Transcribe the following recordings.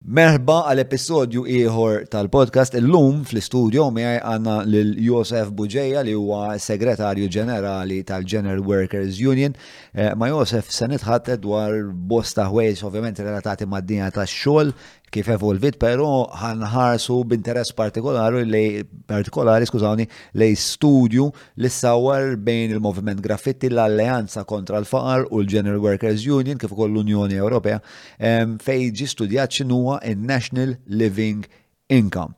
Merħba għal episodju ieħor tal-podcast illum fl-istudio miegħi għandna lil Josef Buġeja li huwa Segretarju Ġenerali tal-General Workers Union. Eh, ma Josef se nitħattet dwar bosta ħwejs ovvjament relatati mad-dinja tax-xogħol kif evolvit, però ħanħarsu b'interess partikolari li partikolari skużawni li studju li sawar bejn il-Moviment Graffitti l-Alleanza kontra l-Faqar u l-General Workers Union kif ukoll l-Unjoni Ewropea fejn ġie studjat x'inhuwa n-National Living Income.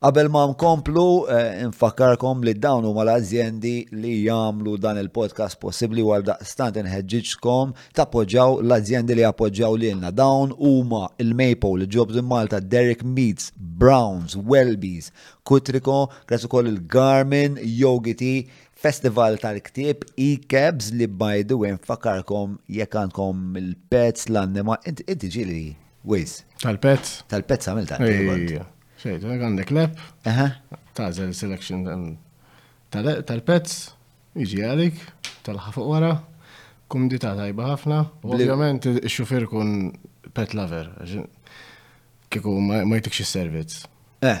Qabel ma nkomplu, eh, nfakkarkom li dawn huma l-azjendi li jagħmlu dan il-podcast possibbli għal daqstant inħeġġiġkom tappoġġaw l-azjendi li appoġġaw lilna. Dawn huma il-Maple, il-Jobs in Malta, Derek Meats, Browns, Welby's, Kutriko, grazzi ukoll il-Garmin, Yogiti, Festival tal-ktieb e-cabs li by the way nfakarkom jekk għandkom il-pezz l-annima inti ġili Wiz. Tal-pezz? Tal-pezz għamil ta' Xejt, għandek lep, tażel selection tal-pezz, iġi għalik, tal-ħafuq wara, kumdita tajba ħafna, ovvjament il-xufir kun pet lover, kiku ma jtikx il-servizz. Eh,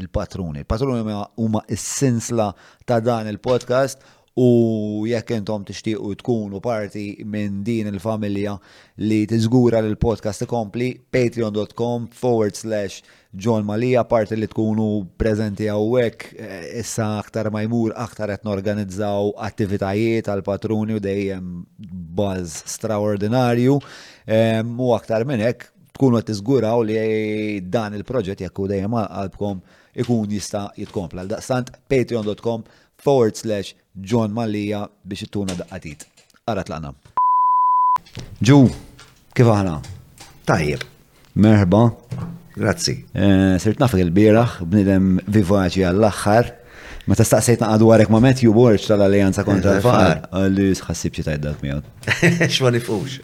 Il-patruni. Il-patruni huma s-sinsla ta' dan il-podcast u jekk intom tixtiequ tkunu parti minn din il-familja li tiżgura li l-podcast ikompli patreon.com forward slash John Malija parti li tkunu preżenti hawnhekk eh, issa aktar ma jmur aktar qed norganizzaw attivitajiet għal patruni u dejjem buzz straordinarju eh, u aktar minn hekk tkunu qed tiżguraw li dan il-proġett jekk hu dejjem għal qalbkom ikun jista' jitkompla. Għal daqstant patreon.com forward slash John Mallia biex ittuna daqqatit. Ara tlaqna. Ġu, kif aħna? Tajjeb. Merħba. Grazzi. Eh, sirt nafek il-bieraħ, bnidem vivaċi għall-aħħar. Meta staqsejt naqad warek ma' Matthew Borch tal-Alleanza kontra l-Far, għalli sħassib xi tajt dak miegħu. X'ma nifux.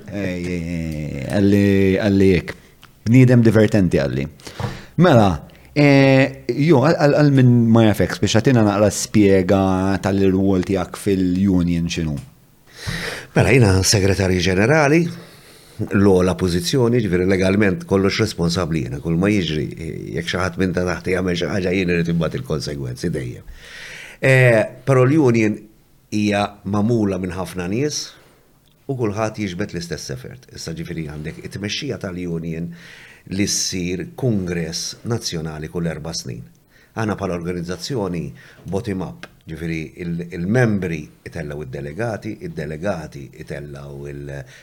Għalli jek. Bniedem divertenti għalli. Mela, e, jo, għal minn ma jafek, biex għatina naqra spiega tal-irwol tijak fil-union xinu. Mela jiena Segretarju Ġenerali, l-ogħla pożizzjoni, ġifieri legalment kollox responsabbli jiena, kull ma jiġri jekk xi ħadd minn ta' taħt jagħmel xi ħaġa jien irid imbagħad il-konsegwenzi dejjem. Eh, però l-union hija magħmula minn ħafna nies u kulħadd jiġbed l-istess effort. Issa ġifieri għandek it-tmexxija tal-union li ssir kungress nazzjonali kull erba' snin. Aħna bħala organizzazzjoni bottom up, ġifieri il-membri itellgħu id-delegati, id-delegati itellgħu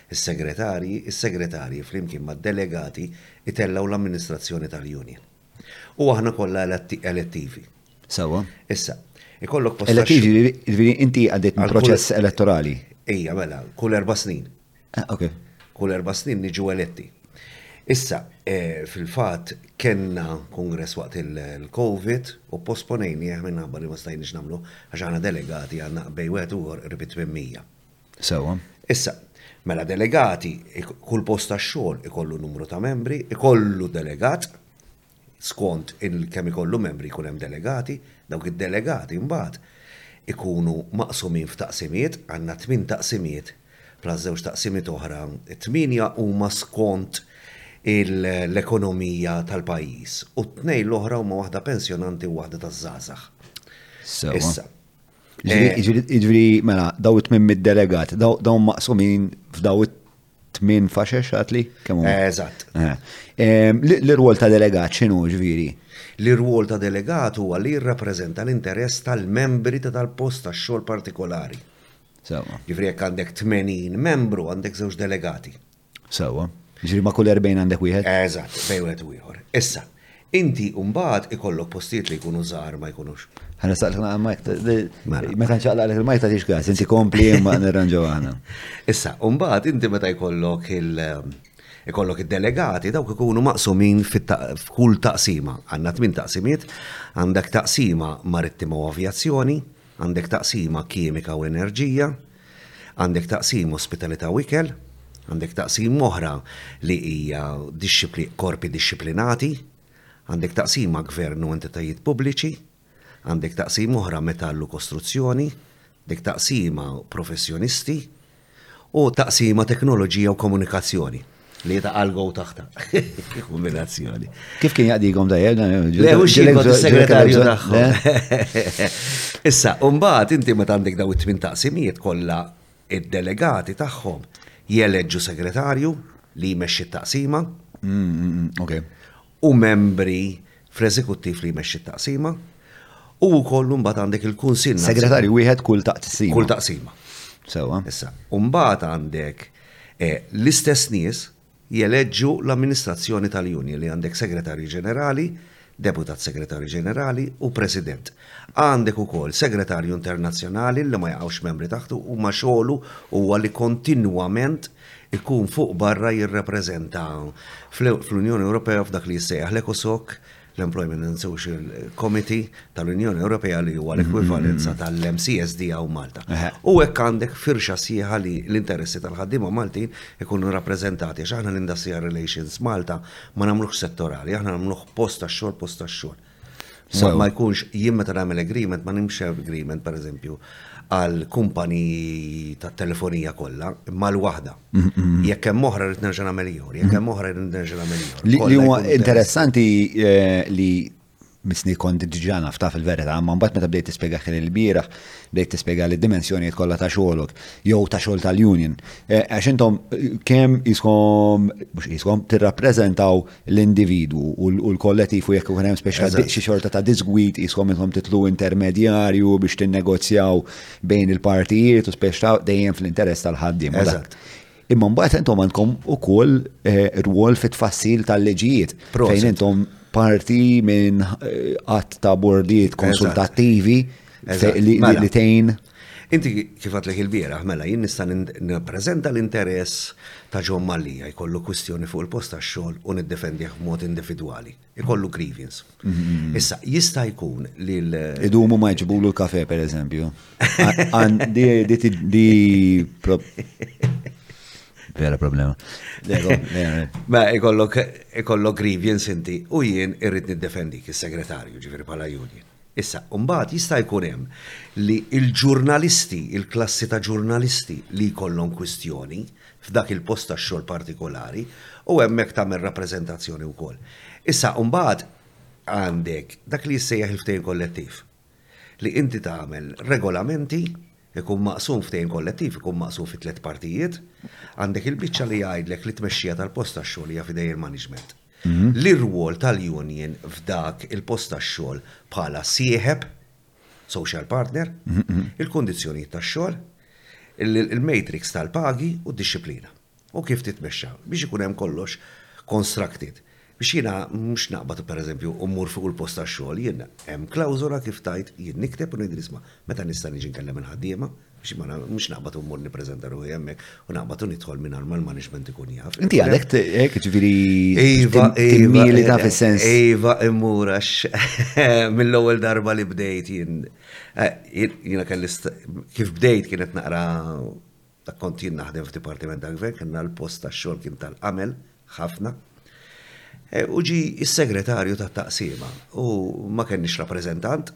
is-segretarji, is-segretarji flimkien mad-delegati itellgħu l-amministrazzjoni tal-union. U aħna kollha elettivi. Sewwa. Issa, ikollok post. Elettivi, ġifieri inti għaddejt proċess elettorali. Ejja, mela, kull erba' snin. Ah, ok. Kull erba' snin niġu eletti. Issa, eh, fil-fatt kenna kongress waqt il-COVID u posponejni eh, minna li ma stajniex nagħmlu għax għandna delegati għandna bej wieħed uħor qrib 800. Sewa. Issa, mela delegati, kull post tax-xogħol ikollu numru ta' membri, ikollu delegat, skont il-kemm ikollu membri jkun hemm delegati, dawk id-delegati mbagħad ikunu maqsumin f'taqsimiet, għandna tmien taqsimiet plus żewġ taqsimiet oħra, tmienja huma skont l-ekonomija tal-pajjiż u t-tnejn l-oħra huma waħda pensjonanti u waħda taż-żgħażagħ. Issa. Jiġri mela daw it-tmien mid-delegati, dawn maqsumin f'daw it tmien faxex għatli? Kemm eh, Eżatt. Eh. Ehm, l-irwol ta' delegat x'inhu ġviri? L-irwol ta' delegat huwa li jirrappreżenta l-interess tal-membri ta' tal-post ta' xogħol partikolari. Sewa. Ġifieri jekk għandek 80 membru għandek żewġ delegati. Sewa. Ġifieri ma' kull 40 għandek wieħed? Eżatt, bej wieħed u ieħor. Issa, Inti mbagħad ikollok postijiet li jkunu żgħar ma jkunux. Ħana saqlek naqgħa Mike, mela. meta nċaqlaqlek il-Mike tagħtix każ, inti kompli imma nirranġaw aħna. Issa, mbagħad inti meta jkollok il- ikollok id-delegati dawk ikunu maqsumin f'kull taqsima. Għandna tmien taqsimiet, għandek taqsima marittima u avjazzjoni, għandek taqsima kimika u enerġija, Għandek taqsim Ospitalità u Ikel, għandek taqsim oħra li hija dixxipli Korpi Dixxiplinati, għandek taqsima Gvern u Entitajiet Pubbliċi, għandek taqsim oħra Metall u Kostruzzjoni, għandek taqsima Professjonisti u taqsima Teknoloġija u Komunikazzjoni. Li jeta għal-gow taħta. Kombinazzjoni. Kif kien jaqdigom dajja? Le, u xieħu segretarju taħħom. Issa, umbat, inti ma għandek daw it-tmin taqsimijiet kolla id-delegati taħħom jeleġġu segretarju li jmexxi t-taqsima. Mm, mm, mm, ok. u membri fl-eżekuttiv li jmexxi t-taqsima, u wkoll mbagħad għandek il-kunsill. Segretarju wieħed kull taqsima. Kull taqsima. Sewa. Issa, mbagħad għandek eh, l-istess nies jeleġġu l-amministrazzjoni tal-Unjoni li għandek segretarju ġenerali, deputat segretarju ġenerali u president. Għandek ukoll segretarju internazzjonali li ma jaqgħux membri taħtu u ma xogħlu huwa li kontinwament ikun fuq barra jirrappreżenta fl-Unjoni Ewropea f'dak li jissejjaħ l-ECOSOC, l-Employment and Social Committee tal-Unjoni Ewropea li huwa l-ekwivalenza tal-MCSD hawn Malta. U hekk għandek firxa sħiħa li l-interessi tal-ħaddiema Maltin ikunu rappreżentati għax aħna l-Industrial Relations Malta ma nagħmluhx settorali, aħna nagħmluh post tax-xogħol post tax-xogħol. Sa ma jkunx jien meta nagħmel agreement ma nimx agreement pereżempju għal kumpaniji ta' telefonija kollha imma l waħda. Jekk hemm oħra rrid nerġa' nagħmel ieħor, jekk hemm oħra rrid nerġa' nagħmel ieħor. Li huwa interessanti eh, li misni kont diġà naf taf il-verità, ma mbagħad meta bdejt tispjega ħin il-bieraħ, bdejt tispjega li dimensjonijiet kollha ta' xogħolok jew ta' xogħol tal-union. Eh, għax intom kemm iskom mhux iskom tirrappreżentaw l-individwu u l-kollettiv u jekk ikun hemm speċa xi xorta ta' disgwid ishom intom titlu intermedjarju biex tinnegozjaw bejn il-partijiet u speċa dejjem fl-interess tal-ħaddiem. Imma mbagħad intom għandkom ukoll eh, rwol fit-tfassil tal-leġijiet fejn intom parti minn eh, qatt ta' bordijiet konsultattivi li mela. tejn Inti kif għadtlek ilbieraħ, mela jien nista' nippreżenta l-interess ta' John Mallia jkollu kwistjoni fuq il-post tax-xogħol u niddefendih b'mod individwali, ikollu grievance. Issa, jista' jkun li l. Idumu ma jġibulu l-kafè pereżempju. Di vera problema. Ma ikollok grievance inti u jien irrid niddefendik is-segretarju ġifieri bħala union. Issa, imbagħad jista' jkun hemm li l-ġurnalisti, il-klassi ta' ġurnalisti li jkollhom kwistjoni f'dak il-post tax-xogħol partikolari u hemmhekk tagħmel rappreżentazzjoni wkoll. Issa, imbagħad għandek dak li jissejjaħ il-ftehim kollettiv. Li inti tagħmel regolamenti, ikun maqsum ftehim kollettiv, ikun maqsum fi tliet partijiet, għandek il-biċċa li jgħidlek li t-tmexxija tal-post tax-xogħol hija f'idejn il-maniġment. l-irwol tal-union f'dak il-post tax-xogħol bħala sieħeb, social partner, il-kundizzjonijiet tax-xogħol, il-matrix tal-pagi u d-dixxiplina, u kif titmexxa, biex ikun hemm kollox constructed. Biex jiena mhux naqbad u pereżempju u mmur fuq il-post tax-xogħol, jien hemm klawżola kif tgħid, jien nikteb u ngħidilha isma' meta nista' niġi nkellem il-ħaddiema, Xi ma mhux naqbad u mmur nippreżenta ruħi hemmhekk u naqbad u nidħol mingħajr ma l-management ikun jaf. Inti għalhekk hekk ġifieri Iva, iva, li ta' fis-sens. Iva, immur għax mill-ewwel darba li bdejt jien. Eh, jiena kelli kif bdejt kienet naqra kont jien naħdem f'dipartiment ta' gvern kienna l-post tax-xogħol kien tal-qamel ħafna. Eh, u ġi s-segretarju tat-taqsima u ma kenniex rappreżentant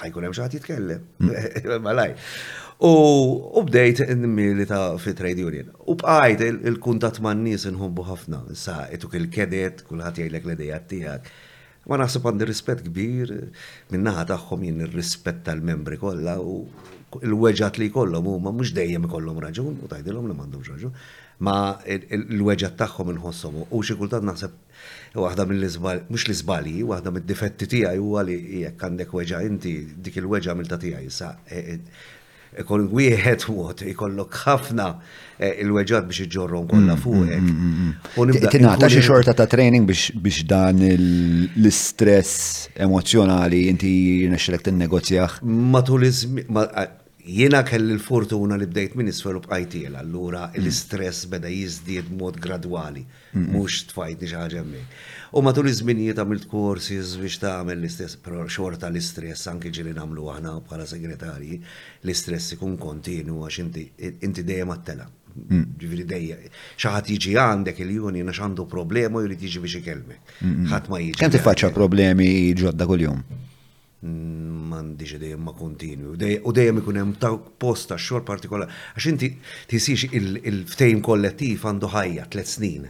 ħajkun hemm xaħat jitkellem. Mm. Malaj. U bdejt n-mili ta' fi trade union. U bqajt il-kuntat ma' n-nis nħobbu ħafna. Sa' ituk il-kedet, kullħat jgħidlek l-ideja tijak. Ma naħseb għandi rispet kbir, minnaħa tagħhom jien rispet tal-membri kollha u l-weġat li kollhom huma mhux dejjem ikollhom raġun u tgħidilhom li m'għandhomx raġun. Ma l-weġat tagħhom inħossom u xi kultant naħseb Waħda mill-iżbalji, mhux l-iżbalji, waħda mid-difetti tiegħi huwa li jekk għandek weġgħa inti, dik il-weġgħa għamiltha tiegħi. Issa, ikun wieħed mod ikollok ħafna il-weġgħat biex iġġorrhom kollha fuqek. Tingħata xi xorta ta' training biex dan l-istress emozjonali inti jirnexxilek tinnegozjah. Matul iż-żmien, Jiena kelli l-fortuna li bdejt minn isfel u bqajt iel, allura l-istress beda jiżdied b'mod gradwali, mhux tfajtni xi ħaġa hemmhekk. U matul iż-żminijiet għamilt courses biex tagħmel l-istess, però xorta l-istress anki ġieli nagħmlu aħna bħala segretarji, l-istress ikun kontinwu għax inti inti dejjem għat-telgħa. Ġifieri dejjem xi ħadd jiġi għandek il-union għax għandu problema u jrid jiġi biex ikellmek. Ħadd ma jiġi. Kemm tiffaċċja problemi ġodda kuljum? M'għandix idea ma kontinwi. U dejjem ikun hemm ta' post ta' xogħol partikolari. Għax inti tisix il-ftejm kollettiv għandu ħajja tliet snin.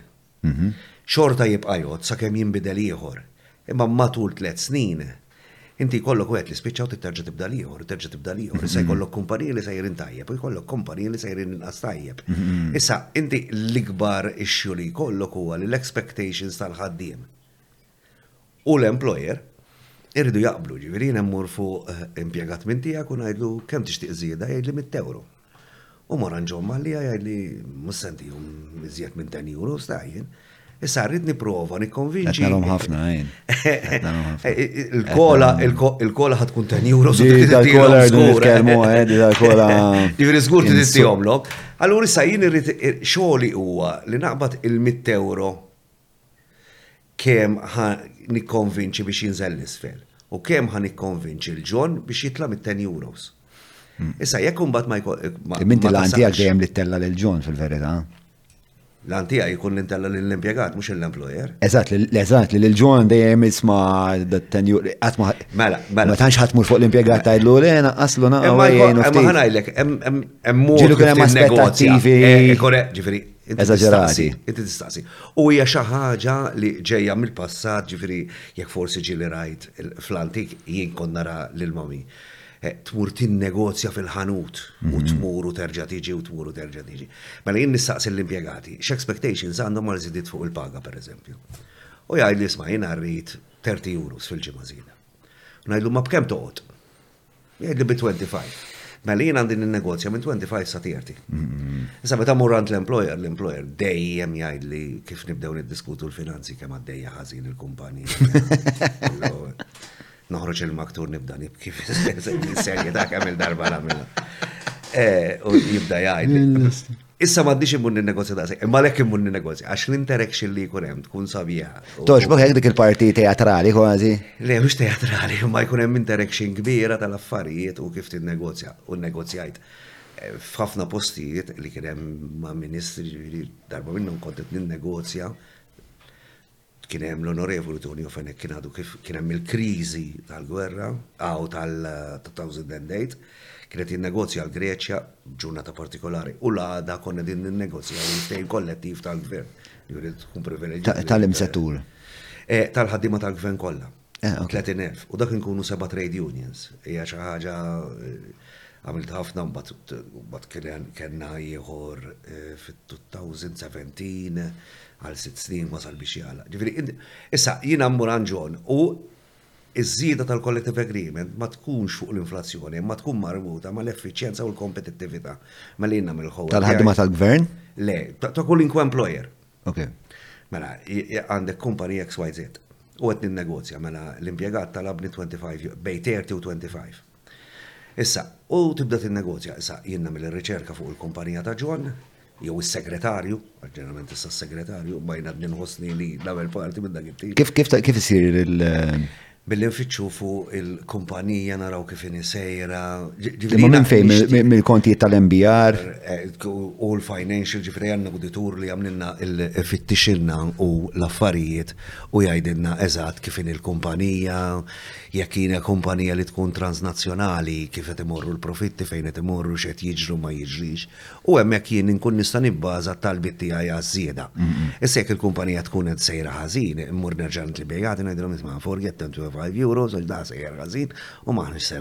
Mhm. Xorta jibqa' jgħod sakemm jinbidel ieħor. Imma matul tliet snin inti jkollok wieħed li spiċċa u titterġa' tibda ieħor, terġa' tibda ieħor. Issa jkollok kumpanija li sejrin tajjeb u jkollok kumpanija li sejrin inqas tajjeb. Mhm. Issa inti l-ikbar issue li jkollok huwa li l-expectations tal-ħaddiem u l-employer irridu jaqblu, ġifieri jien immur fuq impjegat minn tiegħek u ngħidlu kemm tixtieq żieda jgħidli mitt ewro. U mor għand John Mallia jgħidli mhux se ntihom iżjed minn 10 euro sta jien. Issa rrid nipprova nikkonvinċi. Għalhom ħafna jien. Il-kola il-kola ħad tkun 10 euro se tittilhom żgur. Kelmu għed il-kola. Ġifieri żgur li tistihomlok. Allura issa jien irrid xogħli huwa li naqbad il-100 euro Kemm ħa nikkonvinċi biex jinżel 'l isfel? U kemm ħa nikkonvinċi 'l John biex jitla' mit-ten euros? Issa jekk imbagħad ma jkun. Imma inti l-għan tiegħek dejjem li ttella' lil John fil-verità. L-għan tiegħi jkun li ntella' lill-impjegat mhux lill-employer. Eżatt, eżatt, li lil John dejjem isma' ten euros. Qatt ma. Mela, mela. Ma tantx ħadd mur fuq l-impjegat tgħidlu le naqqaslu naqgħu. Imma jgħinu. Imma ħanajlek, hemm mod. Ġieli kien hemm aspettattivi. Ġifieri, eżaġerati. Inti tistaqsi. U hija xi ħaġa li ġejja mill-passat, ġifieri jekk forsi ġieli rajt fl-antik jien kont nara lil mami. Eh, tmur tinnegozja fil-ħanut u mhm. tmur u terġa' tiġi u tmur u terġa' tiġi. Mela jien nistaqsi l-impjegati, x'expectations għandhom għal żidiet fuq il-paga pereżempju. U jgħid li isma' jien rrid 30 euros fil-ġimgħa żieda. Ngħidlu ma b'kemm toqgħod? Jgħidli bi 25. Mela jien għandi n-negozja minn 25 sa 30. Issa meta mur għand l-employer, l-employer dejjem jgħidli kif nibdew niddiskutu l-finanzi kemm għaddejja ħażin il-kumpanija. Noħroġ il-maktur nibda nibki serje ta' kemm il-darba l-għamilha. Eh, u jibda jgħid. Issa m'għandix immur ninnegozja daqshekk, imma għalhekk immur ninnegozja għax l-interaction li jkun hemm tkun sabiħa. Tox ma dik il-parti teatrali kważi. Le mhux teatrali, imma jkun hemm interaction kbira tal-affarijiet u kif tinnegozja u negozjajt eh, f'ħafna postijiet li kien hemm ma' ministri ġifieri darba minnhom kont qed ninnegozja Kien hemm l-Onorevoli Tonio Fenech kien għadu kif kien hemm il-kriżi tal-gwerra aw tal-2008. Kien qed jinnegozja l-Greċja b'ġurnata partikolari u l-għada konna qegħdin ninnegozjaw il-ftehim kollettiv tal-Gvern. Tkun privileġġjat. Tal-imsetturi. Tal-ħaddiema tal-Gvern kollha. 30,000. U dak inkunu seba' trade unions. Hija xi ħaġa għamilt ħafna mbagħad kellna ieħor eh, fit-2017 għal sitt snin wasal biex jagħlaq. Ġifieri, issa jiena mmur Ġon u iż-żieda tal-collective agreement ma tkunx fuq l-inflazzjoni, ma tkun marbuta ma l-effiċjenza u l-kompetittività. Ma li jiena mill-ħowa. Tal-ħadma tal-gvern? Le, ta' kull inkwe employer. Ok. Mela, għandek kumpani XYZ u qed ninnegozja mela l-impjegat talabni 25 bej 30 u 25. Issa, u tibda tinnegozja, issa jinnna mill riċerka fuq il-kumpanija ta' John, jew is-segretarju, ġeneralment issa s-segretarju, bajna d-ninħosni li l-għamel parti minn dak it-tim. Kif kif kif isir il- Billi nfittxu fuq il-kumpanija naraw kif inhi sejra. Imma minn fejn mill-kontijiet tal-MBR? U l-financial ġifieri għandna awditur li jagħmlilna l-fittixilna u l-affarijiet u jgħidilna eżatt kif inhi l-kumpanija, jekk hija kumpanija li tkun transnazzjonali, kif qed imorru l-profitti, fejn qed imorru, x'qed jiġri u ma jiġrix. u hemmhekk jien inkun nista' nibbaża t-talbiet tiegħi għaż-żieda. Issa jekk il-kumpanija tkun qed sejra ħażin, immur nerġa' għand l-impjegati ngħidilhom isma' forget 25 euros għax da sejjer ħażin u m'aħniex se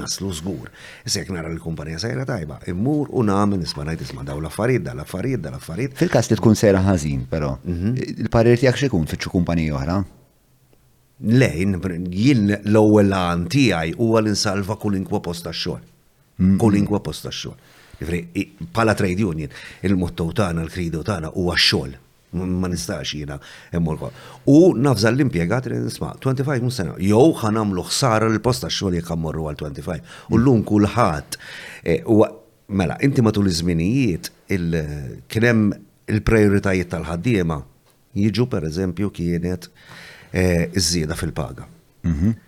naslu żgur. Issa jekk nara li l-kumpanija sejra tajba, immur u nagħmel isma' ngħid isma' dawn l-affarijiet, dawn l-affarijiet, dawn l-affarijiet. Fil-każ li tkun sejra ħażin, però, il-parir tiegħek x'ikun, tfittxu kumpanija oħra? Lejn, jien l-ewwel għan tiegħi huwa li nsalva kulinkwa post tax-xogħol. Mm. Kulinkwa post tax-xogħol. Ġifri, bħala trade union, il-motto tagħna, l-kridu tagħna huwa x-xogħol. Ma nistax jiena immur kol. U nafza l-impjegat li nisma' 25 mhux sena, jew ħanamlu ħsara l post tax-xogħol jekk mmorru għal 25. U llum kulħadd eh, huwa mela, inti matul iż-żminijiet kien hemm il-prioritajiet tal-ħaddiema Jiġu pereżempju kienet iż-żieda fil-paga. Mhm.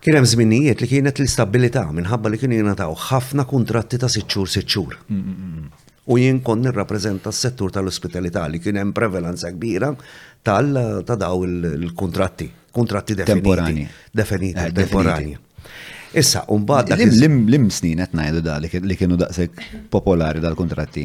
Kien hemm żminijiet li kienet l-istabbilità minħabba li kienu jingħataw ħafna kuntratti ta' sitt xhur sitt xhur. Mm, mm, mm, u jien kont nirrappreżenta s-settur tal-ospitalità li kien hemm prevalenza kbira tal ta' daw il-kuntratti, kuntratti temporani. Definiti, eh, temporani. Issa, un bad L-im snin qed ngħidu da li kienu daqshekk popolari dal-kuntratti.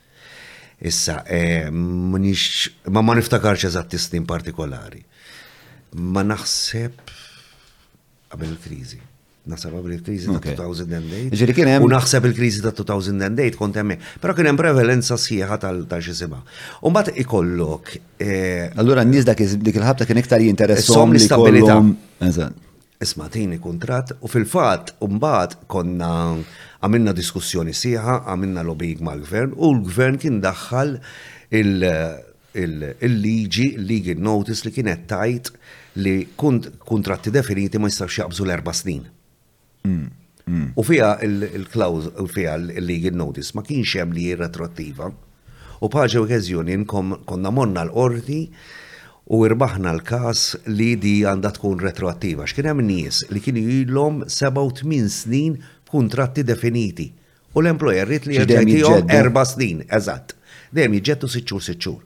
Issa, eh, ma ma niftakarx eżatt is-snin partikolari. Ma naħseb qabel il-kriżi. Naħseb qabel il-kriżi ta' 2008. Ġiri kien hemm. U naħseb il-kriżi ta' 2008 kont hemm. Però kien hemm prevalenza sħiħa tal-xisima. U mbagħad ikollok. Eh, Allura n-nies dak dik il-ħabta kien iktar jinteressom l-istabilità. Isma' tini kuntratt u fil-fatt imbagħad konna għamilna diskussjoni sieħa, għamilna lobbying mal-Gvern u l-Gvern kien daħħal il-liġi, il-legal notice li kienet tajt li kuntratti definiti ma jistgħux jaqbżu l-erba' snin. U fiha l-klawżola, fiha l-legal notice ma kienx hemm li hi retroattiva. U paġi okeżjoni nkom konna monna l-qorti u irbaħna l-każ li di għandha tkun retroattiva. X'kien hemm nies li kienu ilhom 87 snin b'kuntratti definiti u l-employer rrit li jġeddihom erba' snin, eżatt. Dejjem jiġġeddu sitt xhur sitt xhur.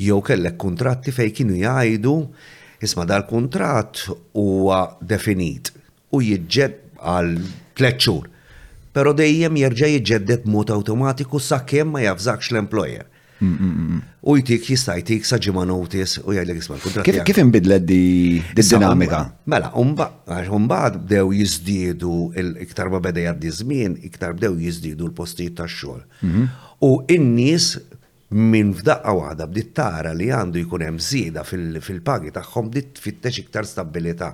Jew kellek kuntratti fejn kienu jgħidu isma' dal-kuntratt huwa definit u jiġġed għal tliet xhur, però dejjem jerġa' jiġġedded b'mod awtomatiku sakemm ma javżakx l-employer. U jtik jista' jtik sa ġimgħa notice u jgħidlek isma' l-kuntratt. Kif kif inbidlet di dinamika? Mela, għax imbagħad bdew jiżdiedu iktar ma beda jgħaddi żmien, iktar bdew jiżdiedu l-postijiet tax-xogħol. U n-nies Min f'daqqa waħda bdiet tara li għandu jkun hemm żieda fil-pagi tagħhom bdiet tfittex iktar stabbilità.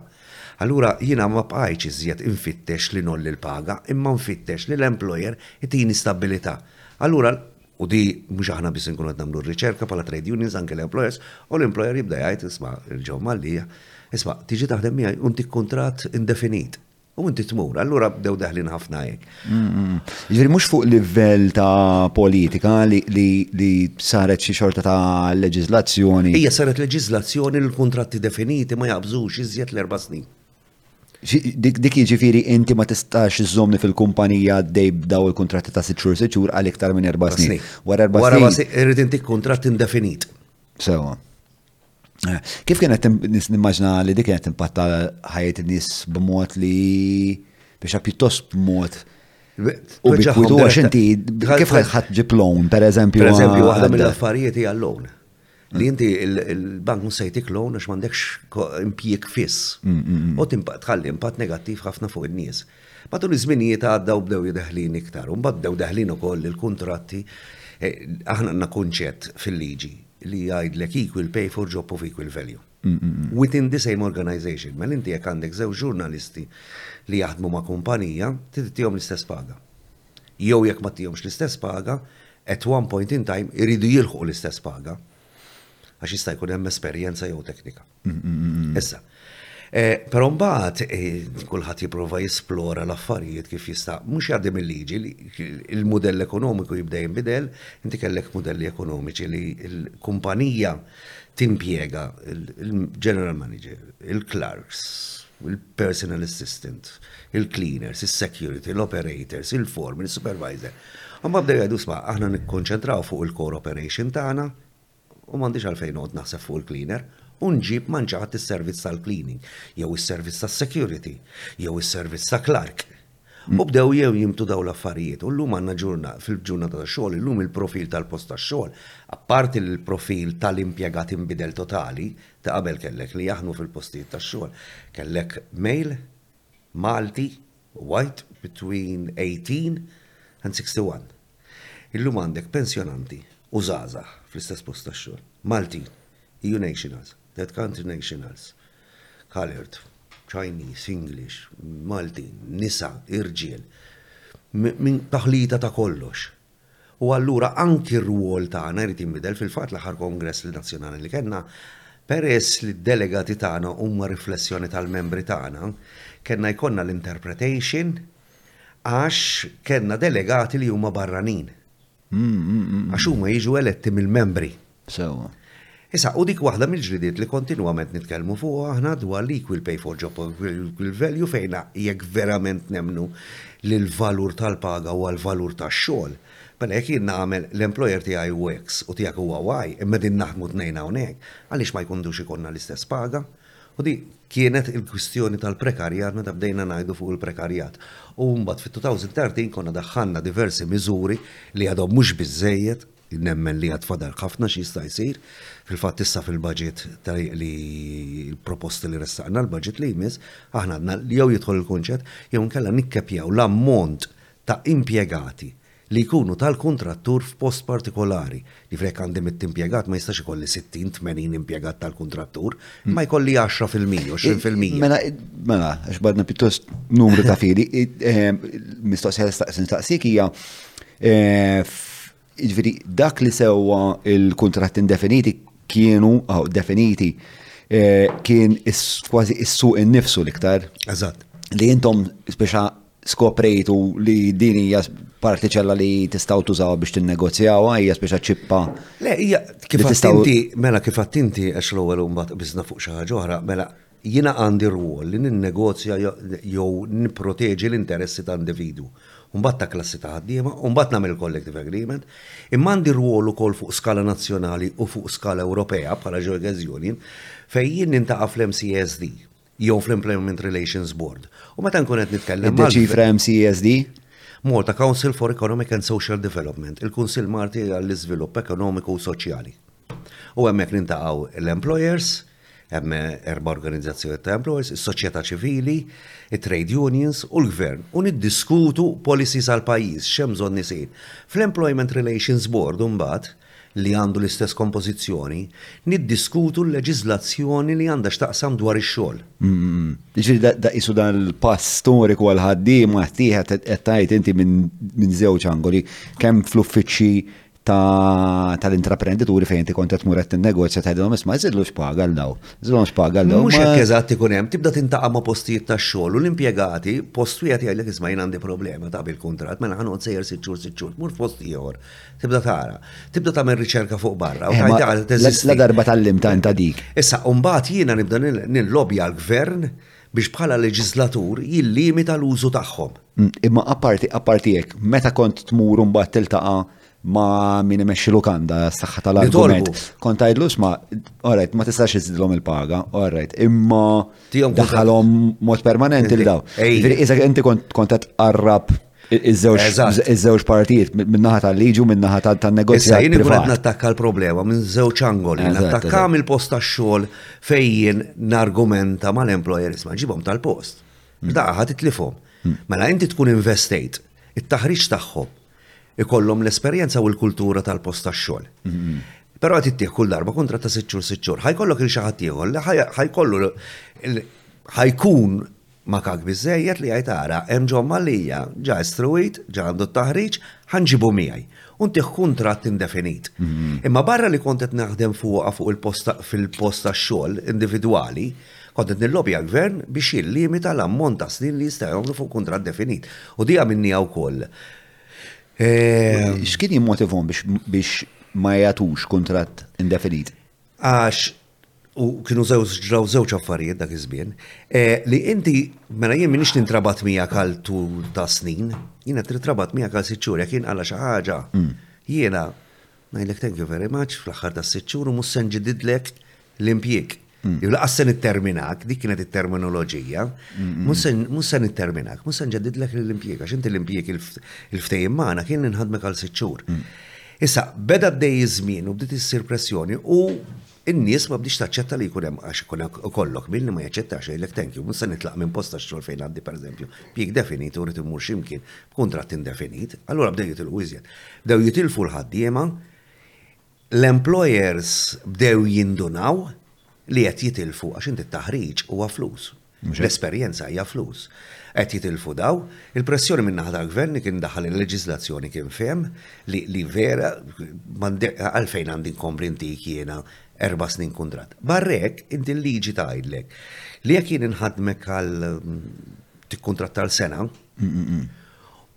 Allura jiena ma bqajtx iżjed infittex li ngħolli l-paga imma nfittex li l-employer itini stabbilità. Allura, u di mhux aħna biss inkunu qed nagħmlu r-riċerka bħala trade unions anke l-employers, u l-employer jibda jgħid, isma' Joe Mallia, isma' tiġi taħdem miegħi u ntik kuntratt indefinit. U inti tmur, allura bdew daħlin ħafna hekk. Jiġifieri mhux fuq livell ta' politika li saret xi xorta ta' leġiżlazzjoni. Hija saret leġiżlazzjoni li l-kuntratti definiti ma jaqbżux iżjed l-erba' snin. Dik jiġifieri inti ma tistax iżżommni fil-kumpanija għaddej b'daw il-kuntratti ta' sitt xhur sitt xhur għal iktar minn erba' snin. Wara erba' snin. Wara erba' snin irrid intik kuntratt indefinit. Sewwa. Kif kienet nimmaġna li dik kienet impatta ħajjet in-nies b'mod li biex pjuttost b'mod U bikwitu għax inti kif ħadd ġib loan, per eżempju. Per eżempju, waħda mill-affarijiet hija loan. Mm. Li inti il-bank mhux se jtik loan għax m'għandekx impjieg fiss. Mm, mm, u tħalli impatt negattiv ħafna fuq in-nies. Matul iż-żminijiet għaddew bdew jideħlin iktar, u mbagħad bdew deħlin ukoll il-kuntratti Eh, aħna għandna kunċett fil-liġi li jgħidlek equal pay for job of equal value. Within the same organization. Mela inti jekk għandek żewġ ġurnalisti li jaħdmu ma' kumpanija, trid ittihom l-istess paga. Jew jekk ma ttihomx l-istess paga, at one point in time iridu jilħqu l-istess paga għax jista' jkun hemm esperjenza jew teknika. Issa. Eh, però mbagħad eh, kulħadd jipprova jisplora l-affarijiet kif jista' mhux jgħaddi mill-liġi li il-mudell ekonomiku jibda jinbidel, inti kellek mudelli ekonomiċi li l-kumpanija timpjega il-general manager, il-clerks, il-personal assistant, il-cleaners, il-security, l-operators, il-foreman, il-supervisor. Għamma bdew jgħidu sma, aħna nikkonċentraw fuq il-core operation tagħna, u m'għandix għalfejn noqgħod naħseb fuq il-cleaner u nġib ma nċaħħad is-servizz tal-cleaning jew is-servizz tas-security jew is-servizz ta' clerk. U bdew jew jimtu dawn l-affarijiet u llum għandna ġurnata fil-ġurnata tax-xogħol illum il-profil tal-post tax-xogħol apparti li l-profil tal-impjegat inbidel totali ta' qabel kellek li jaħdmu fil-postijiet tax-xogħol kellek male, Malti, White between 18 and 61. Illum għandek pensjonanti u żgħażagħ fl-istess post tax-xogħol. Maltin, EU nationals, third country nationals, coloured, Chinese, English, Maltin, nisa, irġiel, minn taħlita ta' kollox. u allura anki r-rwol tagħna jrid jinbidel, fil-fatt l-aħħar kongress nazzjonali li kellna, peress li d-delegati tagħna huma riflessjoni tal-membri tagħna, kellna jkollna l-interpretation għax kellna delegati li huma barranin. Għax huma jiġu eletti mill-membri. Sewwa. Issa, u dik waħda mill-ġlidiet li kontinwament nitkellmu fuqha aħna dwar l-equal pay for job u l-equal value fejn jekk verament nemmnu li l-valur tal-paga huwa l-valur tax-xogħol, mela jekk jien nagħmel l-employer tiegħi hu X u tiegħek huwa Y, imma qegħdin naħdmu tnejn hawnhekk, għaliex ma jkundux ikollna l-istess paga? U di kienet il-kwistjoni tal-prekarjat meta bdejna ngħidu fuq il-prekarjat. U mbagħad fit-2013 konna daħħalna diversi miżuri li għadhom mhux biżżejjed, Nemmen li għad fadal ħafna xi jista' jsir. Fil-fatt issa fil-budget li l-proposti li ressaqna l-budget li jmiss, aħna għadna li jew jidħol il-kunċett jew nkella nikkepjaw l-ammont ta' impjegati li jkunu tal-kuntrattur f'post partikolari. Jiġifieri jekk għandi mitt impjegat ma jistax ikolli 60, 80 impjegat tal-kuntrattur, ma jkolli 10 fil-mija, 20 fil-mija. Mela, mela, għax badna pjuttost numru ta' fili, eh, mistoqsija staqsin staqsik hija eh, Jiġifieri dak li sewwa il-kuntratt indefiniti kienu definiti eh, kien kważi issu innifsu l-iktar. Eżatt. Li intom speċa skoprejtu li din hija partiċella li tistgħu tużaw biex tinnegozjawha hija speċa ċippa. Le, hija kif inti mela kif inti għax l-ewwel imbagħad biżna fuq xi ħaġa oħra, mela Jiena għandi rwol li ninnegozja jew nipproteġi l-interessi ta' individwu, u mbagħad ta' klassi ta' ħaddiema, u mbagħad nagħmel il-collective agreement, imma għandi rwol ukoll fuq skala nazzjonali u fuq skala Ewropea bħala Joegas Union fejn jien nintaqa' fl-MCESD jew fl-Employment Relations Board. U meta nkun qed nitkellem mal-. Id-deċifra MCESD? Malta Council for Economic and Social Development, il-Kunsill Malti għall-Iżvilupp Ekonomiku u Soċjali. U hemmhekk nintaqgħu l-employers, hemm erba' organizzazzjoni ta' employers, is-soċjetà ċivili, it-trade unions u l-gvern, u niddiskutu policies għal pajjiż x'hemm bżonn isir. Fl-Employment Relations Board imbagħad, li għandu l-istess kompożizzjoni, niddiskutu l-leġiżlazzjoni li għandha x'taqsam dwar ix-xogħol. Jiġifieri da qisu dan il-pass storiku għal ħaddiema ħtieħed qed tgħid inti minn żewġ angoli, kemm fl-uffiċċji tal-intraprendituri fejn ti kontet muret il-negozja ta' d-dom isma' zidlu xpaga l-daw. Zidlu xpaga l-daw. Mux jek eżat ikun hemm, tibda tintaqa ma' postijiet ta' xogħol u l-impjegati post wieħed jgħidlek isma' jien għandi problema ta' bil-kontrat, mela ħanqod sejjer sitt xhur sitt xhur, tmur fost ieħor. Tibda tara. Tibda tagħmel riċerka fuq barra. Eh, la darba tal-lim ta' dik. Issa, mbagħad jiena nibda nil-lobja l-gvern biex bħala leġiżlatur jillimita l-użu tagħhom. Imma apparti, apparti hekk, meta kont tmur u mbagħad tiltaqa' ma' min imexxi lukanda s-saħħa tal-argument. Kont tgħidlu ma' orajt, ma tistax iżidilhom il-paga, orajt, imma daħalhom mod permanenti l daw. Ġifieri iżda inti kont qed tqarrab Iż-żewġ partijiet, minnaħa tal-liġi u minnaħa tan-negozjat. Jien ikun qed nattakka l-problema minn żewġ angoli. Nattakka mill-post tax-xogħol fejn nargumenta mal-employer isma' ġibhom tal-post. Hmm. Daħħa titlifhom. Hmm. Mela inti tkun investejt it-taħriġ tagħhom ikollhom l-esperjenza u l-kultura tal-post tax-xogħol. Hmm. Però qed ittieħ kull darba kontra ta' sitt xhur sitt xhur. Ħajkollok il xi ħadd ieħor li ħajkollu ħajkun Makak biżżejjed li jgħid ara, hemm John Mallia, ġa istruwit, ġa għandu t-taħriġ, ħa nġibu miegħi u ntih kuntratt indefinit. Imma barra li kont qed naħdem fuqha fuq il-post fil-post tax-xogħol individwali, kont qed nillobja l-Gvern biex jillimita l-ammont ta' snin li jista' jagħmlu fuq kuntratt definit. U di għamilniha wkoll. X'kien jimmotivhom biex ma jagħtux kuntratt indefinit? Għax u kienu ġraw żewġ affarijiet dak iż-żmien, eh, li inti mela jien minix nintrabat miegħek għal tul ta' snin, jiena tritrabat miegħek għal sitt xhur jekk jien għala xi ħaġa. Mm. Jiena ngħidlek thank you very much fl-aħħar ta' sitt xhur u mhux se nġididlek l-impjieg. Mm. Jew laqas se nitterminak, dik kienet it-terminoloġija. Mhux se nitterminak, mhux se nġedidlek l-impjieg għax inti l-impjieg il-ftehim magħna kien inħadmek għal sitt xhur. Mm. Issa, beda għaddej iż-żmien u bdiet issir pressjoni u n-nies ma bdiex taċċetta li jkun hemm għax ikun ikollok min li ma jaċċettax jgħidlek thank you, mhux se nitlaq minn post tax-xogħol fejn għandi pereżempju b'pjeg definit u rrid immur xi mkien b'kuntratt indefinit, allura bdew jitilqu iżjed. Bdew jitilfu l-ħaddiema, l-employers bdew jindunaw li qed jitilfu għax inti t-taħriġ huwa flus L-esperjenza hija flus. Qed jitilfu daw, il-pressjoni minn naħa tal-Gvern li kien daħal il-leġislazzjoni kien fehem li vera għalfejn għandi nkompli ntik jiena erba' snin kuntratt. Barrek, inti l-liġi tgħidlek li jekk jien inħadmek għal tikkuntratt għal sena,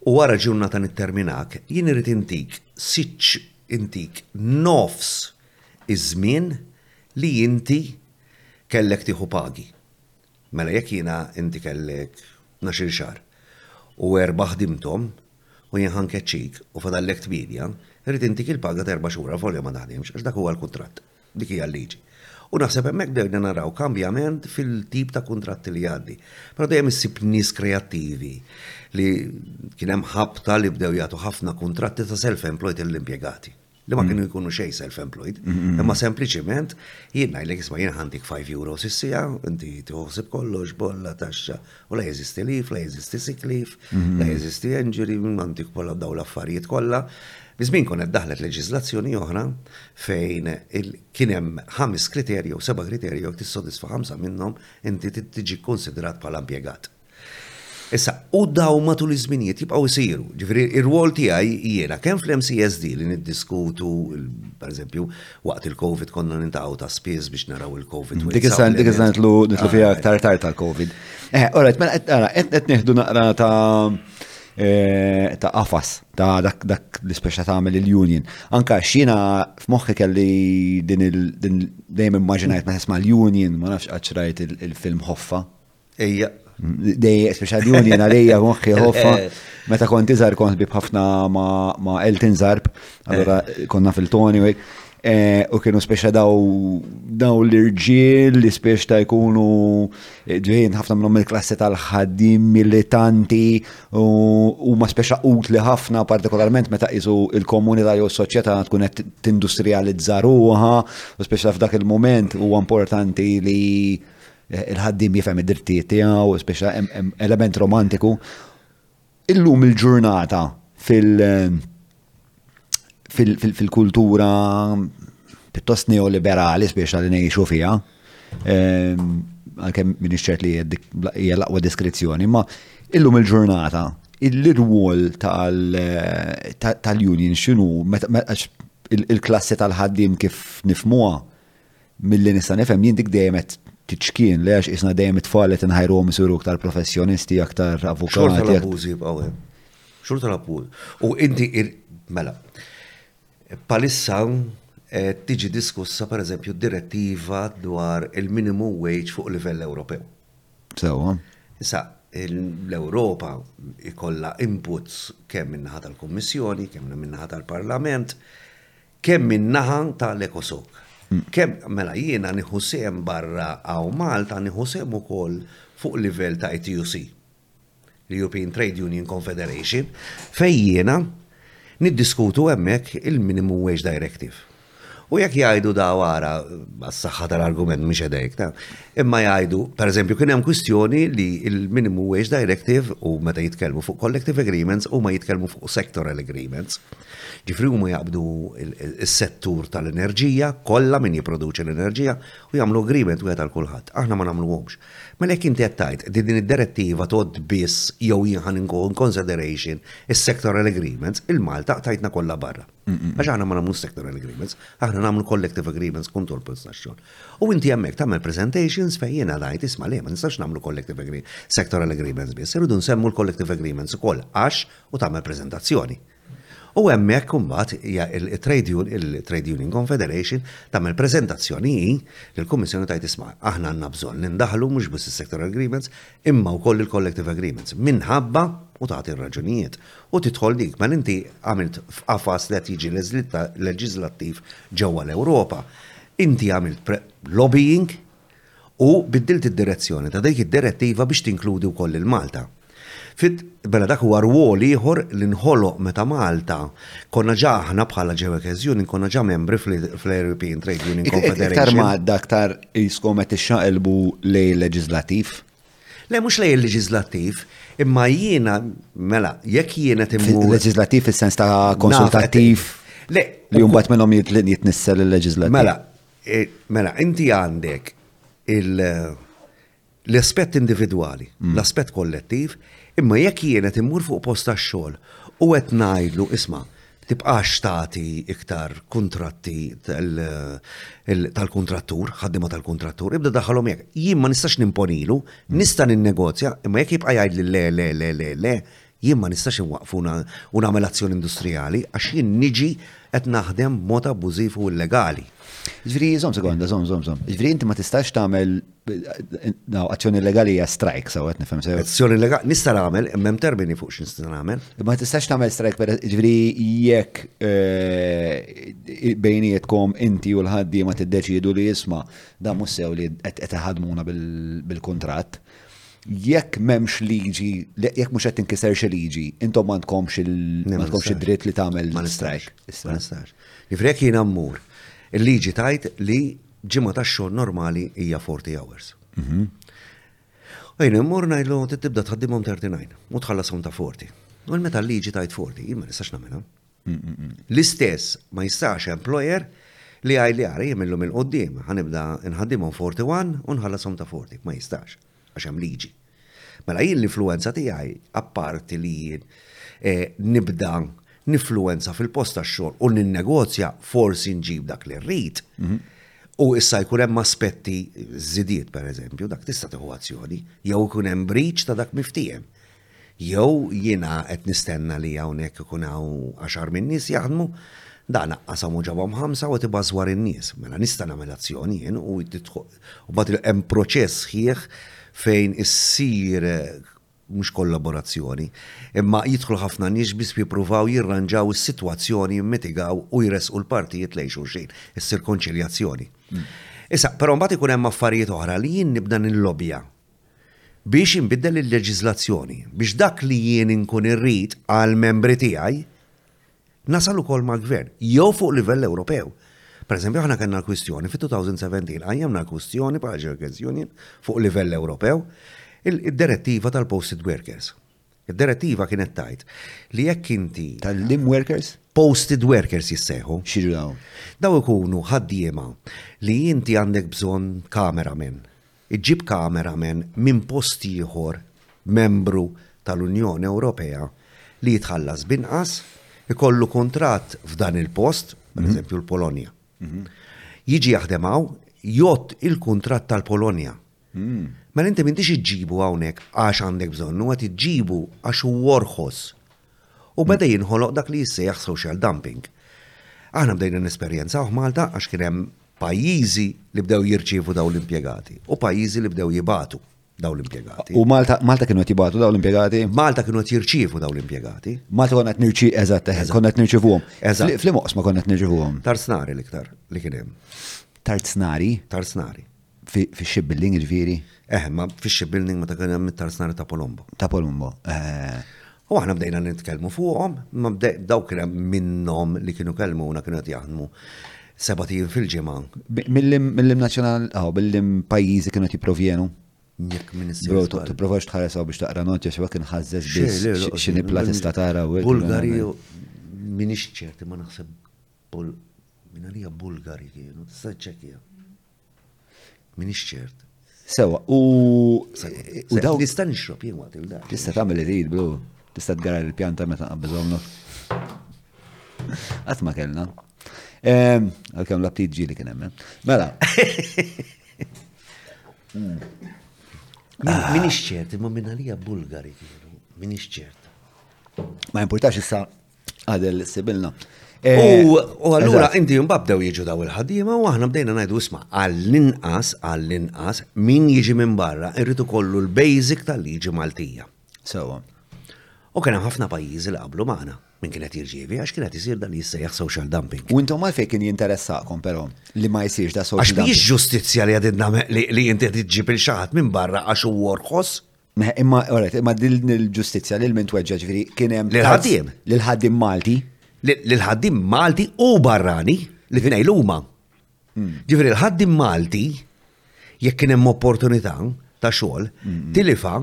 u wara ġurnata nitterminak, jien irid intik siċ intik nofs iż-żmien li inti Kellek tieħu pagi. Mela jekk jiena inti kellek tnax-il xahar u erbgħa ħdimthom u jien ħa nkeċċik u fadallek tmienja, irrid intik il-paga ta' erba' xhur għalvolja ma taħdimx għax dak huwa l-kuntratt. Dik hija l-liġi. U naħseb hemmhekk bdejna naraw kambjament fil-tip ta' kuntratt li jgħaddi. Però dejjem issib nies kreattivi li kien hemm ħabta li bdew jagħtu ħafna kuntratti ta' self-employed lill-impjegati. li ma kienu jkunu xej self-employed, imma sempliciment jien ngħidlek isma' jien għandik 5 euros is-sija, inti tħossib kollox bolla taxxa u la jeżisti lif, la jeżisti sick leave, la jeżisti injury, għandik kollha daw l-affarijiet kollha. Biżmin kun qed daħlet leġiżlazzjoni oħra fejn kien hemm ħames kriterji u seba' kriterji jekk tissodisfa ħamsa minnhom inti tiġi kkunsidrat bħala impjegat. Issa, u daw matul iż-żminijiet jibqgħu jsiru. Ġifieri ir-rwol tiegħi jiena kemm fl-MCSD li niddiskutu, pereżempju, waqt il-COVID konna nintaqgħu ta' spiss biex naraw il-COVID. Dik is dik is nitlu nitlu fiha ah, aktar tard tal-COVID. Eh, alright, mela qed nara qed nieħdu naqra ta' eh, ta' qafas ta' dak dak l-ispeċa tagħmel il-union. Anka xina f'moħħi kelli din il-din dejjem immaġinajt ma' l-union, ma nafx qaċrajt il-film ħoffa Ejja. Dejja, speċjali union għalija moħħi ħoffa. Meta kont iżar kont bib ħafna ma' Elton Zarb, allora konna fil-Tony Way. Eh, u kienu speċa daw daw l-irġiel li speċa ta' jkunu eh, ġejjin ħafna minnhom il-klassi tal-ħaddim militanti u ma speċa utli ħafna partikolarment meta qisu il-komunità jew s-soċjetà tkun qed tindustrijalizza ruha u speċa f'dak il-moment huwa importanti li il-ħaddiem jifhem id-drittijiet tiegħu, speċa element romantiku. Illum il-ġurnata fil- fil-kultura pittost neoliberali speċa li ngħixu fiha, ehm, għalkemm min ċert li hija l-aqwa diskrezzjoni, ma illum il-ġurnata il-rwol tal-union xinu il-klassi tal-ħaddim kif nifmuha Milli nista' nifhem jien dik dejjem qed tiċkien, le għax qisna dejjem it-tfal qed inħajruhom isiru aktar professjonisti, aktar avukati. Xorta l-abbuż jibqgħu hemm. Xorta l-abbuż. U inti mela. Palissa eh, tiġi diskussa pereżempju direttiva dwar il-minimum wage fuq livell Ewropew. Sewa. Issa, l-Europa ikolla inputs kemm minnaħa tal-Kommissjoni, kemm minnaħa tal-Parlament, kemm min-naħa ta' l-Ekosok. Kemm, mela jiena nieħu sehem barra hawn Malta, nieħu sehem ukoll fuq livell ta' ETUC, l-European Trade Union Confederation, fejn jiena niddiskutu hemmhekk il-Minimum Wage Directive. U jekk jgħidu da wara, għas-saħħa tal-argument mhux edejk, imma jgħidu, per eżempju, kien hemm kwistjoni li il-Minimum Wage Directive u meta jitkellmu fuq collective agreements u ma jitkellmu fuq sectoral agreements. Ġifieri huma jaqbdu s-settur tal-enerġija kollha min jipproduċi l-enerġija u jagħmlu agreement wieħed għal kulħadd. Aħna ma nagħmluhomx. Mela jekk inti qed tgħid li din id-direttiva tgħodd biss jew jieħu in consideration is-sectoral agreements, il-Malta qtajtna kollha barra. Għax aħna ma nagħmlux sectoral agreements, aħna nagħmlu collective agreements skont u l-post tax-xogħol. U inti hemmhekk tagħmel presentations fejn jiena ngħid isma' le ma nistax nagħmlu collective agreements, sectoral agreements biss, irridu nsemmu l-collective agreements ukoll għax u tagħmel preżentazzjoni. U hemmhekk imbagħad hija il-trade union, il-trade union confederation tagħmel preżentazzjoni hi lill-Kummissjoni tgħid isma' aħna għandna bżonn li ndaħlu mhux biss is-sectoral agreements imma wkoll il-collective agreements minħabba u tagħti r-raġunijiet. U tidħol dik, mela inti għamilt f'qafas li qed jiġi leġiżlattiv ġewwa l-Ewropa, inti għamilt lobbying U biddilt id-direzzjoni ta' dik id-direttiva biex tinkludi wkoll lil Malta. Fit, mela dak huwa rwol ieħor li nħoloq meta Malta, konna ġa aħna bħala Ġewekeż Union konna ġa membri fl-European Trade Union Confederation. Iktar m'għadda aktar qiskom qed ixxaqilbu lejn il-leġiżlattiv? Le mhux lejn il-leġiżlattiv, imma jiena, mela, jekk jien qed immur. Leġiżlattiv fis-sens ta' konsultattiv. Le. Li mbagħad minnhom jitnissel il-leġiżlattiv. Mela, E, mela, inti għandek l-aspett individwali, mm. l-aspett kollettiv, imma jekk jien qed immur fuq post tax-xogħol u qed ngħidlu isma' tibqax tagħti iktar kuntratti tal-kuntrattur, ħaddima tal-kuntrattur, ibda daħalhom jekk. Jien ma nistax nimponilu, mm. nista' ninnegozja, imma jekk jibqa' jgħidli le le le le le, Jien ma nistax inwaqqfu u nagħmel azzjoni industrijali għax jien niġi qed naħdem b'mod abbużiv u illegali. Ġifieri żomm sekonda, żomm, żomm, żomm. Ġifieri inti ma tistax tagħmel azzjoni illegali hija strike sew qed nifhem sew. Azzjoni illegali nista' nagħmel imma hemm termini fuq x'nista' nagħmel. Ma tistax tagħmel strike per ġifieri jekk eh, bejnietkom inti u l-ħaddiema tiddeċiedu li jisma' dan mhux sew li qed iħadmuna bil-kuntratt. jekk m'hemmx liġi, jekk mhux qed tinkiser xi liġi, intom m'għandkomx id-dritt li tagħmel strajk. Ma nistax. Jifri jekk jiena mmur, il-liġi tajt li ġimgħa tax-xogħol normali hija 40 hours. Mhm. Ejn immur ngħidlu tibda tħaddimhom 39 u tħallasum ta' 40. U meta l-liġi tajt 40, jien ma nistax nagħmilha. L-istess ma jistax employer li jgħidli ara jien mill-lum 'il quddiem ħa nibda nħaddimhom 41 u nħallashom ta' 40, ma jistax, għax hemm liġi. Mela jien l-influwenza tiegħi apparti li jien nibda ninfluwenza fil-post tax-xogħol u ninnegozja forsi nġib dak li rrid, u issa jkun hemm aspetti żidiet pereżempju, dak tista' tieħu azzjoni, jew ikun hemm breach ta' dak miftiehem. Jew jiena qed nistenna li hawnhekk ikun hawn għaxar minn nies jaħdmu, da naqqashom u ġabhom ħamsa u qed ibażwar in-nies. Mela nista' nagħmel azzjoni jien u mbagħad hemm proċess sħiħ fejn issir mhux kollaborazzjoni, imma jidħlu ħafna nies biex jippruvaw jirranġaw is-sitwazzjoni, jimmitigaw u jressqu l-partijiet lejn xulxin, issir konċiljazzjoni. Issa, però mbagħad ikun hemm affarijiet oħra li jien nibda nillobja biex inbiddel il-leġiżlazzjoni biex dak li jien inkun irrid għall-membri tiegħi nasal ukoll mal-Gvern, jew fuq livell Ewropew. Per eżempju, aħna kellna l-kwistjoni fit-2017 qajjemna l-kwistjoni bħala Jergens Union fuq livell Ewropew id-direttiva tal-posted workers. Id-direttiva kienet tajt li jekk inti. Tal-lim workers? Posted workers jissejħu. Xiġu daw? Daw ikunu ħaddiema li inti għandek bżonn kameramen. Iġġib cameraman minn post ieħor membru tal-Unjoni Ewropea li jitħallas b'inqas, ikollu kuntratt f'dan il-post, pereżempju l-Polonja. Jiġi jaħdem hawn, jgħodd il-kuntratt tal-Polonja. Mela inti m'intix iġġibu hawnhekk għax għandek bżonnu, qed iġġibu għax hu orħos. U beda jinħoloq dak li jissejjaħ social dumping. Aħna bdejna nesperjenzawh Malta għax kien hemm Pajjiżi li bdew jirċievu dawn l-impjegati u pajjiżi li bdew jibatu dawn l-impjegati. U Malta, Malta kienu qed jibgħatu dawn l-impjegati? Malta kienu qed jirċievu dawn l-impjegati. Malta konna qed nirċi eżatt, eżatt, konna qed nirċivuhom. Eżatt. Fl-imoqs ma konna qed nirċivuhom. Tarznari l-iktar li kien hemm. Tarznari? Tarznari. Fi shipbuilding ġifieri? Eh, ma fi shipbuilding meta kien hemm it-tarznari ta' Polombo. Ta' Polombo. Eh. U aħna bdejna nitkellmu fuqhom, imma bdew kien hemm minnhom li kienu kellmuna kienu qed jaħdmu sebatin fil-ġimgħa. Mill-lim nazzjonal, aw, mill-lim pajjiżi kienu qed jipprovjenu? Jekk minn is Broto, tipprovax tħares biex taqra notja xi kien ħażżeż biss xi nibla tista' tara u Bulgari minix ċerti ma naħseb Bulgari kienu, tista' ċċekkja. Minix ċert. Sewa, u. U daw. Nista' nixrob jien waqt il-dar. Tista' tagħmel irid, bro. Tista' tgarar il-pjanta meta nqabbiżhom Qatt ma kellna. Ehm, għalkemm l-aptit ġieli kien hemm. Eh. Mela. Min ixċert, imma minn għalija Bulgari kienu, min ixċert. Ma importax issa Għadel sibilna. Eh, u allura inti mbabdew jiġu daw il-ħaddiema u aħna bdejna ngħidu isma' għall-inqas għall-inqas min jiġi minn barra irritu kollu l-basic tal-liġi Maltija. Sewa. U kien hemm ħafna pajjiżi li qablu magħna minn kienet jirġievi għax kienet isir dan jissejjaħ social dumping. U intom għalfejn kien jinteressakom però li ma jsirx da social dumping. Għax biex ġustizzja li għadidna li inti tiġġib il xaħat minn barra għax u orħos Imma, oret, imma din il-ġustizja li l-min tweġġa ġviri kienem. L-ħaddim. L-ħaddim Malti. L-ħaddim Malti u barrani li kien l-huma. Hmm. Ġviri l-ħaddim Malti, jekk kienem opportunità ta' xogħol, hmm. tilifa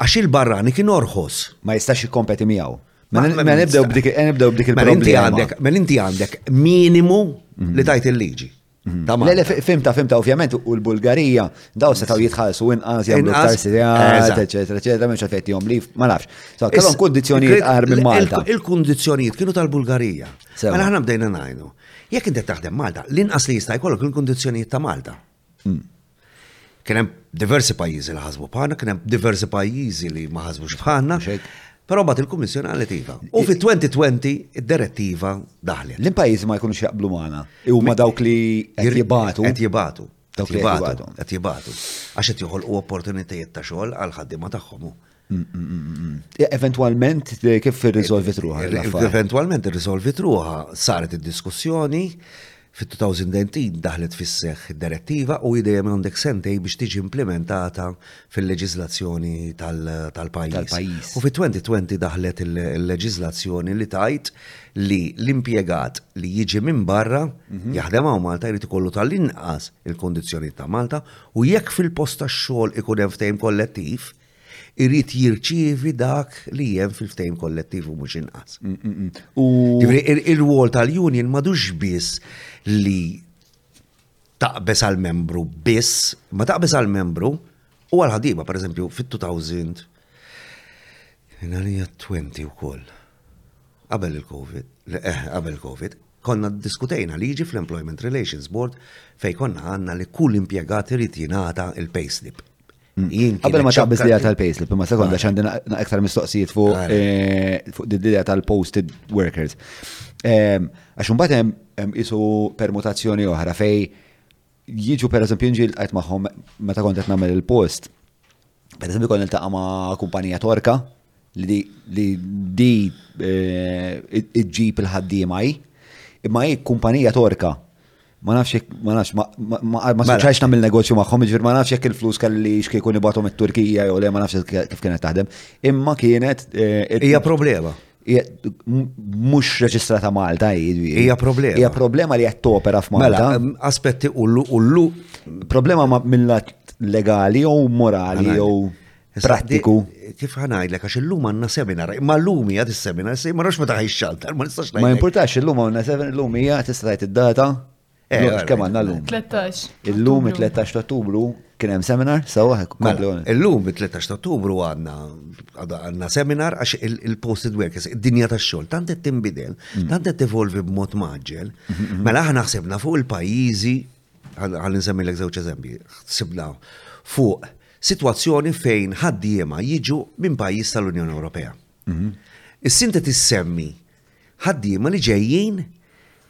għax il-barrani kien orħos. Ma jistax jikkompeti miegħu. Ma nibdew b'dik il-problema. Ma inti għandek minimu li hmm. tajt il-liġi. Mhm. Le, le, fimta, fimta, ovvjament, u l-Bulgarija, daw setaw jitħalsu inqas, jgħamlu ktar sijat, eccetera, eccetera, minn xafet jom li, ma nafx. So, kellhom kondizjonijiet għar minn Malta. Il-kondizjonijiet kienu tal-Bulgarija. Mela ħana bdejna najnu. Jekk inti taħdem Malta, l-inqas li jista' jkollok il-kondizjonijiet ta' Malta. Mm. Kien hemm diversi pajjiżi li ħasbu bħalna, kien hemm diversi pajjiżi li ma ħasbux bħalna. Però bat il-Kummissjoni għalet iva. U fit-2020 id-direttiva daħlet. L-pajjiżi ma jkunux jaqblu magħna. Huma dawk li qed jibatu. Qed jibatu. Qed jibatu. Għax qed joħolqu opportunitajiet ta' xogħol għal ħaddiema tagħhom. Eventualment, kif irriżolvit ruħa? Eventualment irriżolvit ruħa, saret id-diskussjoni, fit-2019 daħlet fisseħ direttiva u idejem għandek sentej biex tiġi implementata fil-leġizlazzjoni tal-pajis. U fit-2020 daħlet il-leġizlazzjoni li tajt li l-impiegat li jiġi minn barra mhm. jaħdem għaw Malta jrid ikollu tal-inqas il-kondizjoni ta' Malta u jekk fil-post tax-xogħol ikun hemm ftehim kollettiv, irid jirċievi dak li hemm fil-ftehim kollettiv u mhux inqas. Mm, mm, mm. Ġifieri il-wol tal-union madux biss li taqbeż għal membru biss, ma taqbeż għal membru u għal ħadiba, per eżempju, fit-2000 Inalija 20 u koll. Qabel il-Covid, eh, qabel il-Covid, konna diskutejna liġi fl-Employment Relations Board fej konna għanna li kull impiegat irid jingħata il-payslip. Qabel ma taqbiż li tal-payslip, imma sekonda xandi iktar mistoqsijiet fuq eh, d-didja tal-posted workers. Ehm, għax un batem jisu permutazzjoni oħra fej jiġu per eżempju nġil għajt maħħom meta kont qed nagħmel il-post. Per eżempju kont niltaqa' ma' kumpanija Torka li di eh, iġġib il-ħaddiema imma hi kumpanija Torka Ma nafx jekk, ma nafx, ma mela. suċajx namil negozju maħħom, ġvir ma nafx jekk il-flus kelli xkieku nibatom it-Turkija jew le, ma nafx kif kienet taħdem. Imma kienet. Eh, Hija problema. Mux reġistrata Malta, hija problema. Hija problema li qed topera f'Malta. Mela, aspetti ullu ullu. Problema mill-lat legali jew morali jew. prattiku. Kif ħanajlek, għax illum għanna seminar, imma l-lum hija seminar se ma nafx meta ħajxxaltar, ma nistax ngħid. Ma importax illum għandna seminar, illum hija tista' tgħid id-data. Eh, kemm għandna llum? 13. Illum 13 Ottubru kien hemm seminar sewwa mela, Illum 13 Ottubru għandna għandna seminar għax il-posted workers, id-dinja tax-xogħol tant qed tinbidel, mm. tant qed tivolvi b'mod maġġel. Mm-hmm. Mela aħna ħsebna fuq il-pajjiżi Ħalli nsemmilek żewġ eżempji. Sibna fuq sitwazzjoni fejn ħaddiema jiġu minn pajjiż tal-Unjoni Ewropea. Mhm. Is-sinta tissemmi ħaddiema li ġejjin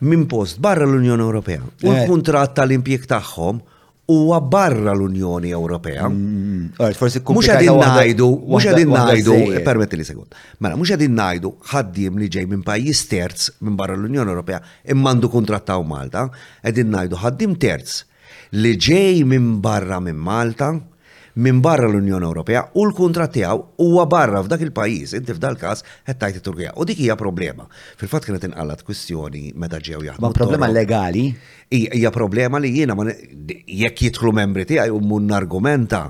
minn post barra l-Unjoni Ewropea. U eh. l-kuntratt tal-impjeg tagħhom huwa barra l-Unjoni Ewropea. Mm, forsi Mhux qegħdin ngħidu, mhux qegħdin ngħidu, permetti li segund. Mela, mhux qegħdin ngħidu ħaddiem li ġej minn pajjiż terz minn barra l-Unjoni Ewropea Imma għandu kuntratt hawn Malta, qegħdin ngħidu ħaddiem terz li ġej minn barra minn Malta, minn barra l-Unjoni Ewropea u l-kuntratt tiegħu huwa barra f'dak il-pajjiż, inti f'dal-każ qed tgħid it-Turkija. U dik hija problema. Fil-fatt kienet inqalgħet kwistjoni meta ġew jaħdmu. Ma problema legali? Hija problema li jiena jekk jidħlu membri tiegħi u mun argumenta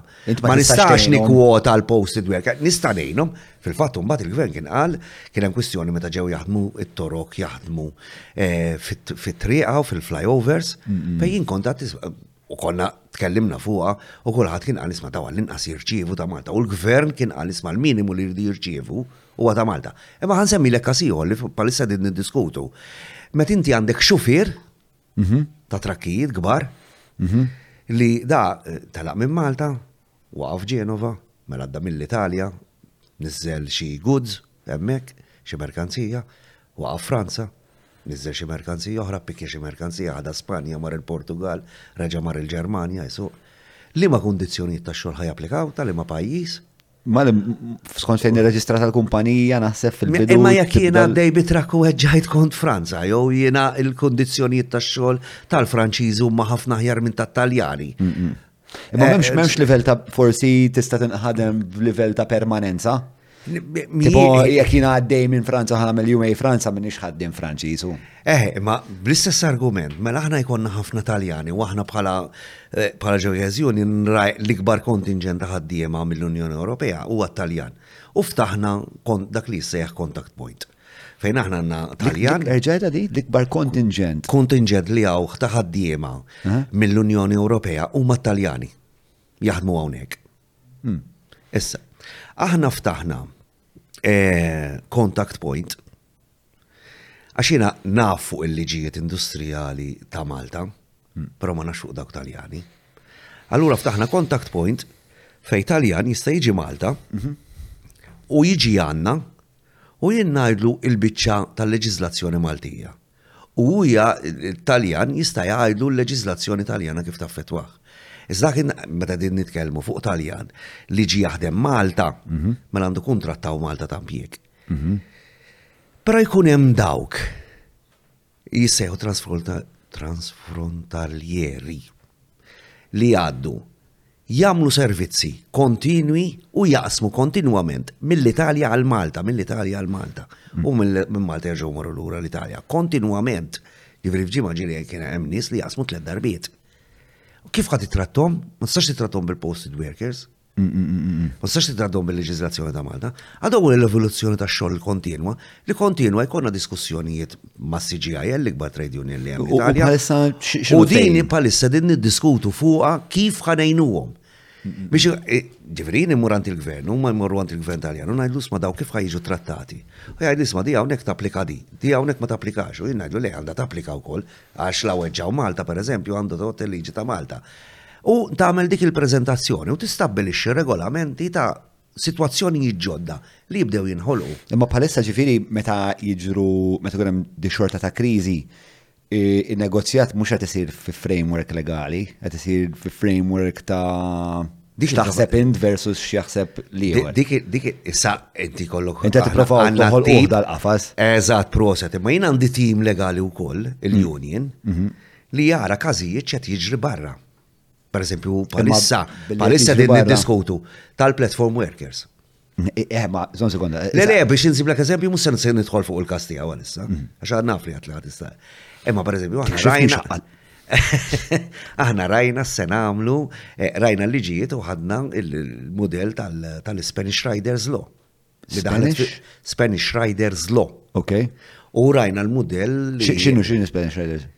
ma nistax nikkwota l-posted worker, nista' ngħinhom, Fil-fatt mbagħad il-gvern kien qal kien hemm kwistjoni meta ġew jaħdmu it-torok jaħdmu eh, fit-triqa u fil-flyovers fejn kont u konna tkellimna fuqa u kulħadd kien qal isma' ta' l-inqas jirċievu ta' Malta u l-gvern kien qal isma' l-minimu li jridu jirċievu huwa ta' Malta. Imma ħan semmi lek ieħor li palissa din niddiskutu. Met inti għandek xufier mhm. ta' trakkijiet kbar mhm. li da eh, telaq minn Malta Waqa' f'Ġenova, mela għadda mill-Italja, niżżel xi goods hemmhekk, xi merkanzija, waqa' f'Franza, niżżel xi merkanzija oħra, ppikkja xi merkanzija, ħadha Spanja, mar il-Portugall, reġa' mar il-Ġermanja jsuq. Liema kundizzjonijiet tax-xogħol ħa japplikaw ta' liema pajjiż? Mali, skont fejn irreġistra tal-kumpanija naħseb fil-bidu. Imma jekk jien għaddej bi trakku ġajt kont Franza, jew jiena il-kundizzjonijiet tax-xogħol tal-Franċiżi huma ħafna aħjar minn tat-Taljani. Imma eh, memx, eh, memx livell ta' forsi tista' tinqħadem b'livell ta' permanenza? Tipo, jek jina għaddej minn Franza ħana mill jumej Franza minn ħaddim Franċiżu. Eh, imma bl-istess argument, mela aħna jkonna ħafna Taljani u aħna bħala eh, bħala ġewjazzjoni nraj l-ikbar kontingent ta' ħaddiema mill-Unjoni Ewropea huwa Taljan. U ftaħna dak li jissejjaħ contact point. Fejn aħna għandna Taljan. Erġajta di, l-ikbar kontingent. Kontingent li għaw ta' ħaddiema mill-Unjoni Ewropea huma Taljani. Jaħdmu hawnhekk. Hmm. Issa, aħna ftaħna eh, contact point għax jiena naf fuq il-liġijiet industrijali ta' Malta. Però ma nafx fuq dawk Taljani. Allura ftaħna contact point fej Taljan jista' jiġi Malta u jiġi għandna u jien ngħidlu il-biċċa tal-leġiżlazzjoni Maltija. U huja Taljan jista' jgħidlu l-leġiżlazzjoni Taljana kif taffetwaħ. Iżda kien meta din nitkellmu fuq Taljan li ġi jaħdem Malta, mhm. mela għandu kuntrattaw Malta ta' impjieg. Mhm. Però jkun hemm dawk jissejħu transfrontaljeri, li jgħaddu jagħmlu servizzi kontinwi u jaqsmu kontinwament mill-Italja għal Malta, mill-Italja għal Malta, u minn Malta jerġgħu marru lura l-Italja. Kontinwament, jiġri f'ġimgħa ġiri kien hemm nies li jaqsmu tliet darbiet. Kif ħadd trattom? Ma tistax titrattom bil-posted workers, Ma tistax titgħaddhom bil-leġiżlazzjoni ta' Malta. Għadhom l-evoluzzjoni ta' xogħol kontinwa li kontinwa jkollna diskussjonijiet ma' CGI l-ikbar trade union li hemm. U din palissa din niddiskutu fuqha kif ħanejnuhom. Biex e, ġifieri imur għand il-gvern, huma jmorru għand il-gvern Taljan u ngħidlu sma' daw kif ħajġu trattati. U jgħidli sma' di hawnhekk tapplika di, di hawnhekk ma tapplikax u jien ngħidlu le għandha tapplika wkoll Għax la weġġgħu Malta, pereżempju, għandha tgħodd il-liġi ta' Malta. U tagħmel dik il-preżentazzjoni u tistabbilixxi regolamenti ta' sitwazzjonijiet ġodda li jibdew jinħolqu. Imma bħalissa ġifieri meta jiġru meta jkun hemm di xorta ta' kriżi, in-negozjat mhux qed isir fi framework legali, qed isir fi framework ta' Dik taħseb int versus x'jaħseb li Dik dik issa inti kollok. Inti tipprova toħol dal-qafas. Eżatt proset, imma jien għandi tim legali wkoll il-union mm. mhm. li jara każijiet ċet jiġri barra. Per eżempju, palissa, palissa din diskutu tal-platform workers. Eħma, eh, eh, zon sekonda. Le, le, biex insib l-ek eżempju, mus se nidħol fuq il-kas tiegħu għalissa. Mm. Għax għad naf li għat li għad issa. Imma per eżempju, għahna rajna. Aħna rajna se nagħmlu, eh, rajna l-liġijiet u ħadna il-modell tal-Spanish Riders Law. Spanish? Spanish Riders Law. Ok. U rajna l-modell. Xinu xinu Spanish Riders?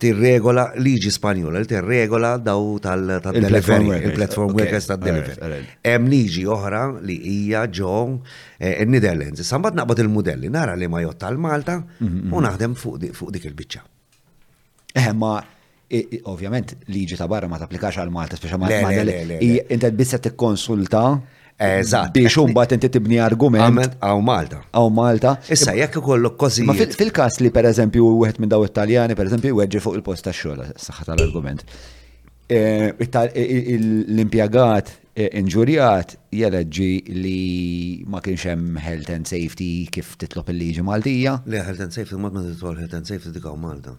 tirregola liġi Spanjola li tirregola daw tal-delivery, il-platform workers tal-delivery. Hemm liġi oħra li hija ġo eh, in-Netherlands. Issa mbagħad naqbad il-modelli nara li ma jotta l-Malta mhm, u mhm. naħdem fuq dik il-biċċa. Eh, ma ovvjament liġi ta' barra ma tapplikax għal Malta, speċjalment Inti biss qed tikkonsulta Eżatt. Biex imbagħad inti tibni argument. Għaw Malta. Għaw Malta. Issa jekk ikollok kozi. Ma fil-każ li pereżempju wieħed minn daw it-Taljani pereżempju jweġġi fuq il-post tax-xogħol saħħa tal-argument. E, e, l-impjagat e, inġurjat jeleġġi li ma kienx hemm health and safety kif titlob il-liġi Maltija. Le health and safety mod ma titlob health and safety dik Malta.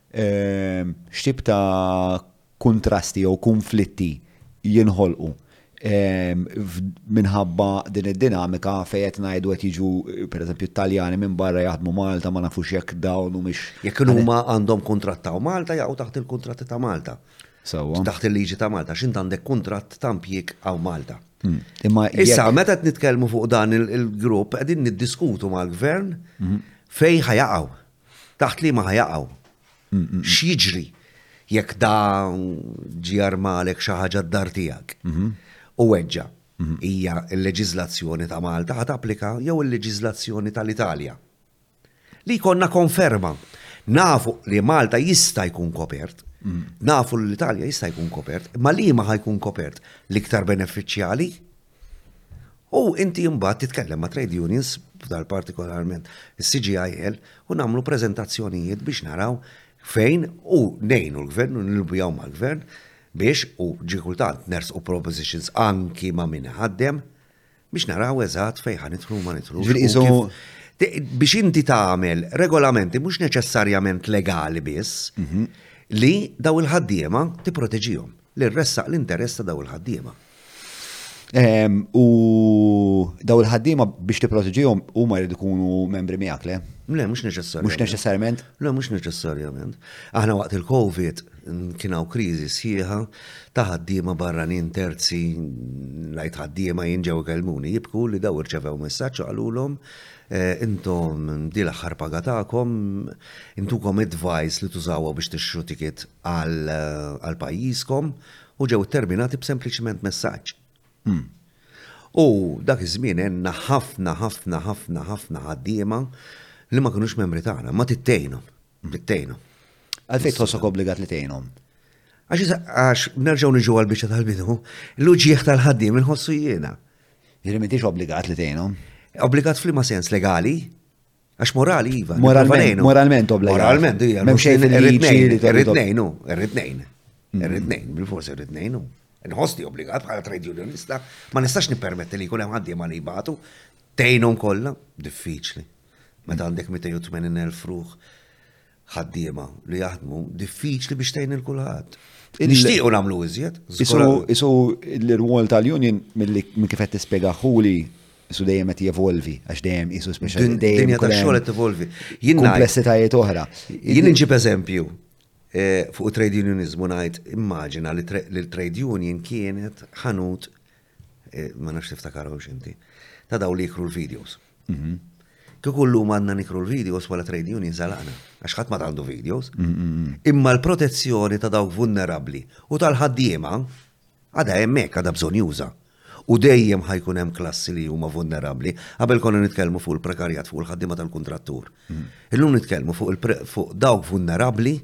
x'tip ta' kuntrasti jew kunflitti jinħolqu minħabba din id-dinamika fejn qed ngħidu qed jiġu pereżempju t-Taljani minn barra jaħdmu Malta ma nafux jekk dawn humiex. Jekk huma għandhom kuntratt ta' Malta jaqgħu taħt il-kuntratti ta' Malta. Sewwa. Taħt il-liġi ta' Malta x'int għandek kuntratt ta' impjieg hawn Malta. Imma issa meta qed nitkellmu fuq dan il-grupp qegħdin niddiskutu mal-gvern fejn ħajaqgħu. Taħt liema ħa jaqgħu? X'jiġri jekk da ġie armalek xi ħaġa d-dar tiegħek? U weġġa', hija l-leġiżlazzjoni ta' Malta ħa tapplika jew il-leġiżlazzjoni tal-Italja? Li jkollna konferma. Nafu li Malta jista' jkun kopert, nafu li l-Italja jista' jkun kopert, imma liema ħa jkun kopert? L-iktar benefiċjali? U inti mbagħad titkellem ma' trade unions, f'dar partikolarment is-CGIL, u nagħmlu preżentazzjonijiet biex naraw fejn u nejnu l-gvern u nilbjaw mal-gvern biex u ġikultant ners u propositions anki ma' min ħaddem biex naraw eżatt fejn ħanitħlu ma nitħlu. Biex inti tagħmel regolamenti mhux neċessarjament legali biss mhm. li daw il-ħaddiema tipproteġihom. li rressaq l-interess ta' daw il-ħaddiema. Ehm, u daw il-ħaddiema biex tipproteġihom huma jridu jkunu membri miegħek, le? Le, mhux neċessarjament. Mhux neċessarjament? Le, mhux neċessarjament. Aħna waqt il-COVID kien hawn kriżi sħiħa ta' ħaddiema barranin terzi lajt ħaddiema jinġew kelmuni jibku li daw irċevew messaġġ qalulhom eh, intom di l-aħħar paga tagħkom intukom advice li tużawha biex tixxu tiket għal pajjiżkom u ġew terminati b'sempliċiment messaġġ. Hmm. U dak iż-żmien għenna ħafna ħafna ħafna ħafna ħaddiema li ma kinux membri tagħna, ma tittejnhom, hmm. tittejnhom. Għalfejn tħossok obbligat li tgħinhom? Għax nerġgħu niġu għal biċċa tal-bidu, l-uġieħ tal-ħaddiem inħossu jiena. Jiġri m'intix obbligat li tgħinhom? Obbligat f'liema sens legali, Għax morali, iva. Moralment, moralment obbligat. Moralment, iva. Mem xejn irritnejn, irritnejn, irritnejn. Mm. Irritnejn, bil-fors irritnejn. Nħosti obbligat bħala trade unionista, ma nistax nipermetti li jkun hemm għaddi ma li jibatu, tejnhom kollha, diffiċli. Meta għandek 280,000 fruħ, ħaddiema li jaħdmu diffiċli biex tgħin il kulħadd. Nixtiequ nagħmlu iżjed. Isu l-irwol tal-union milli minn kif qed tispjega ħuli su dejjem qed jevolvi għax dejjem isu speċjali dejjem ta' xogħol qed evolvi. Jien komplessitajiet oħra. Jien inġib eżempju eh, fuq trade unionizmu ngħid immaġina li l-trade union kienet ħanut eh, ma nafx tiftakarhomx inti ta' daw li jikru l-videos. Mhm. Kieku llum għandna nikru l-videos bħala trade union zalaqna, għax ħadd ma għandu videos. Mhm, mhm. Imma l-protezzjoni ta' dawk vulnerabbli u tal-ħaddiema għadha hemmhekk għadha bżonn juża. U dejjem ħajkun hemm klassi li huma vulnerabbli. Qabel konna nitkellmu fuq il-prekarjat fuq il-ħaddiema tal-kuntrattur. Mhm. Illum nitkellmu fuq dawk vulnerabbli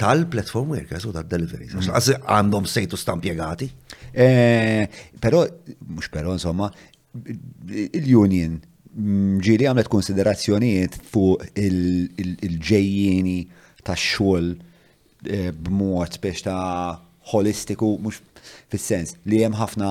tal-platform workers u tal-deliveries. Mm. Għaz għandhom sejtu stamp jegati. Eh, pero, mux pero, insomma, il-union mm, ġili għamlet konsiderazzjonijiet fuq il-ġejjini ta' xol eh, b'mod biex ta' ħolistiku mhux fis-sens li hemm ħafna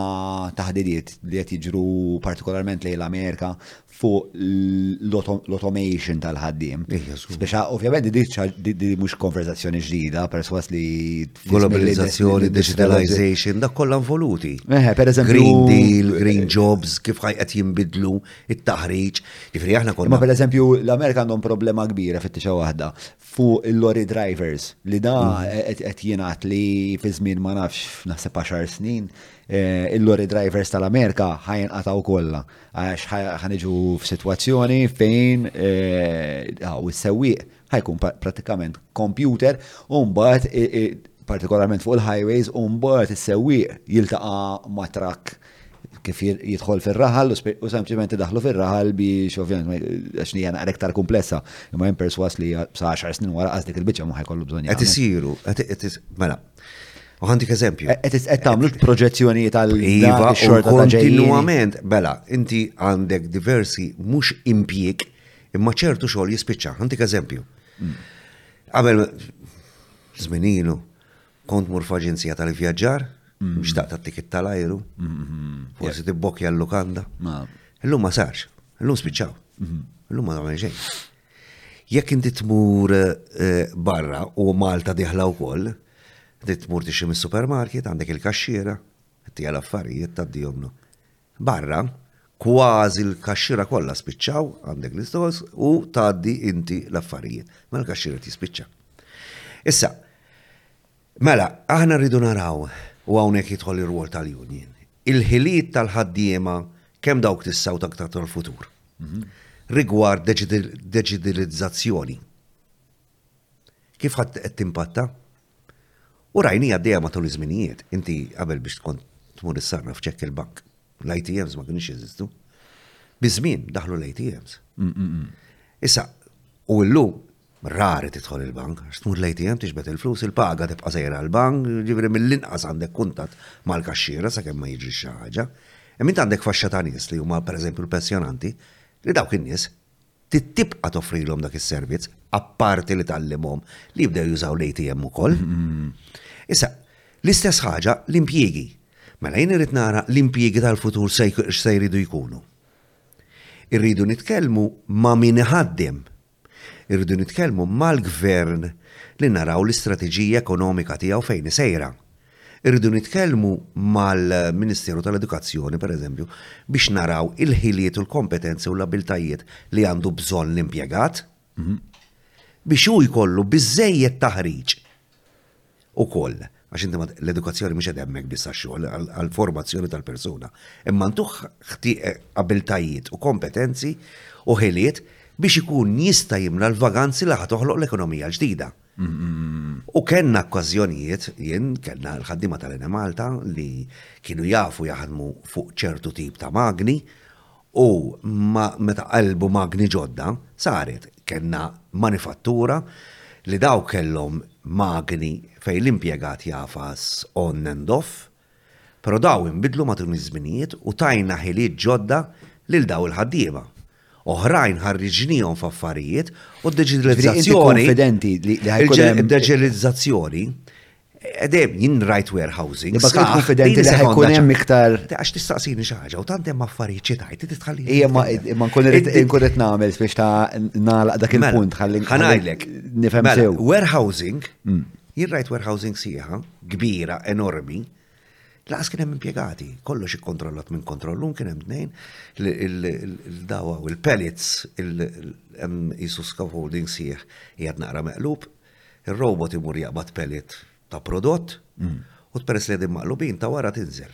taħdidiet li qed jiġru partikolarment lejn l-Amerika fuq l-automation tal-ħaddiem. Speċa ovvjament di mhux konverzazzjoni ġdida perswas li globalizzazzjoni, digitalization, dak kollha involuti. Per eżempju, Green Deal, Green Jobs, kif qed jinbidlu it-taħriġ. Ġifieri aħna konna. Ma per eżempju, l-Amerika għandhom problema kbira fit-tixgħa waħda fuq il-lorry drivers li da mhm. qed jingħad li fi żmien ma nafx naħseb 10 snin eh, il-lorry drivers tal-Amerika ħajinqataw kollha għax ħaniġu f'sitwazzjoni fejn eh, u s-sewwieq ħajkun pratikament kompjuter u mbagħad partikolarment fuq il-highways u mbagħad is-sewwieq jiltaqa' ma' trakk kif jidħol fil-raħal u sempliċement daħlu fil-raħal biex ovvjament għax li għana iktar komplessa imma jen perswas li sa 10 snin wara għazdik il-bicċa muħaj kollu bżonja. Għet isiru, mela. U għandik eżempju. Għet tamlu proġezzjoni tal-iva xorta kontinuament, bela, inti għandek diversi mux impjek imma ċertu xogħol jispiċċa. Għandik eżempju. Mm. Qabel zminilu, Kont mur f'aġenzija tal-ivvjaġġar, xtaqt għat-tikit tal-ajru, forsi tibbokja l-lukanda. Illum ma sarx, illum spiċċaw, illum ma nagħmel xejn. Jekk inti tmur eh, barra u Malta diħla wkoll, inti tmur tixi mis-supermarket, għandek il-kaxxiera, tija l-affarijiet ta' dijomnu. Barra, kważi l-kaxxiera kollha spiċċaw, għandek l-istalls, u tgħaddi inti l-affarijiet. Mela l-kaxxier qed jispiċċa. Issa, mela, aħna rridu naraw u hawnhekk jidħol ir-rwol tal-union. Il-ħiliet tal-ħaddiema kemm dawk tissaw dak tal-futur. Mhm. Rigward deċidilizzazzjoni. Kif ħadd qed timpatta? U rajni għaddejja matul iż-żminijiet, inti qabel biex tkun tmur issarraf ċekk il-bank. L-ATMs ma kienx jeżistu. Biż-żmien daħlu l-ATMs. Issa, u llum rari tidħol il-bank, għax tmur l-ATM tixbet il-flus, il-paga tibqa' sejra l-bank, ġifieri mill-inqas għandek kuntat mal-kaxxiera sakemm ma jiġri xi ħaġa. Imma int għandek faxxa ta' nies li huma pereżempju l-pensjonanti li dawk in-nies trid tibqa' toffrilhom dak is-servizz, apparti li tgħallimhom li jibdew jużaw l-ATM ukoll. Issa, l-istess ħaġa l-impjiegi. Mela jien irrid nara l-impjiegi tal-futur x'se jridu jkunu. Irridu nitkellmu ma' min iħaddem. Irridu nitkellmu mal-gvern li naraw l-istrateġija ekonomika tiegħu fejn hi sejra. Irridu nitkellmu mal-Ministeru tal-Edukazzjoni, per eżempju, biex naraw il-ħiliet u l-kompetenzi u l-abiltajiet li għandu bżonn l-impjegat, mhm. biex hu jkollu biżejjed taħriġ u koll għax inti l-edukazzjoni mhux qed hemmhekk biss xogħol għall-formazzjoni tal-persuna. Imma ntuħ eh, abiltajiet u kompetenzi u ħiliet biex ikun jista' jimla l-vaganzi li ħad toħloq l-ekonomija ġdida. U kellna okkażjonijiet, jien kellna l-ħaddiema tal-Ene Malta li kienu jafu jaħdmu fuq ċertu tip ta' magni u meta qalbu magni ġodda saret kellna manifattura li dawk kellhom magni fejn l-impjegat jagħfas on and off Però dawn inbidlu matul iż-żminijiet u tajna ħiliet ġodda lil dawn il-ħaddiema. Oħrajn ħarriġnihom f'affarijiet u d-diġitalizzazzjoni. Id-diġitalizzazzjoni Edem, jien rajt warehousing. Bas kont konfidenti li ħajkun hemm iktar. Għax tistaqsini xi ħaġa u tant hemm affarijiet xi tajt, inti tħalli. Ija ma nkun irid nagħmel biex ta' nagħlaq dak il-punt ħalli. Ħanajlek. Nifhem mela, sew. Warehousing mm. Jien rajt warehousing sħiħa, kbira, enormi, lanqas kien hemm impjegati, kollox ikkontrollat minn kontrollun kien hemm tnejn, il-dawa u l-pellets, hemm isu scaffolding sħiħ qiegħed naqra meqlub, ir-robot imur jaqbad pellet ta' prodott, u peress li qegħdin maqlubin ta' wara tinżel.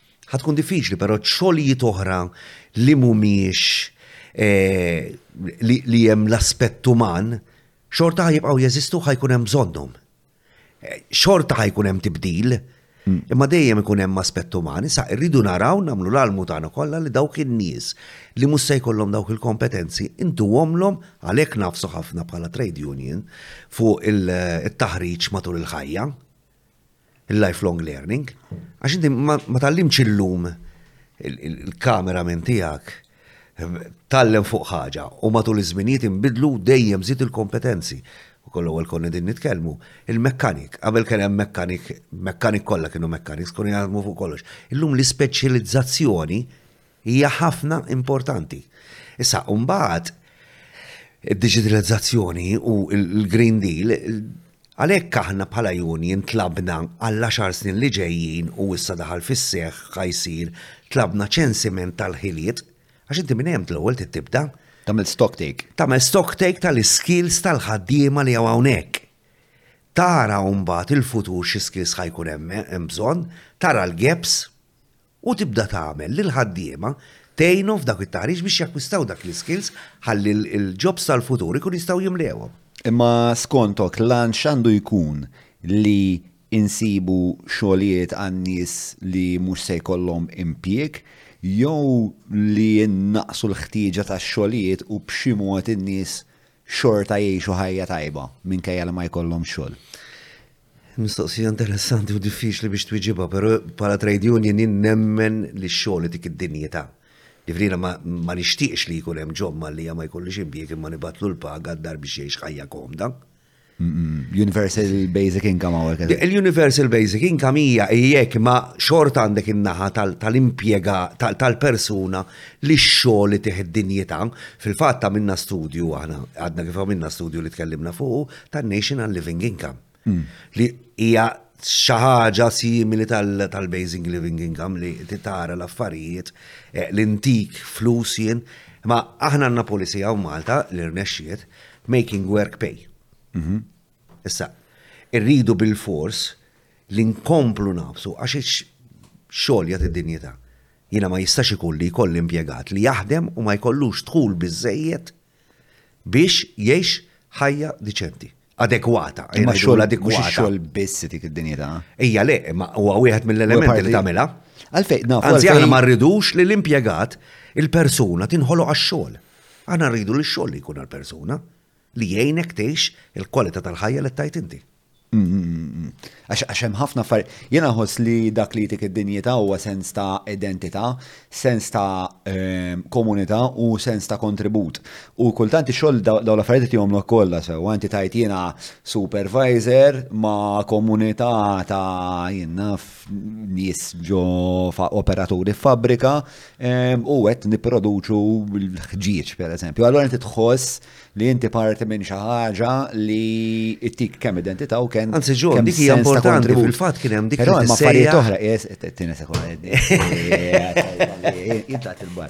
Ħa tkun diffiċli, però xogħlijiet oħra li mhumiex eh, li hemm l-aspett uman, xorta ħajibqgħu jeżistu ħajkun hemm bżonnhom. Eh, xorta ħajkun hemm tibdil, mm. imma dejjem ikun hemm aspett uman, sa rridu naraw nagħmlu l-almu tagħna kollha li dawk in-nies li mhux se jkollhom dawk il-kompetenzi intu għomlhom għalhekk nafsu ħafna bħala trade union fuq il-taħriġ matul il-ħajja. il-lifelong learning, għax inti ma tallimx illum il-kameramen tiegħek tallem fuq ħaġa u matul iż-żminijiet inbidlu dejjem żid il-kompetenzi. U kollu għal konni din nitkellmu, il-mekkanik, qabel kien hemm mekkanik, mekkanik kollha kienu mekkaniks, kunu jaħdmu fuq kollox. Illum l-ispeċjalizzazzjoni Hija ħafna importanti. Issa, u mbagħad id-diġitalizzazzjoni u l-Green Deal Għalhekk aħna bħala union tlabna għall-10 snin li ġejjin u issa daħal fis-seħ ħajsir tlabna ċensiment tal-ħiliet għax inti minn hemm l-ewwel tibda tagħmel stock take. Tagħmel stock take tal-iskills tal-ħaddiema li hawnhekk. Tara mbagħad il-futur xi skills ħajkun hemm hemm bżonn, tara l-gaps u tibda tagħmel lill-ħaddiema tgħinhom f'dawk it-taħriġ biex jakkwistaw dak l-iskills ħalli l-jobs tal-futur ikunu jistgħu jimlewhom. Imma skontok l-għan x'għandu jkun li insibu xogħlijiet għan-nies li mhux se jkollhom impjieg jew li innaqsu l-ħtieġa ta' xogħlijiet u b'xi mod in-nies xorta jgħixu ħajja tajba minkejja li ma jkollhomx xogħol? Mistoqsija interessanti u diffiċli biex twiġibha, però bħala trade union jien nemmen li x-xogħol dik id-dinjità. Ġifieri ma nixtieqx li jkun hemm ġomma li ma jkollix impjieg imma nibatlu l-paga d-dar biex jgħix ħajja komda. Universal Basic Income għawek. Il-Universal Basic Income hija jekk ma xort għandek in-naħa tal-impjega tal-persuna li x-xogħol li tieħ id-dinjità. Fil-fatt għamilna studju aħna, għadna kif għamilna studju li tkellimna fuq, tan-National Living Income. Hmm. Li hija xi ħaġa simili tal-Basic Living Income li titara l-affarijiet eh, l-intik flus jien. Ma aħna għandna policy għaw Malta li rnexxiet making work pay. Mhm. Issa, irridu bil-fors li nkomplu nafsu għax xogħol jagħti dinjità. Jiena ma jistax ikun li jkolli impjegat li jaħdem u ma jkollux dħul biżejjed biex jgħix ħajja diċenti adegwata. Ma xogħol adegwata. Xogħol biss dik id-dinjità. Ija le, ma huwa wieħed mill-elementi li tagħmilha. Għalfejn naf. Anzi aħna ma rridux li l-impjegat il-persuna tinħoloq għax-xogħol. Aħna rridu li x-xogħol li jkun għall-persuna li jgħinek tgħix il-kwalità tal-ħajja li tajt inti. Għax hemm ħafna affar. Jiena ħoss li dak li jtik id-dinjità huwa sens ta' identità, sens ta' ehm, komunità u sens ta' kontribut. U kultant ix-xogħol dawn l-affarijiet qed jagħmlu kollha sew. Inti tajt jiena supervisor ma' komunità ta' jiena nies ġo operaturi f'fabbrika ehm, u qed nipproduċu l-ħġieġ pereżempju. Allora inti tħoss Li inti parti minn xi ħaġa li ttik kemm identità u kemm. Anzi ġon, dik hija importanti fil-fatt kien hemm dik li affarijiet oħra qies tieni sekonda. Jitlaq il-bar.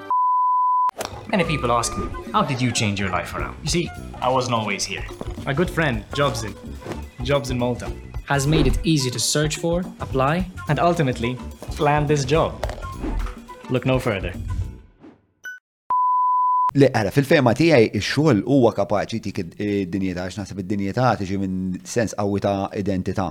Many people ask me, how did you change your life around? You see, I wasn't always here. My good friend, Jobs in, Jobs in Malta, has made it easy to search for, apply, and ultimately land this job. Look no further. Li għara, fil-fema tijaj, il-xol huwa kapaċi tik id-dinjeta, għax nasib id-dinjeta tiġi minn sens għawi ta' identita,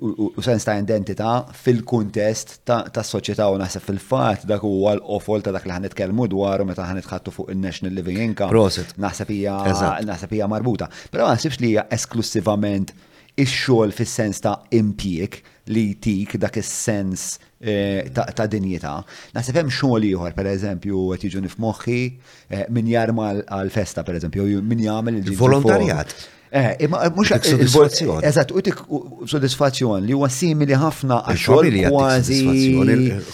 u sens ta' identita fil-kontest tas-soċjetà u naħseb fil-fatt dak huwa l-qofol ta' dak li ħan nitkellmu dwaru meta ħan nitħattu fuq in-National Living Income. Prosit. Naħseb hija naħseb hija marbuta. Però ma naħsibx li hija esklussivament ix-xogħol fis-sens ta' impjieg li jtik dak is-sens eh, ta' dinjità. Naħseb hemm xogħol ieħor, pereżempju qed jiġu nifmoħħi eh, min jarma għall-festa pereżempju, min jagħmel il-volontarjat. Eh, imma eh, mhux eh, soddisfazzjon. Eżatt, u dik soddisfazzjon li huwa simili ħafna għax-xogħol kważi.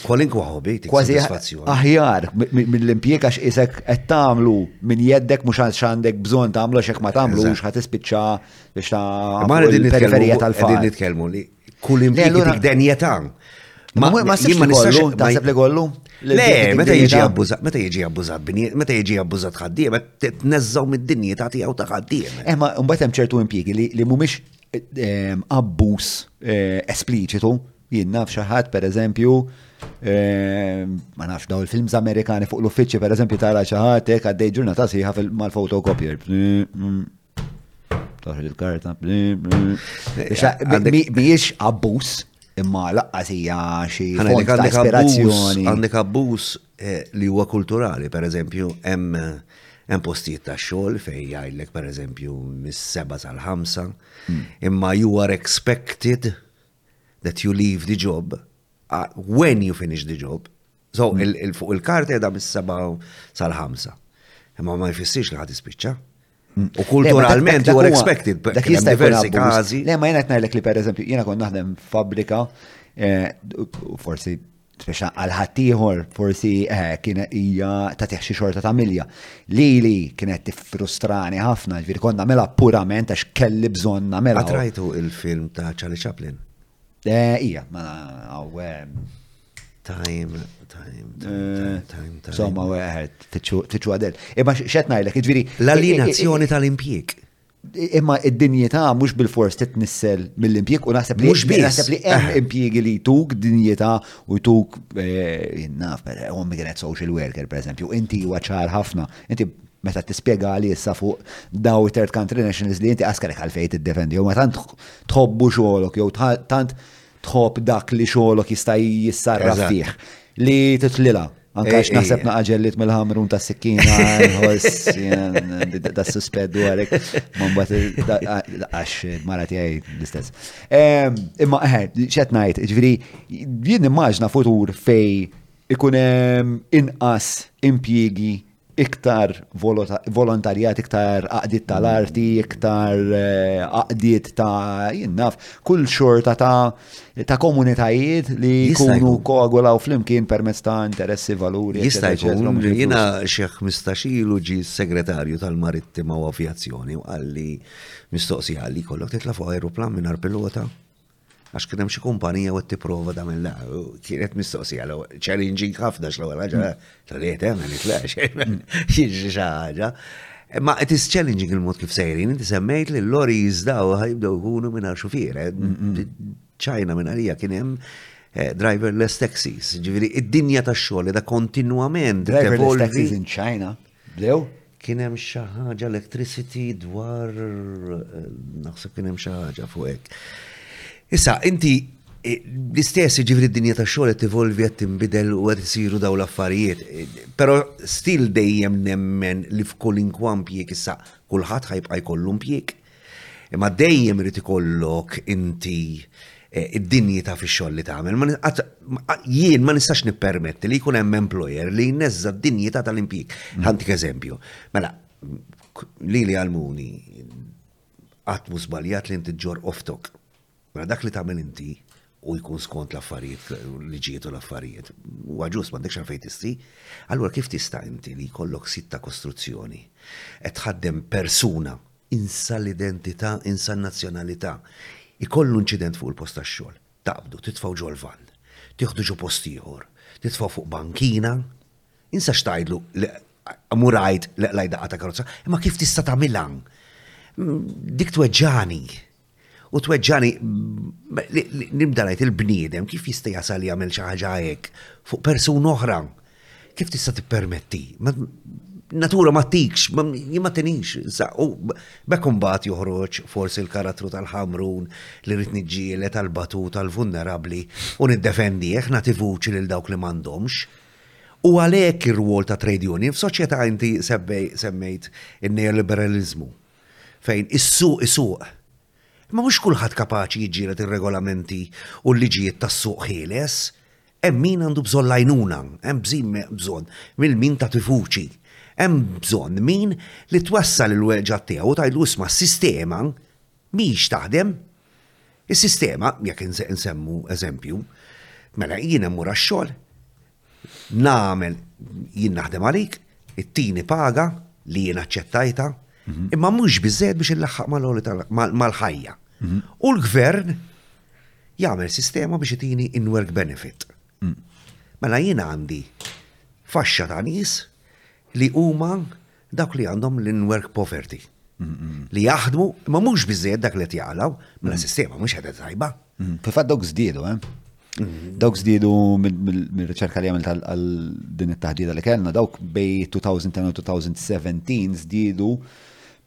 Kwalinkwa ħobi tik soddisfazzjon. Aħjar mill-impjieg għax isek qed tagħmlu minn jeddek mhux għal x'għandek bżonn tagħmlu x'hekk ma tagħmlux ħad tispiċċa biex ta' periferija tal-fatt. Qegħdin nitkellmu li Kull impieg dik denjeta. Ma ma jien ma nistax taħseb li kollu. Le, meta jiġi abbużat, meta jiġi abbużat bniet, meta jiġi abbużat ħaddiem, tneżżgħu mid-dinjità tiegħu ta' ħaddiem. Eh, ma mbagħad hemm ċertu impjiegi li mhumiex ehm, abbuż eh, espliċitu, jien naf xi ħadd pereżempju ehm, ma nafx daw il-films Amerikani fuq l-uffiċċju pereżempju tara xi ħadd hekk għaddej ġurnata sieħa mal-fotokopier. Mm, mm, Toħroġ il-karta. Biex abbus imma laqqas hija xi ispirazzjoni. Għandek abbus eh, li huwa kulturali, per eżempju, hemm hemm postijiet ta' xogħol fejn jgħidlek per eżempju mis-seba sal-ħamsa, hmm. imma you are expected that you leave the job uh, when you finish the job So, fuq il-kart edha mis-seba sal-ħamsa. Imma ma jfissirx li ħad ispiċċa. Mm. U kulturalment u expected, dak jista' diversi każi. Le, ma jena ngħidlek li pereżempju jiena kont naħdem fabbrika eh, forsi speċa għal-ħattijħor forsi eh, kien hija ta' teħxi xorta ta' milja. Li li kienet tifrustrani ħafna, ġviri konna mela purament għax kelli bżonna mela. Għatrajtu il-film ta' Charlie Chaplin? Eh, ija, ma għaw. Time, time, time, time, time. Somma, għed, tiċu għadel. Imma xet najlek, ġviri. L-alienazzjoni tal-impjek. Imma id-dinjità mhux bil-fors titnissel mill-impjeg u naħseb li mhux naħseb li hemm eh. impjiegi li tuk dinjità u tuk eh, naf per immigrant social worker pereżempju, inti huwa ċar ħafna, inti meta tispjega li issa fuq daw third country nationals li inti askarek għalfejn tiddefendi, u ma tant tħobbu xogħolok jew tant tħobb dak li xogħolok jista' jissarraf fih li titlila. Anka għax naħseb naqaġellit mill-ħamrun ta' sikkina, da' susped dwarek, mambat għax mara tijaj l-istess. Ehm, imma eħed, eh, xet najt, ġviri, jien immaġna futur fej ikunem inqas impjiegi iktar volontarjat, iktar għaqdiet tal-arti, iktar eh, għaqdiet ta' jinnaf, kull xorta ta' ta' komunitajiet li jkunu koagulaw fl-imkien permezz ta' interessi, valuri. Jista' jkun li jina xi 15 ilu ġi segretarju tal-marittima u avjazzjoni u għalli mistoqsi għalli kollok titla' fuq aeroplan minn pilota. Għax kien hemm xi kumpanija qed tipprova tagħmel kienet mistoqsija l challenging ħafna x'l-ewwel ħaġa tal qed hemm nitlax jiġri xi ħaġa. Ma it is challenging il-mod kif sejrin, inti semmejt li l-lori jizdaw ħajbdew jkunu minn xufier. Eh, mm, mm, mm. Ċajna minn għalija kien hemm eh, driverless taxis, ġifieri id-dinja tax-xogħol da kontinwament. Driverless taxis in China. Blew? Kien hemm xi ħaġa electricity dwar eh, naħseb kien hemm xi ħaġa fuq hekk. Issa, inti eh, l-istess ġifri d-dinja ta' xogħol qed tivolvi qed tinbidel u qed isiru dawn l-affarijiet. Eh, però stil dejjem nemmen li f'kull inkwamp jek issa kulħadd ħajbqa' jkollu impjieg Imma dejjem irid ikollok inti eh, id-dinjità fix-xogħol li tagħmel. Jien ma nistax nippermetti li jkun hemm employer li jneżża d-dinjità tal-impjieg. Mm. Ħantik eżempju. Mela, li li għalmuni għatmu żbaljat li inti ġor oftok. Mela dak li tagħmel inti u jkun skont l-affarijiet, liġijiet u l-affarijiet, u għagġus ma dekx għalfejn tisti, allura kif tista' inti li jkollok sit ta' kostruzzjoni, qed tħaddem persuna insa l-identità, insa n-nazzjonalità, ikollu inċident fuq il-post tax-xogħol, taqbdu, titfgħu ġol vann, tieħdu ġo post ieħor, titfgħu fuq bankina, insa x'tgħidlu li mur għid li qlaj daqqa ta' karozza, imma kif tista' tagħmilha? Dik tweġġani, U tweġġani nibda ngħid il-bniedem kif jista' jasal jagħmel xi ħaġa hekk fuq persuna oħra. Kif tista' tippermetti? Natura ma tikx, ma tenix, u bekk imbagħad joħroġ forsi l-karattru tal-ħamrun li rrid niġġieled tal-batu tal-vulnerabbli u niddefendi jekk nagħti vuċi lil dawk li m'għandhomx. U għalhekk ir-rwol ta' trade union f'soċjetà inti semmejt in-neoliberalizmu. fejn is-suq isuq. Imma mhux kulħadd kapaċi jiġġieled ir-regolamenti u l-liġijiet tas-suq ħieles. Hemm min għandu bżonn l-għajnuna, hemm bżin bżonn minn min tagħti vuċi. Hemm bżonn min li twassal il-wegħġat tiegħu u tgħidlu isma' s-sistema mhix taħdem. Is-sistema, jekk insemmu eżempju, mela jien immur għax-xogħol, nagħmel jien naħdem għalik, it-tieni paga li jien aċċettajta, mhm. imma mhux biżejjed biex inlaħħaq mal-ħajja. Mhm. U l-gvern jagħmel sistema biex itini in-work benefit. Mm. Mela jien għandi faxxa ta' nies li huma Dawk li għandhom l-inwork poverty. Li jaħdmu, ma mhux biżejjed dak li qed jaqlaw, mela mm. sistema mhux qed tajba. Mm. Fil-fatt dawk żdiedu, eh? Dawk żdiedu mill-riċerka li għamilt għal din it-taħdida li kellna, dawk bej 2010 u 2017 żdiedu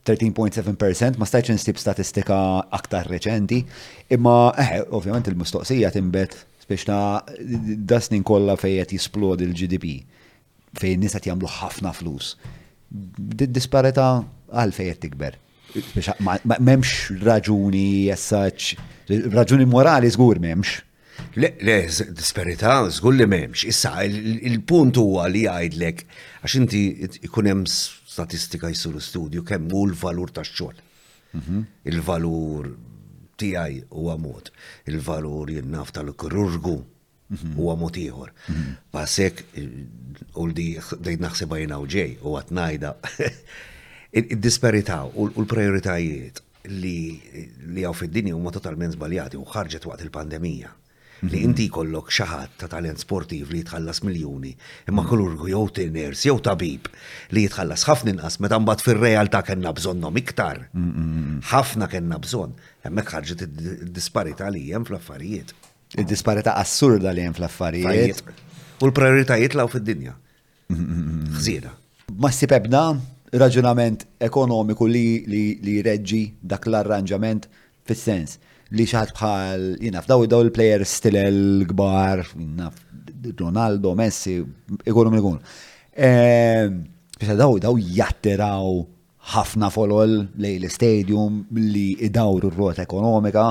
13.7% ma stajċ nsib statistika aktar reċenti, imma eh, ovvjament il-mistoqsija timbet biex ta' dasnin kollha fejjet jisplod il-GDP. fejn in-nies qed jagħmlu ħafna flus. Disparità għalfejn qed tikber. M'hemmx raġuni jessaċ, raġuni morali żgur m'hemmx. Le, le, disparità żgur li m'hemmx. Issa, il-punt huwa li jgħidlek, għax inti ikun hemm statistika jsur studju kemm hu l-valur tax-xogħol. Mhm. Il-valur tiegħi huwa mod, il-valur jinnaf tal-kirurgu Mhm. huwa mod ieħor. Mhm. Pasek u li dejt naħseb għajna u ġej u għat najda. Id-disparità u l-prioritajiet li għaw fid-dinja huma totalment zbaljati u ħarġet waqt il-pandemija. Li mhm. inti kollok xaħat ta' talent sportiv li jitħallas miljoni, imma kulurgu jew tiners jew tabib li jitħallas ħafna inqas meta mbagħad fir-realtà kellna bżonnhom iktar. Ħafna kellna bżonn, hemmhekk ħarġet id-disparità li hemm fl-affarijiet. Id-disparità assurda li hemm fl-affarijiet. U l-prioritajiet law fid-dinja. Ħżiena. Ma ssib ebda raġunament ekonomiku li li reġġi dak l-arranġament fis-sens li xaħat bħal, jinaf, daw daw il-players stil l-gbar, jinaf, Ronaldo, Messi, ikunu minn ikun. Ehm, Biex daw daw jattiraw ħafna folol lejn l-istadium li idawru r-rota ekonomika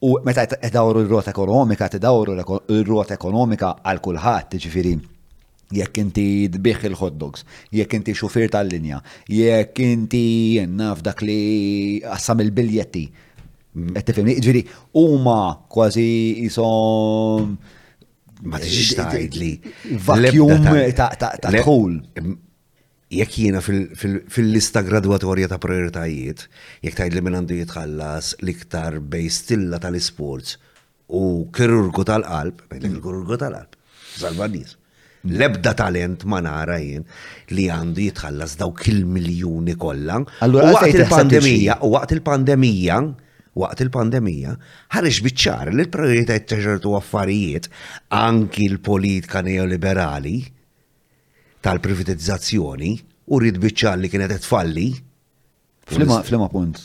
u meta idawru r-rota ekonomika, tidawru r-rota ekonomika għal kulħadd, ġifieri jekk inti tbih il-hot dogs, jekk inti xufier tal-linja, jekk inti naf dak li qassam il-biljetti. Qed tifhimni, ġifieri huma kważi jisom ma tiġix tgħidli. Vacuum ta' dħul. Jekk jiena fil-lista gradwatorja ta' prijoritajiet, jekk tgħidli min għandu jitħallas l-iktar bejn stilla tal-isports u kirurgu tal-qalb, ngħidlek il-kirurgu tal-qalb, salva nies. L-ebda talent ma nara jien li għandu jitħallas dawk il-miljuni kollha. Allura waqt il-pandemija, waqt il-pandemija, waqt il-pandemija, ħareġ biċċar li l-prioritajiet ta' ċertu affarijiet anki l-politika neoliberali tal-privatizzazzjoni u rrid biċċar li kienet qed tfalli. F'liema punt?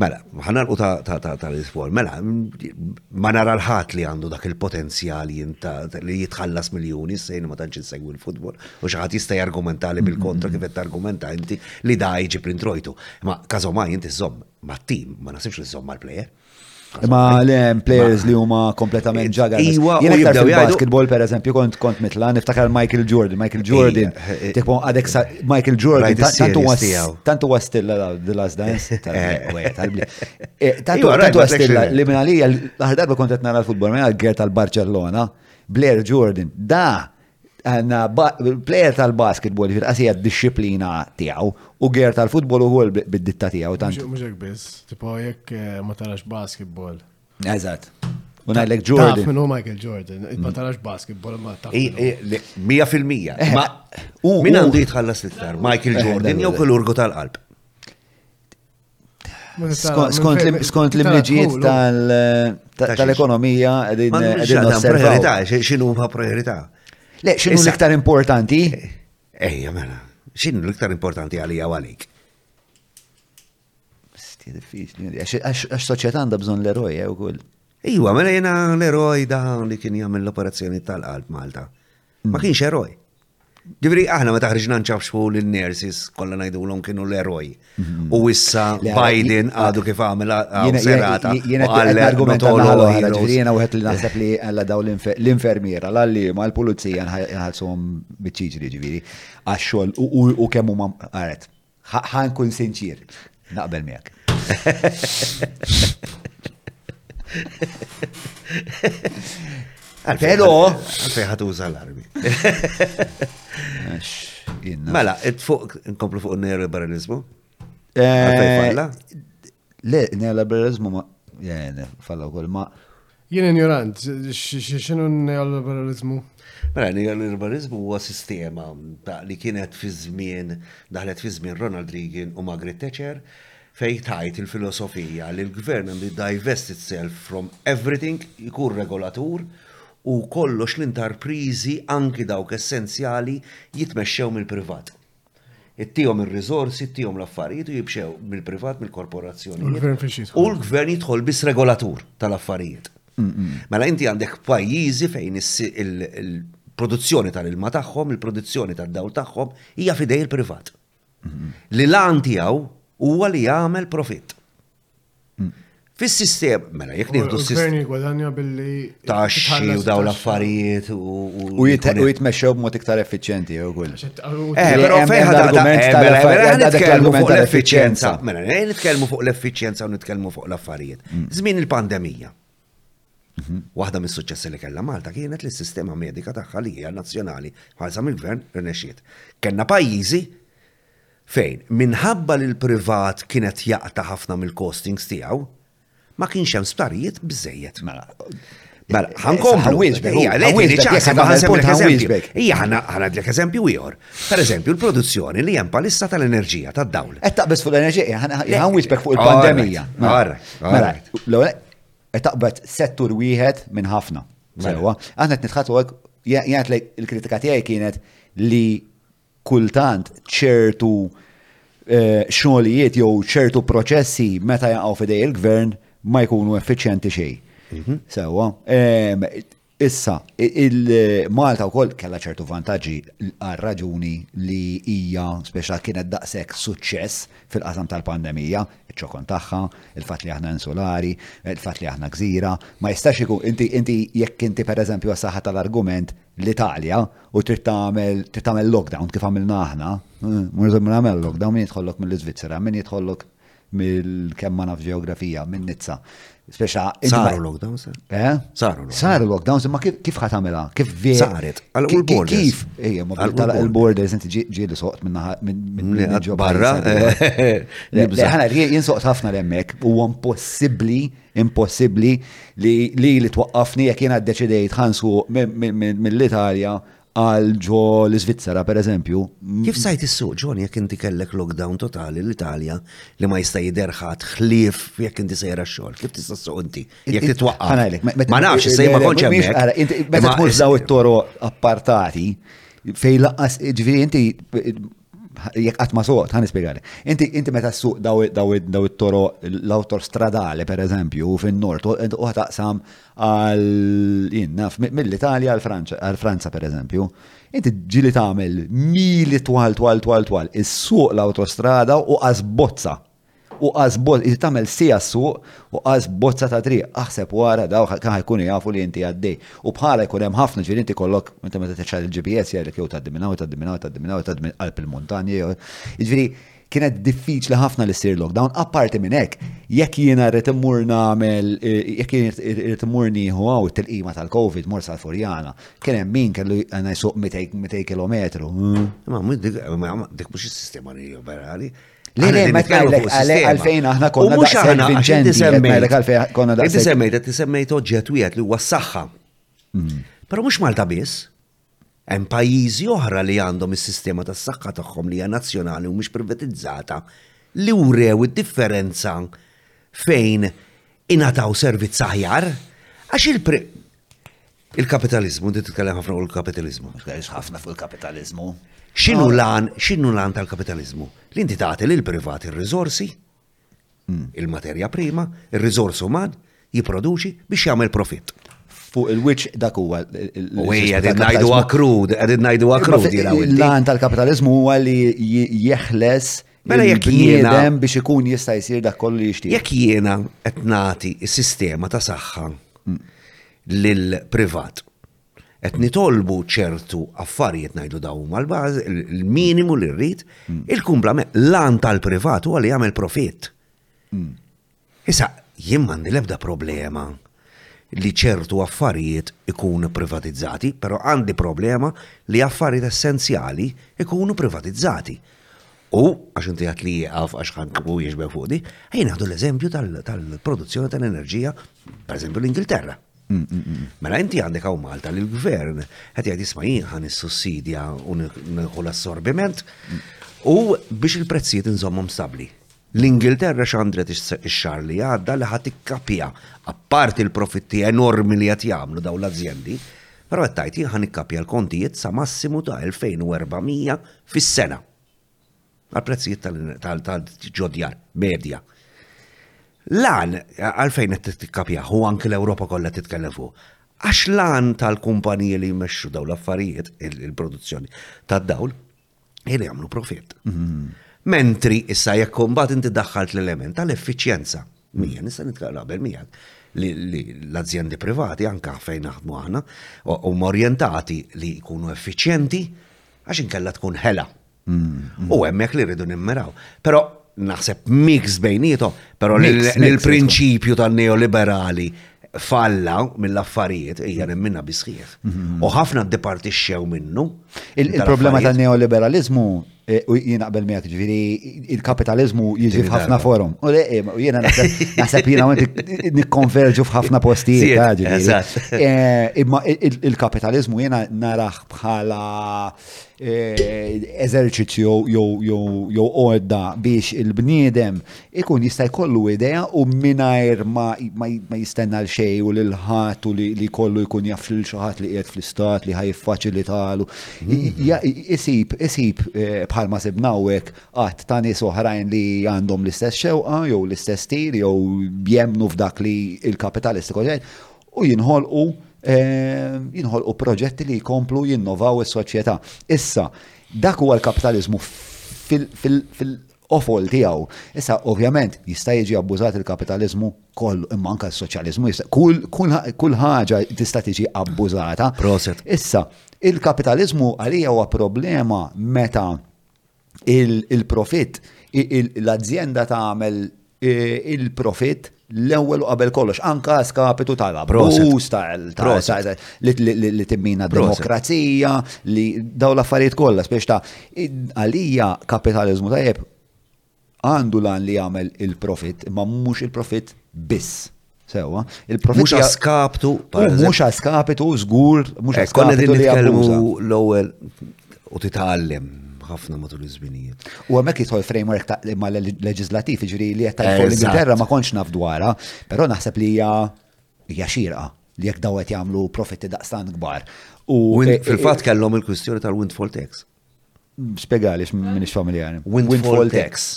Mela, ħanalqu tal-isfor, mela, ma nara l-ħat li għandu dak il-potenzjal li jitħallas miljoni, sejn ma tantx insegwi l-futbol, u xaħat jista' jargumenta li bil-kontra kif qed argumenta inti li da jġib l-introjtu. Ma kazoma inti żomm ma' tim, ma nasibx li żomm mal-plejer. Imma le players li huma kompletament ġagar. Iwa, jien iktar fil-basketball per eżempju kont kont mitla niftakar Michael Jordan, Michael Jordan. Tikpon għadek Michael Jordan tantu was tantu was stilla the last dance. Tantu għadek was stilla li minn għalija l-aħħar darba kont qed nara l-futbol minn għal-ger tal-Barcellona, Blair Jordan, da Għanna player tal-basketball fil-qasija d-disciplina tijaw u ger tal-futbol u għol bid-ditta tijaw. Muxek biz, tipo jek eh, ma tarax basketball. Eżat. Unajlek Jordan. Taf minnu Michael Jordan, ma tarax basketball ma taf. Mija fil-mija. Eh, ma u. Min għandu jitħallas l-iktar? Michael eh, Jordan jew kol urgu tal-qalb? Skont l-imliġijiet tal-ekonomija għedin priorità, xinu ma priorità. Le, xinu l-iktar importanti? Ejja, mela, xinu l-iktar importanti għalija għalik? Sti diffiċli, għax soċieta għanda bżon l-eroj, eh, u kull. Ejwa, mela jena l-eroj da li kien jgħamil l-operazzjoni tal-qalb Malta. Ma mm. kienx eroj. Ġifri, aħna ma taħriġna nċafxfu l-nersis kollha ngħidulhom kienu l-eroj. Mm-hmm. U issa Biden għadu kif għamela serata. Jiena argument jiena wieħed li naħseb li għalla daw l-infermiera, l-għalliema, l-pulizija nħallsuhom biċċiġri ġifieri għax-xogħol u kemm huma qaret. Ħa nkun sinċir, naqbel miegħek. Pero. Għalfej ħat uża l-armi. Mela, fuq, nkomplu fuq il-neoliberalizmu? Eh, Le, neoliberalizmu ma. Jene, falla u ma. Jien ignorant, xinu neoliberalizmu? Mela, neoliberalizmu huwa sistema li kienet fi żmien, daħlet fi żmien Ronald Reagan u Margaret Thatcher, fej tajt il-filosofija li l-gvern għandu divest itself from everything, jkun regolatur, u kollox l-intarprizi anki dawk essenzjali jitmexxew mill-privat. Ittihom ir-riżorsi, ittihom l-affarijiet u jibxew mill-privat, mill-korporazzjoni. U l-gvern jidħol biss regolatur tal-affarijiet. Mm, mm. Mela inti għandek pajjiżi fejn il-produzzjoni tal-ilma tagħhom, il-produzzjoni tad-dawl tagħhom hija fidej il-privat. Mm, li l-għan tiegħu huwa li jagħmel profitt. Fis-sistem, mela, jek nieħdu s-sistem. Gvern jigwadanja billi. Taxxi u daw l-affarijiet u. U jitmexxew b'mod iktar effiċjenti, jew kull. Eh, però fejn ħad argument eh, mela, mela, nitkellmu fuq l-effiċjenza. Mela, eh, nitkellmu fuq l-effiċjenza u nitkellmu fuq l-affarijiet. Mm. Żmien il-pandemija. Mhm. Waħda mis-suċċessi li kellha Malta kienet li s-sistema medika tagħha li hija nazzjonali ħalsa mill-gvern rnexxiet. Kenna pajjiżi fejn, minħabba li l-privat kien qed jaqta' ħafna mill-costings tiegħu, ma kienx hemm sptarijiet biżżejjed. Mela, mela ħa nkomplu. Hija ħana ngħidlek eżempju ieħor. Pereżempju l-produzzjoni li hemm palissa tal-enerġija tad-dawl. Qed taqbeż fuq l-enerġija, ħa wisbek fuq il-pandemija. Mela, qed taqbed settur wieħed minn ħafna. Mela. Sewa, aħna qed nitħatu jgħid li l-kritika tiegħi kienet li kultant ċertu xogħlijiet jew ċertu proċessi meta jaqgħu fidej il-gvern ma jkunu effiċjenti xejn. Mhm. Sewa. Issa, il-Malta wkoll kellha ċertu vantaġġi għal raġuni li hija speċa kienet daqshekk suċċess fil-qasam tal-pandemija, iċ-ċokon tagħha, il-fatt li aħna insulari, il-fatt li aħna gżira, ma jistax ikun inti inti jekk inti pereżempju għas-saħħa tal-argument l-Italja u trid tagħmel trid tagħmel lockdown kif għamilna aħna, mhux se nagħmel lockdown min jidħollok mill-Iżvizzera, min jidħollok mill-kemm ma naf ġeografija, minn Nizza. Speċa. Saru lockdowns. Eh? Saru. Saru lockdowns, imma kif ħat għamela? Kif vi. Saret. Għal-borders. Kif? Ejja, ma bħala il-borders, inti ġieli soqt minna minn ġo barra. Ħana, jinsoqt ħafna l-emmek, u għan possibli Impossibbli li li li twaqqafni jekk jiena ddeċidejt ħansu mill-Italja għal ġo l-Iżvizzera pereżempju. Kif sajt is-suq John jekk inti kellek lockdown totali l-Italja li ma jista' jidher ħadd ħlief jekk inti sejjer għax-xogħol? Kif tista' ssuq inti jekk titwaqqaf? Ma nafx, sej ma kontx hemmhekk. Meta tmur f'daw it-toroq appartati fejn laqqas ġifieri inti jekk qatt ma soqt, ħan ispjegali. Inti inti meta ssuq daw daw daw it-toro l-awtor stradale pereżempju fin-nord u taqsam għal jien naf mill-Italja għal Franċa għal Franza pereżempju. Inti ġili tagħmel mili twal twal twal twal is-suq l-awtostrada u qas bozza U qas bozza, inti tagħmel siegħa s-suq u qas bozza ta' triq. Aħseb u ara dawk kemm ħa jkunu jafu li inti għaddej. U bħala jkun hemm ħafna, jiġifieri inti jkollok, inti meta tiċċara l-GPS jgħidlek jew tgħaddi minn hawn, tgħaddi minn hawn, tgħaddi minn hawn, tgħaddi minn qalb il-muntanja jew. Jiġifieri kienet diffiċli ħafna li ssir lockdown, apparti minn hekk, jekk jiena rrid immur nagħmel, eh, jekk rrid immur nieħu għaw it-tilqima tal-Covid mor sal-Furjana, kien hemm min kellu għana jsuq 200 km. Ma dik mhux is-sistema liberali, Le, le, ma tgħidlek għalfejn aħna konna daqsejn vinċenti. Inti semmejt, inti semmejt oġġett wieħed li huwa s-saħħa. Mm. Però mhux Malta biss. Hemm pajjiżi oħra li għandhom is-sistema tas-saħħa tagħhom li hija nazzjonali u mhux privatizzata li wrew id-differenza fejn ingħataw servizz aħjar għax il Il-kapitaliżmu, inti titkellem ħafna fuq il-kapitaliżmu. Tkellimx ħafna fuq il-kapitaliżmu. X'inhu ah. lan, x'inhu lan tal-kapitaliżmu? Li inti tagħti lil privat ir-riżorsi, hmm. il-materja prima, ir-riżors uman jipproduċi biex jagħmel profitt fuq il-wiċ dak huwa. U hija qed ngħidu akrud, qed ngħidu akrud. L-lan tal-kapitaliżmu huwa li jeħles Mela jekk jiena biex ikun jista' jsir dak kollu li jixtieq. Jekk jiena qed nagħti s-sistema ta' saħħa mm. lil privat qed nitolbu ċertu affarijiet ngħidu daw huma l-bażi, il-minimu li rrid, mm. il-kumplament l-għan tal-privat huwa li jagħmel profit. Mm. Issa, jien m'għandi l-ebda problema li ċertu affarijiet ikunu privatizzati, però għandi problema li affarijiet essenzjali ikunu privatizzati. U, għax inti għat li jieqaf għax ħan u jieġbe fuq di, għajn għadu l-eżempju tal-produzzjoni tal-enerġija, per eżempju l-Ingilterra. Mm, mm, mm. Mela inti għandek għaw Malta li l-gvern għat jgħad jisma jien il-sussidja u nħu l-assorbiment u biex il-prezzijiet nżommom stabli. L-Ingilterra xandret ix-xahar li għadda li ħa tikkapja, apparti l-profitti enormi li qed jagħmlu dawn l-azjendi, però qed tgħid jien ħa nikkapja l-kontijiet sa massimu ta' 2,400 fis-sena għall-prezzijiet tal-ġodjar medja. L-għan għalfejn qed tikkapja hu anki l-Ewropa kollha titkellem fuq. Għax l-għan tal-kumpaniji li jmexxu dawn l-affarijiet, il-produzzjoni tad-dawl, Jien jagħmlu profitt. Mm-hmm. Mentri issa jekk kombat inti daħħalt l-element tal-effiċjenza. Mija, nista' nitkellem qabel miegħek li l-azjendi privati anka fejn naħdmu aħna u morjentati li jkunu effiċjenti għax inkella tkun ħela. Mm-hmm. U hemmhekk li rridu nimmiraw. Però naħseb mix bejnietom, pero l-prinċipju tan neoliberali falla mill-affarijiet hija nemmina bisħieħ. Mhm. U ħafna xew minnu. Il-problema tan neoliberalizmu e, u jien qabel miegħek ġifieri il-kapitalizmu jiġi f'ħafna forum. U le e, jiena naħseb jiena għandi nikkonverġu f'ħafna postijiet. E, imma il-kapitalizmu jiena naraħ bħala eh, eżerċizzju jew għodda biex il-bniedem ikun jista' jkollu idea u mingħajr ma jistenna l xej u lil ħadd u li kollu jkun jaf lil xi ħadd li qiegħed fl-istat li ħajfaċilitalu. Mm. Isib isib eh, bħalma sibna hawnhekk qatt ta' nies oħrajn li għandhom l-istess xewqa jew l-istess stil jew jemnu f'dak li il-kapitalistiku u jinħolqu jinħolqu proġetti li jkomplu jinnovaw is-soċjetà. Issa, dak huwa l-kapitalizmu fil- ofol tiegħu. Issa ovvjament jista' jiġi abbużat il-kapitaliżmu kollu imma anke s-soċjaliżmu jista' kull ħaġa tista' tiġi abbużata. Proset. Issa, il-kapitaliżmu għalija huwa problema meta il-profit, l-azienda tagħmel il-profit l-ewwel u qabel kollox, anka skapitu tal-abruż, tal li timmina demokrazija, li daw l-affarijiet kollha, spiex ta' għalija kapitalizmu tajjeb Għandu l-għan li jagħmel il-profit, imma mhux il-profit biss. Sewa, il-profit. Mhux għaskaptu. Mhux għaskapitu, żgur, mhux eh, għaskapitu. Konna nitkellmu l-ewwel u titgħallem ħafna matul iż-żminijiet. U hemmhekk jidħol framework ta' ma' leġislativ, ġri li qed tajfu l-Ingilterra ma kontx naf dwarha, però naħseb li hija hija xirqa li jekk dawet jagħmlu profitti daqstan kbar. U e- e- fil-fatt kellhom il-kwistjoni tal-windfall tax. Spiegali, minix familjari. Windfall tax.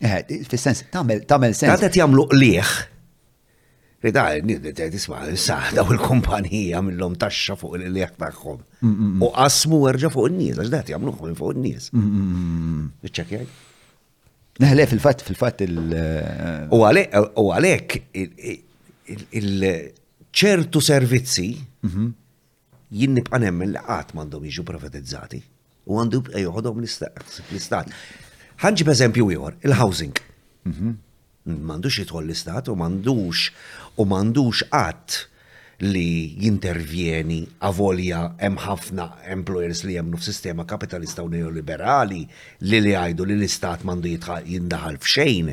Eh, fil-sens, tamel, tamel sens. Għadet jamlu liħ. Rida, tisma, saħ daw il-kumpanija mill-lom taxxa fuq il-liħ tagħhom. Mm, mm, mm. U qasmu erġa fuq il-nies, għax dat jamlu minn fuq il-nies. Iċċekjaj. Neħle fil-fat, fil-fat il- eh, U għalek, il- ċertu servizzi mhm. Jien nibqa' nemmen li qatt m'għandhom jiġu privatizzati u għandu jibqa' joħodhom l-Istat. Ħanġib eżempju ieħor, il-housing. Mhm. M'għandux jidħol l-Istat u m'għandux u m'għandux qatt li jintervjeni avolja hemm ħafna employers li jemmnu f'sistema kapitalista u neoliberali li li jgħidu li l-Istat m'għandu jindaħal f'xejn.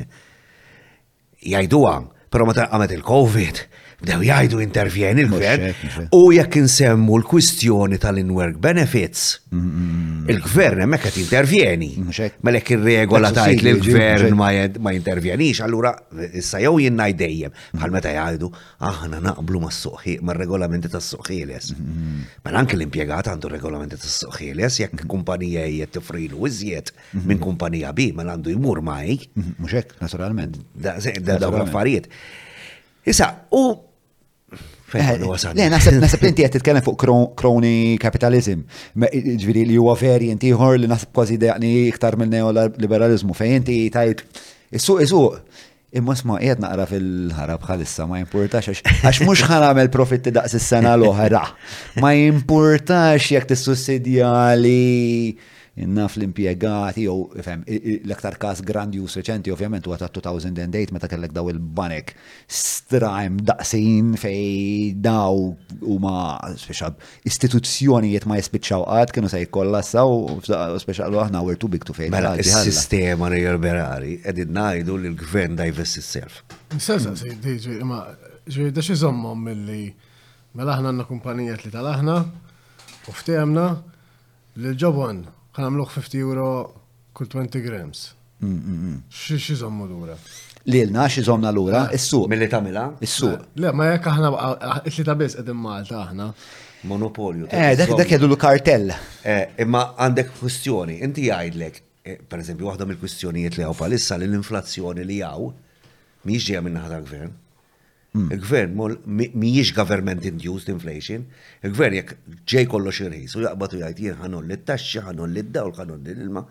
jgħiduha, però meta qamet il-COVID, bdew jgħidu intervjeni l-gvern u jekk insemmu l-kwistjoni tal-in-work benefits, mm-hmm. il-gvern hemmhekk qed intervjeni. Mela jekk ir-regola tajt li l-gvern ma jintervjenix, allura issa jew jien ngħid dejjem bħal meta jgħidu aħna naqblu mas-suqħi mar-regolamenti tas-suqħieles. Mm-hmm. Mela anke l-impjegat għandu regolamenti tas-suqħieles jekk kumpanija hija tifrilu iżjed minn kumpanija bi, ma għandu jmur ma' Mux hekk, naturalment. Da' dawn l-affarijiet. Issa, u Eh, le, naħseb naħseb li inti qed titkellem fuq crony capitalism. Ġifieri li huwa veri inti ieħor li naħseb kważi dejaqni iktar minn neoliberalizmu fejn inti tajt is-suq is-suq. Imma sma' qiegħed naqra fil-ħara bħalissa ma jimpurtax għax mhux ħa nagħmel profitti daqs is-sena l-oħra. Ma jimpurtax jekk tissussidja li naf l-impjegati jew fem l-aktar każ grandjus reċenti ovvjament huwa ta' 2008 meta kellek daw il-banek straim daqsin fej daw huma speċa istituzzjonijiet ma jispiċċaw qatt kienu se jikkollassaw u speċjal aħna we're too big to fail. Mela is-sistema neoliberali qegħdin ngħidu li l-gvern divest itself. Sesa, diġi, imma ġifieri da xi żommhom milli mela aħna għandna kumpanijiet li tal-aħna u ftehemna Lil Ġobon kan għamluh 50 euro kull 20 grams. Xi żommu lura? Lilna xi żomna lura? Is-suq. Milli tagħmilha? Is-suq. Le, ma jekk aħna it-li ta' biss qegħdin Malta aħna. Monopolju. Eh, dak dak jedu l-kartell. Eh, imma għandek kwistjoni, inti jgħidlek, eh, per eżempju, waħda mill-kwistjonijiet li għaw palissa li l-inflazzjoni li għaw, miex ġeja minna ħadha gvern Il-gvern mhijiex government induced inflation, il-gvern jekk ġej kollox irħis u jaqbad u jgħid jien ħanolli t-taxxi, ħanolli d-dawl, ħanolli l-ilma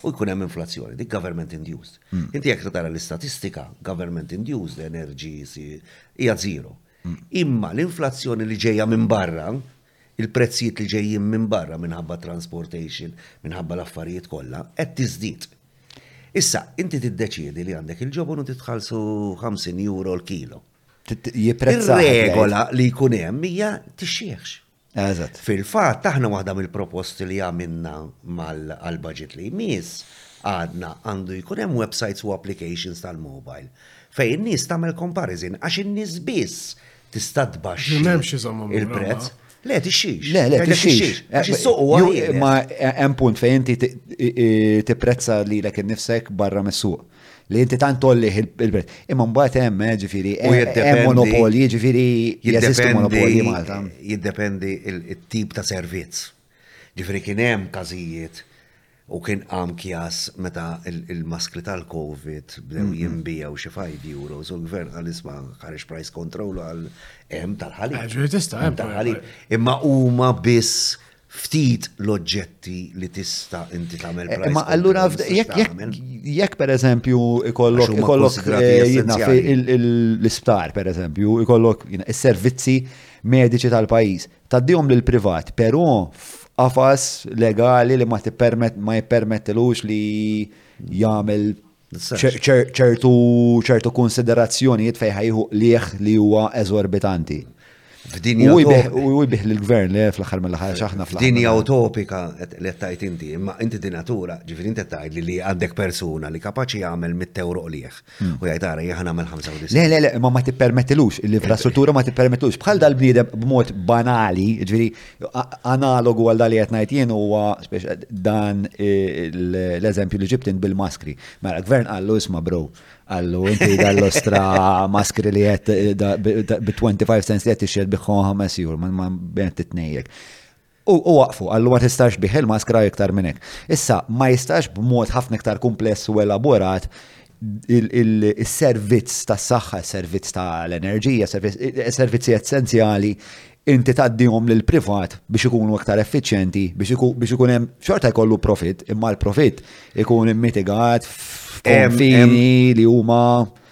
u jkun hemm inflazzjoni, dik government induced. Inti jekk tara l-istatistika, government induced, energy, hija zero. Imma l-inflazzjoni li ġejja minn barra, il-prezzijiet li ġejjin minn barra minħabba transportation, minħabba l-affarijiet kollha, qed tiżdied. Issa, inti tiddeċiedi li għandek il-ġobon u titħallsu 50 euro l-kilo. Jiprezza. Regola li jkun hemm hija tixxiħx. Eżatt. Fil-fatt aħna waħda mill-proposti li għamilna mal-budget li jmiss għadna għandu jkun hemm websites u applications tal-mobile fejn nies tagħmel comparison għax in-nies biss tista' tbaxxi il-prezz. Le, tixxix. Le, le, tixxix. Għax is-suq huwa. Ma hemm punt fejn inti tipprezza li lek innifsek barra mis-suq. Li inti tant tolli il-prezz. Imma mbagħad hemm eh, ġifieri hemm monopolji, ġifieri jeżistu monopolji Malta. Jiddependi il-tip ta' servizz. Ġifieri kien hemm każijiet U kien qam kjas meta il-maskri tal-Covid bdew jimbijaw xi 5 euros u l-gvern għal isma ħareġ price control għal hemm tal-ħalib. Eh, ġuri tista' hemm tal-ħalib. Imma huma biss ftit l-oġġetti li tista' inti tagħmel eh, price. Imma allura jekk per eżempju ikollok ikollok eh, l-isptar per eżempju ikollok is-servizzi mediċi tal-pajjiż Tgħaddihom lill-privat, però f'qafas legali li ma jippermettilux li jagħmel ċertu ċertu konsiderazzjonijiet fejn ħajħu liħ li huwa eżorbitanti. F'dinja u jbih l-gvern li fl-aħħar mill-aħħar xaħna fl Dinja utopika li tajt inti, imma inti dinatura, ġifieri inti tgħid li għandek persuna li kapaċi jagħmel mit-tewroq liħ. U jgħid ara jien nagħmel 95. Le, le, le, ma ma tippermettilux, l-infrastruttura ma tippermettilux. Bħal dal-bniedem b'mod banali, ġifieri analogu għal dali qed ngħid jien huwa dan eh, l-eżempju li ġibtin bil-maskri. Mela gvern qallu isma' bro, Għallu, inti dall-ostra maskri li jett bi 25 cents li jett ixxed biħħom 5 jur, ma bħet t-tnejjek. U waqfu, qallu ma tistax tbigħ il-maskra iktar minn hekk. Issa, ma jistax b'mod ħafna iktar kumpless u elaborat is-servizz tas-saħħa, is-servizz tal-enerġija, is-servizzi essenzjali inti taddihom lil privat biex ikunu iktar effiċjenti, biex ikun hemm xorta jkollu profit, imma l-profit ikun immitigat f'konfini li huma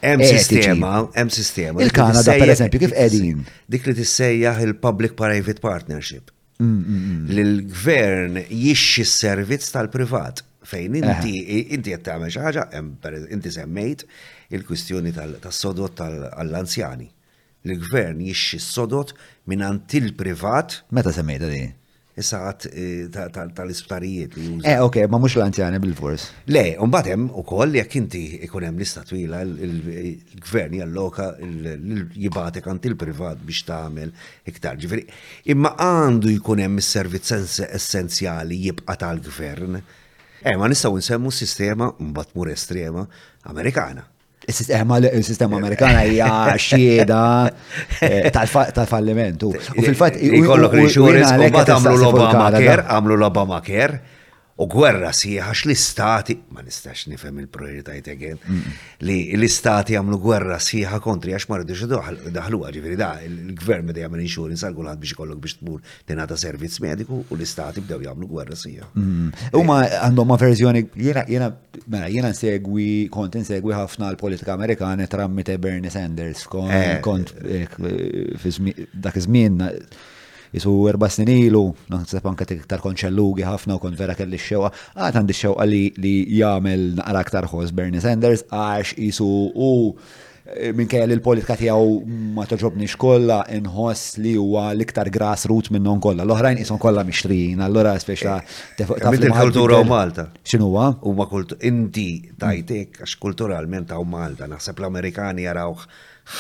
Hemm sistema, hemm sistema. Il-Kanada, per eżempju, kif qegħdin? Dik li tissejjaħ il-Public Private Partnership. Mm, mm, mm. Li l-gvern jixxi s-servizz tal-privat fejn inti inti qed tagħmel xi ħaġa, inti semmejt il-kwistjoni tas-sodot tal-anzjani. L-gvern jixxi s-sodot minn il-privat. Meta semmejta di? Issa għat eh, tal-isptarijiet li juża. Eh, ok, ma mux l-anzjani bil-fors. Le, unbatem u koll jek inti ikunem lista twila il-gvern jalloka jibatek għant il-privat biex tagħmel iktar. Ġifiri, imma għandu jkunem il-servizz essenzjali jibqa tal-gvern. Eh, ma nistaw nsemmu sistema, unbat mur estrema, Amerikana. Il-sistema eh, Amerikana hija xieda eh, tal-falliment. U fil-fatt jkollok l-insurance u bat għamlu l-Obama Care, għamlu l-Obama Care, u gwerra sieħax l-istati, ma nistax nifhem il-prioritajt again, li l-istati għamlu gwerra sieħa kontri għax ma rridux daħlu ġifieri da, il-gvern beda jagħmel insurance għal kulħadd biex ikollok biex tmur tingħata servizz mediku u l-istati bdew jagħmlu gwerra sieħa. Huma għandhom ma verżjoni jiena Mela, jiena nsegwi, kont insegwi ħafna l-politika Amerikana trammite Bernie Sanders. Eh. Kont eh, dak iż-żmien jisu erba' snin ilu, naħseb anke iktar konċellugi ħafna u kont vera kelli x-xewqa. Għad għandi x-xewqa li jagħmel naqra aktar ħoss Bernie Sanders għax jisu u minkejja li l-politika tiegħu ma toġobniex kollha inħoss li huwa l-iktar grassroot minnhom kollha. L-oħrajn qishom kollha mixtrijin, allura speċa eh, ta' kultura u Malta. X'inhu huwa? Huma kultu inti tajtek għax kulturalment hawn Malta, naħseb l-Amerikani jarawh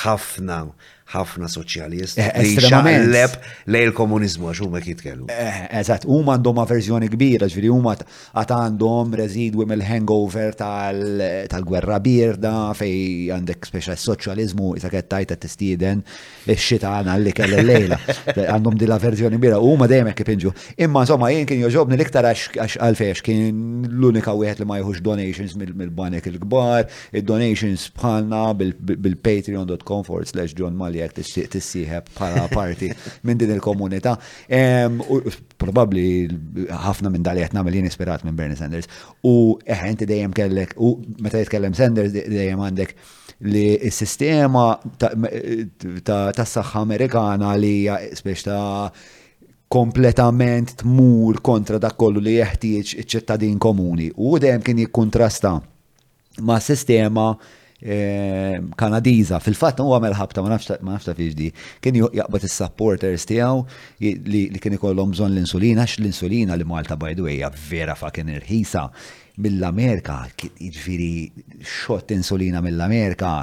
ħafna ħafna soċjalist eh, li xaqleb lej il-komunizmu għax huma jitkellmu. Eh, eżatt, huma għandhom verżjoni kbira, ġifieri huma Għad għandhom residwi mill-hangover tal-Gwerra Bierda fej għandek speċa s-soċjaliżmu isa qed tajt qed tistieden ix-xita għana li kell lejla. Għandhom dila verżjoni bira u huma dejjem hekk ipinġu. Imma insomma jien kien joġobni l-iktar għax għalfejx kien l-unika wieħed li ma jħux donations mill-banek il-kbar, id-donations bħalna bil-patreon.com forward slash John Maljak tissieħeb bħala parti minn din il-komunità. Probabbli ħafna minn dali qed nagħmel jien ispirat minn Bernie Sanders. U eħ inti dejjem kellek u meta jitkellem Sanders dejjem għandek li s-sistema tas-saħħa Amerikana li hija spiex ta' kompletament tmur kontra dak kollu li jeħtieġ iċ-ċittadin komuni. U dejjem kien jikkuntrasta ma' sistema eh, Kanadiża. Fil-fatt huwa għamel ħabta ma nafx ma nafx fiex di. Kien jaqbad is-supporters tiegħu li kien ikollhom bżonn l-insulina għax l-insulina li Malta by the way vera fa kien irħisa mill-Amerika, jiġifieri xott insulina mill-Amerika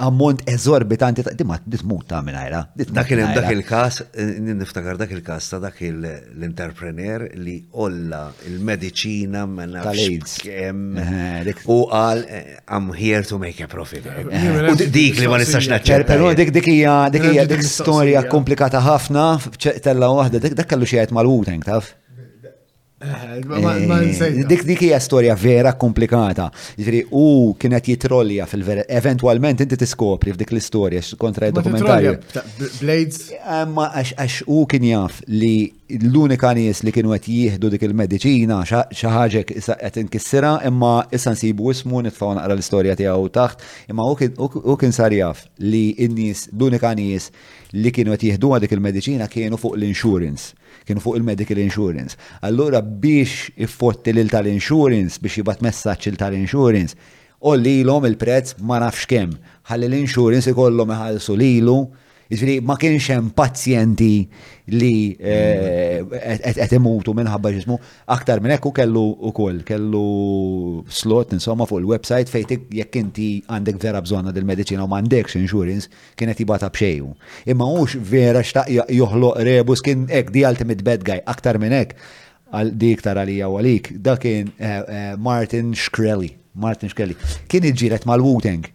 ammont eżorbitanti ta' dimma dismut ta' minajra. Dak dak il-kas, eh, niftakar dak il-kas ta' dak l-interprener li olla il-medicina menna tal-AIDS. Eh, u għal eh, I'm here to make a profit. U dik li ma nistax naċċerta. Pero dik dik hija dik hija dik storja komplikata ħafna, tella waħda, dak kellu xi mal-Wu-Tang taf? Eh, dik dik hija storja vera komplikata. Ġifieri u kienet jitrolja fil-vera. Eventwalment inti tiskopri f'dik l-istorja kontra id-dokumentarju. Blades. Eh, ma għax u kien jaf li l-unika nies li kienu qed jieħdu dik il-mediċina xi ħaġa qed inkissira imma issa nsibu ismu nitfgħu naqra l-istorja tiegħu taħt imma u kien sar jaf li n-nies l-unika nies li kienu qed jieħduha dik il-mediċina kienu fuq l-insurance. Kienu fuq il-medical insurance. Allura biex iffotti lil tal-insurance biex jibgħat messaġġ lil tal-insurance, għollilhom il-prezz ma nafx kemm, ħalli l-insurance ikollhom iħallsu lilu, jiġifieri ma kienx hemm pazjenti li qed imutu minħabba x'ismu. Aktar minn hekk hu kellu wkoll, kellu slot insomma fuq il-website fejn jekk inti għandek vera bżonnha dil-mediċina u m'għandekx insurance, Kien qed jibgħatha b'xejn hu. Imma hux vera xtaq joħloq rebus kien hekk the ultimate bad guy aktar minn hekk għal di iktar għalija u għalik. Dak kien eh, eh, Martin Shkreli. Martin Shkreli. Kien iġġieled mal-Wu-Tang.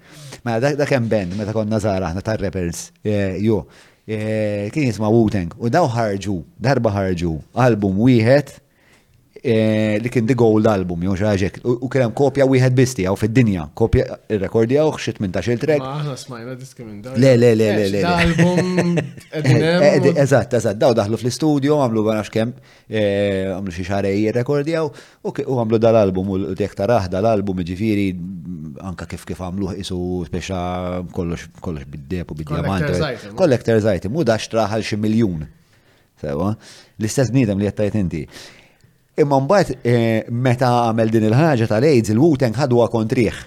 Mela dak dak hemm band meta konna żgħar aħna tar-rappers. eh, Jo. Eh, Kien jisma' Wu-Tang. U daw ħarġu, darba ħarġu album wieħed Eh, li kien The Gold Album, jew xaġek, u kien hemm kopja wieħed biss tiegħu fid-dinja, kopja irrekordjaw xi tmintax-il track. Aħna smajna diski minn dan. Le, le, le, le, le. Album Eżatt, eżatt, daw daħlu fl-istudio, għamlu ma nafx kemm, eh, għamlu xi xarej jirrekordjaw u għamlu dal-album u dek taraħ dal-album ġifieri anka kif kif għamlu isu speċa kollox kollox bid-dep u bid-diamant. Collector's item. U dax traħal xi miljun Sewa, l-istess bniedem li qed tgħid inti. Imma mbagħad eh, meta għamel din il-ħaġa tal-AIDS, il-Wuteng ħadwa kontriħ.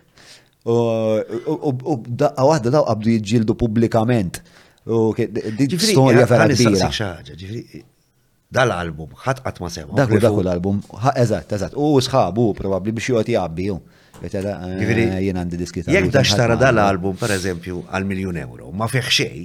U daqqa waħda daw qabdu jġildu publikament. U dik storja vera kbira. Dal-album, ħat qatt ma sema. Dak dak l-album, eżatt, eżatt. U sħabu probabbli biex jgħod jgħabbi ju. Eh, jien għandi diskita. Jek dax tara dal-album, per eżempju, għal miljun euro, ma fieħ xej,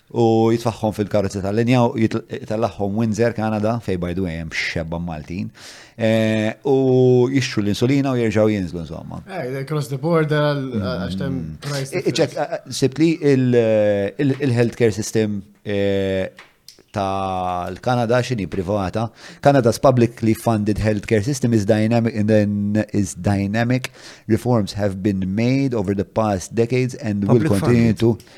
U jitfaħħom fil-karozza tal-linja u jitallahom Windsor, Kanada, fej by the way hemm xebba Maltin. Eh, u jixtru l-insulina u jerġaw jinżlu insomma. Eh, cross the border għax tem mm. price. Iċek, eh, sibtli il-healthcare system tal-Kanada xini privata. Canada's publicly funded healthcare system is dynamic and then is dynamic. Reforms have been made over the past decades and Public will continue funded. to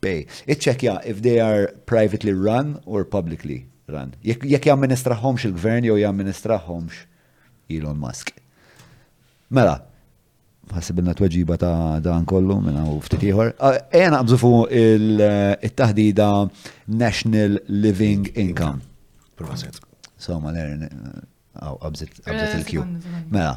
Bejn. Iċċekkja if they are privately run or publicly run. Jekk jamministrahomx il-gvern jew jamministrahomx Elon Musk. Mela, ħassibilna tweġiba ta' dan kollu minn hawn ftit ieħor. Ejja naqbżu fuq it-taħdida National Living Income. Proset. Somma, l-għer, għaw, qabżet il-kju. Mela,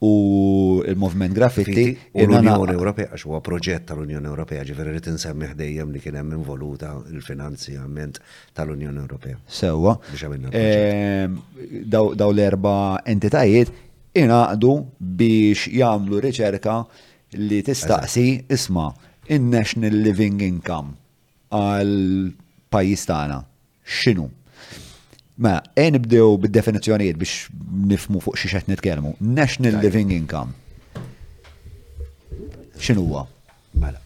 u il-Movement Graffiti u l-Unjoni Ewropea, għax huwa proġett tal-Unjoni Ewropea, ġifieri rrid insemmi ħdejjem li kien hemm involuta il-finanzjament tal-Unjoni Ewropea. Sewwa. Biex għamilna. Ehm, daw l-erba entitajiet inaqdu biex jagħmlu riċerka li tistaqsi isma' in-national living income għal pajjiż tagħna x'inhu. Ma, e nibdew bid-definizzjonijiet biex nifmu fuq xi qed nitkellmu. National Living Income. X'inhuwa? Mela.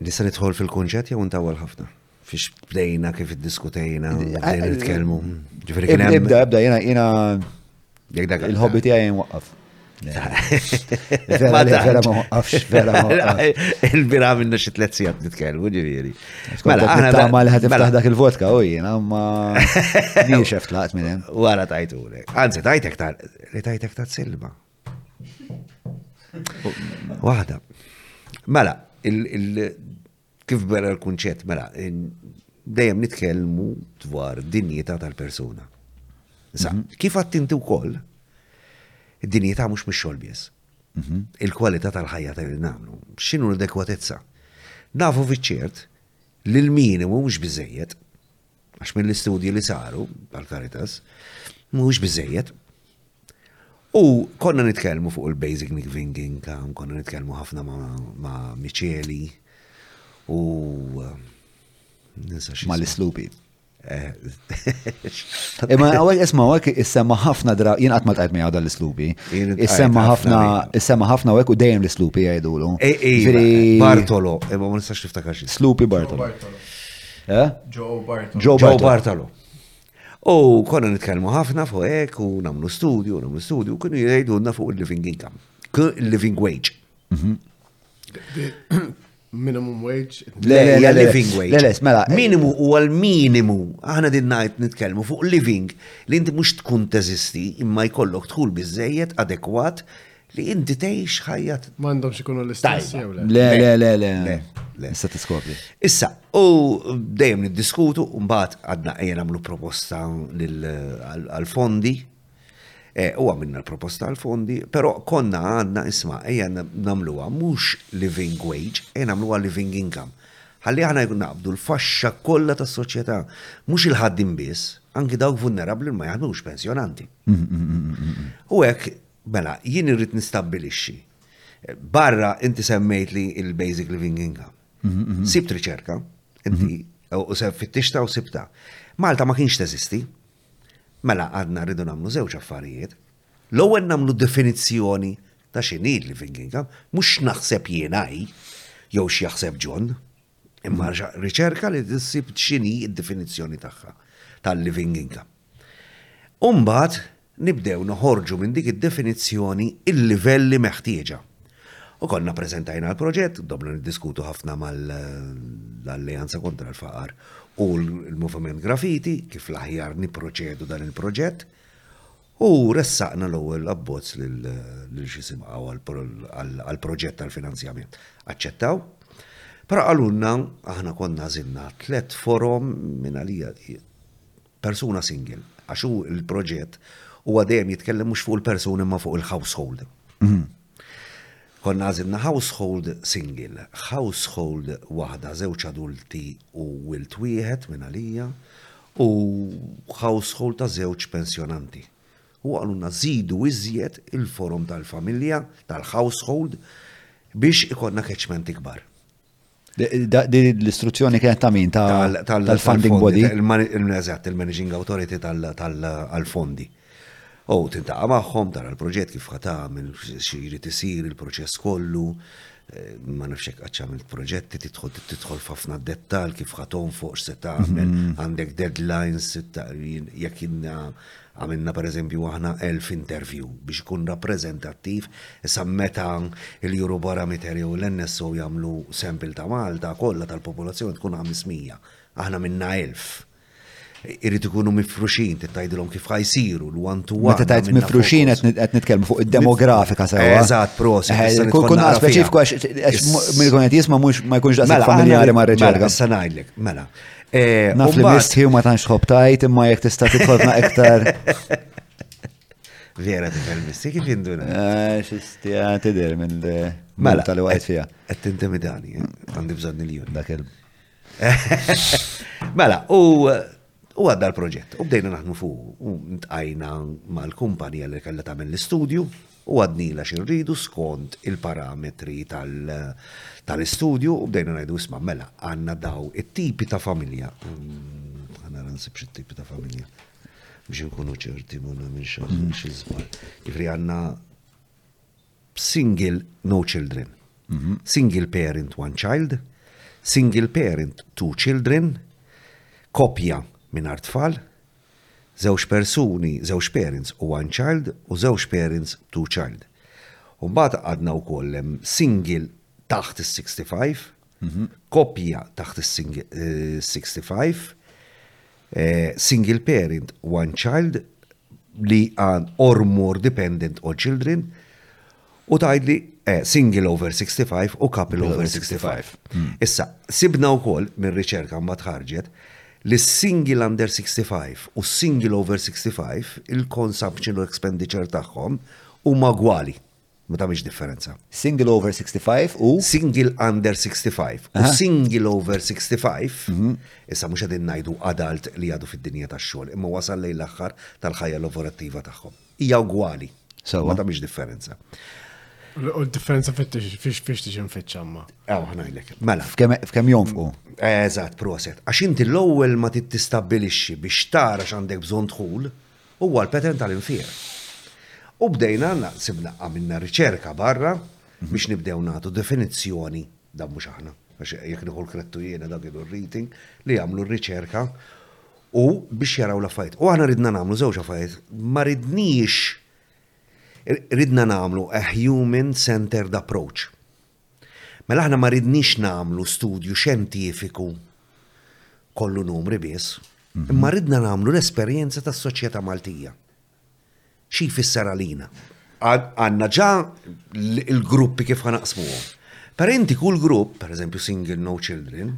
Nista' nidħol fil-kunċett jew ntawwal ħafna? Fiex bdejna kif iddiskutejna, bdejna nitkellmu. Ġifieri kien hemm. Ibda, ibda, jiena jiena Il-hobby tiegħi nwaqqaf. Vera, vera ma waqqafx, vera ma waqqafx. Il-bira minna xi tliet sigħat nitkellmu ġifieri. Mela, aħna tama li ħadd mela- dak il-vodka u jiena ma mhix xeft laqt minn hemm. Wara tajtulek. Anzi, tajtek ta' li tajtek ta' silma. Waħda. Mela, Kif bera l-kunċett, mela, dejjem nitkellmu dwar dinjità tal-persuna. Sa, mhm. kif għattinti wkoll, dinjità mhux mix-xogħol biss. Mhm. Il-kwalità tal-ħajja tal nagħmlu. X'inhu l-adekwatezza? Nafu fiċ-ċert li l-minimu mhux biżejjed. Għax mill-istudji li saru, tal-Caritas, mhux biżejjed. U konna nitkellmu fuq il-basic Nick Vinging, konna nitkellmu ħafna ma' Micheli u eh, ninsa Ma' l-islupi. Eh. Imma għawek isma għawek issemma ħafna dra, jien għatma tajt miegħu dal islubi Issemma ħafna, issemma ħafna għawek u dejjem l-islubi għajdulu. Bartolo, imma ma nistax niftakar xi. Slupi Bartolo. Eh? Joe Bartolo. Joe Bartolo. U konna nitkellmu ħafna fuq hekk u nagħmlu studju, nagħmlu studju, kienu jgħidulna fuq il-living income, il-living wage. Mhm. Minimum wage? Le, le, living wage. Le, le, mela. Eh, minimu u għal-minimu, aħna din najt nitkellmu fuq living li inti mhux tkun teżisti imma jkollok tħul biżejjed adekwat Li inti tgħix ħajja. M'għandhomx ikunu l-istess jew le. Le, le, le, le. Le, le. Issa tiskopri. Issa, u dejjem niddiskutu, mbagħad għadna ejja nagħmlu proposta għal-fondi. Eh, u għamilna l-proposta għal-fondi, però konna għadna isma' ejja nagħmluha mhux living wage, ejja nagħmluha living income ħalli aħna naqbdu l-faxxa kollha tas-soċjetà, mhux il-ħaddim biss, anki dawk vulnerabbli ma jaħdmux pensjonanti. U hekk Mela, jien irrid nistabbilixxi. Barra inti semmejt li il-basic living income. Mhm, mhm. Sibt riċerka, inti mhm. u se fittixta u sibta. Malta ma kienx teżisti. Mela għadna rridu nagħmlu żewġ affarijiet. L-ewwel nagħmlu definizzjoni ta' x'inhi living income, mhux naħseb jiena jew x'jaħseb John, Imma riċerka li tissib x'inhi d-definizzjoni tagħha tal-living income. U mbagħad nibdew noħorġu minn dik id-definizzjoni l-livelli meħtieġa. U konna preżentajna l-proġett, domna niddiskutu ħafna mal-Alleanza kontra l-Faqar u l-Moviment Graffiti kif l-aħjar niproċedu dan il-proġett. U ressaqna l-ewwel abbozz lil x'isim hawn għall-proġett tal-finanzjament. Aċċettaw, però qalulna aħna konna għażilna tliet forom minn għalija persuna single għax hu l-proġett huwa dejjem jitkellem mhux fuq il-persuna imma fuq il-household. Mhm. Konna għażilna household single, household waħda, żewġ adulti u wild wieħed minn għalija, u household ta' żewġ pensjonanti. U qalulna żidu iżjed il-forom tal-familja, tal-household, biex ikollna catchment ikbar. L-istruzzjoni kienet ta' min? Tal-funding body? Eżatt, il-managing authority tal-fondi. U tintaqa' magħhom tara l-proġett kif ħata minn xiri tisir il-proċess kollu, eh, ma nafx hekk qaċċa mill-proġetti tidħol tidħol f'ħafna dettal kif ħathom fuq x'se tagħmel, mm-hmm. għandek deadlines jekk inna Għamilna pereżempju aħna elf interview biex ikun rappreżentattiv, issa meta l-Eurobarometer jew l-NSO jagħmlu sample ta' Malta kollha tal-popolazzjoni tkun 500. Aħna għamilna elf. Irid ikunu mifruxin, trid tgħidilhom kif ħa jsiru l-one to one. Meta tgħid mifruxin qed nitkellmu fuq id-demografika sewwa. Eżatt, prosi. Kun naqra speċifiku għax minn kun qed jisma' mhux ma jkunx daqshekk mela, familjari ma' riċerka. Mela, issa ngħidlek, mela, Eh, Naf li mistħi ma tantx tħobb tajt imma jekk tista' tidħolna iktar. Vera tifel misti kif jinduna? Eh, Xistja tidher minn mela tal wajt fija. Qed tintimidani, eh, għandi bżonn il-jun. Dak il. Mela, u u għadda l-proġett. U bdejna naħnu fuq u ntqajna mal-kumpanija li kellha tagħmel l-istudju u għadnilha xi rridu skont il-parametri tal-istudju u bdejna ngħidu isma' mela għandna daw it-tipi ta' familja. Għandna mm, nsib xi tipi ta' familja biex inkunu ċerti ma nagħmilx mm. xi żball. Ġifri għandna single no children, mm-hmm. single parent one child, single parent two children, kopja minn tfal, żewġ persuni, żewġ parents u one child u żewġ parents, two child. U mbagħad għadna wkoll hemm single taħt is-sixty five, koppja taħt is-sixty five, eh, single parent, one child li għan or more dependent or children, u tgħidli eh, single over 65 u couple over 65. Hmm. Issa, sibna wkoll mir-riċerka mbagħad ħarġet li single under 65 u single over 65 il-consumption u expenditure tagħhom huma gwali. Ma tagħmilx differenza. Single over 65 u single under 65. U single over 65 mhm. issa mhux qegħdin ngħidu adult li għadu fid-dinja tax-xogħol imma wasal lejn l-aħħar tal-ħajja lavorattiva tagħhom. Hija ugwali. Sewa. Ma tagħmilx differenza. U differenza fiex fiex tix infittxa ma. Aw, ħanajlek. Mela. F'kem jom fuq? Eżat, proset. Għax inti l-ewwel ma tittistabbilixxi biex tara x'għandek bżonn dħul huwa l-peten tal-infier. U bdejna naqsibna għamilna riċerka barra mhm. biex nibdew nagħtu definizzjoni dan mhux aħna. Għax jekk nieħu l-krettu jiena dak il-reading li għamlu r-riċerka u biex jaraw l-affarijiet. U aħna ridna nagħmlu żewġ affarijiet, ma ridniex ridna nagħmlu a human centered approach. Mela aħna ma ridniex nagħmlu studju xjentifiku kollu numri biss, mhm. imma ridna nagħmlu l-esperjenza tas-soċjetà Maltija. Xi jfisser għalina? Għandna ġa l-gruppi kif ħanaqsmuhom. Per inti kull grupp, per eżempju single no children,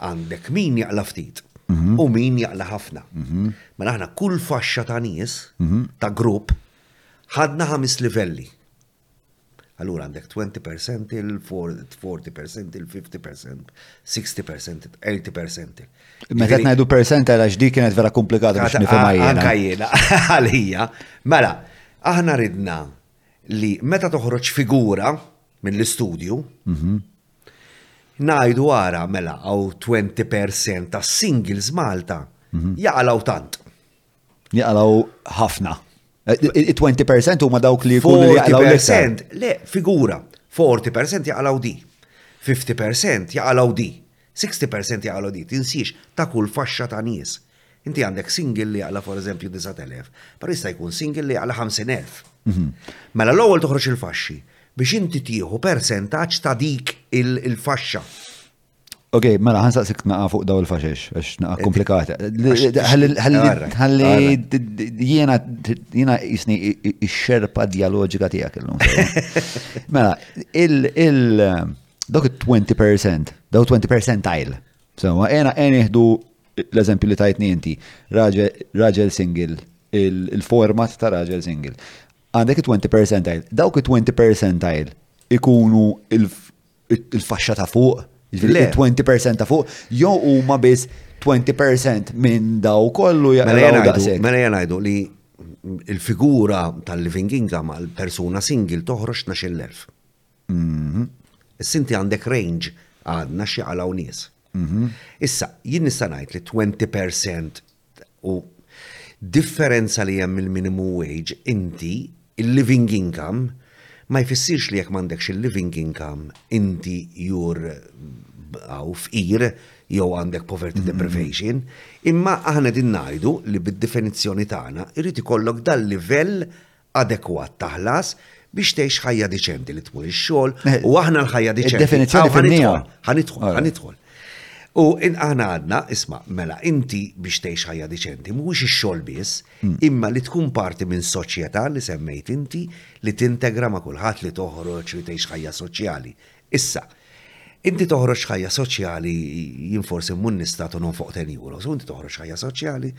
għandek min jaqla ftit mhm. u min jaqla ħafna. Mhm. Mela aħna kull faxxa ta' nies mhm. ta' grupp ħadna ħames livelli. Allura għandek 20% il 40% il 50%, 60% 80%. Meta qed ngħidu percent għax dik kienet vera komplikata biex nifhimha jiena. Anka jiena għalija. Mela, aħna ridna li meta toħroġ figura mill-istudju, mhm. ngħidu ara mela għaw 20% tas-singles Malta mhm. jaqalgħu tant. Jaqraw ħafna. Il-20% huma dawk li jkunu jaqraw l-iktar. Le, figura. 40% jaqraw di. 50% jaqraw di. 60% jaqraw di. Tinsiex ta' kull faxxa ta' nies. Inti għandek single li jaqla for eżempju 9000, pero jista' jkun single li jaqla 50,000. Mhm. Mela l-ewwel toħroġ il-faxxi biex inti tieħu percentaġġ ta' dik il-faxxa. Ok, mela ħan saqsik naqa fuq daw il-faxex, għax naqa eh, komplikata. Għalli jiena jiena jisni xerpa dialogika tijak il-lum. Mela, il- dok 20%, daw 20% tajl. So, għena għena jihdu l-eżempju li tajtni inti, raġel single, il-format ta' raġel single. Għandek 20% tajl. Dawk 20% tajl ikunu il-faxxa ta' fuq, jiġifieri il-20% ta' fuq, jew huma biss 20% minn daw kollu jaqraw daqshekk. Mela jgħidu li il-figura tal-living income għal persuna single toħroġ 12,000. Mhm. Issa inti għandek range għadna xi għalaw nies. Mhm. Issa, jien nista' ngħid li 20% U differenza li hemm il-minimum wage inti il-living income ma jfissirx li jekk m'għandekx il-living income inti jur għaw fqir jew għandek poverty mm-hmm. deprivation, imma aħna din ngħidu li bid-definizzjoni tagħna irid ikollok dal-livell adekwat ta' ħlas biex tgħix ħajja diċenti li tmur ix-xogħol eh, u aħna l-ħajja diċenti. Definizzjoni fin-nija. Ħanidħol, ħanidħol. U aħna għadna, isma, mela, inti biex tgħix ħajja diċenti, mhuwiex ix-xogħol biss, hmm. imma li tkun parti minn soċjetà li semmejt inti li tintegra ma' kulħadd li toħroġ li tgħix ħajja soċjali. Issa, inti toħroġ ħajja soċjali, jien forsi mmur nistat u nonfoq 10 euros, u inti toħroġ ħajja soċjali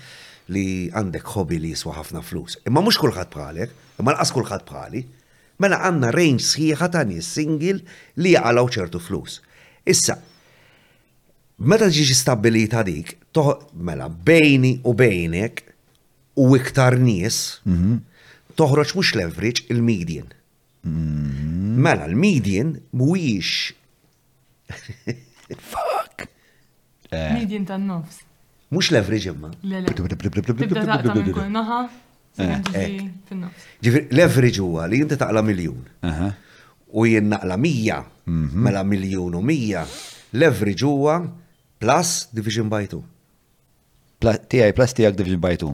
li għandek hobby li jiswa ħafna flus. Imma mhux kulħadd bħalek, imma lanqas kulħadd bħali. Mela għandna range sħiħa ta' nies single li jaqalgħu ċertu flus. Issa, meta ġiġi stabbilita dik, mela bejni u bejnek u iktar nies, mhm. toħroġ mhux l-average il-median. Mm-hmm. Mela, l-median mhuwiex. Fuck! Eh. Median tan nofs. Mhux l-average imma. Ġifir, l-average huwa li jinti taqla miljun. U jien naqla mija, mhm. mela miljun u mija, l-average huwa plus division by two. Tiegħi plus tiegħek division by 2.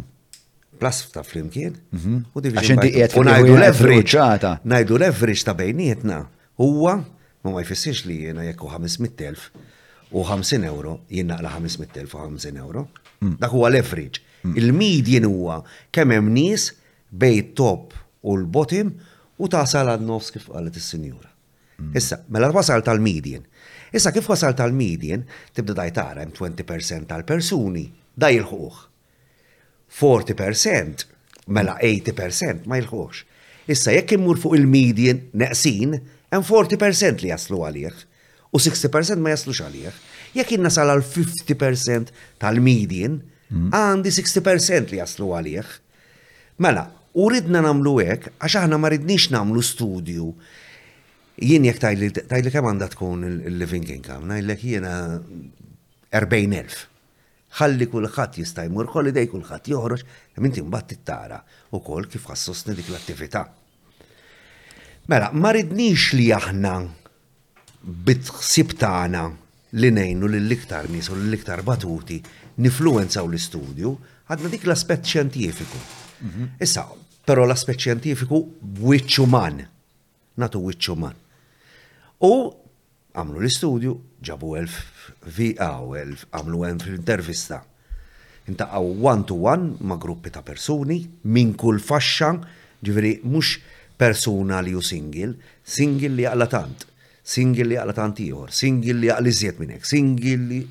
Plus ta' flimkien mhm. u division by 2. U ngħidu l-average. Ngħidu l-average ta' bejnietna huwa ma ma jfissirx li jiena jekk 500,000 u 50 euro jien naqla 500,000 u 50 euro. Mm. Dak huwa l-average. Mm. Il-median huwa kemm hemm nies bej top u l-bottom u tasal għad-nofs kif qalet is-sinjura. Issa, mela wasal tal-median. Issa kif wasal tal-median, tibda daj tara hemm 20% tal-persuni da jilħuħ. 40% mela 80% ma jilħuħx. Issa jekk immur fuq il-median neqsin, hemm 40% li jaslu għalih u 60% ma jaslux għalih. Jekk jien nasal għal 50% tal-median, għandi 60% li jaslu għalih. Mela, u ridna nagħmlu hekk għax aħna ma ridniex nagħmlu studju jien jekk tajli kemm għandha tkun il-living income, ngħidlek jiena 40,000. Ħalli kulħadd jista' jmur holiday kulħadd joħroġ, minti mbagħad tittara ukoll kif ħassostni dik l-attività. Mela, ma ridniex li aħna bit-ħsieb tagħna li ngħinu lill-iktar nies u lill-iktar batuti nifluwenzaw l-istudju, għadna dik l-aspett xjentifiku. Issa, però l-aspett xjentifiku b'wiċċ uman, nagħtu wiċċ uman. U għamlu l-istudju, ġabu elf VA u elf għamlu hemm fl-intervista Intaqgħu one to one ma' gruppi ta' persuni, minn kull faxxa, ġifieri mhux persuna li hu single, single li jaqla' tant, single li jaqla' tant ieħor, single li jaqla' iżjed minn hekk, single li.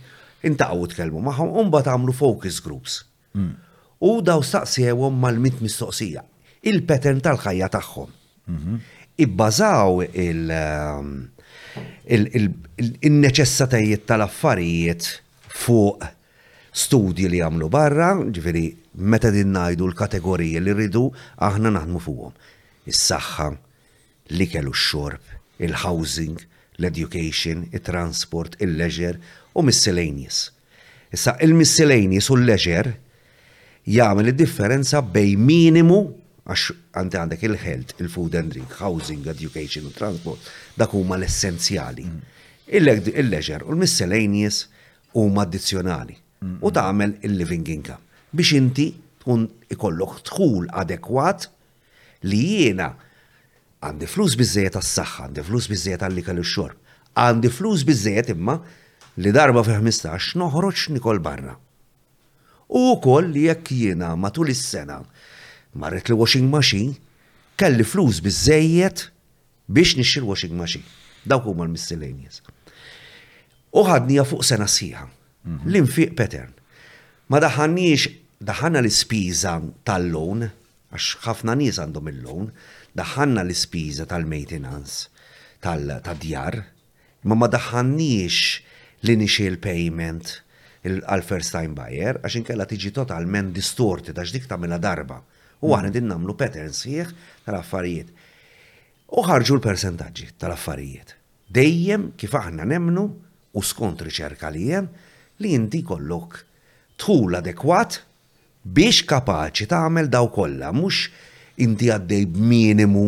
Intaqgħu u tkellmu magħhom u mbagħad għamlu focus groups. U dawn staqsewhom mal-mitt mistoqsija, il-pattern tal-ħajja tagħhom. Ibbażaw in-neċessatajiet tal-affarijiet fuq studji li għamlu barra, ġifieri meta qegħdin ngħidu l-kategoriji li rridu aħna naħdmu fuqhom, is-saħħa, l-ikel u x-xorb, il-housing, l-education, it-transport, il-leisure u miscellaneous. Issa, il-miscellaneous u l-leisure jagħmel id-differenza bejn minimu, għax għandi għandek il-health, il-food and drink, housing, education u transport, dak huma l-essenzjali. Il-leisure u l-miscellaneous huma addizzjonali. U tagħmel il-living income. Biex inti tkun ikollok dħul adekwat li jiena għandi flus biżejjed għas-saħħa, għandi flus biżejjed għall-ikel u xorb, għandi flus biżejjed imma li darba fil-15 noħroġ nikol barra. U wkoll li jekk jiena matul is-sena marret l-washing machine, kelli flus biżżejjed biex nixtri l-washing machine. Dawk huma l-miscellaneous. U ħadniha fuq sena sħiħa. Mhm. L-infiq pattern. Ma daħanniex daħanna l-ispiża tal-loan, għax ħafna nies għandhom il-loan, daħanna l-ispiża tal-maintenance tal-djar, Imma ma daħħalniex l-initial payment għal first time buyer għax inkella tiġi totalment distorted għax dik tagħmilha darba u aħna qegħdin nagħmlu pattern sħiħ tal-affarijiet. U ħarġu l-persentaġġi tal-affarijiet. Dejjem kif aħna nemmnu u skont riċerka li hemm li inti jkollok dħul adekwat Biex kapaċi tagħmel dawn kollha, mhux inti għaddej b'minimu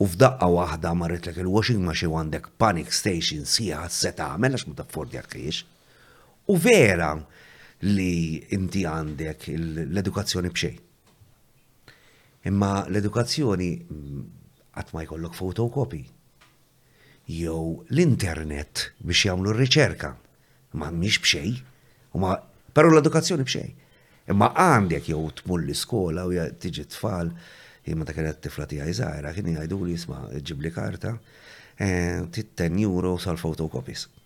u f'daqqa waħda marritlek il-washing machine u għandek panic station sħiħa se tagħmel għax ma taffordjakhiex. U vera li inti għandek l-edukazzjoni b'xejn. Imma l-edukazzjoni qatt ma jkollok photocopy. jew l-internet biex jagħmlu r-riċerka. Ma mhix b'xejn, però l-edukazzjoni b'xejn. Imma għandek jew tmur l-iskola u tiġi tfal, jien meta kienet tifla tiegħi żgħira, kien jgħidu li jisma' ġibli karta, eh, titten euro sal-fotokopies.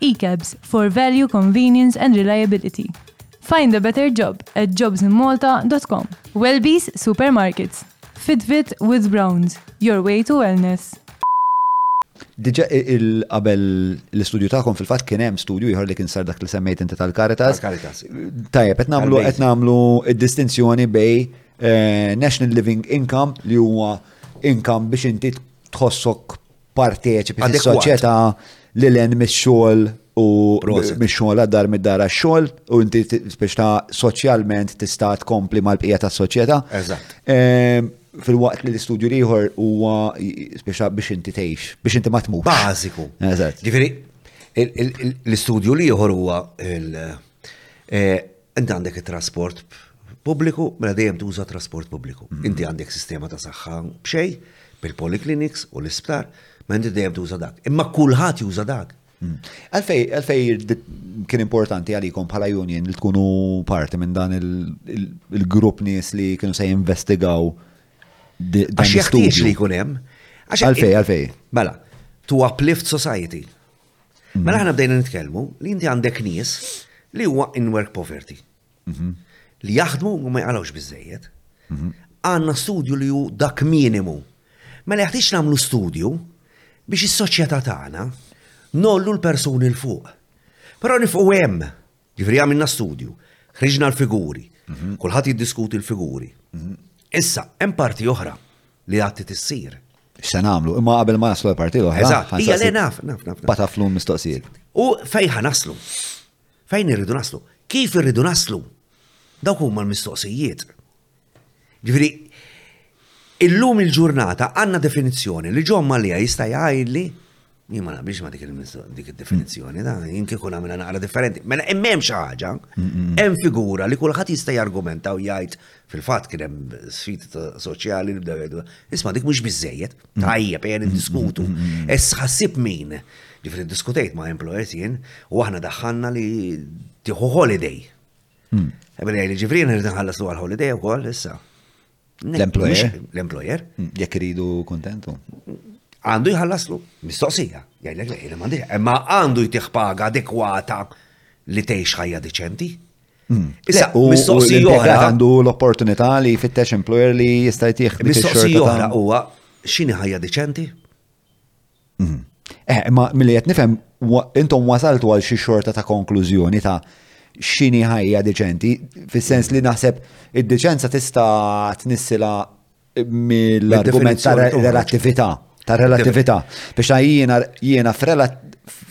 E-cabs, for value, convenience and reliability. Find a better job at jobsinmalta.com. Welby's Supermarkets. Fitbit with Browns, your way to wellness. Diġa il-qabel l-istudju tagħkom fil-fatt kien hemm studju ieħor li kien sar dak li semmejt inti tal-Caritas. Tal-Caritas. Tajjeb, qed nagħmlu qed nagħmlu d-distinzjoni bej eh, National Living Income li huwa income biex inti tħossok parteċipi fis-soċjetà li l mix-xogħol u mix-xogħol għaddar mid-dar għax-xogħol u inti biex ta' soċjalment tista' tkompli mal-bqija tas-soċjetà. Eżatt. Ehm, fil-waqt li l-istudju liħor huwa speċa biex inti tgħix, biex inti ma tmux. Bażiku. Eżatt. Ġifieri l-istudju liħor huwa il- eh, Inti għandek it-trasport pubbliku, mela dejjem tuża trasport pubbliku. Mhm. Inti għandek sistema ta' saħħa b'xej, bil-polikliniks u l-isptar, ma inti dejjem tuża dak. Imma kulħadd juża dak. Mhm. Għalfej, għalfej kien importanti għalikom bħala union li tkunu parti minn dan il-grupp nies li kienu se jinvestigaw Għax jeħtieġ li jkun hemm. Għalfej, għalfej. Mela, to uplift society. Mela aħna bdejna nitkellmu li inti għandek nies li huwa in work poverty. Mhm. Li jaħdmu u ma jqalgħux biżejjed. Mhm. Għandna studju li hu dak minimu. Mela jaħtieġ nagħmlu studju biex is-soċjetà tagħna nollu l-persuni l fuq. Però nifqu hemm Ġifieri għamilna studju, ħriġna l-figuri, mhm. kulħadd jiddiskuti l-figuri. Mhm. Issa, hemm parti oħra li għatti tissir. Se nagħmlu, imma qabel ma naslu l-parti oħra. Eżatt, hija le naf, naf, naf. Bata flun mistoqsijiet. U fejn naslu? Fejn irridu naslu? Kif irridu naslu? Dawk huma l-mistoqsijiet. Ġifieri, illum il-ġurnata għandna definizzjoni li ġon Malija jista' jgħidli Jien ma naqbilx ma dik il-definizzjoni, da, jien kieku nagħmilha naqra differenti. Mela hemm xi ħaġa, hemm figura li kulħadd jista' jargumenta u jgħid fil-fatt kien hemm sfidi ta' soċjali li bdew jgħidu, isma' dik mhux biżejjed, tajjeb ejja niddiskutu. Ess ħassib min, ġifieri diskutejt ma' employers jien u aħna daħħalna li tieħu holiday Hmm. Ebrej li ġifri nirrid nħallasu għal holiday ukoll issa. L-employer. L-employer. Hmm. Jekk iridu kontentu. Għandu jħallaslu. Mistoqsija. Jgħidlek li li m'għandix. Imma għandu jtih paga adekwata li tgħix ħajja deċenti. Hmm. Issa, mistoqsija oħra. Għandu l-opportunità li fittex employer li jista' jtih. Mistoqsija oħra huwa x'inhi ħajja deċenti? Mhm. Eh, ma mill-li qed nifhem intom wasaltu għal xi xorta ta' konklużjoni ta' xini ħajja deċenti, fis-sens li naħseb id-deċenza tista' tnissila mill-argument ta' relatività, ta' relatività, biex jiena jiena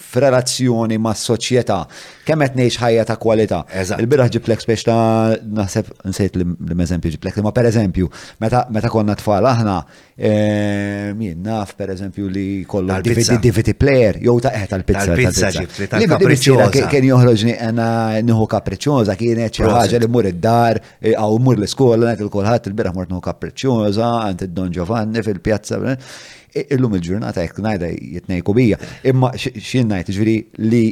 f'relazzjoni ma' soċjetà kemm qed ngħix ħajja ta' kwalità. Il-biraħ ġiblek spiex ta' naħseb nsejt l-eżempju ġiblek, ma pereżempju, meta konna tfal aħna Ehm, jien naf, per eżempju, li kollu DVD player, jow ta' eħta eh, l-pizza. L-pizza ġibtli, ta' kapriċċoza. Kien joħroġni għana nħu kapriċċoza, kienet xi ħaġa li mur id-dar, eh, għaw mur l-iskola, għet il-kolħat il-biraħ mur nħu kapriċċoza, għant id-Don Giovanni fil-pjazza. Eh, illum il-ġurnata jek najda jitnejku bija. Imma xinna najt ġviri li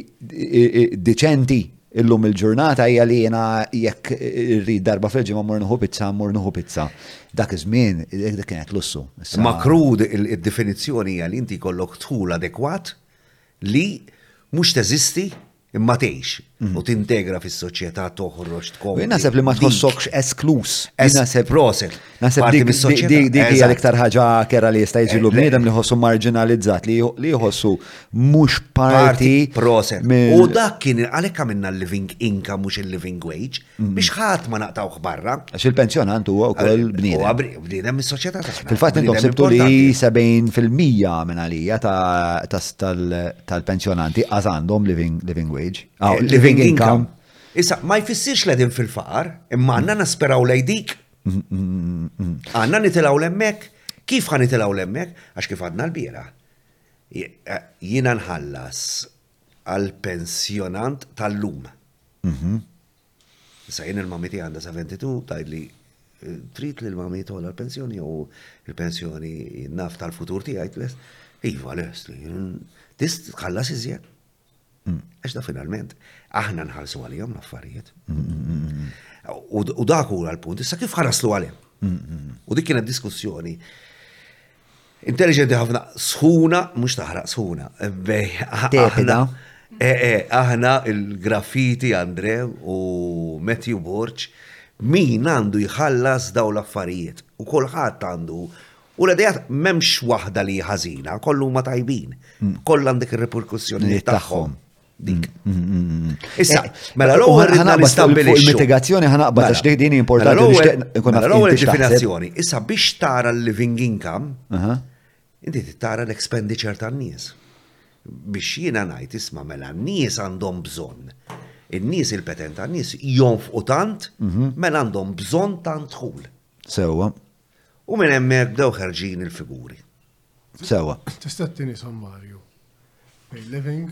deċenti Illum il-ġurnata hija li jiena jekk irrid darba fil-ġimgħa mur nieħu pizza, mur nieħu pizza. Dak iż-żmien dik kienet lussu. Ma' krud id-definizzjoni hija li inti jkollok dħul adekwat li mhux teżisti imma tgħix mhm. u tintegra fis-soċjetà toħroġ tkompli. Naħseb li ma tħossokx esklus. Naħseb proset. Naħseb dik hija l-iktar ħaġa kera li jista' jiġi l-bniedem li jħossu marginalizzat, li jħossu mhux parti. Proset. U dak kien għalhekk għamilna l-living income mhux il-living wage mm. biex ħadd ma naqtawh barra. Għax il-pensjonant huwa wkoll bniedem. Huwa bniedem mis-soċjetà tagħna. Fil-fatt intom sibtu li 70% minn għalija tal-pensjonanti għaż għandhom living wage. Ah, eh, living income. Issa, ma jfissirx l-edin fil-faqar, imma għanna nasperaw lejdik Għanna nitilaw l-emmek? Kif għan nitilaw l-emmek? Għax kif għadna l-bira. Jina nħallas għal-pensjonant tal-lum. Mhm. Sa jien il-mamiti għanda 72 tajd li eh, trit li l-mami tola l-pensjoni u l-pensjoni naf tal-futur tijaj t-les. Iva, les, tist tħallas iżjed. Mm. Għax da finalment, aħna nħalsu għalihom l-affarijiet. Mm, u dak huwa l-punt, issa kif ħaraslu għalihom? Mm, u dik kienet diskussjoni intelligenti ħafna sħuna, mhux taħraq sħuna. Aħna, eh, eh, aħna il-graffiti Andre u Matthew Borċ, min għandu jħallas daw l-affarijiet u kolħat għandu U l-idejat m'hemmx waħda li ħażina, kollu huma tajbin. Kollha għandek ir-reperkussjonijiet tagħhom. Dik. Issa, mela l-ewwel ridna nistabbilixxu. Il-mitigazzjoni ħanaqbad għax dik din importanti li xtieq ikun naf l-ewwel definizzjoni. Issa biex tara l-living income, inti tara l-expenditure tan-nies. Biex jiena ngħid isma' mela n-nies għandhom bżonn in-nies il-peten tan-nies jonfqu tant, mela għandhom bżonn tant dħul. Sewwa. U minn hemmhekk bdew ħerġin il-figuri. Sewa. Tista' tini sommarju bejn living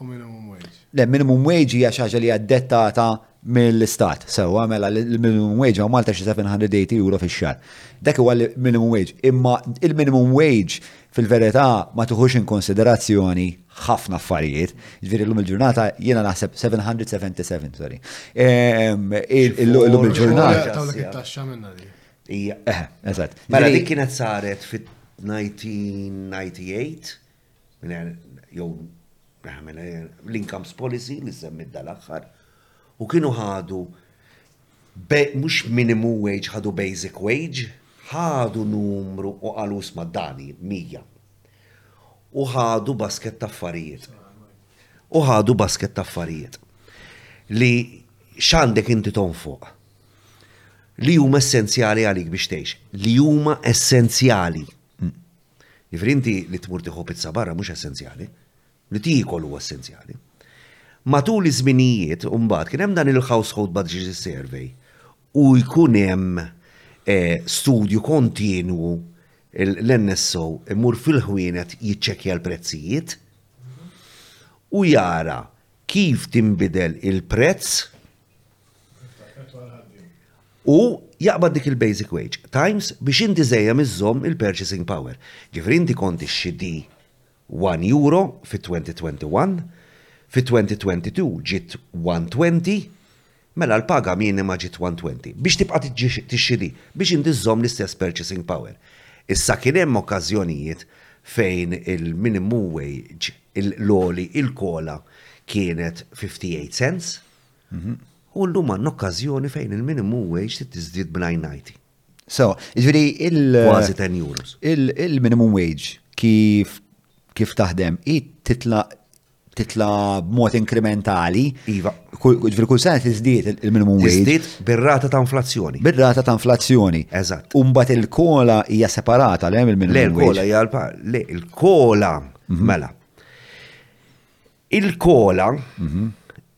u minimum wage. Le, minimum wage hija xi ħaġa li hija dettata mill-istat. Sewa, mela l-minimum wage għaw Malta xi 780 euro fix-xahar. Dak huwa l-minimum wage. Imma il-minimum wage fil-verità ma tuħux in konsiderazzjoni ħafna affarijiet, ġviri l-lum il-ġurnata jiena naħseb 777, sorry. Ehm, l-lum il-ġurnata. Ija, eh, eżat. Mela dik kienet saret fit-1998, jow, l-incomes policy li semmit dal-axħar, u kienu ħadu Mhux minimum wage ħadu basic wage, ħadu numru u qalu isma' dani, mija. U ħadu basket ta' affarijiet. U ħadu basket ta' affarijiet. Li x'għandek inti tonfoq. Li huma essenzjali għalik biex tgħix. Li huma essenzjali. Jiġifieri inti li tmur tieħu pizza barra mhux essenzjali. li tieħi kollu essenzjali. Matul iż-żminijiet imbagħad kien hemm dan il-Household Budget Survey u jkun hemm eh, studju kontinwu l-NSO imur fil-ħwienet jiċċekkja l-prezzijiet u jara kif tinbidel il-prezz u jaqbad dik il-basic wage times biex inti żejjem iżżomm il-purchasing power. Ġifri inti konti xidi one euro fit-2021, fit-2022 ġiet 120, mela l-paga minima ġiet 120. Biex tibqa' tixxi di, biex inti żżomm l-istess purchasing power. Issa kien hemm okkażjonijiet fejn il-minimum wage, l-għoli, il-COLA kienet 58 cents, u llum għandna okkażjoni fejn il-minimum wage trid tiżdied b'najnajti. So, ġviri il. Kważi 10 euros. Il-minimum wage kif kif taħdem, i titla titla b'mod inkrementali. Iva. Ġviri kull sena tizdiet il-minimum wage. Tizdiet bir-rata ta' inflazzjoni. Bir-rata ta' inflazzjoni. Eżatt. Umbat il-kola hija separata l-hemm il-minimum wage. Le, il-kola hija l-par. Le, il-kola, mhm. mela. Il-kola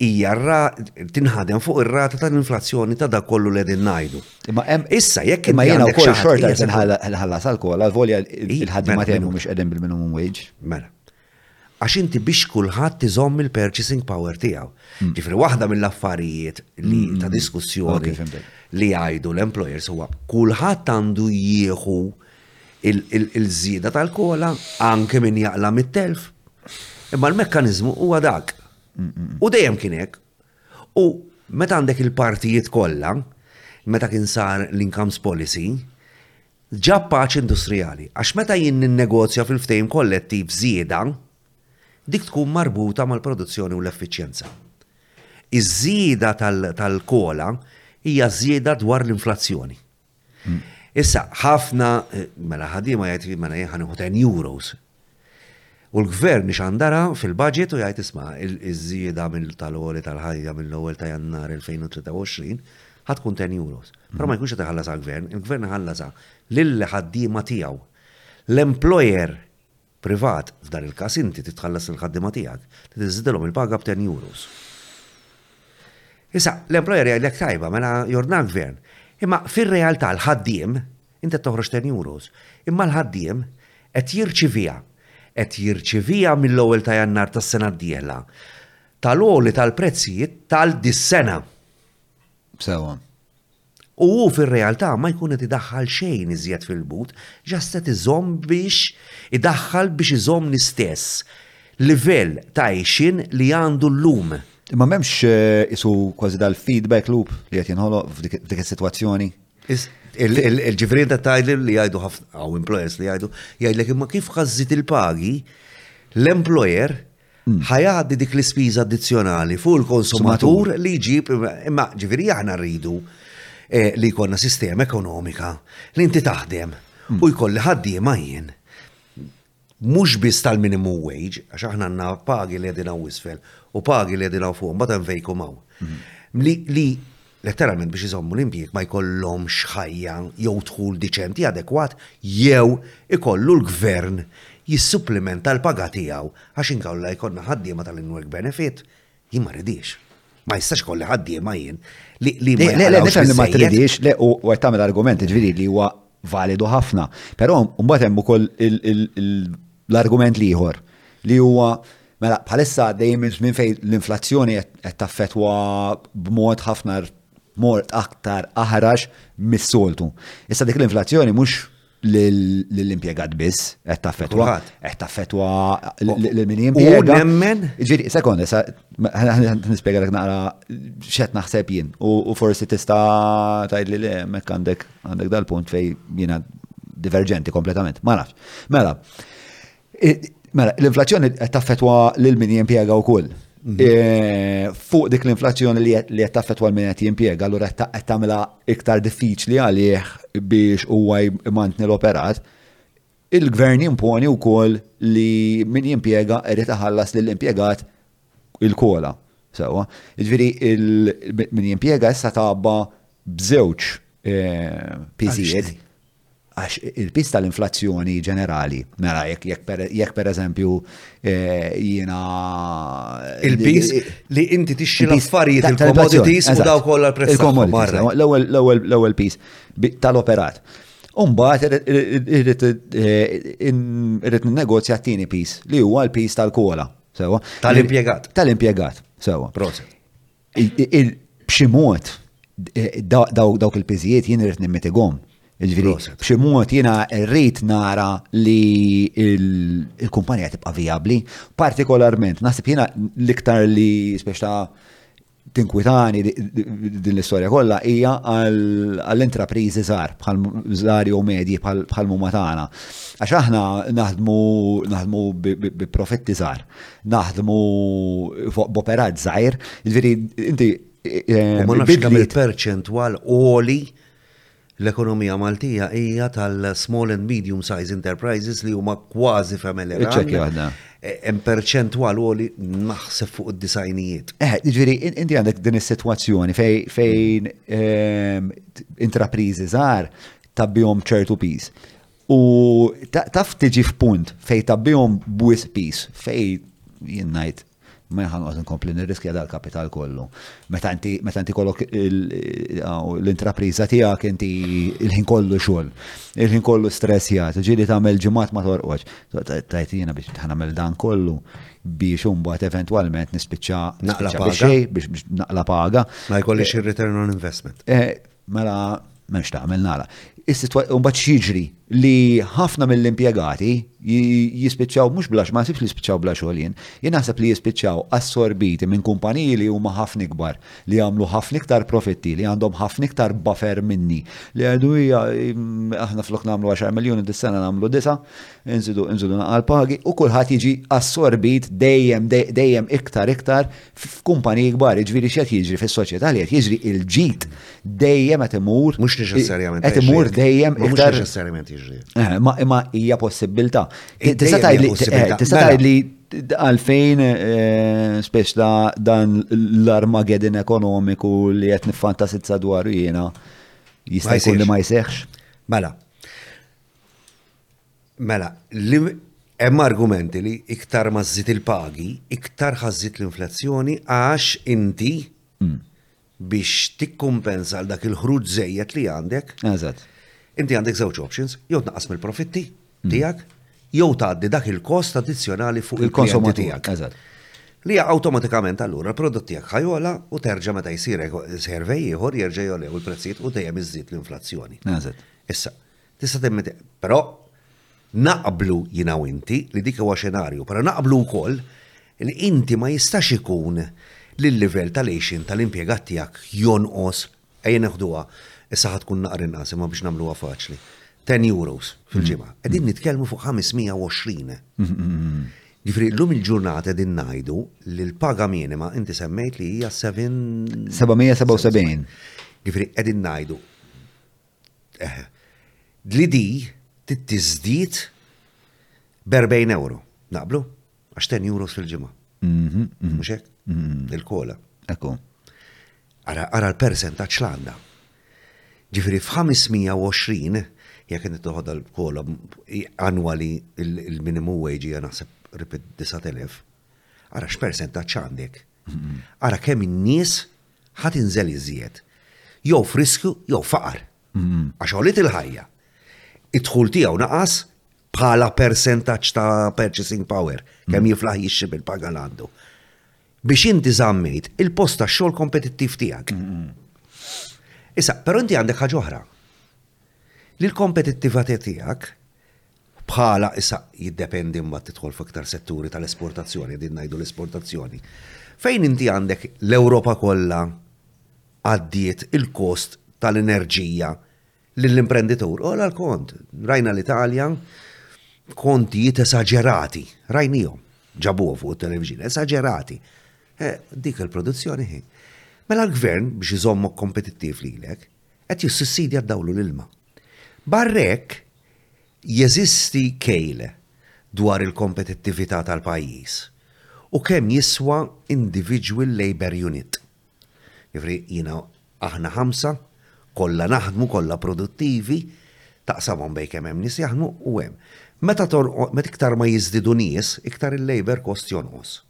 hija tinħadem fuq ir-rata tal-inflazzjoni ta' dak kollu li qegħdin ngħidu. Imma hemm issa jekk imma jiena wkoll xorta qed inħallas għall-kola, volja il-ħaddiema tiegħi mhumiex qegħdin bil-minimum wage. Mela. Għax inti biex kulħadd tiżomm il-purchasing power tiegħu. Mm. Ġifri waħda mill-affarijiet li mm. ta' diskussjoni li jgħidu l-employers huwa kulħadd għandu jieħu il-żieda tal-kola, anke min jaqla mit-telf. Imma l-mekkaniżmu huwa dak. U dejjem kien hekk. U meta għandek il-partijiet kollha, meta kien sar l-incomes policy, ġab paċ industrijali. Għax meta jien negozja fil-ftejm kollettiv żieda, dik tkun marbuta mal-produzzjoni u l-effiċjenza. Iż-żieda tal-kola hija żieda dwar l-inflazzjoni. Issa, ħafna, mela ħadima jgħid li mela jħan 10 euros. U l-gvern xandara fil-budget u jgħid isma' iż-żieda mill tal-għoli tal-ħajja mill-ewwel ta' jannar 2023 ħatkun 10 euros. Però ma jkunx qed iħallasha gvern il-gvern ħallasa lill-ħaddiema tiegħu. L-employer Privat, f'dan il-każ inti trid tħallas lill-ħaddiema tiegħek, trid iżżidilhom il-paga b' 10 euros. Issa, l-employer jgħidlek tajba, mela jordna l-gvern. Imma fir-realtà l-ħaddiem, inti qed toħroġ 10 euros, imma l-ħaddiem qed jirċiviha, qed jirċiviha mill-ewwel ta' Jannar tas-sena d-dieħla, tal-għoli tal-prezzijiet tal-dis-sena. Sewwa. U hu fir-realtà ma jkun qed idaħħal xejn iżjed fil-but, just qed iżomm biex idaħħal biex iżomm l-istess livell ta' għixien li għandu llum. Imma m'hemmx isu kważi dal-feedback loop li qed jinħoloq f'dik is-sitwazzjoni? Il-ġifieri ta' tgħidli li jgħidu ħafna hawn employers li jgħidu jgħidlek imma kif ħażżid il-pagi l-employer ħa jgħaddi dik l-ispiża addizzjonali fuq il-konsumatur li jġib imma ġifieri aħna rridu eh, li jkollna sistema ekonomika li inti taħdem hmm. u jkolli ħaddiema jien mhux biss tal-minimum wage għax aħna għandna pagi li qegħdin isfel u pagi li qegħdin fuq mbagħad hemm fejkum hawn. Hmm. Li letteralment biex iżommu l-impjieg ma jkollhomx ħajja jew dħul diċenti adekwat jew ikollu l-Gvern jissupplimenta l-paga tiegħu għax inkella jkollna ħaddiema tal-in-work benefit, jien ma rridhiex. Ma jistax ikolli ħaddiema jien li ma jaqgħux. Le, le, le, li ma tridhiex, le, u qed tagħmel argument ġifieri li huwa validu ħafna. Però mbagħad hemm ukoll l-argument l-ieħor li huwa mela bħalissa għaddejjin minn żmien fejn l-inflazzjoni qed taffetwa b'mod ħafna mort aktar aħrax mis-soltu. Issa dik l-inflazzjoni mhux l-impiegat biss, qed taffetwa, qed taffetwa l-min jimpjega. Nemmen? Ġiri, sekonda, sa, nispjega l naqra xet naħseb jien, u forsi tista' tgħidli li hemmhekk għandek Għandek dal-punt fej jiena diverġenti kompletament, ma nafx. Mela, mela, l-inflazzjoni qed taffetwa lil min jimpjega wkoll. Mhm. E, fuq dik l-inflazzjoni li qed taffetwa min qed jimpjega, allura qed tagħmilha iktar diffiċli għalih biex huwa jmantni l-operat. Il-Gvern jimponi wkoll li min jimpjega irid iħallas lill-impjegat il-COLA. Sewwa. Jiġifieri min jimpjega issa tgħabba b'żewġ piżijiet għax il-piż tal-inflazzjoni ġenerali, mela jekk pereżempju jiena. Il-piż li inti tixtri l-affarijiet il-commodities u dawk kollha l-prezz. Il-commodities. L-ewwel piż tal-operat. Umbat irrit eh, negozja t-tini pis, li huwa l-pis tal-kola. Sewa. Tal-impiegat. Tal-impiegat. Sewa. Proset. B'xi mod eh, dawk il-piżijiet jien irrit nimmitigom. Ġviri, b'xi mod jiena rrit nara li il-kumpanija tibqa' vijabbli, partikolarment naħseb jiena l-iktar li speċta tinkwitani din l-istorja kollha hija għall-intrapriżi żgħar bħal żgħar jew medji bħal muma tagħna. Għax aħna naħdmu naħdmu bi profitti żgħar, naħdmu b'operat żgħir, jiġifieri inti eh, ma nafx kemm il-perċentwal oli L-ekonomija Maltija hija tal-small and medium size enterprises li huma kważi family run. Hemm perċentwal għoli naħseb fuq id-disajnijiet. Eh, ġifieri inti għandek din is-sitwazzjoni fejn ehm, intrapriżi żgħar tabbihom ċertu piż. U taf tiġi f'punt fejn tabbihom bwis piż fejn jien ngħid Mela ħa noqgħod inkompli nirriskja dal-kapital kollu. Meta inti meta inti kollok l-intrapriża tiegħek inti il-ħin kollu xogħol, il-ħin kollu stress jagħtu, ġieli tagħmel ġimgħat ma torqodx. Tajt jiena biex nagħmel dan kollu biex imbagħad eventwalment nispiċċa naqla paga biex naqla paga. Ma jkollix ir-return on investment. Eh, Mela, m'hemm x'tagħmel nara. Imbagħad x'jiġri li ħafna mill-impjegati jispiċċaw mhux bla ma nsibx li jispiċċaw bla xogħol jien. Jien naħseb li jispiċċaw assorbiti minn kumpaniji li huma ħafna ikbar, li jagħmlu ħafna iktar profitti, li għandhom ħafna iktar buffer minni, li jgħidu hija aħna flok nagħmlu 10 miljuni dis-sena nagħmlu disa', inżidu naqal pagi u kulħadd jiġi assorbit dejjem dejjem iktar iktar f'kumpaniji kbar, jiġifieri x'qed jiġri fis-soċjetà li qed jiġri il-ġid dejjem qed imur. Mhux neċessarjament. Qed imur dejjem iktar. Mhux neċessarjament jiġri. Eh, ma imma hija possibilità. Eh, tista' tgħidli eh, tista' mela. tgħidli għalfejn spiex ta' dan l-Armageddon ekonomiku li qed niffantasizza dwar jiena jista' jkun li ma jseħħx. Mela, Mela, hemm argumenti li iktar ma żżid il-pagi, iktar ħażżid l-inflazzjoni għax inti hmm. biex tikkumpensa għal dak il-ħruġ żejjed li għandek. Eżatt. Inti għandek żewġ options, jew tnaqqas mill-profitti hmm. tiegħek, jew tgħaddi dak il-kost addizzjonali fuq il-konsum tiegħek. Eżatt. Li awtomatikament allura l-prodott tiegħek ħajola u terġa' meta jsir servej ieħor jerġa' jolew il-prezzijiet u dejjem iżżid l-inflazzjoni. Eżatt. Issa, Tista' temmen te. Però naqblu jiena u inti li dik huwa xenarju, però naqblu wkoll li inti ma jistax ikun li l-livell tal-għixien tal-impjegat tiegħek jonqos, ejja neħduha, issa ħa tkun naqra inqas imma biex nagħmluha faċli, 10 euros fil-ġimgħa. Qegħdin nitkellmu fuq 520. Ġifieri llum il-ġurnata qegħdin ngħidu li l-paga minima inti semmejt li hija 7 777. Ġifieri qegħdin ngħidu li di tiżdied b'erbgħin ewro. Naqblu? Għax 10 euros fil-ġimgħa. Mhm, mhm. Mhux hekk? Mhm. Il-kola. Ekku. Ara l-persentaġġ l-għandha. Ġifieri f'520 jekk inti toħodha l-kola annwali il-minimum wage hija naħseb ripid 9000. Ara x'persentaġġ għandek. Ara kemm in-nies ħa tinżel iżjed. Jew f'riskju jew faqar. Għax għolit il-ħajja. Id-dħul tiegħu naqas bħala percentaġġ ta' purchasing power, kemm jiflaħ jixxi bil-paga l għandu. Biex inti zammejt il-post ta' xogħol kompetittiv tiegħek. Issa, però inti għandek ħaġa oħra. Li l-kompetittività tiegħek Bħala, issa jiddependi mbagħad tidħol f'iktar setturi tal-esportazzjoni, qegħdin ngħidu l-esportazzjoni. Fejn inti għandek l-Ewropa kollha għaddiet il-kost tal-enerġija lill-imprenditur, u għal kont, rajna l-Italja kontijiet esagerati, rajnijom, ġabuħu fuq il-televizjoni, esagerati. Eh, dik il-produzzjoni hi. Mela l-gvern biex iżommok kompetittiv lilek, qed jississidja d-dawlu l-ilma. Barra hekk, jeżisti kejl dwar il-kompetittività tal-pajjiż u kemm jiswa individual labour unit. Jiġifieri jiena aħna ħamsa, kollha naħdmu, kollha produttivi, taqsamhom bejn kemm hemm nies jaħdmu u hemm. Meta iktar ma jiżdiedu nies, iktar il-labour cost jonqos.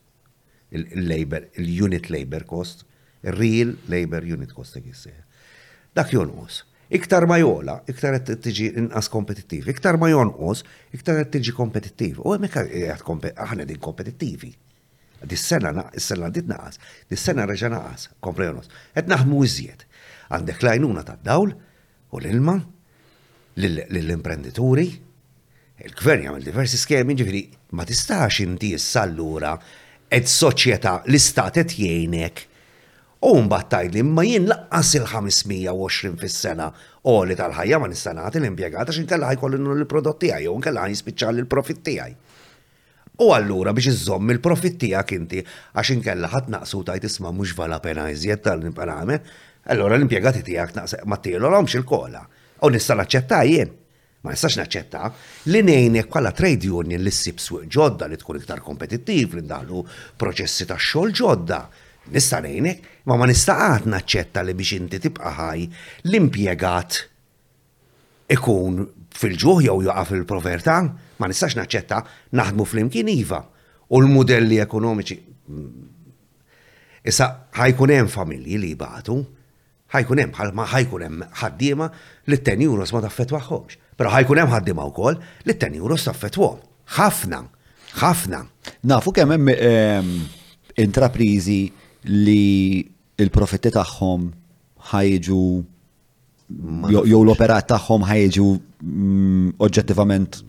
il-labor, il-unit labor cost, il-real labor unit cost hekk jissejħ. Dak jonqos. Iktar ma jola, iktar qed tiġi inqas kompetittiv, iktar ma jonqos, iktar qed tiġi kompetittiv. U hemmhekk qed aħna din kompetittivi. Dis-sena is-sena dit naqas, dis-sena reġa' naqas, komplejonos. Qed naħdmu iżjed. Għandek lajnuna tad-dawl, u l-ilma lill-imprendituri, il-gvern jagħmel diversi skemi, ġifieri ma tistax inti issa allura qed soċjetà l-istat qed jgħinek u mbagħad tgħidli imma jien laqqas il-520 fis-sena għoli tal-ħajja ma nista' nagħti l-impjegat għax inkella ħajkolli nħolli l-prodott tiegħi jew inkella ħa jispiċċali l-profitt tiegħi. U allura biex iżżomm il-profitt tiegħek inti għax inkella ħa tnaqqsu u tgħid isma' mhux vala pena iżjed ta' li nibqa' nagħmel, allura l-impjegati tiegħek tnaqqs ma ttielolhomx il-kola. U nista' naċċetta jien. Ma nistax naċċetta li ngħinek bħala trade union li ssib swieq ġodda, li tkun iktar kompetittiv, li ndaħħlu proċessi ta' xogħol ġodda. Nista' ngħinek, imma ma nista' qatt naċċetta li biex inti tibqa' ħaj l-impjegat ikun fil-ġuħ jew jaqa' fil-povertà, ma nistax naċċetta, naħdmu flimkien iva, u l-mudelli ekonomiċi. Issa ħajkun hemm familji li jbatu, ħajkun hemm bħalma ħajkun hemm ħaddiema li t-10 euros ma taffetwaħomx. Però ħajkun hemm ħaddiema wkoll li t-10 euros taffetwhom. Ħafna, ħafna. Nafu kemm hemm ehm, intraprizi li il-profitti tagħhom ħajġu jew l-operat tagħhom ħajġu mm, oġġettivament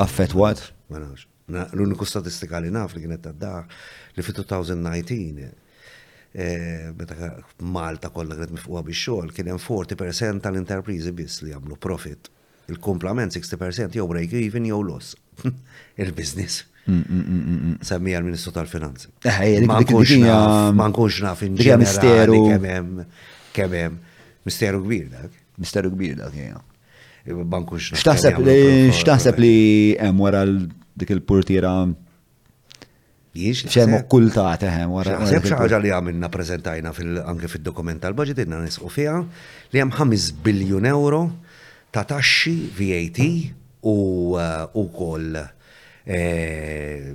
affettwat. L-uniku statistika li naf li kienet għaddaħ li fi 2019 eh, meta Malta kollha kienet mifquha biex xogħol kien hemm 40% tal-interpriżi biss li jagħmlu profit il-kumplament 60% jew break even jew loss. Il-biznis. Mm, mm, mm, Semmija l-Ministru tal-Finanzi. Eh, ma nkunx naf inġenerali kemem, kemem, misteru kbir dak. Misteru kbir dak, jgħja. Xtaħseb li, xtaħseb li hemm wara dik il-portiera ċem okkultat eħem wara. Għazeb xaħġa li għamilna prezentajna anke fil-dokument tal-budget inna nisqu fija li hemm 5 biljun euro ta' taxxi VAT u eh, koll eh,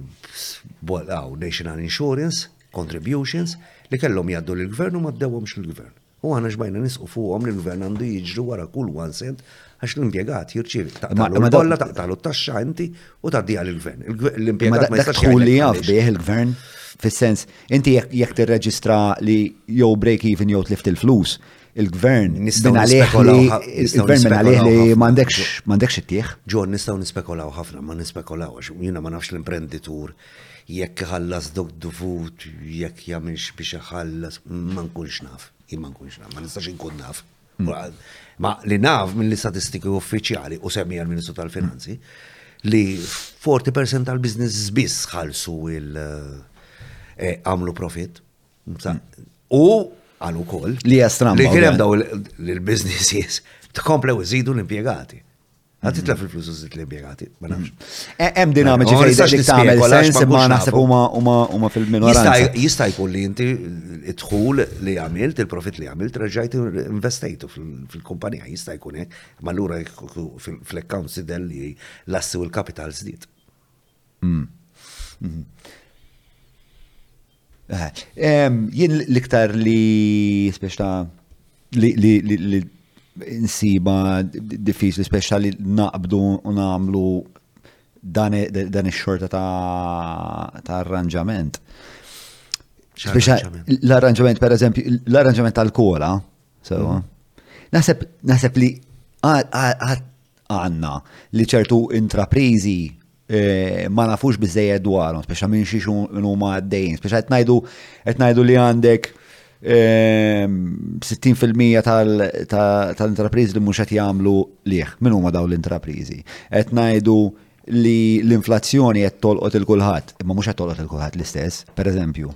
national insurance contributions li kellhom jaddu l-gvern u ma ddewhomx l-gvern. U aħna xbajna nisqu fuqhom li l-gvern għandu jiġru wara kull one cent għax l-impjegat jirċievi taqtalu l-bolla taqtalu t-taxxa inti u tgħaddiha lill-gvern. L-impjegat ma jistax li jaf bih il-gvern fis-sens inti jekk tirreġistra li jew break even jew tlift il-flus il-gvern minn għalih li il-gvern minn għalih li m'għandekx m'għandekx ittieħ. Ġon nistgħu nispekolaw ħafna ma nispekolawx jiena ma nafx l-imprenditur Jekk iħallas dak dovut, jekk jagħmilx biex iħallas, ma nkunx naf. Jien ma nkunx naf, ma nistax inkun naf. Ma li naf mill-istatistiki uffiċjali u semmi għal ministru tal-Finanzi li 40% tal-biznis biss ħalsu il- eh, għamlu profit. U għal ukoll li jastramba. Li kienem daw l-biznisis tkomplew iżidu l-impiegati. Għad titlef il-flus użit li biegati, ma nafx. Mm. Eh, hemm dinamiċi fejn li tagħmel sens imma naħseb huma huma huma fil-minoranza. Jista' jkun li inti id-dħul li għamilt, il-profit li għamilt, reġajt investejtu fil-kumpanija, jista' jkun hekk, ma lura fl-accounts idel li l-assi u l-kapital żdied. Jien l-iktar li speċta li nsiba diffiċli speċta li naqbdu u namlu dan ix-xorta ta' arranġament. L-arranġament, per eżempju, l-arranġament tal-kola, sewa. Naħseb li għandna li ċertu intrapriżi ma nafux biżejjed dwarhom, speċa minn xiex huma għaddejjin, speċa qed ngħidu qed ngħidu li għandek 60% tal-intrapriżi li mhux qed jagħmlu liħ. Min huma dawn l-intrapriżi? Qed ngħidu li l-inflazzjoni qed tolqot il kulħadd, imma mhux qed tolqot il kulħadd l-istess. Pereżempju,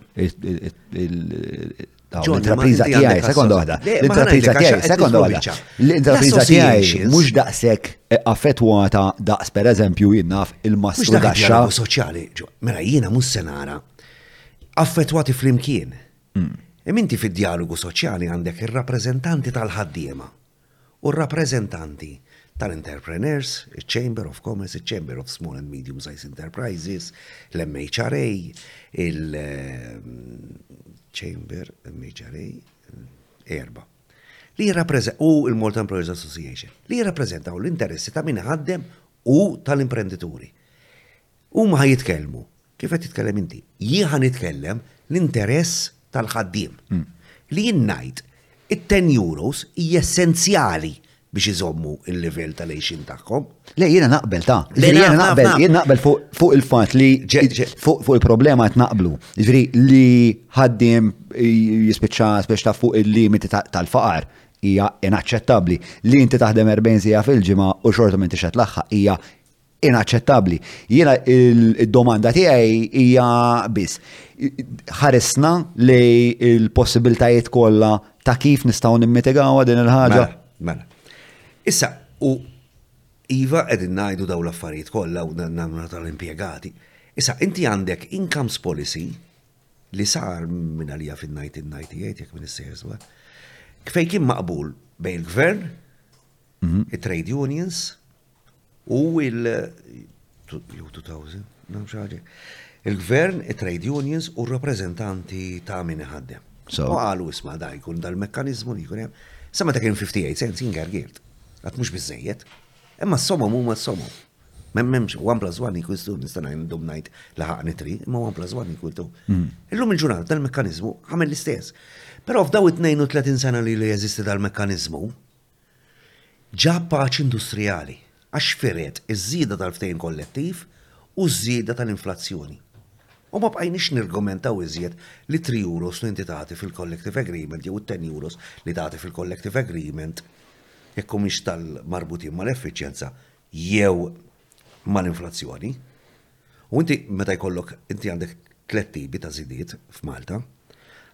L-intrapriża tiegħi, sekonda waħda. L-intrapriża tiegħi, sekonda waħda. L-intrapriża tiegħi mhux daqshekk e, affettwata daqs pereżempju jinnaf il-mastru daxxa. soċjali, mela jiena mhux se nara affettwati flimkien. Mm. Iminti fid-dialogu soċjali għandek ir-rappreżentanti tal-ħaddiema. u r-rappreżentanti tal-interpreneurs, iċ-Chamber of Commerce, iċ-Chamber of Small and Medium Sized Enterprises, l-MHRA, il-Chamber, MHRA, erba. Li jirrappreżentaw u il-Malta Employers Association li jirrappreżentaw l-interessi ta' min ħaddem u tal-imprendituri. Huma ħa jitkellmu, kif qed titkellem inti, jien ħa nitkellem l-interess tal-ħaddiem. Hmm. Li jien ngħid it-10 euros hija essenzjali biex iżommu il-livell tal-għejxin tagħhom. Le jiena naqbel ta' jiena naqbel, jiena naqbel fuq il-fatt li fuq il-problema qed naqblu. Ġifieri li ħaddiem jispiċċa speċta fuq il-limiti tal-faqar hija inaċċettabbli. Li inti taħdem 40 sija fil-ġimgħa u xorta minn tixed l-aħħa hija inaċċettabbli. Jiena id-domanda tiegħi hija biss. Ħarisna li l-possibiltajiet kollha ta' kif nistgħu nimmitigaw din il-ħaġa. Mela, mela. Issa, u Iva qegħdin ngħidu daw l-affarijiet kollha u nagħmlu tal-impjegati. Issa, inti għandek incomes policy li sar minn għalija fin-1998 jekk minn is-sejżwa. Kfej kien maqbul bejn il-gvern, mhm. it-trade unions, U il- jew 2000, nam xaġi. Il-gvern, il-trade unions u rappresentanti ta' min iħaddem. So. U għalu isma da jkun dal-mekkanizmu li jkun hemm. Sa meta kien 58 cents jien gargilt. Għat mhux biżejjed. Imma s-somom huma s-somom. Memmx, 1 plus 1 equals 2, nistana jindum najt laħaqni 3, imma 1 plus 1 equals 2. Hmm. Illum il-ġurnal tal-mekkanizmu għamil l-istess. Pero f'daw 32 sena li li jeżisti dal-mekkanizmu, Ġab paċi industrijali għax xfiriet iż-żieda tal-ftehim kollettiv u ż-żieda tal-inflazzjoni. U ma bqajniex nirgumentaw iżjed li three euros li inti tagħti fil-collective agreement jew it-ten euros li tagħti fil-collective agreement, jekk humiex tal-marbutin mal-effiċjenza, jew mal-inflazzjoni. U inti meta jkollok, inti għandek tliet tipi ta' żidiet f'Malta.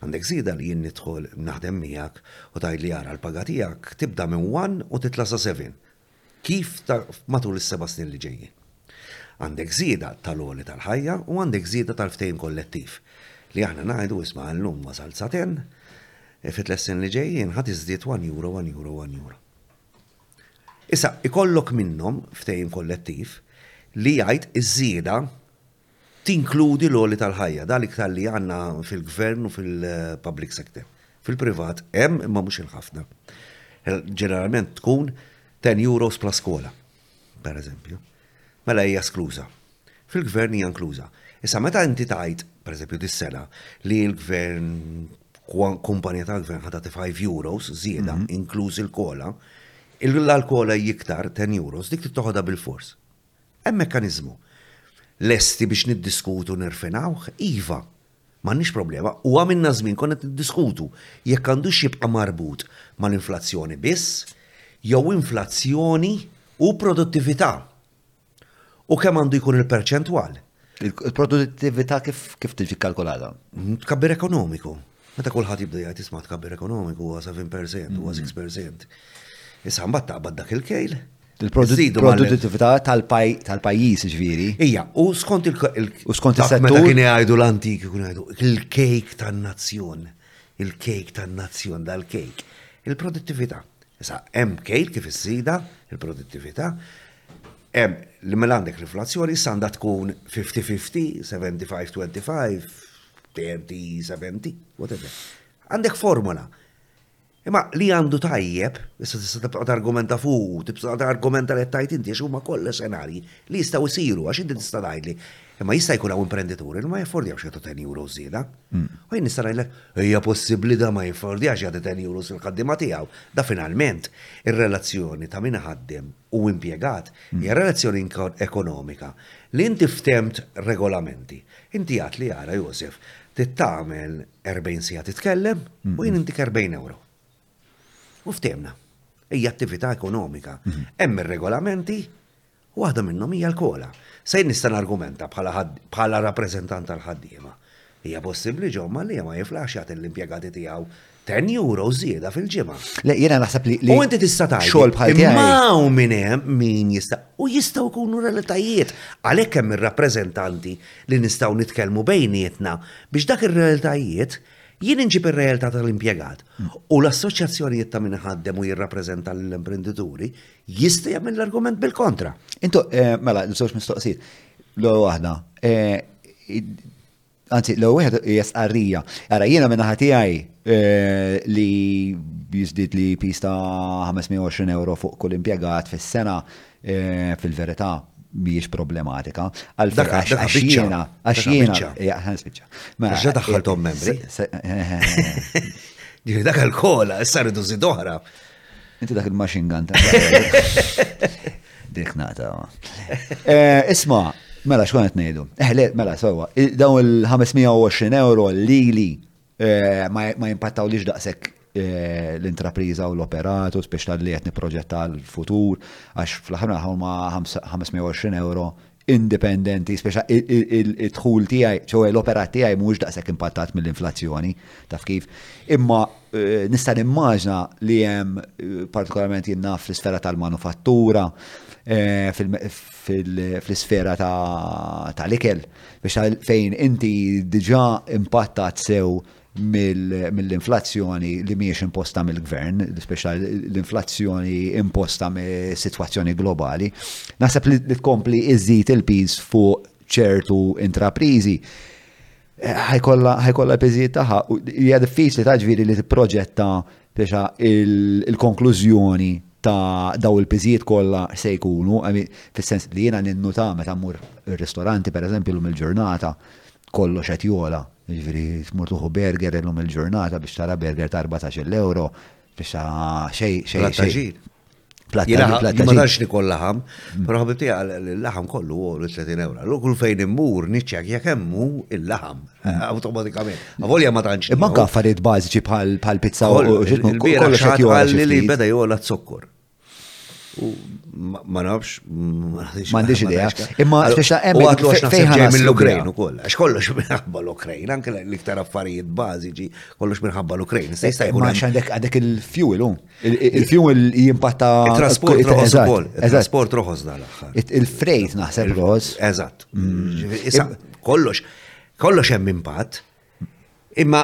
Għandek żieda li jien nidħol naħdem miegħek u tgħidli ara l-paga tiegħek tibda minn one u titla' sa seven. Kif matul is-seba' snin li ġejjin. Għandek żieda tal-għoli tal-ħajja u għandek żieda tal-ftehim kollettiv. Li aħna ngħidu isma' llum wasalt sa ten, fi tliet snin li ġejjin ħa tiżdied one euro, one euro, one euro. Issa, ikollok minnhom ftehim kollettiv li jgħid iż-żieda tinkludi l-għoli tal-ħajja, dan iktar li għandna fil-gvern u fil-public sector. Fil-privat hemm imma mhux il-ħafna. Ġeneralment tkun 10 euros bla skola, pereżempju. Mela hija eskluża. fil-Gvern hija inkluża. Issa meta inti tgħid, pereżempju dis-sena, li l-Gvern kumpanija tal-Gvern ħadha 5 euros żieda mhm. inkluż il-kola, l-alkola jiktar 10 euros dik toħodha bil-fors. Hemm mekkaniżmu. Lesti biex niddiskutu nerfinawh, iva, m'għandniex problema, u għamilna żmien konna niddiskutu jekk għandu xibqa' marbut mal-inflazzjoni biss, jew inflazzjoni u produttività. U kemm għandu jkun il-perċentwal? Il-produttività kif tiġi kalkolata? Tkabbir ekonomiku. Meta kulħadd jibda jgħid isma' tkabbir ekonomiku huwa 7% huwa 6%. Issa mbagħad taqbad dak il-kejl. Il-produttività tal-pajjiż ġifieri. Ija, u skont il-kejl. U skont il-settur. Meta kien jgħidu l-antik, kien jgħidu il-kejk tan-nazzjon. Il-kejk tan-nazzjon dal-kejk. Il-produttività. Issa, hemm kejl kif iżżida il-produttività, hemm li mela għandek l-inflazzjoni issa għandha tkun 50-50, 75-25, 30-70, whatever. Għandek formula. Imma li għandu tajjeb, issa tista' tibqa' targumenta fuq, tibqa' targumenta li tajt inti għax huma kollha xenarji li jistgħu jsiru għax inti tista' tgħidli Imma jista' jkun hawn imprendituri li ma jaffordjawx jagħtu 10 euros żieda. U jien nista' ngħidlek, hija possibbli da ma jaffordjax jagħti 10 euros lill-ħaddiema tiegħu. Da finalment, ir-relazzjoni ta' min iħaddem u impjegat hija relazzjoni ekonomika li inti ftemt regolamenti. Inti għedtli ara Josef, trid tagħmel 40 siegħa titkellem u jien intik 40 euro. U ftehmna. Hija attività ekonomika. Hemm ir-regolamenti Waħda minnhom hija l-COLA. Sa jien nista' nargumenta bħala rappreżentant tal-ħaddiema. Hija possibbli ġo Mallia ma jiflaħx jagħti lill-impjegati tiegħu ten euro żieda fil-ġimgħa. Le, jiena naħseb li. U inti tista' tgħid. Xogħol bħal tiegħi. Ma hawn min hemm min jista' u jistgħu jkunu realitajiet. Għalhekk hemm ir-rappreżentanti li nistgħu nitkellmu bejnietna biex dak ir-realitajiet jien inġib ir-realtà tal-impjegat u l-assoċjazzjonijiet ta' min iħaddem u jirrappreżenta lill-imprendituri Jista' jagħmel l-argument bil-kontra. Intu, eh, mela, l-żewġ mistoqsijiet. L-ewwel waħda, eh, Anzi, l wieħed jesqarrija. Ara, jiena minna ħatijaj eh, li jizdit li pista 520 euro fuq kull impiegat fis-sena eh, fil-verità miex problematika. Għal dak għax jiena, għax jiena, għax jiena. Għax daħħaltom membri. Dak għal kola, issa ridu zid oħra. Inti dak il-machine gun ta' dik nata. Eh, isma, mela xkun qed ngħidu. Eħle, eh, mela sewwa, dawn il-520 euro li li eh, ma jimpattaw li daqshekk l-intrapriża u l-operatu, speċta li qed niproġetta l-futur, għax fl-aħħar ma 520 euro indipendenti, speċa id-dħul tiegħi, ċoħe l-operat tiegħi mhux daqshekk impattat mill-inflazzjoni, taf kif. Imma eh, nista' nimmaġna li hemm eh, partikolarment jinnaf fl-isfera tal-manufattura, eh, fl-isfera tal-ikel, biex fejn inti diġà impattat sew mill-inflazzjoni li mhijiex imposta mill-gvern, speċa l-inflazzjoni imposta mill sitwazzjoni globali, naħseb li tkompli iżżid il-piż fuq ċertu intraprizi eh, ħajkolla piżijiet taħħa. Hija diffiċli ta' ġviri li tipproġetta biexa il-konklużjoni ta' daw il-piżijiet kollha se jkunu, fis-sens li jiena ninnuta meta mmur ir-ristoranti pereżempju lum il-ġurnata kollox qed jola Jiġifieri tmur tuħu burger illum il-ġurnata biex tara burger ta' 14-il ewro biex ta' xej xej. Platt ta' ġid. Platt ta' ġid. Platt ta' ġid. Ma nafx nikol laħam, mm. però ħabib tiegħi l-laħam kollu u 30 ewra. Lu kull fejn immur niċċek jekk hemm hu il-laħam mm. awtomatikament. Ma volja ma tantx. Imma anke affarijiet bażiċi bħal pizza u xi kollu xi li beda jola zokkor. Ma nafx, ma għandix idea. Imma biex ta' hemm għatlu għax naħseb mill-Ukrajn ukoll. Għax kollox minħabba l-Ukrajn, anke l-iktar affarijiet bażiċi, kollox minħabba l-Ukrajn. Se jista' jkun għax għandek għadek il-fuel, u. Il-fuel jimpatta. Il-trasport roħos ukoll. Il-trasport roħos dal-aħħar. Il-frejt naħseb roħos. Eżatt. Mm. Kollox, kollox hemm impatt. Imma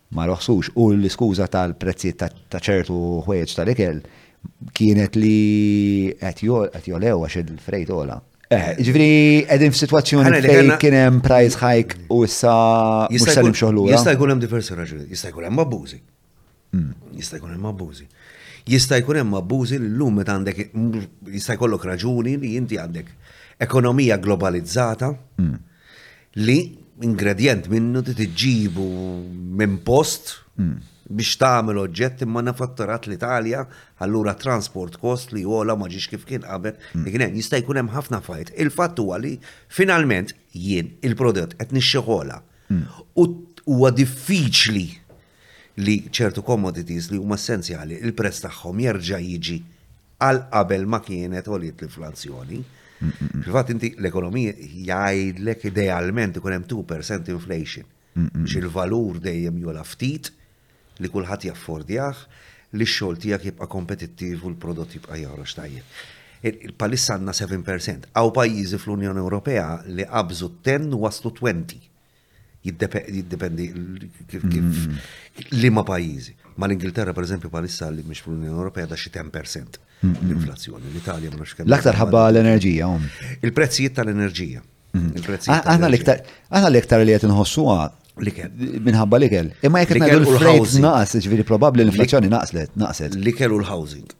ma rħsux u l-iskuża tal-prezzijiet ta' ċertu ħwejjeġ tal-ikel kienet li qed jolew għax il-frejt ola. Eh, ġifri, edin f-situazzjoni fejn kien hemm price hike u issa jista' jkun xoħlu. Jista' jkun hemm diversi raġuni, jista' jkun hemm abbużi. Hmm. Jista' jkun hemm abbużi. Jista' jkun hemm abbużi li llum meta għandek jista' jkollok raġuni li inti għandek ekonomija globalizzata. Hmm. Li ingredjent minnu ti tiġġibu minn post hmm. biex tagħmel oġġett imma nafatturat l-Italja, allura transport kost li jola ma ġiex kif kien qabel, hmm. kien hemm jista' jkun hemm ħafna fajt. Il-fatt huwa li finalment jien il-prodott qed nixxeħola. Hmm. U huwa diffiċli li ċertu commodities li huma essenzjali, il-prezz tagħhom jerġa' jiġi għal qabel ma kienet għoliet l-inflazzjoni. Fil-fatt inti l-ekonomija jgħidlek idealment ikun hemm 2% inflation biex il-valur dejjem jola ftit li kulħadd jaffordjah li x-xogħol tiegħek jibqa' kompetittiv u l-prodott jibqa' joħroġ tajjeb. Palissa għandna 7%. Għaw pajjiżi fl-Unjoni Ewropea li qabżu 10 waslu 20. Jiddependi kif liema pajjiżi. Ma l-Ingilterra per eżempju palissa li mhix fl-Unjoni Ewropea da xi 10% l-inflazzjoni. L-Italja ma nafx kemm. L-aktar ħabba l-enerġija. Um. Il-prezzijiet tal-enerġija. Aħna l-iktar li qed inħossuha Likel. Minħabba likel. Imma jekk ngħidu l-freight naqas, ġifieri probabbli l-inflazzjoni naqslet, naqset. Likel u l-housing.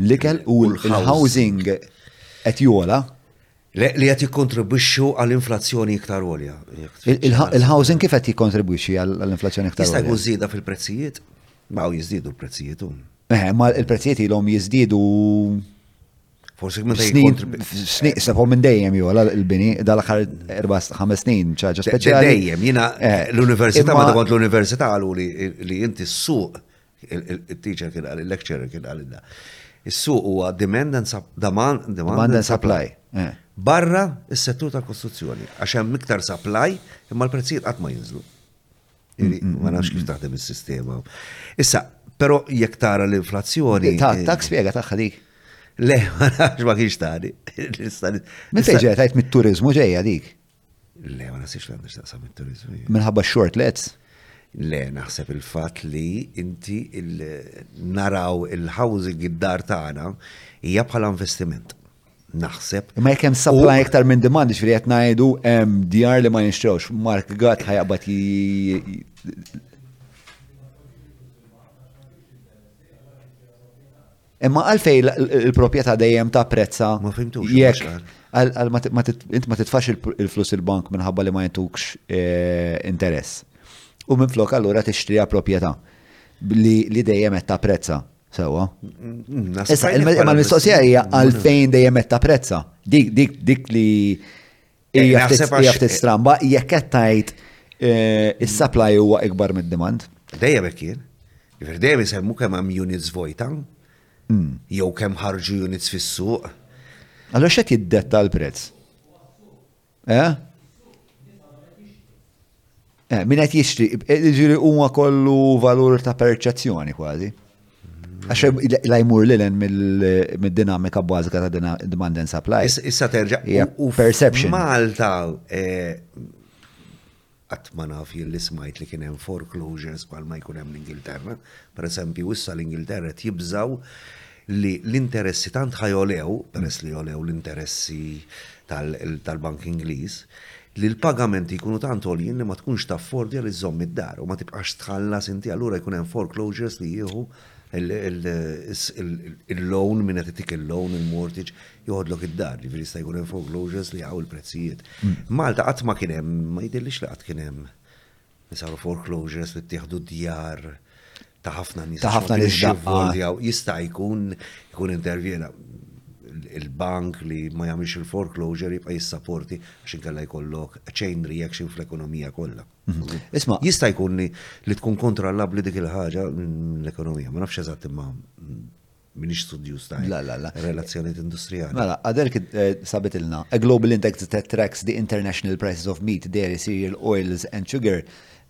Likel u l-housing qed jola. Le, li qed jikkontribwixxu għal inflazzjoni iktar għolja. Il-housing kif qed jikkontribwixxi għal inflazzjoni iktar għolja? Jista' jkun żieda fil-prezzijiet? Ma' jiżdiedu l-prezzijiet hum. Eħe, ma il-prezzijiet ilhom jiżdiedu Forsi minn dejjem. Sniq sebħu minn dejjem jew l-bini dal-aħħar 4-5 snin ċaġa speċjali. Dejjem, jiena eh, l-università ma tkont l-università għalu li inti s-suq il-teacher kien għal, il-lecturer kien għalina. Is-suq huwa demand and demand, demand and supply. Eh. Barra is-settur tal-kostruzzjoni, għax hemm iktar supply imma l-prezzijiet qatt ma jinżlu. Ma nafx kif taħdem is-sistema. Issa, però jekk tara l-inflazzjoni. Ta' eh, tak spjega tagħha dik. Le, ma nafx ma kienx tani. Meta ġejja tajt mit-turizmu ġejja dik. Le, ma nasibx li għandha x'taqsam mit-turizmu. Minħabba short lets? Le, naħseb il-fatt li inti naraw il-housing id-dar tagħna hija bħala investiment. Naħseb. Ma jekk hemm supply iktar minn demand, ġifieri qed ngħidu hemm djar li ma jinxtrewx. Mark Gatt ħajaqbad Imma għalfej il-propieta dejjem ta' prezza. Ma fimtu. Jek. Int ma titfax il-flus il-bank minħabba li ma jentukx eh, interess. U minn flok allura tixtrija propieta li dejjem ta' prezza. Sewa. Issa, imma l-mistoqsija hija għalfejn dejjem ta' prezza. Dik li Hija ftit stramba jekk qed tgħid eh, is-supply huwa ikbar mid-demand. Dejjem hekk jien. Jiver dejjem isemmu kemm hemm units vojta, hmm. jew kemm ħarġu units fis-suq. Allora x'qed jiddetta l-prezz? Eh? Eh, min qed jixtri, eh, ġiri huwa kollu valur ta' perċezzjoni kważi. Għax la jmur li l mill-dinamika bażika ta' demand and supply. Issa terġa' u perception. Malta eh, qatt ma naf jien li smajt li kien hemm foreclosures bħal ma jkun hemm l-Ingilterra. Per eżempju, issa l-Ingilterra qed jibżaw li l-interessi tant ħa jogħlew, peress li għolew l-interessi tal-Bank Ingliż, li l-pagamenti jkunu tant għoljin li ma tkunx taffordja li żżomm id-dar u ma tibqax tħallas inti allura jkun hemm foreclosures li jieħu il-loan min qed itik il-loan, il-mortgage, joħodlok id-dar, ġifieri jista' jkun hemm foreclosures li jaqgħu l-prezzijiet. Malta qatt ma kien hemm, ma jidhirlix li qatt kien hemm li saru foreclosures li ttieħdu djar ta' ħafna nies. Ta' ħafna nies jista' jkun jkun intervjena il-bank li ma jagħmilx il-foreclosure jibqa' jissaporti għax inkella jkollok chain reaction fl-ekonomija kollha. Mhm. Isma' jista' jkun li tkun kontrallabbli dik il-ħaġa l-ekonomija, ma nafx eżatt imma minix studjuż ta' la, la, la. relazzjoniet industrijali. Mela, għadel eh, sabit ilna. A global index that tracks the international prices of meat, dairy, cereal, oils and sugar,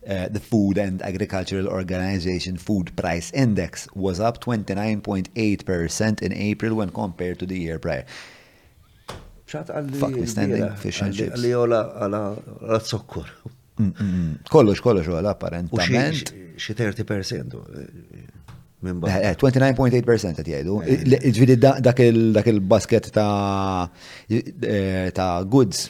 uh, the Food and Agricultural Organization Food Price Index was up 29.8% in April when compared to the year prior. Fuck me standing fish and chips. Li jola għala zokkur. Mm, mm, mm. Kollox, kollox, għala, apparentament. Xi 30% minn 29.8% qed jgħidu. Ġifieri dak il-basket ta' eh, ta' goods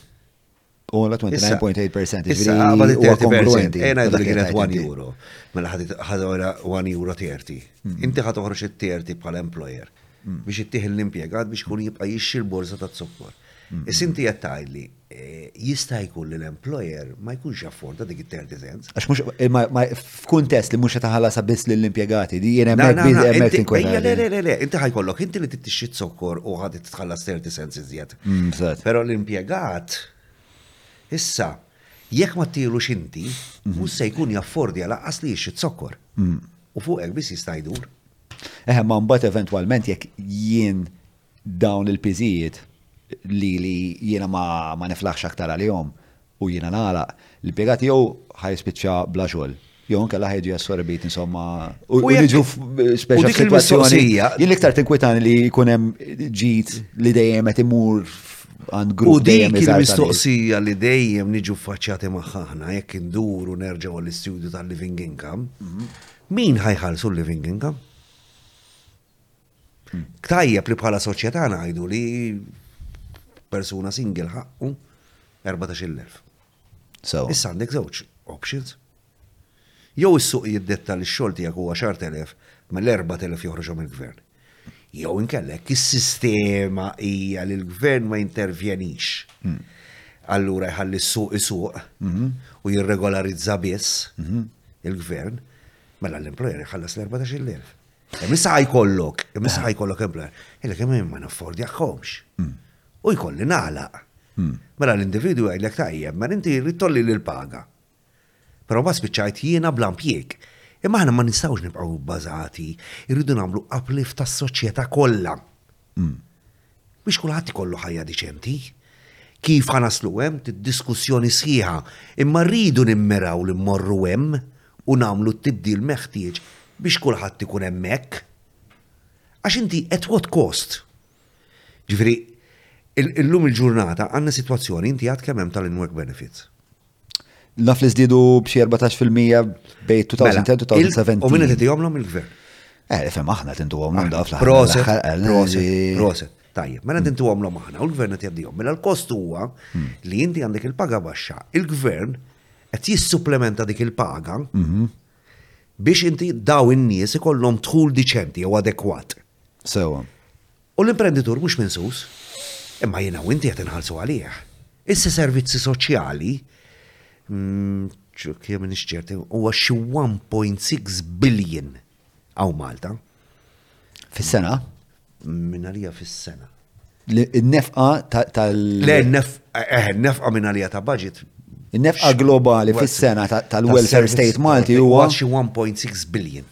u la 29.8%. Issa qabad 30%. Ejna jgħidu li kienet 1 euro. Mela ħadora 1 euro 30. Mm. Inti ħad toħroġ it-30 bħala employer mm. biex ittieħ l-impjegat biex kun jibqa' jixxi l-borza ta' zokkor. Mm. Is inti qed tgħidli jista' jkun li l-employer ma jkunx jafforda dik it-30 cents. Għax mhux f'kuntest li mhux qed taħallasha biss lill-impjegati, di jien hemmhekk biss hemmhekk tinkwetani. Le, le, le, le, inti ħajkollok inti li tixxi zokkor u ħadd titħallas 30 cents iżjed. Però l-impjegat issa jekk ma ttilux inti, mhux se jkun jaffordi għal aqqas li jixxi zokkor. U fuqek biss jista' jdur. Eħe, ma mbagħad eventwalment jekk jien Dawn il-piżijiet li li jiena ma ma niflaħx aktar għalihom u jiena nagħlaq, l-impjegat jew ħa jispiċċa bla xogħol, jew inkella ħa jiġi assorbit insomma u U jekk- niġu f- speċa u dik f'sitwazzjoni. il-mistoqsija- Jien l-iktar tinkwitani li jkun hemm ġid li dejjem qed imur f- għand U grupp dejjem dik iżgħar ta' nies. il-mistoqsija li dejjem niġu ffaċċjati magħha aħna jekk induru nerġgħu għall-istudju tal-living income, Mhm. min ħajħallsu l-living income? Tajjeb li bħala soċjetà ngħidu li persuna single ħaqqu 14,000. So. Issa għandek żewġ options. Jew is-suq jiddetta li x-xogħol tiegħek huwa xar telef mill-4000 joħroġhom il-gvern. Jew inkellek is-sistema hija li l-gvern ma jintervjenix. Hmm. Allura jħalli s-suq isuq mhm. u jirregolarizza biss mhm. il-gvern, mela l-employer jħallas l-14,000. Missa ħajkollok, missa ħajkollok employer, illa kemm jien ma naffordi għakomx. Mm. U jkolli nagħlaq. Mm. Mela l-individu għajlek tajjeb, ma mela inti jrid tolli l-paga. Pero ma spiċċajt jiena bla impjieg. Imma aħna ma nistgħux nibqgħu bbażati, irridu nagħmlu uplift tas-soċjetà kollha. Mm. Biex kulħadd ikollu ħajja diċenti. Kif ħa naslu hemm diskussjoni sħiħa, imma rridu nimmiraw li mmorru hemm u nagħmlu t-tibdil meħtieġ biex kulħadd ikun hemmhekk. Għax inti at what cost? Ġifieri, illum il-ġurnata għandna sitwazzjoni inti għad kemm hemm tal-inwork benefits. Naf li zdidu b'xi 14% bej 2010 u 2017. U minna t-tijom l-om il-gvern? Eh, fem aħna t-intu għom l-om daf Proset, proset, tajjeb. Mela hmm. t-intu għom l-om aħna u l-gvern t għom. Mela l-kost huwa hmm. li jinti għandek il-paga baxxa. Il-gvern għet jissupplementa dik il-paga mhm. biex inti daw in-nies ikollhom tħul diċenti jew adekwat. Sewa. U l-imprenditur mhux minsus, imma jiena u inti qed inħallsu għalih. Issa servizzi soċjali mm, ċukja minn xċerti, huwa xi 1.6 billion għaw Malta. Fis-sena? Minn għalija fis-sena. Nefqa tal. Le, eh, nefqa minn għalija ta' budget. Nefqa globali fis-sena tal-welfare state Malti huwa. Xi 1.6 billion.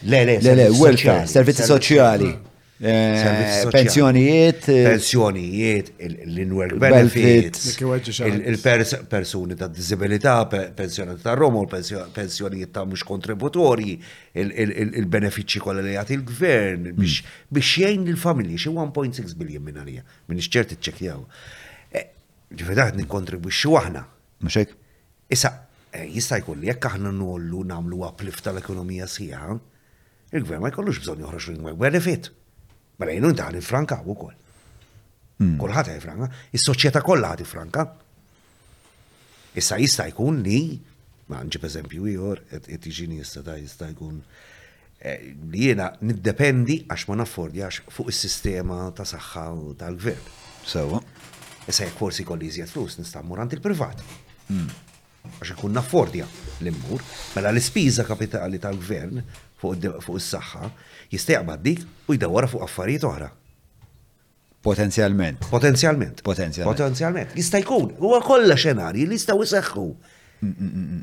Le, le, le, le, welfare, servizzi soċjali. Eh, pensjonijiet. Eh, pensjonijiet, l-inwell benefits, il-persuni ta' disabilità, pensjonijiet ta' romo, pensjonijiet ta' mux kontributorji, il-benefiċi kolla li għati il-gvern mm. biex jgħin il-familji, xie 1.6 biljon minna li minn xċerti ċekjaw. Eh, Ġifedaħt nikontribuċu għahna, Mhux hekk? Issa, jista' jkun li jekk aħna ngħollu nagħmlu uplift tal-ekonomija sħiħa, il-Gvern ma jkollux bżonn joħroġ ringweb benefit. Mela jien inti ħalli franka wkoll. Hmm. Kulħadd ħaj franka, is-soċjetà kollha ħati franka. Issa jista' jkun li, ma nġib eżempju ieħor, qed jiġini jista' jkun li jiena niddependi għax ma naffordjax fuq is-sistema ta' saħħa tal-gvern. Sewa. Issa jekk forsi kolli iżjed flus nista' mmur għand il-privat. Hmm. Għax ikun naffordja li mmur, mela l-ispiża kapitali tal-gvern fuq is-saħħa jista' jaqbad dik u jdawwara fuq affarijiet oħra. Potenzjalment. Potenzjalment. Potenzjalment. Potenzjalment. Jista' jkun. Huwa kollha xenarji li jistgħu jseħħu. Mm, mm, mm,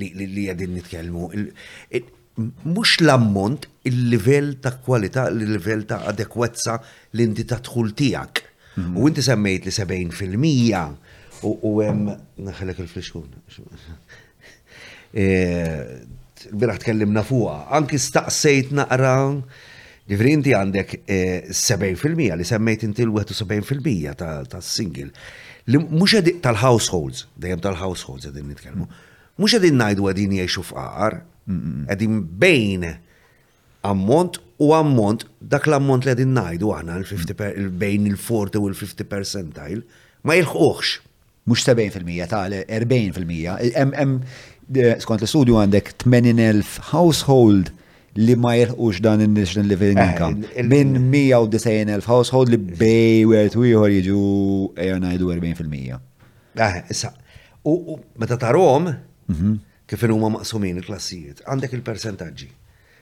li qegħdin nitkellmu. Mhux l-ammont, il-livell ta' kwalità, il-livell ta' adekwezza li inti ta' dħul tiegħek. Mhm. U inti semmejt li 70 fil-mija u hemm naħlek il-flixkun. Eh, Biraħ tkellimna fuqha, anki staqsejt naqra Ġifieri inti għandek 70% eh, li semmejt inti l-71% tas-single li mhux qegħdin tal-households, dejjem tal-households qegħdin nitkellmu. Mhux qegħdin ngħidu qegħdin jgħixu f'qar, qegħdin bejn ammont u ammont dak l-ammont li qegħdin ngħidu aħna bejn il-40 u l-50 percentile ma jilħqux. mhux 70 fil-mija, ta' 40 fil-mija, hemm skont l-istudju għandek 80,000 household li ma jilħqux dan il-national living eh, income. Minn 190,000 household li bej wert u ieħor jiġu ejja ngħidu 40%. Eh, issa, u meta tarhom mhm. kif huma maqsumin il-klassijiet, għandek il-persentaġġi.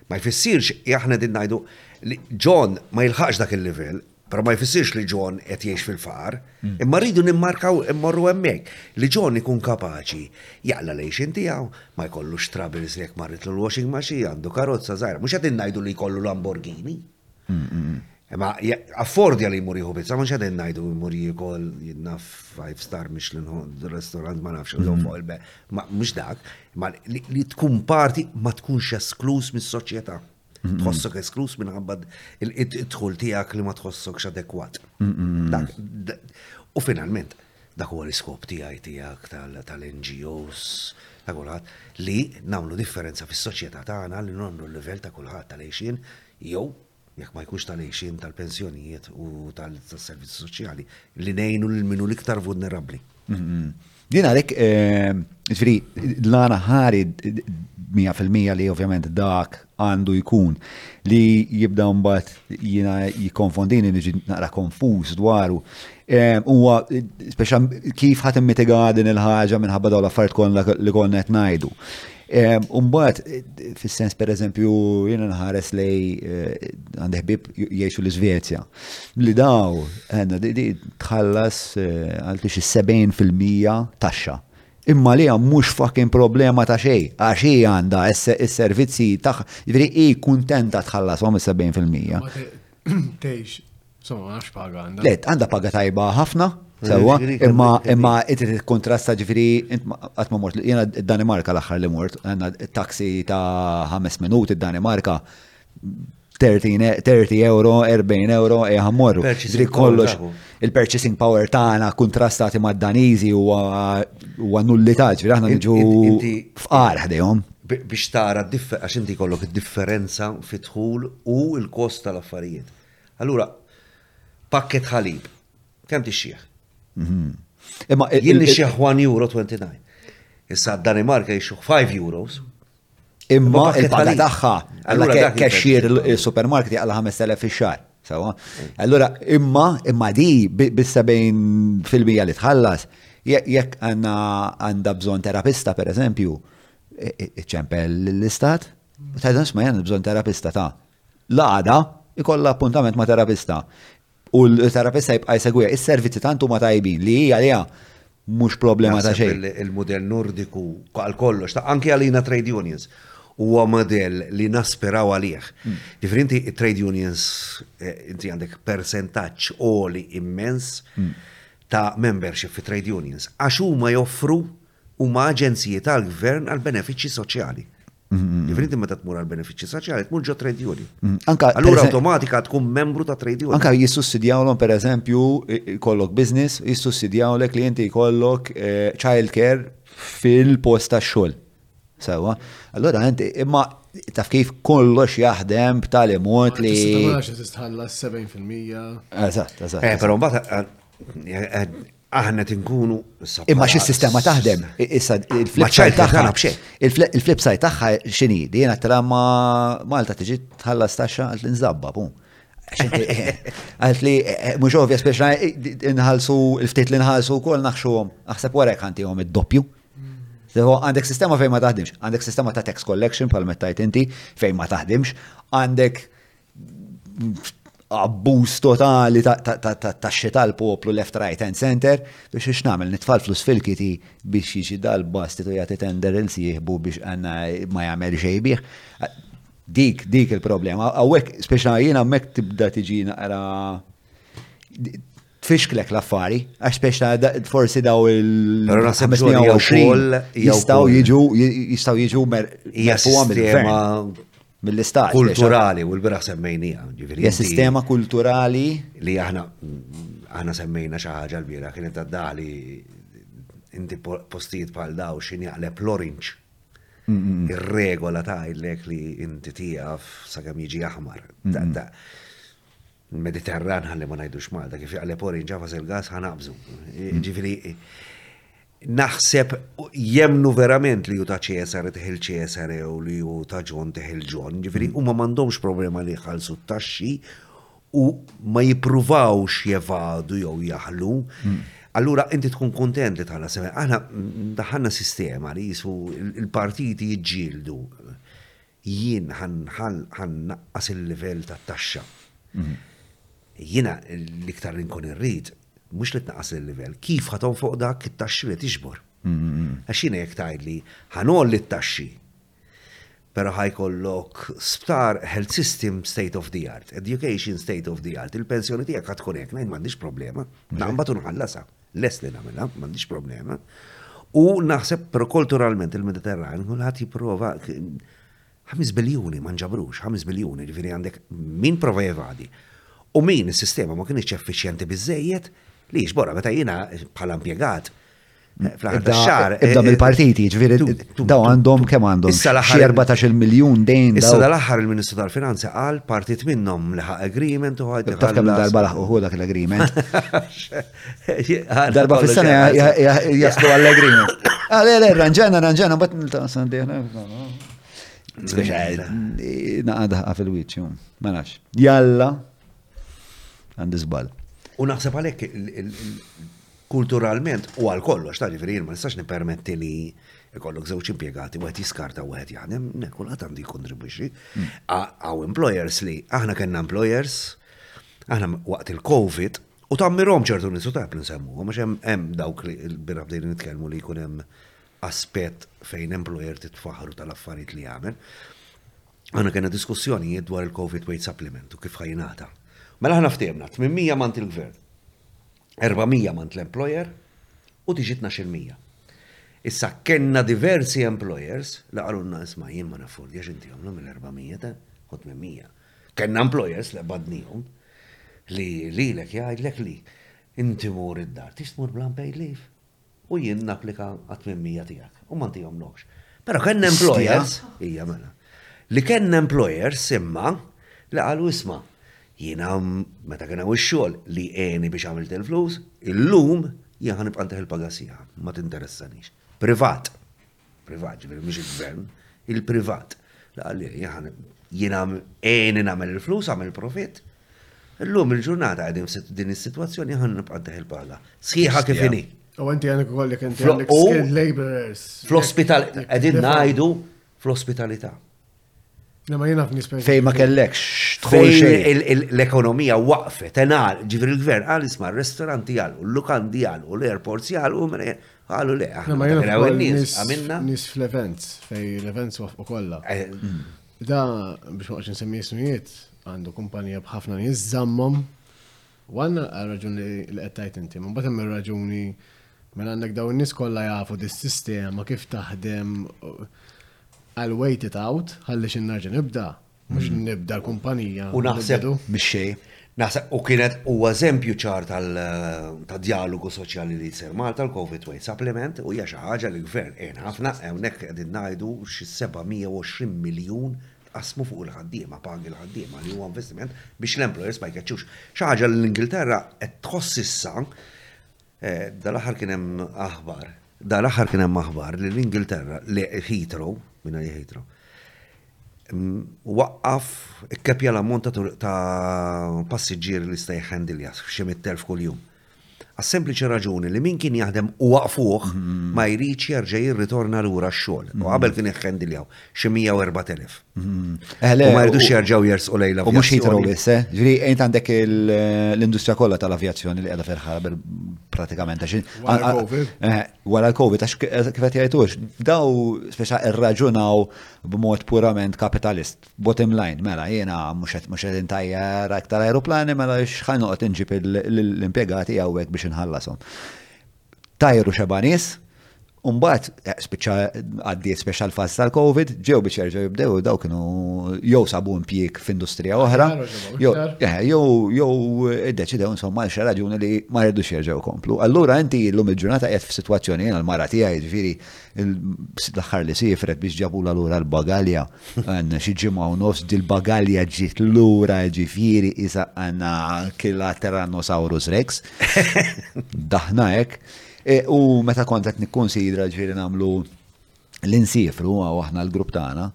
Ma jfissirx aħna din ngħidu li John ma jilħaqx dak il-livell, Però ma jfissirx li John qed jgħix fil-faqar, imma rridu nimmarkaw immorru hemmhekk li John ikun kapaċi jaqla lejxin tiegħu, ma jkollux troubles jekk marritlu l-washing machine, għandu karozza żgħira, mhux qed ngħidu li jkollu Lamborghini. Imma affordja li jmur jieħu pizza, mhux qed ngħidu jmur jiekol naf five star mhix l restaurant ma nafx mm. fuq il-be, mhux dak, ma li tkun parti ma tkunx esklus mis-soċjetà. Mhm. Tħossok esklus minħabba id-dħul tiegħek li ma tħossokx adekwat. Mhm. U finalment, dak huwa l-iskop tiegħi tiegħek tal-NGOs, ta' kulħadd, li nagħmlu differenza fis-soċjetà tagħna li nagħmlu l-livell ta' kulħadd tal-għejxin jew jekk ma jkunx tal-għejxin tal-pensjonijiet u tal-servizzi soċjali li ngħinu lil minu l-iktar vulnerabbli. Mhm. Din għalek, ġifiri, l-għana ħari 100% li ovvjament dak għandu jkun li jibda mbagħad jiena jikkonfondini niġi naqra konfuż dwaru. Huwa speċa kif ħadd immitiga din il-ħaġa minħabba dawn l-affarijiet kollha li konna qed ngħidu. Umbat, fil-sens per eżempju, jina nħares li eh, għandihbib jiexu l-Svezja. li daw għandha di tħallas eh, għal tix 70% taxxa. Imma li mhux fucking problema ta' xej, għax hi għandha s-servizzi tagħha, jiġri hi kuntenta tħallashom is-70%. Tgħix, insomma, għax paga għandha. Le, għandha paga tajba ħafna, Sewa, imma imma inti tikkontrasta ġifieri qatt ma mort jiena d-Danimarka l-aħħar li mort, għandna taxi ta' ħames minuti d-Danimarka 30, 30 euro, 40 euro, e ħammorru. Ġri kollox il-purchasing power tagħna kontrastati ma' danizi u nullità, ġri aħna nġu fqar ħdejhom. Biex tara differ għax inti kollok differenza fitħul u l-kost tal-affarijiet. Allura, pakket ħalib, kemm tixxieħ? Mhm. Imma jien nixxieħ 1 euro 29. Issa Danimarka jixxuħ 5 euros. Imma il-paga tagħha allura cashier il-supermarket għal 5000 fix-xahar. Sawa. Allura imma imma di bis-70 fil-mija li tħallas jekk għandna għandha bżonn terapista pereżempju, ċempel l-istat, tajdan ma jgħan bżonn terapista ta' laqada ikolla appuntament ma' terapista. U l-terapista jibqa' jsegwiha. Is-servizzi tant huma tajbin li hija għaliha mhux problema ta' xejn. Il-mudell Nordiku għal kollox, ta' anke għalina trade unions, huwa modell li naspiraw għalih. Hmm. Ġifieri inti trade unions eh, inti għandek persentaġġ għoli immens hmm. ta' membership fi trade unions għax huma joffru huma aġenziji tal-gvern għall-benefiċċji soċjali. Ġifieri inti meta tmur għall-benefiċċji soċjali tmur ġo trade union. Mm, anka allura awtomatika tkun membru ta' trade union. Anka jissussidjawlhom pereżempju jkollok business, jissussidjawlek li inti jkollok eh, child care fil-post tax-xogħol. Sewa, allura inti imma taf kif kollox jaħdem b'tali mod li. Tistħallas 70%. Eżatt, eżatt. Eh, però mbagħad eh, aħna tinkunu. Imma xi sistema taħdem, issa il-flip side tagħha. Il-flip side tagħha x'inhi, li jiena tra ma Malta tiġi tħallas taxxa għal tinżabba, pum. Għalt li, eh, eh, mux ovvja, speċna eh, nħalsu, il-ftit li nħalsu kol naħxuhom, aħseb warek għantijom id-doppju. Għandek sistema fejn ma taħdimx, għandek sistema ta' tax collection pal mettajt inti fejn ma taħdimx, għandek abbuż totali ta' xita l-poplu left, right and center, biex ix namel nitfall flus fil-kiti biex jiġi dal-bastit u jagħti tender il sieħbu biex għanna ma jagħmel xejn bih. Dik, dik il-problema. Għawek, speċa jiena mek tibda tiġi naqra tfixklek l-affari, għax biex forsi daw il-25 jistaw jiġu jistaw jiġu sistema mill-istat. Kulturali, u l-bira semmejnija. Ja sistema kulturali. Li aħna aħna semmejna xaħġa l-bira, kienet għaddali inti postijiet pal daw xin jaqleb l-orange. Ir-regola ta' li inti tijaf sa' jiġi aħmar. l-Mediterran ħalli ma ngħidux Malta, kif jaqleb orin ġafas il-gas ħa naqbżu. Ġifieri naħseb jemnu verament li ju ta' ċesare teħil ċesare u li ju ta' ġon teħil ġon, ġifiri mm. u ma mandomx problema li jħalsu t-taxxi u ma jipruvawx jevadu jew jaħlu. Mm. Allura inti tkun kontent li tħalla sema, aħna daħanna sistema li jisu il-partiti jġildu Jien ħa nnaqqas il-livell tat-taxxa. Jiena l-iktar li nkun irrid, mhux li tnaqqas il-livell, kif ħa tonfoq dak it-taxxi li tiġbor. Għax jiena jekk tgħidli ħa ngħolli t-taxxi, però ħa jkollok sptar, health system state of the art, education state of the art, il-pensjoni tiegħek ħa tkun hekk, ngħid m'għandix problema, naqbad u nħallasha. Lest li nagħmilha, m'għandix problema. U naħseb però kulturalment il-Mediterran kulħadd jipprova 5 biljuni ma nġabrux, 5 biljuni, ġifieri għandek min prova jevadi. U min is-sistema ma kienx effiċjenti biżejjed li jiġbora meta jiena bħala impjegat eh, fl-aħħar tax-xahar. Ibda eh, eh, mill-partiti, ġifieri daw għandhom kemm għandhom? Issa l-aħħar 14 miljun dejn. Issa l-aħħar il-Ministru tal-Finanza qal partit minnhom li ħaq agreement u ħadd. Taf kemm darba laħqu dak l-agreement. Darba fis-sena jaslu għall-agrina. Ah, le, le, ranġana, ranġana, bat nil-ta' sandiħna. Speċa, naqadħa fil-wicċ, ma nafx. Jalla, għandi zbal. U naħseb għalek kulturalment u għal kollox, ta' ġifiri, ma nistax nipermetti li ikollok żewġ impjegati u għet jiskarta u għet jaħdem, nekul għat għandi kontribuċi. Għaw employers li, aħna kena employers, aħna waqt il-Covid, U tammirhom ċertu nies u tajb li nsemmuhom għax hemm dawk li l-bira bdejna nitkellmu li jkun hemm aspett fejn employer titfaħru tal-affarijiet li jagħmel. Għana kena diskussjonijiet dwar il-COVID weight supplement u kif ħajnata. Mela ħana ftehmna 800 mant il-gvern, 400 mant l-employer u tiġi 12%. Issa kena diversi employers li qalulna isma' jien ma naffordjax inti għamlu mill-400 ta' 800. Kenna employers li qbadnihom li lilek jgħidlek li inti mur id-dar tix tmur bla paid leave u jien napplika għat-tmimmija tiegħek u ma ntihomlokx. Però kenna employers, hija mela, li kenna employers imma li qalu isma' jiena meta kien hawn ix-xogħol li għeni biex għamilt il-flus, illum jien ħanibqa' ntih il-paga sija, ma tinteressanix. Privat. privat, ġifieri mhux il-gvern, il-privat. Għalli, jiena għeni nagħmel il-flus, għamel profit. Illum il-ġurnata għedin din is-sitwazzjoni ħan nibqa' teħ il-paga. Sħiħa kif inhi. U inti għandek ukoll jekk inti skilled laborers. Fl-ospital qegħdin ngħidu fl-ospitalità. Le ma jenaf nispeċi. Fej ma kellekx, tħol xejn. L-ekonomija waqfet, tenal, ġifri l-gvern għal isma restoranti għal, l-lukandi għal, u l-airports għal, u mre, għalu le, għalu ma jenaf nis għamilna. Nis fl-events, fej l-events waqfu kolla. Eh, mm. Da, biex ma nsemmi jismijiet, għandu kumpanija bħafna nis, zammom, One, għar-raġuni li qed tgħid inti. Imbagħad hemm ir-raġuni mela għandek dawn in-nies kollha jafu dis-sistema kif taħdem I'll wait it out ħalli xi nerġa' nibda. Mhux hmm. nibda l-kumpanija. U naħseb mixxej. Naħseb u kienet u eżempju ċar tal-dialogu soċjali li jisir Malta l-COVID way supplement u hija xi ħaġa li l-gvern qiegħna ħafna hawnhekk qegħdin ngħidu xi 720 miljun tqassmu fuq il-ħaddiema, pagi l-ħaddiema li huwa investiment biex l-employers ma jkeċċux. Xi ħaġa li l-Ingilterra qed tħoss issa eh, dal-aħħar kien hemm aħbar. Dal-aħħar kien hemm aħbar li l-Ingilterra li Heathrow, minn Heathrow, mm, waqqaf ikkepja l-ammont ta' passiġġieri li sta jħendilja f'xi mit-telf kuljum. Għas-sempliċi raġuni li min kien jaħdem u waqfuh ma jridx jerġa' jirritorna lura x-xogħol. U qabel kien iħħendiljaw xi 104,000. U ma jridux jerġgħu jersqu lejla. U mhux jitru biss, eh? Ġri, int għandek l-industrija kollha tal-avjazzjoni li qiegħda ferħara pratikament għax. Wara l-COVID. Eh, wara l-COVID, għax kif qed jgħidux, daw speċa irraġunaw b'mod purament kapitalist Bottom line, mela, jena mux għed intajja aktar aeroplani, mela xħan uqt nġib l-impiegati għawek biex nħallasom. Tajru xabanis, Umbat, eh, spiċċa għaddiet speċjal faz tal-Covid, ġew biex jerġgħu jibdew daw kienu jew sabu impjieg f'industrija oħra, eh, jew jew iddeċidew insomma għal xi raġuni li ma rridux jerġgħu komplu. Allura inti llum il-ġurnata qed f'sitwazzjoni jiena l-mara tiegħi ġifieri l-aħħar li sifret biex ġabu lura l-bagalja Għandna xi ġimgħa u nofs dil-bagalja ġiet lura ġifieri isa għandna killa Tyrannosaurus Rex. Daħna hekk. E, u meta kont qed nikkunsidra ġifieri nagħmlu l-insifru għaw aħna l-grupp tagħna,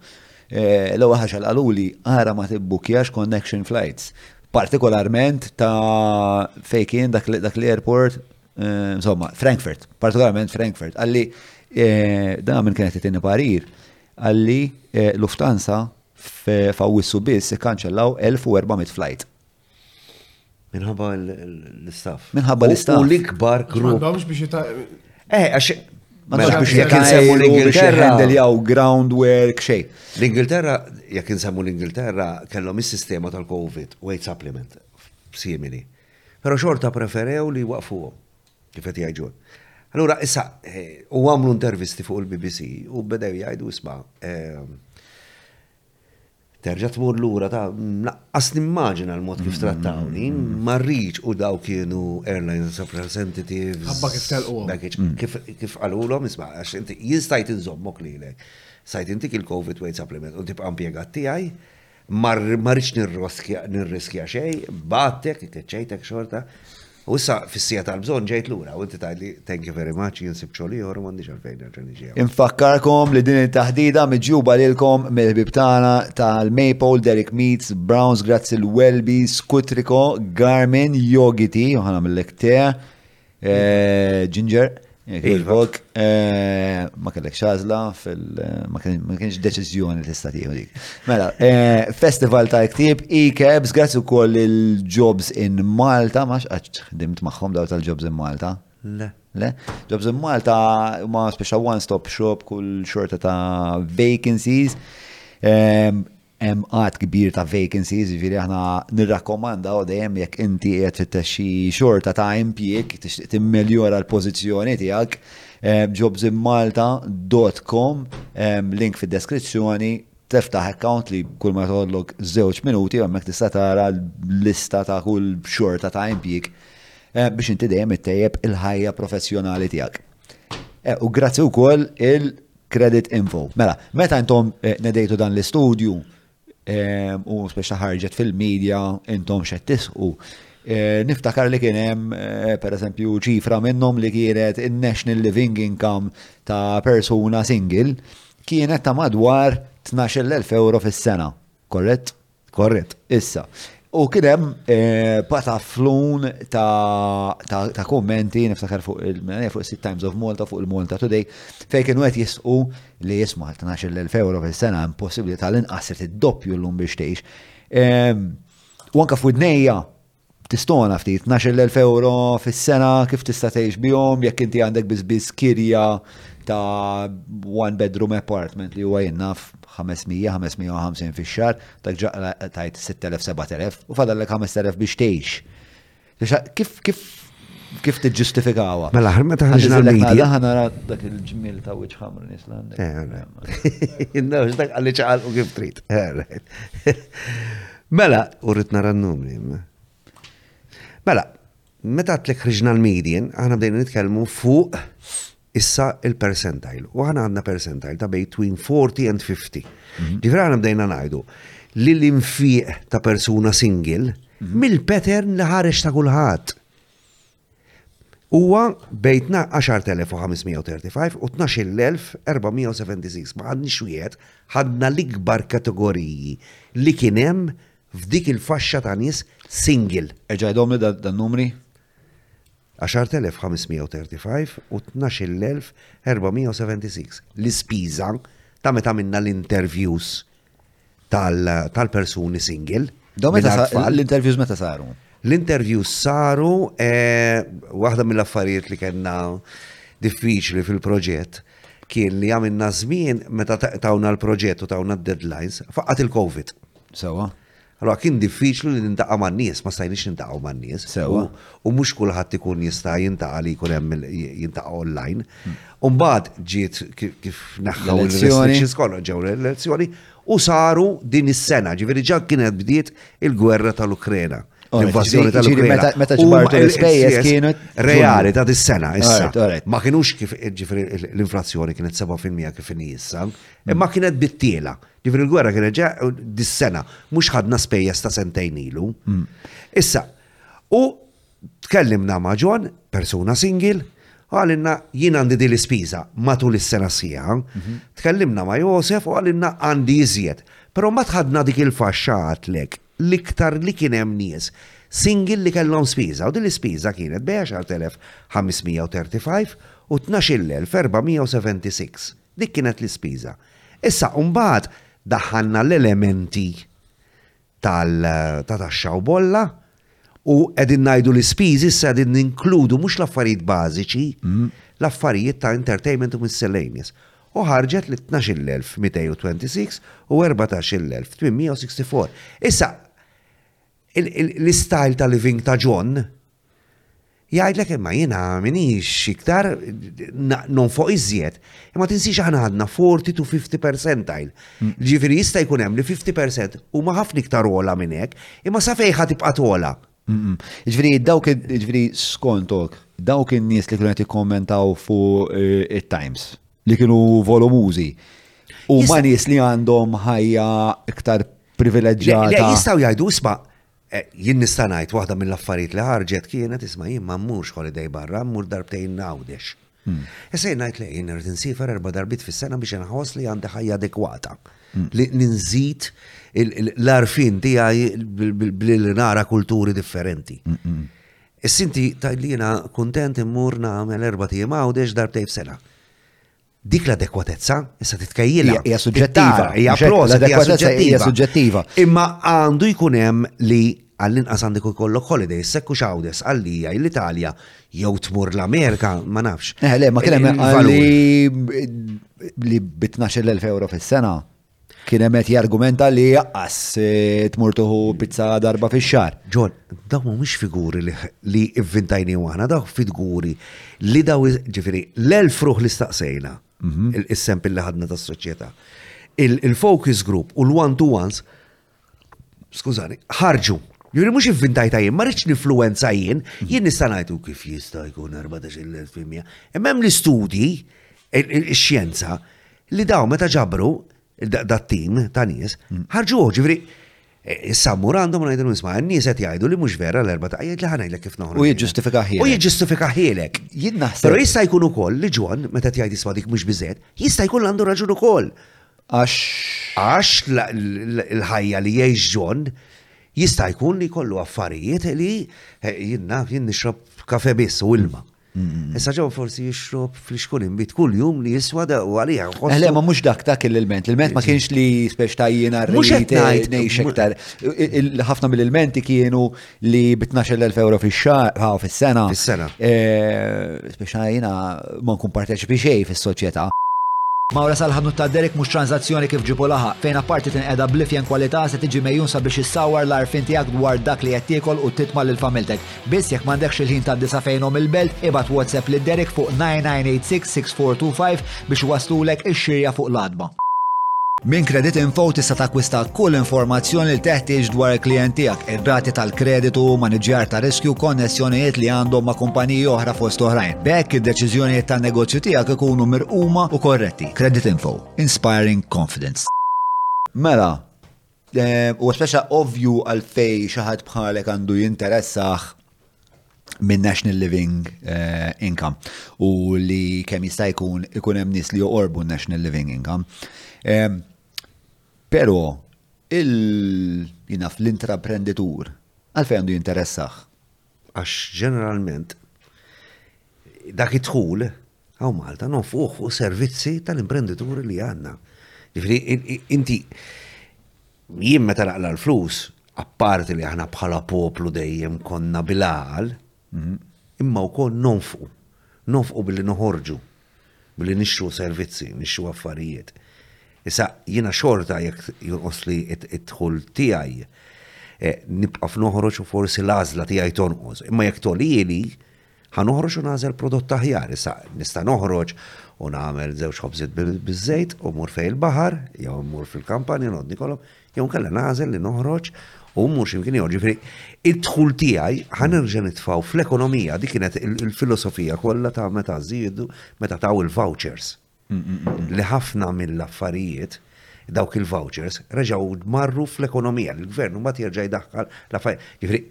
e, l-ewwel ħaġa qaluli ara ma tibbukjax connection flights. Partikolarment ta' fejkien dak li airport, e, insomma, Frankfurt, partikolarment Frankfurt. Għalli, da minn kienet it-tini parir, Qal li Lufthansa f'Awwissu biss ikkanċellaw 1,400 flight. Minħabba l-istaff. Minħabba l-istaff. U l-ikbar grupp. M'għandhomx biex Eh, għax Mela biex jekk insemmu l-Ingilterra. Jaw groundwork xej. L-Ingilterra, jekk insemmu l-Ingilterra, kellhom is-sistema tal-COVID, weight supplement, simili. Pero xorta preferew li waqfuhom. Kif qed jgħid John. Allura issa eh, u għamlu intervisti fuq il-BBC u bdew jgħidu isma' eh, terġa' tmur lura ta' naqqas nimmaġina l-mod kif mm, trattawni, mm, mm, marriċ u daw kienu airlines representatives. Għabba kif telqu. Kif għalulhom isma' għax inti jinstajt inżommok lilek. Sajt intik il-COVID weight supplement u tibqa' impjegat tiegħi Ma rridx nirriskja xejn, battek, ikkeċċejtek xorta. U issa fis-sija tal-bżonn ġejt lura u inti tgħidli thank you very much jien sib xogħol ieħor u m'għandix għalfejn nerġa' niġi. Infakkarkom li din it-taħdida miġjuba lilkom mill-ħbieb tagħna tal-Maypole, Derek Meats, Browns, grazzi l-Welby, Scutrico, Garmin, Yogi Tea, u ħanagħmillek te, Eh, Ginger, Kħiġbok, iva. eh, ma kellek xazla fil eh, ma kienx deċizjoni li tista' tieħu dik. Mela, festival ta' ktib e-cabs, grazzi wkoll il-Jobs in Malta, ma x'qax ħdimt magħhom daw tal-Jobs in Malta. Le. Le? Jobs in Malta ma speċa one-stop shop kull xorta ta' vacancies. Hemm għadd kbir ta' vacancies, jiġifieri aħna nirrakkomandaw dejjem jekk inti qiegħed tfittex xi xorta ta' impjieg, tixtieq timmeljora l-pożizzjoni tiegħek, jobsinmalta dot com, link fid-deskrizzjoni, tiftaħ account li kull ma joħodlok żewġ minuti u hemmhekk tista' tara l-lista ta' kull xorta ta' impjieg biex inti dejjem ittejjeb il-ħajja professjonali tiegħek. U grazzi wkoll il. Credit info. Mela, meta intom eh, nedejtu dan l-istudju eh, u speċa ħarġet fil-medja intom xed tisqu. Eh, niftakar li kien hemm per eżempju ċifra minnhom li kienet in-national living income ta' persuna single kienet ta' madwar 12.000 euro fis-sena. Korrett? Korrett. Issa, u kien hemm pataflun ta' kummenti niftakar fuq il-Sit Times of Malta, fuq il-Malta Today, fejn kienu qed jisqu li jisma' 12,000 euro fis-sena impossibbli tal-inqas se tiddoppju llum biex tgħix. U anke f'widnejja Tistona ftit, tnax-il elf ewro fis-sena kif tista' tgħix bihom jekk inti għandek biss biss kirja ta' one bedroom apartment li huwa jien naf 500, 550 fix-xahar, dak ġaqla tgħid 6000, 7000 u fadallek 5000 biex tgħix. Kif kif kif tiġġustifikawha? Mela ħarma ta' ħarġna l-media. Ħa nara dak il-ġmiel ta' wiċċ ħamr nies l-għandek. Inna dak għalli ċaqal u kif trid. Mela, u rrid nara n-numri. Mela, meta għatlek ħriġna l-median, aħna bdejna nitkellmu fuq issa il-percentile. U aħna għandna percentile ta' between 40 and 50. Mhm. Ġifra aħna bdejna ngħidu li l-infiq ta' persuna single mhm. mill-pattern li ħareġ ta' kulħadd. Huwa bejtna 10,535 u 12,476 ma ħadniex wieħed, ħadna l-ikbar kategoriji li kien hemm f'dik il-faxxa ta' nies single. Eġajdhom li dan numri? 10,535 u 12,476. L-ispiża ta' meta minna l-interviews tal-persuni single. Daw meta l-interviews meta saru? L-interviews saru eh, waħda mill-affarijiet li kellna diffiċli fil-proġett kien li għamilna żmien meta tawna l-proġett u tawna d-deadlines, faqqat il-COVID. Sewa. Allura kien diffiċli li nintaqa' man-nies, ma stajniex nintaqgħu man-nies. Sewwa. U mhux kulħadd ikun jista' jintaqa' li jkun hemm jintaqa' online. Hmm. U mbagħad ġiet kif naħħaw il-restrictions kollha ġew l-elezzjoni u saru din is-sena, ġifieri ġa kienet bdiet il-gwerra tal-Ukrena. L-invażjoni tal-Ukrena. Meta ġbartu l-ispejjeż kienu reali ta' dis-sena issa. Ma kienux kif ġifieri l-inflazzjoni kienet 7% kif inhi issa, imma kienet bittiela. Ġifieri l-gwerra kienet ġa dis-sena, mhux ħadna spejjeż ta' sentejn ilu. Hmm. Issa, u tkellimna ma' John, persuna singil, għalinna jien għandi di l-ispiża matul is-sena sħiħa, mhm. tkellimna ma' Josef u għalinna għandi iżjed. Però ma tħadna dik il-faxxa għatlek l-iktar li kien hemm nies single li kellhom spiża u din l-ispiża kienet bej 10,535 u 12,476. Dik kienet l-ispiża. Issa, mbagħad daħħalna l-elementi tal ta' taxxa u bolla u qegħdin ngħidu l-ispiżi issa qegħdin ninkludu mhux l-affarijiet bażiċi, l-affarijiet ta' entertainment u miscellaneous. U ħarġet li 12,226 u 14,864. Issa, l-istyle ta' living ta' John, Jgħidlek imma jiena minix iktar non fuq iżjed. Imma tinsiex aħna għadna 40 to 50 percentile. Mm. Ġifieri jista' jkun hemm li 50% huma ħafna iktar ola minn hekk, imma sa fejħa tibqa' tola. Ġifieri dawk ġifieri skontok, dawk in-nies li kienu qed jikkommentaw fuq eh, it-Times li kienu volumużi. U ma nies li għandhom ħajja iktar privileġġjata. Jistgħu jgħidu isma' Jien nista' ngħid waħda mill-affarijiet li ħarġet kienet isma' jien ma mmurx holiday barra, mmur darbtejn Għawdex. Hmm. Issa jien ngħid li jien irid insifer erba' darbit fis-sena biex inħoss li għandi ħajja adekwata. Hmm. Li ninżid l-arfin tiegħi bli li nara kulturi differenti. Hmm, Is-sinti tajlina kuntent immur nagħmel erba' tiem Għawdex darbtejn f'sena. Dik l-adekwatezza, issa titkejjilha. Hija suġġettiva. Hija prosa, hija suġġettiva. Imma għandu jkun hemm li għall-inqas għandek ikollok holidays, sekku xawdes għallija l-Italja jew tmur l-Amerika, ma nafx. Eh, le, ma kien hemm li bi 12,000 euro fis-sena Kien hemm qed jargumenta li jaqqas e, tmur tuħu pizza darba fix-xahar. Ġon, dawn mhumiex figuri li ivvintajni aħna, daw figuri li daw ġifieri l-elf ruħ li staqsejna mhm. is-sempil li ħadna tas-soċjetà. Il-focus group u l-one-to-ones Skużani, ħarġu. Juri mhux ivvintajta jien, ma rridx nifluwenza jien, jien nista' ngħidu kif jista' jkun 14,000%. Imma hemm l-istudji, ix-xjenza, li daw meta ġabru dat-tim ta' nies, mm. ħarġu ġifri eh, Sammur għandhom ngħidu nisma' n-nies qed jgħidu li mhux vera l-erba ta' jgħid li ħanajlek kif noħroġ. U jiġġustifika ħielek. U jiġġustifika ħielek. Jien naħseb. Però jista' jkun ukoll li ġwan meta tgħid isma' dik mhux biżejjed, jista' jkun għandu raġun ukoll. Għax. Għax l-ħajja li jgħix John jista' jkun li kollu affarijiet li eh, jinna jien nixrob kafe biss u ilma. Issa ġew forsi jixrob fl-iskun imbit kull jum li jiswa da u għalija. Eħle, eh, ma mux dak dak il-ilment. L-ilment ma kienx li speċ tajjina rrit nejx iktar. ħafna mill-ilmenti kienu li b 12.000 euro fi xar, għaw fi sena. Fi sena. Eh, Speċa jina ma nkun parteċipi xej fis soċjetà Mawra sal-ħanut ta' Derek mhux tranzazzjoni kif ġipu laħa, fejn apparti tinqeda blifjen kwalità se tiġi mejjun sabiex issawar l-arfin tiegħek dwar dak li qed tiekol u titma' lil familtek. Biss jekk m'għandekx il-ħin ta' disa fejnhom il-belt, ibad WhatsApp lil Derek fuq 9986 6425 biex iwasslulek ix-xirja fuq l-għatba. Minn Creditinfo tista' takkwista kull informazzjoni li teħtieġ dwar il-klijent tiegħek, ir-rati tal-kreditu, maniġjar ta' riskju, konnessjonijiet li għandhom ma' kumpaniji oħra fost oħrajn. B'hekk id-deċiżjonijiet tan-negozju tiegħek ikunu mirquma u korretti. Creditinfo, inspiring confidence. Mela, U speċa ovvju għalfej xi ħadd bħalek għandu jinteressaħ minn National Living uh, Income u li kemm jista' jkun ikun hemm nies li joqorbu National Living Income. Um, Però il jinaf l-intraprenditur għalfej għandu jinteressaħ Għax ġeneralment dak id-dħul għaw Malta nonfuq fuq servizzi tal-imprendituri li għanna. Ġifri, inti, jien meta naqla l-flus, apparti li aħna bħala poplu dejjem konna bil-għal, mhm. imma u kon nonfu. Nonfu billi noħorġu billi nixtru servizzi, nixtru affarijiet. Issa jiena xorta jekk jonqosli id-dħul tiegħi eh, nibqa' f'noħroġ u forsi l-għażla tiegħi tonqos. Imma jekk tolieli, ħa noħroġ u nagħżel prodott aħjar. Issa nista' noħroġ u nagħmel żewġ ħobżiet biż-żejt u mur fej il-baħar jew mur fil-kampanja nodni kolom Jew inkella nagħżel li noħroġ u mhux imkien jew ġifieri id-dħul tiegħi ħanerġa' nitfgħu fl-ekonomija dik kienet il-filosofija kollha ta' meta żiedu meta taw il-vouchers. Mm, mm, mm, li ħafna mill-affarijiet dawk il-vouchers reġgħu marru fl-ekonomija li l-gvern mbagħad jerġa' jdaħħal l-affarijiet. Ġifieri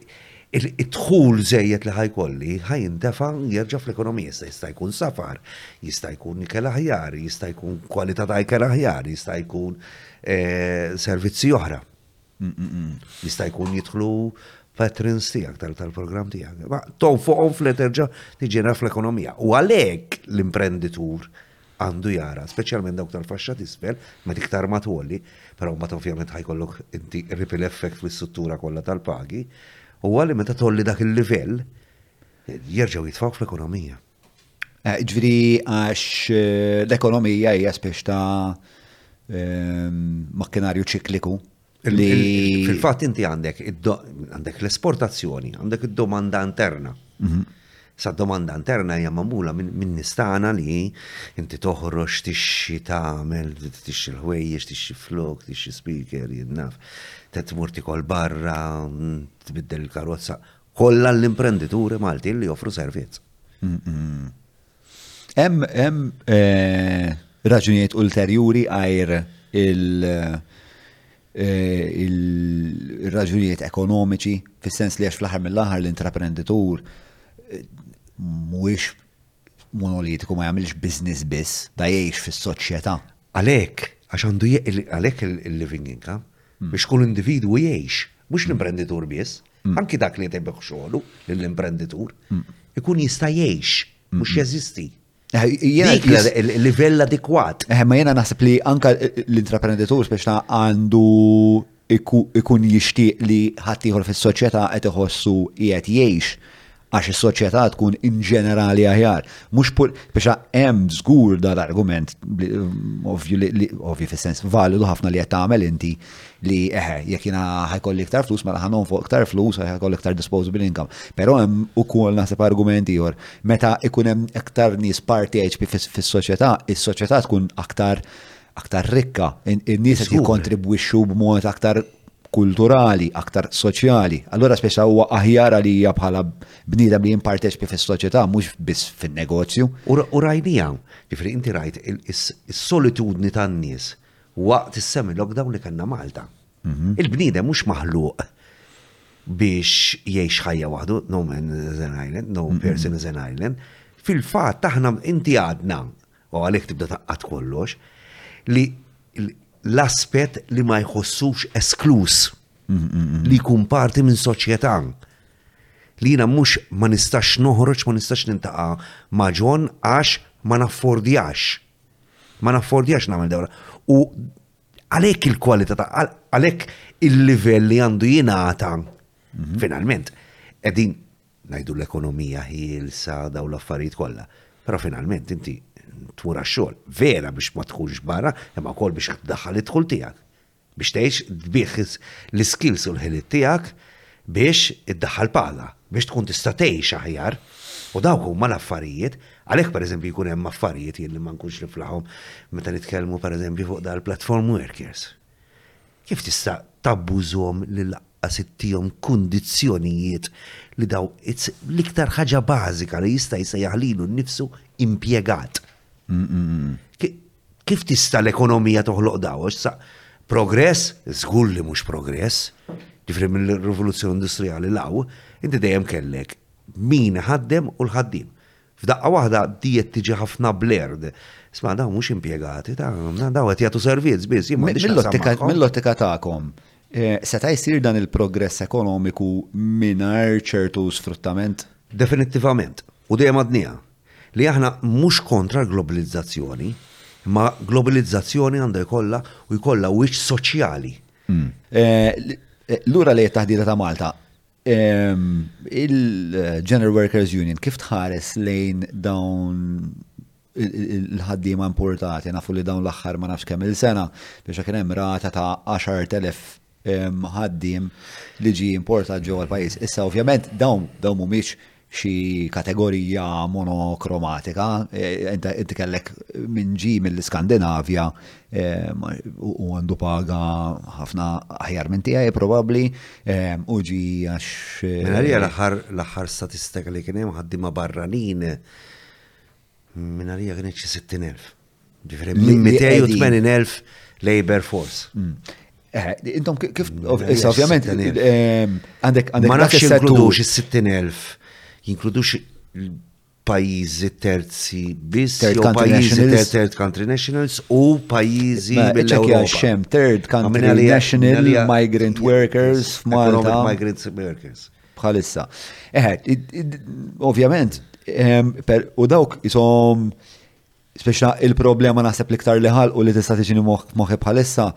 Id-dħul żejjed li ħa jkolli ħa jintefa' jerġa' fl-ekonomija. Issa jista' jkun safar, jista' jkun ikel aħjar, jista' jkun kwalità ta' ikel aħjar, jista' jkun servizzi oħra. Jista' jkun jidħlu patrons tiegħek tal-programm tiegħek. Tonfoqhom fl-terġa' tiġi fl-ekonomija. U għalhekk l-imprenditur għandu jara, speċjalment dawk tal-faxxa t'isfel, meta iktar ma tgħolli, però mbagħad ovvjament ħajkollok inti ripple effect fl-istruttura kollha tal-pagi, huwa li meta tolli dak il-livell jerġgħu jitfgħu fl-ekonomija. Eh, ġviri għax eh, l-ekonomija hija spiex ta' ehm, makkinarju ċikliku Fil-fatt inti għandek għandek l-esportazzjoni, għandek id-domanda interna. Mhm. Sa domanda interna hija magħmula minn nistana li inti toħroġ tixxi tagħmel, tixxi l-ħwejjex, tixxi flok, tixxi speaker, jinnaf, tetmur tikol barra, tbiddel il-karozza, kollha l-imprendituri Malti li joffru servizz. Hemm hemm eh, raġunijiet ulterjuri għajr il- eh, il-raġunijiet ekonomiċi, fis-sens li għax fl-aħħar mill-aħħar l-intraprenditur eh, mhuwiex monolitiku ma jagħmilx business biss, da jgħix fis-soċjetà. Għalhekk, għax għandu je- il- għalhekk il- il-living income, biex kull individwu jgħix, mhux l-imprenditur biss. Mm. Anki dak li jtejbek xogħlu lill-imprenditur mm. ikun jista' jgħix mhux mm. jeżisti. Eh, il-livell adekwat. Eh, ma jena naħseb li anka l-intraprenditur biex għandu ikun jixtieq li ħaddieħor fis-soċjetà qed iħossu qiegħed jgħix. għax is-soċjetà tkun in ġenerali aħjar. Mhux pur biex hemm żgur dal-argument ovvju li ovvju fis-sens validu ħafna li qed tagħmel inti li eħe jekk jiena ħajkolli iktar flus mela ħanon fuq iktar flus ħajkolli iktar disposable income. Però hemm ukoll naħseb argument ieħor meta ikun hemm iktar nies parteċipi fis-soċjetà, is-soċjetà tkun aktar aktar rikka, in-nies qed jikkontribwixxu b'mod aktar kulturali, aktar soċjali. Allura spessa huwa aħjar għalija bħala bniedem li jimparteċpi fis-soċjetà mhux biss fin-negozju. U rajnija, ġifri inti rajt is-solitudni tan-nies waqt is-semi lockdown li kellna Malta. Mhm. Il-bniedem mhux maħluq biex jgħix ħajja waħdu, no man is an island, no mhm. person is an island. Fil-fatt aħna inti għadna u għalhekk tibda taqqad kollox, li l-aspett li ma jħossux esklus li jkun parti minn soċjetà li jina mux ma nistax noħroġ, ma nistax nintaqa maġon għax ma naffordjax. Ma naffordjax namel dawra. U għalek il-kwalità ta' għalek il-livell li għandu jinata mhm. finalment. Edin ngħidu l-ekonomija ħielsa daw l-affarijiet kollha. Però finalment inti tmur għax-xogħol vera biex ma tkunx barra, imma wkoll biex tdaħħal id-dħul tiegħek. Biex tgħix tbih l-iskills u l-ħiliet tiegħek biex iddaħħal paga, biex tkun tista' tgħix aħjar. U dawk huma l-affarijiet, għalhekk pereżempju jkun hemm affarijiet jien li ma nkunx niflahom meta nitkellmu pereżempju fuq dal-platform workers. Kif tista' tabbużhom li lanqas ittihom kundizzjonijiet li daw it's l-iktar ħaġa bażika li jista' jsejjaħ lilu nnifsu impjegat. Kif tista' l-ekonomija toħloq daw? Għax sa progress, żgur li mhux progress, ġifri mill-rivoluzzjoni industrijali law, inti dejjem kellek min ħaddem u l-ħaddiem. F'daqqa waħda diet tiġi ħafna blurred. Sma' dawn mhux impjegati ta' dawn qed jagħtu servizz biss. Mill-ottika tagħkom, eh, seta' jsir dan il-progress ekonomiku mingħajr ċertu sfruttament? Definittivament. U dejjem għadnija li aħna mhux kontra l-globalizzazzjoni, ma globalizzazzjoni għandha jkollha u jkollha wiċċ soċjali. Hmm. Eh, eh, lura li taħdita ta' Malta, Il-General Workers Union kif tħares lejn dawn il-ħaddiema importati, nafu li dawn l-aħħar ma nafx kemm il-sena, biex kien hemm rata ta' 10,000 ħaddiem li ġi importat ġewwa l-pajjiż. Issa ovvjament dawn dawn mhumiex xi kategorija monokromatika. Inti kellek min ġie mill-Iskandinavja u għandu paga ħafna aħjar minn tiegħi probabbli u ġie għax. Mela l-aħħar statistika li kien hemm ħaddiema barranin Minnarija kienet xi 60,000. Ġifieri minn 280,000 labor force. Mm. Eh, intom kif, issa ovvjament, ehm, għandek għandek. Ma nafx jinkludux is-60,000, jinkludux pajizi terzi biss, third country nationals, third country nationals u pajizi mill-Ewropa. xem third country national migrant workers f'Malta. Migrant workers. Bħalissa. Eħe, ovvjament, ehm, u dawk jisom speċa il-problema naħseb liktar li ħal u li tista' tiġini moħi bħalissa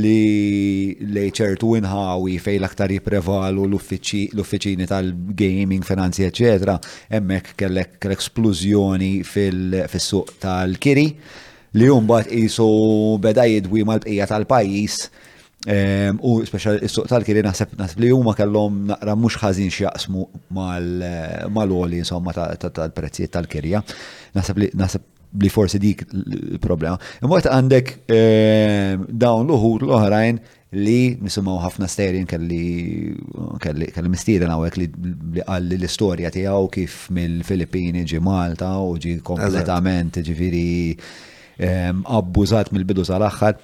li li ċertu inħawi fej l-aktar jiprevalu l-uffiċini tal-gaming, finanzi, eccetera, emmek kellek l-eksplużjoni fil-suq tal-kiri li jumbat jisu beda jidwi mal-bqija tal-pajis Ehm, u speċjal is-suq tal-kiri naħseb naħseb li huma kellhom naqra mhux ħażin x'jaqsmu mal-għoli insomma tal-prezzijiet tal-kirja. Naħseb li naħseb li forsi dik il-problema. Imma għandek ehm, dawn l-uħur l-oħrajn li nisimaw ħafna stejrin kelli kelli kelli mistieden hawnhekk li qal li l-istorja tiegħu kif mill-Filippini ġi Malta u ġi kompletament ġifieri ehm, abbużat mill-bidu sal-aħħar.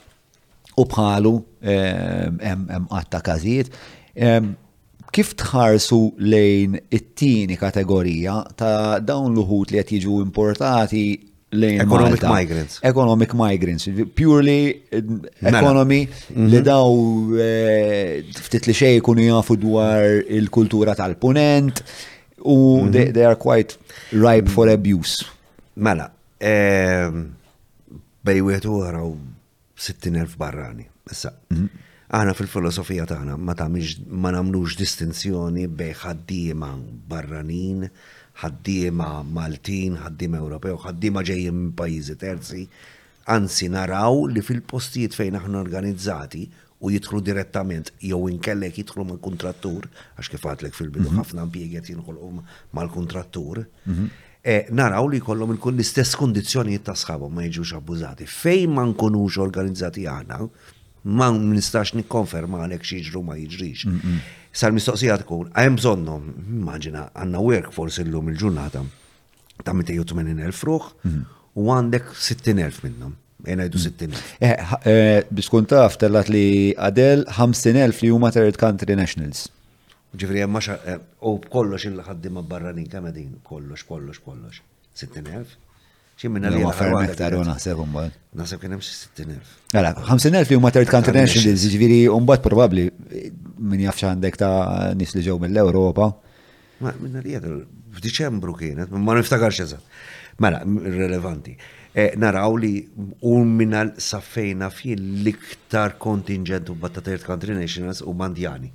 u bħalu hemm qatta każijiet. Kif tħarsu lejn it-tieni kategorija ta' dawn l-uħut li qed jiġu importati lejn Economic Malta. migrants. Economic migrants, purely mela. economy mm -hmm. li mhm. daw eh, ftit li xej kunu jafu dwar il-kultura tal-punent u mm -hmm. they, they are quite ripe for abuse. Mela, Bej wieħed u oħra u 60,000 barrani. Issa, mhm. aħna fil-filosofija tagħna ma tagħmilx ma nagħmlux distinzjoni bej ħaddiema barranin, ħaddiema Maltin, ħaddiema Ewropew, ħaddiema ġejjin minn pajjiżi terzi. Anzi naraw li fil-postijiet fejn aħna organizzati u jidħlu direttament jew inkella jekk jidħlu minn kuntrattur, għax kif għadlek fil-bidu mhm. ħafna impjiegi qed jinħolqu mal-kuntrattur, mhm. eh, naraw li jkollhom ikun l-istess kundizzjonijiet ta' sħabhom ma jiġux abbużati. Fejn ma nkunux organizzati aħna, ma nistax nikkonferma għalek xieġru ma jiġrix. Sal-mistoqsija tkun, għajem bżonnom, immaġina, għanna workforce illum il-ġurnata, ta' 280.000 ruħ mhm. u għandek 60.000 minnhom. Jena jdu 60.000. Mhm. Eh, eh, biex kun taf tellat li għadel 50.000 li huma third country nationals. Ġifri hemm maxa eh, u kollox il-ħaddiema barranin kemm qegħdin kollox kollox kollox. 60.000. Xi minna li ferm iktar u naħseb imbagħad. Naħseb kien hemm xi 60.000. Għala, 50.000 li huma third country nationals, ġifieri mbagħad probabbli min jafx għandek ta' nies li ġew mill-Ewropa Minna li jadru, f'Diċembru kienet, ma niftakarx eżatt. Mela, relevanti. Eh, naraw li u minna saffejna fie l-iktar kontingent u batta third country nationals u mandjani.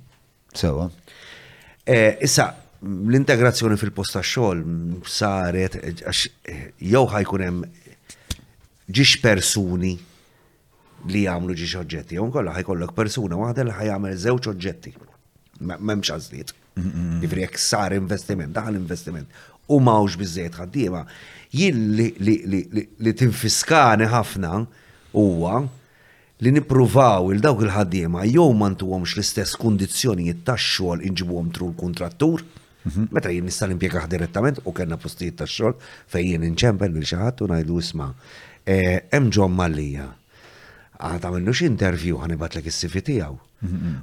Sewa. Eh, issa, l-integrazzjoni fil-posta xogħol saret eh, jew ħajkun hemm ġiex persuni li jagħmlu ġiex oġġetti, jew kollha ħajkollok persuna waħda li ħajamel żewġ oġġetti. M'hemmx għażliet. Ġifieri jekk sar investiment, daħal investiment u mawx biżejjed ħaddiema, jien li tinfiskani ħafna huwa li nippruvaw il dawk il-ħaddiema jew ma ntuhomx l-istess kundizzjonijiet tax-xogħol inġibuhom tru l-kuntrattur, Meta jien nista' nimpjegah direttament u kellna postijiet tax-xogħol fejn jien inċempel lil xi ħadd u ngħidlu isma' eh, hemm John Mallija. Għad għamillu xi interview ħanibatlek is-CV tiegħu.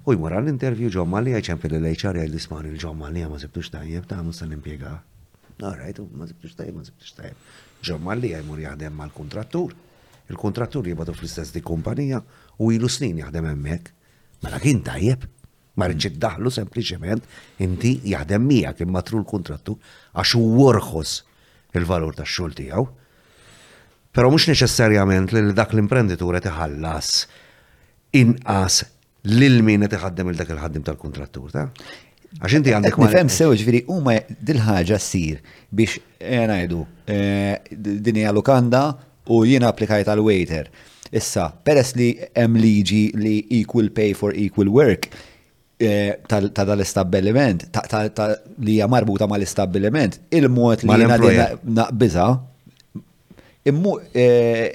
U jmur għal interview John Mallija jċempel il-HR jgħid isma' lil John Mallija ma sibtux tajjeb ta' mhux se nimpjegah. Alright, ma sibtux tajjeb, ma sibtux tajjeb. John Mallija jmur jaħdem mal-kuntrattur, il-kuntrattur jibgħatu fl-istess dik kumpanija u ilu snin jaħdem hemmhekk. Mela kien tajjeb. Ma rridx iddaħlu sempliċement inti jaħdem miegħek imma tru l-kuntrattu għax hu worħos il-valur tax-xogħol tiegħu. Però mhux neċessarjament li dak l-imprenditur qed iħallas inqas lil min qed iħaddem il dak il-ħaddim tal-kuntrattur ta'. Għax inti għandek ma. Fem sew ġifieri huma dil-ħaġa ssir biex eh, ngħidu eh, din hija lukanda U jiena applikajt għal waiter. Issa, peress li hemm liġi li equal pay for equal work, Eh, ta' dal-istabbiliment, li hija marbuta ma' l-istabbiliment, il-mod li jena naqbiza, eh,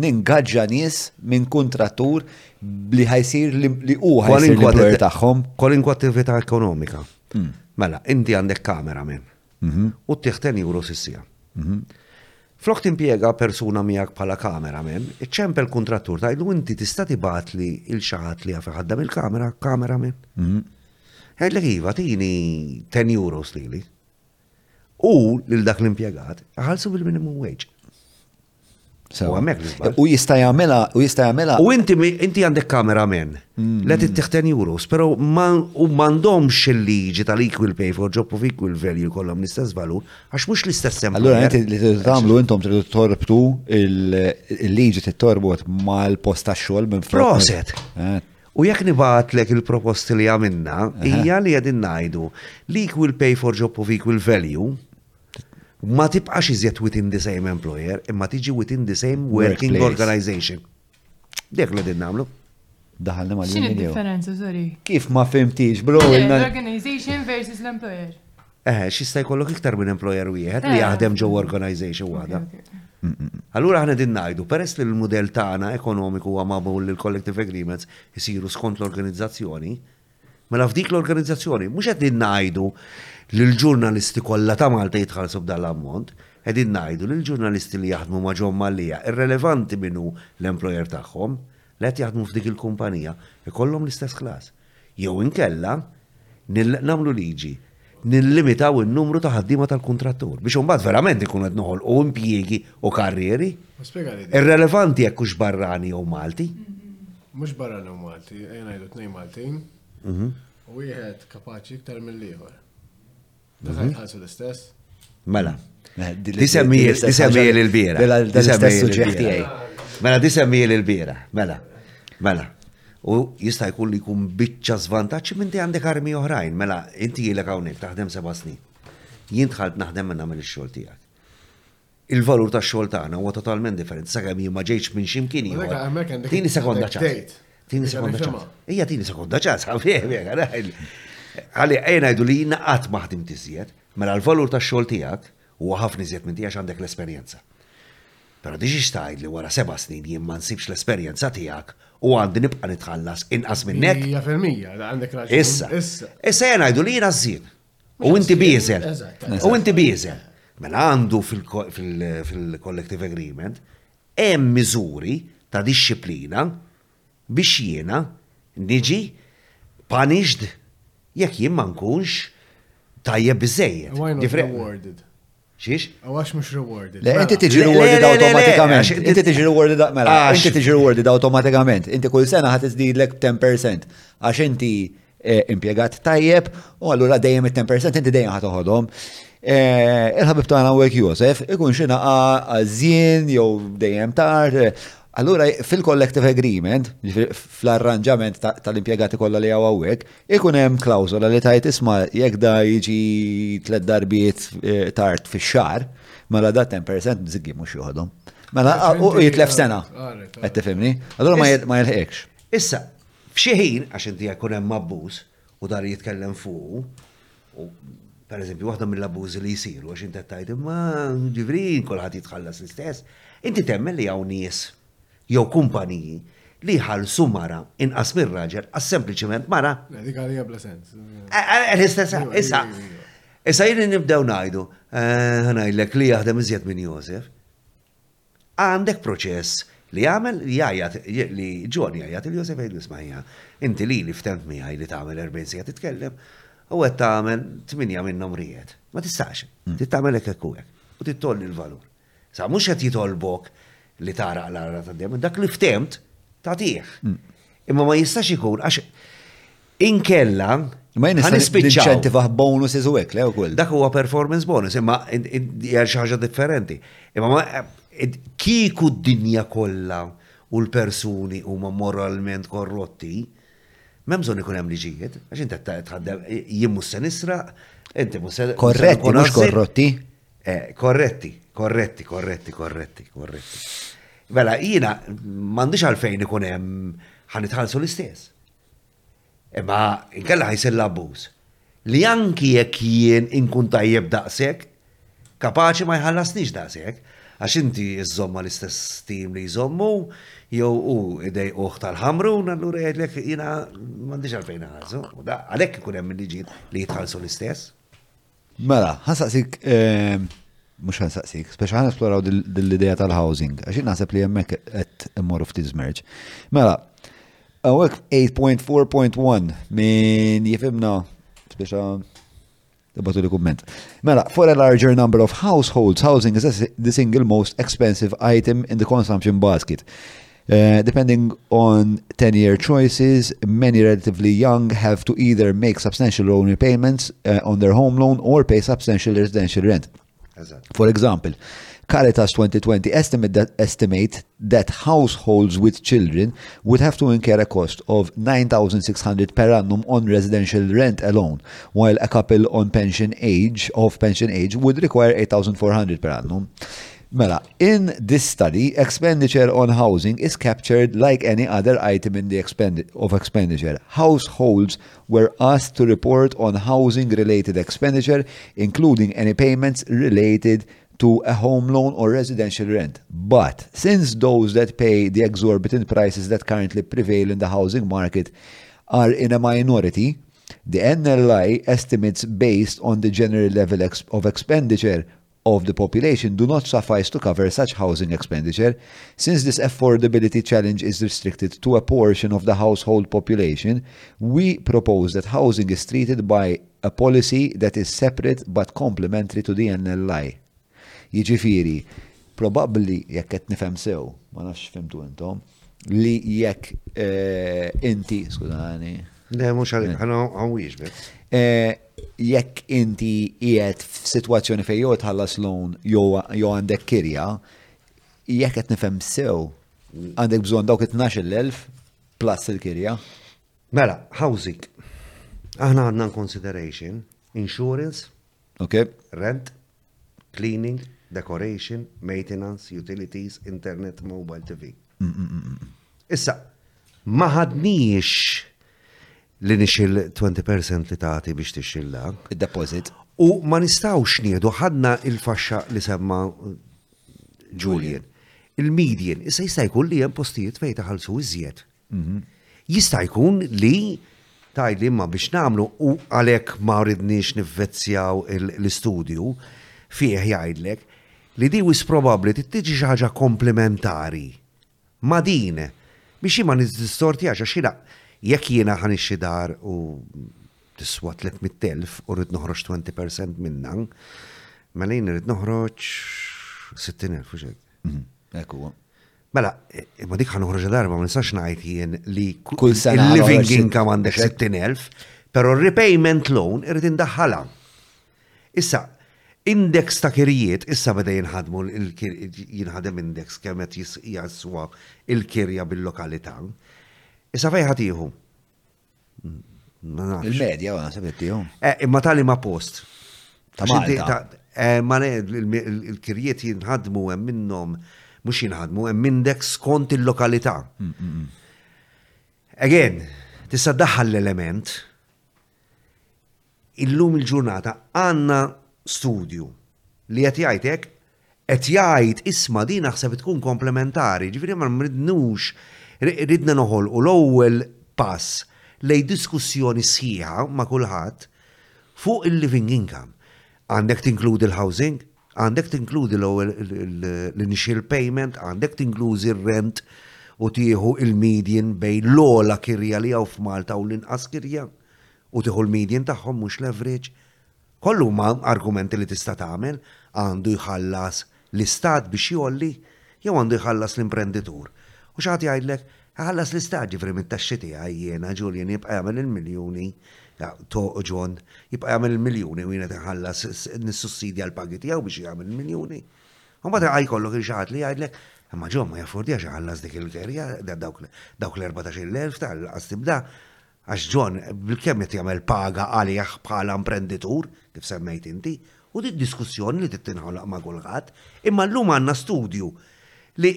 ningaġġa nies minn kontrattur li ħajsir li u ħajsir l-employer tagħhom. Kolinkwa attività ekonomika. Hmm. Mela, inti għandek kamera minn. Mhm. U ttieħ 10 euro sissija. Mhm. Flok timpjega persuna miegħek bħala kamera men, iċċempel kuntrattur tgħidlu inti tista' tibgħat li il xaħat li jafi ħaddem il-kamera, kamera men. Mhm. Għedlek iva, tini 10 euro stili. U lil dak l-impjegat, ħalsu bil-minimum wage. U għamek l-izbal. U jista jgħamela, u jista jgħamela. U inti, inti għandek kamera men. Mm. Let it tiħten euros, pero man, u mandom xil-liġi tal-equal pay for job of equal value kollom l-istess valur, għax mux l-istess semmu. Allora, inti li t-tamlu intom tridu torbtu il-liġi t-torbot ma l-post ta' xol minn Proset! Eh. U jekk nibatlek il-proposti li għamilna, eh. hija li għedin najdu l-equal pay for job of equal value, Ma tibqax iżjed within the same employer, imma tiġi within the same working organization. Dek li din namlu. Daħalna ma l-union. differenza, sorry. Kif ma fimtix, bro? L-organization versus l-employer. Eh, xista jkollok iktar minn employer wieħed li eh. jaħdem ġew organization waħda. Allura ħana din najdu, peress li l-modell tagħna ekonomiku huwa magħmul li l-collective agreements isiru skont l-organizzazzjoni, Mela f'dik l-organizzazzjoni, mhux qed ngħidu li l-ġurnalisti kollha ta' Malta jitħallsu b'dan l-ammont, qegħdin ngħidu li l-ġurnalisti li jaħdmu ma' John Mallia, irrelevanti min hu l-employer tagħhom, li qed jaħdmu f'dik il-kumpanija, ikollhom l-istess ħlas. Jew inkella nagħmlu liġi nillimitaw in-numru ta' ħaddiema tal-kuntrattur biex imbagħad verament ikunu qed noħolqu impjiegi u karrieri. Irrelevanti jekk hux barrani jew Malti. Mhux barrani u Malti, ejja ngħidu tnejn Maltin. Mhm. U wieħed kapaċi iktar mill-ieħor. Daħal mhm. ħalsu l-istess. Mela. Disemmi l-bira. Mela, l-istess suġġett tiegħi. Mela, disemmi l-bira. Mela. Mela. U jista' jkun li jkun biċċa żvantaġġ minn ti għandek armi oħrajn. Mela, inti jilek hawnhekk taħdem seba' snin. Jien dħalt naħdem minn nagħmel ix-xogħol tiegħek. Il-valur ta' xogħol tagħna huwa totalment differenti sakemm jien ma ġejtx minn x'imkien ieħor. Tini sekonda ċans. Tini sekonda ċans. Ija tini sekonda ċans, għalli għajna jdu li jina qatt maħdim tiżjed. Mela l-valur tax-xogħol tiegħek huwa ħafna iżjed minn tiegħi għax għandek l-esperjenza. Però tiġix tgħid li wara seba' snin jien ma nsibx l-esperjenza tiegħek u għandi nibqa' nitħallas inqas minn hekk. Mija fil-mija, għandek raġun. Issa, issa jien ngħidu li jien għażżien. U inti bieżel. U inti bieżel. Mela għandu fil-collective agreement hemm miżuri ta' dixxiplina biex jiena niġi punished jekk jien ma nkunx tajjeb biżżejjed. Why not rewarded? Xiex? Għax mux rewarded. Le, inti tiġi rewarded automatikament. Inti tiġi rewarded mela. Inti tiġi rewarded automatikament. Inti kull sena ħat izdidlek 10% għax inti impjegat tajjeb, u allura dejjem it-10 percent inti dejjem ħa toħodhom. Eh, il-ħabib ta' għana Wek Josef ikun xina għazin jew dejjem tar. Allura fil-collective agreement, fl-arranġament tal-impiegati kollha li għaw għawek, ikun hemm klawzola li tajt isma jekk da jiġi tlet darbiet eh, tard fi xar, mela da 10% ziggi mux juħodhom. Mela u jitlef sena. Għed tifimni? Allura ma jilħekx. Issa, F'xi ħin, għax inti jkun hemm abbuż u dan jitkellem fuqu, u pereżempju waħda mill-abbużi li jsiru għax inti qed tgħid imma ġivrin kulħadd jitħallas l-istess, inti temmen li hawn nies jew kumpaniji li jħallsu mara inqas minn raġel għax sempliċiment mara? Le, dik għalija bla sens. L-istess, eh, eh, eh, issa. Issa jien nibdew ngħidu, ħanajlek li jaħdem iżjed minn Josef. Għandek proċess li jagħmel jgħajjat li John jgħajjat lil Joseph jgħidlu isma' hija inti lili ftehmt miegħi li tagħmel erbgħin siegħa titkellem u qed tagħmel tmienja minnhom riegħed. Ma tistax. Trid tagħmel hekk hekk u hekk. U trid tgħolli l-valur. Sa mhux qed jitolbok li tara l-għarra ta' dejjem, dak li ftehmt tagħtih. Imma ma jistax ikun għax Inkella, Ma jien nispiċċaw. bonuses u hekk, le wkoll. Dak huwa performance bonus, imma hija xi ħaġa differenti. Imma kieku d-dinja kollha u l-persuni huma moralment korrotti, m'hemm bżonn ikun hemm liġijiet, għax inti tħaddem jien mhux se nisraq, inti mhux se Korretti, mhux korrotti? Eh, korretti, korretti, korretti, korretti, korretti. Mela, jiena m'għandix għalfejn ikun hemm ħanitħallsu l-istess. Imma inkella ħajsir l-abbuż li anki jekk jien inkun tajjeb daqshekk, kapaċi ma jħallasnix daqshekk għax inti żżomm mal-istess tim li jżommu jew hu idejquh tal-ħamrun allura jgħidlek jiena m'għandix għalfejn iħallsu. Għalhekk ikun hemm il-liġijiet li jitħallsu l-istess. Mela, ħansaqsik, ehm, mux ħansaqsik, speċa ħan esploraw dil-idea tal-housing, għaxi naħseb li jemmek għet immorru ftit zmerġ. Mela, għawek 8.4.1 min jifimna, speċa Ibbatu li kumment. Mela, for a larger number of households, housing is the single most expensive item in the consumption basket. Uh, depending on 10-year choices, many relatively young have to either make substantial loan repayments uh, on their home loan or pay substantial residential rent. For example, Caritas 2020 estimate that, estimate that households with children would have to incur a cost of 9,600 per annum on residential rent alone, while a couple on pension age of pension age would require 8,400 per annum. Mela, in this study, expenditure on housing is captured like any other item in the of expenditure. Households were asked to report on housing-related expenditure, including any payments related to a home loan or residential rent. But since those that pay the exorbitant prices that currently prevail in the housing market are in a minority, the NLI estimates based on the general level of expenditure of the population do not suffice to cover such housing expenditure, since this affordability challenge is restricted to a portion of the household population, we propose that housing is treated by a policy that is separate but complementary to the NLI. Jiġifieri, probably jekk qed nifhem sew, ma nafx fimtu intom, li jekk eh, inti, skużani. Le, mux għalik, għana għawiex bet. Eh, jekk inti jiet f-situazzjoni fej jow tħallas loan jow għandek kirja, jekk qed nifhem sew, għandek bżon dawk 12.000 plus il-kirja. Mela, housing. Aħna għadna consideration, insurance, Ok. Rent, cleaning, decoration, maintenance, utilities, internet, mobile TV. Mm, mm, mm, Issa, ma ħadniex li nixil 20% li tagħti biex tixilla. Id-deposit. U ma nistawx nieħdu ħadna il-faxxa li semma Julian. Il-median, issa jista' jkun li hemm postijiet fejn taħallsu iżjed Jista' jkun li tgħidli imma biex nagħmlu u għalhekk ma ridniex nivvezzjaw l-istudju fih jgħidlek li di wisq probabbli trid tiġi xi ħaġa komplimentari ma' din biex hi ma niddistortjax għax jiena jekk jiena ħa nixtri dar u tiswa 300,000 u rrid noħroġ 20% minnha, mela jien irrid noħroġ 60,000 u x'hekk. Hekk huwa. Mela, imma dik ħanoħroġ darba ma nistax ngħid jien li kull sena living income għandek 60,000, però repayment loan irid indaħħalha. Issa, index ta' kirjiet issa beda jinħadmu jinħadem index kemm qed jaswa il-kirja bil-lokalità. Issa fejn ħatiħu? Il-medja, għana, sebet tijom. Eh, imma tali ma post. Ta' Malta. Eh, ma il-kirjiet jinħadmu hemm minnhom mhux jinħadmu hemm mindex skont il-lokalità. Mm, mm, mm. Again, tista' daħal l-element Illum il-ġurnata għandna studju li qed jgħid hekk, qed jgħid isma' din naħseb tkun komplementari, ġifieri ma mridnux ridna noħolqu l-ewwel pass lejn diskussjoni sħiħa ma' kulħadd fuq il-living income. Għandek tinkludi l-housing, għandek tinkludi l-ewwel l-initial payment, għandek tinkluzi r-rent u tieħu il-median bejn l-ola kirja li hawn f'Malta u l-inqas kirja. u tieħu l-median tagħhom mhux l-average, kollu huma argumenti li tista' tagħmel, għandu jħallas l-Istat biex jgħolli jew għandu jħallas l-imprenditur? U xi ħadd jgħidlek, iħallas l-Istat jiġifieri mit-taxxi tiegħi jiena, Julian, jibqa' jagħmel il-miljuni, to John, jibqa' jagħmel il-miljuni u jien qed inħallas nissussidja l-pagi tiegħu biex jagħmel il-miljuni. U mbagħad għaj kollu kien xi ħadd li jgħidlek, Imma ġo ma jaffordjax iħallas dik il-kerja dawk l-14,000 tal-qas tibda. Għax John bilkemm qed jagħmel paga għalih bħala imprenditur, kif semmejt inti, u din diskussjoni li trid tinħoloq ma' kulħadd, imma llum għandna studju li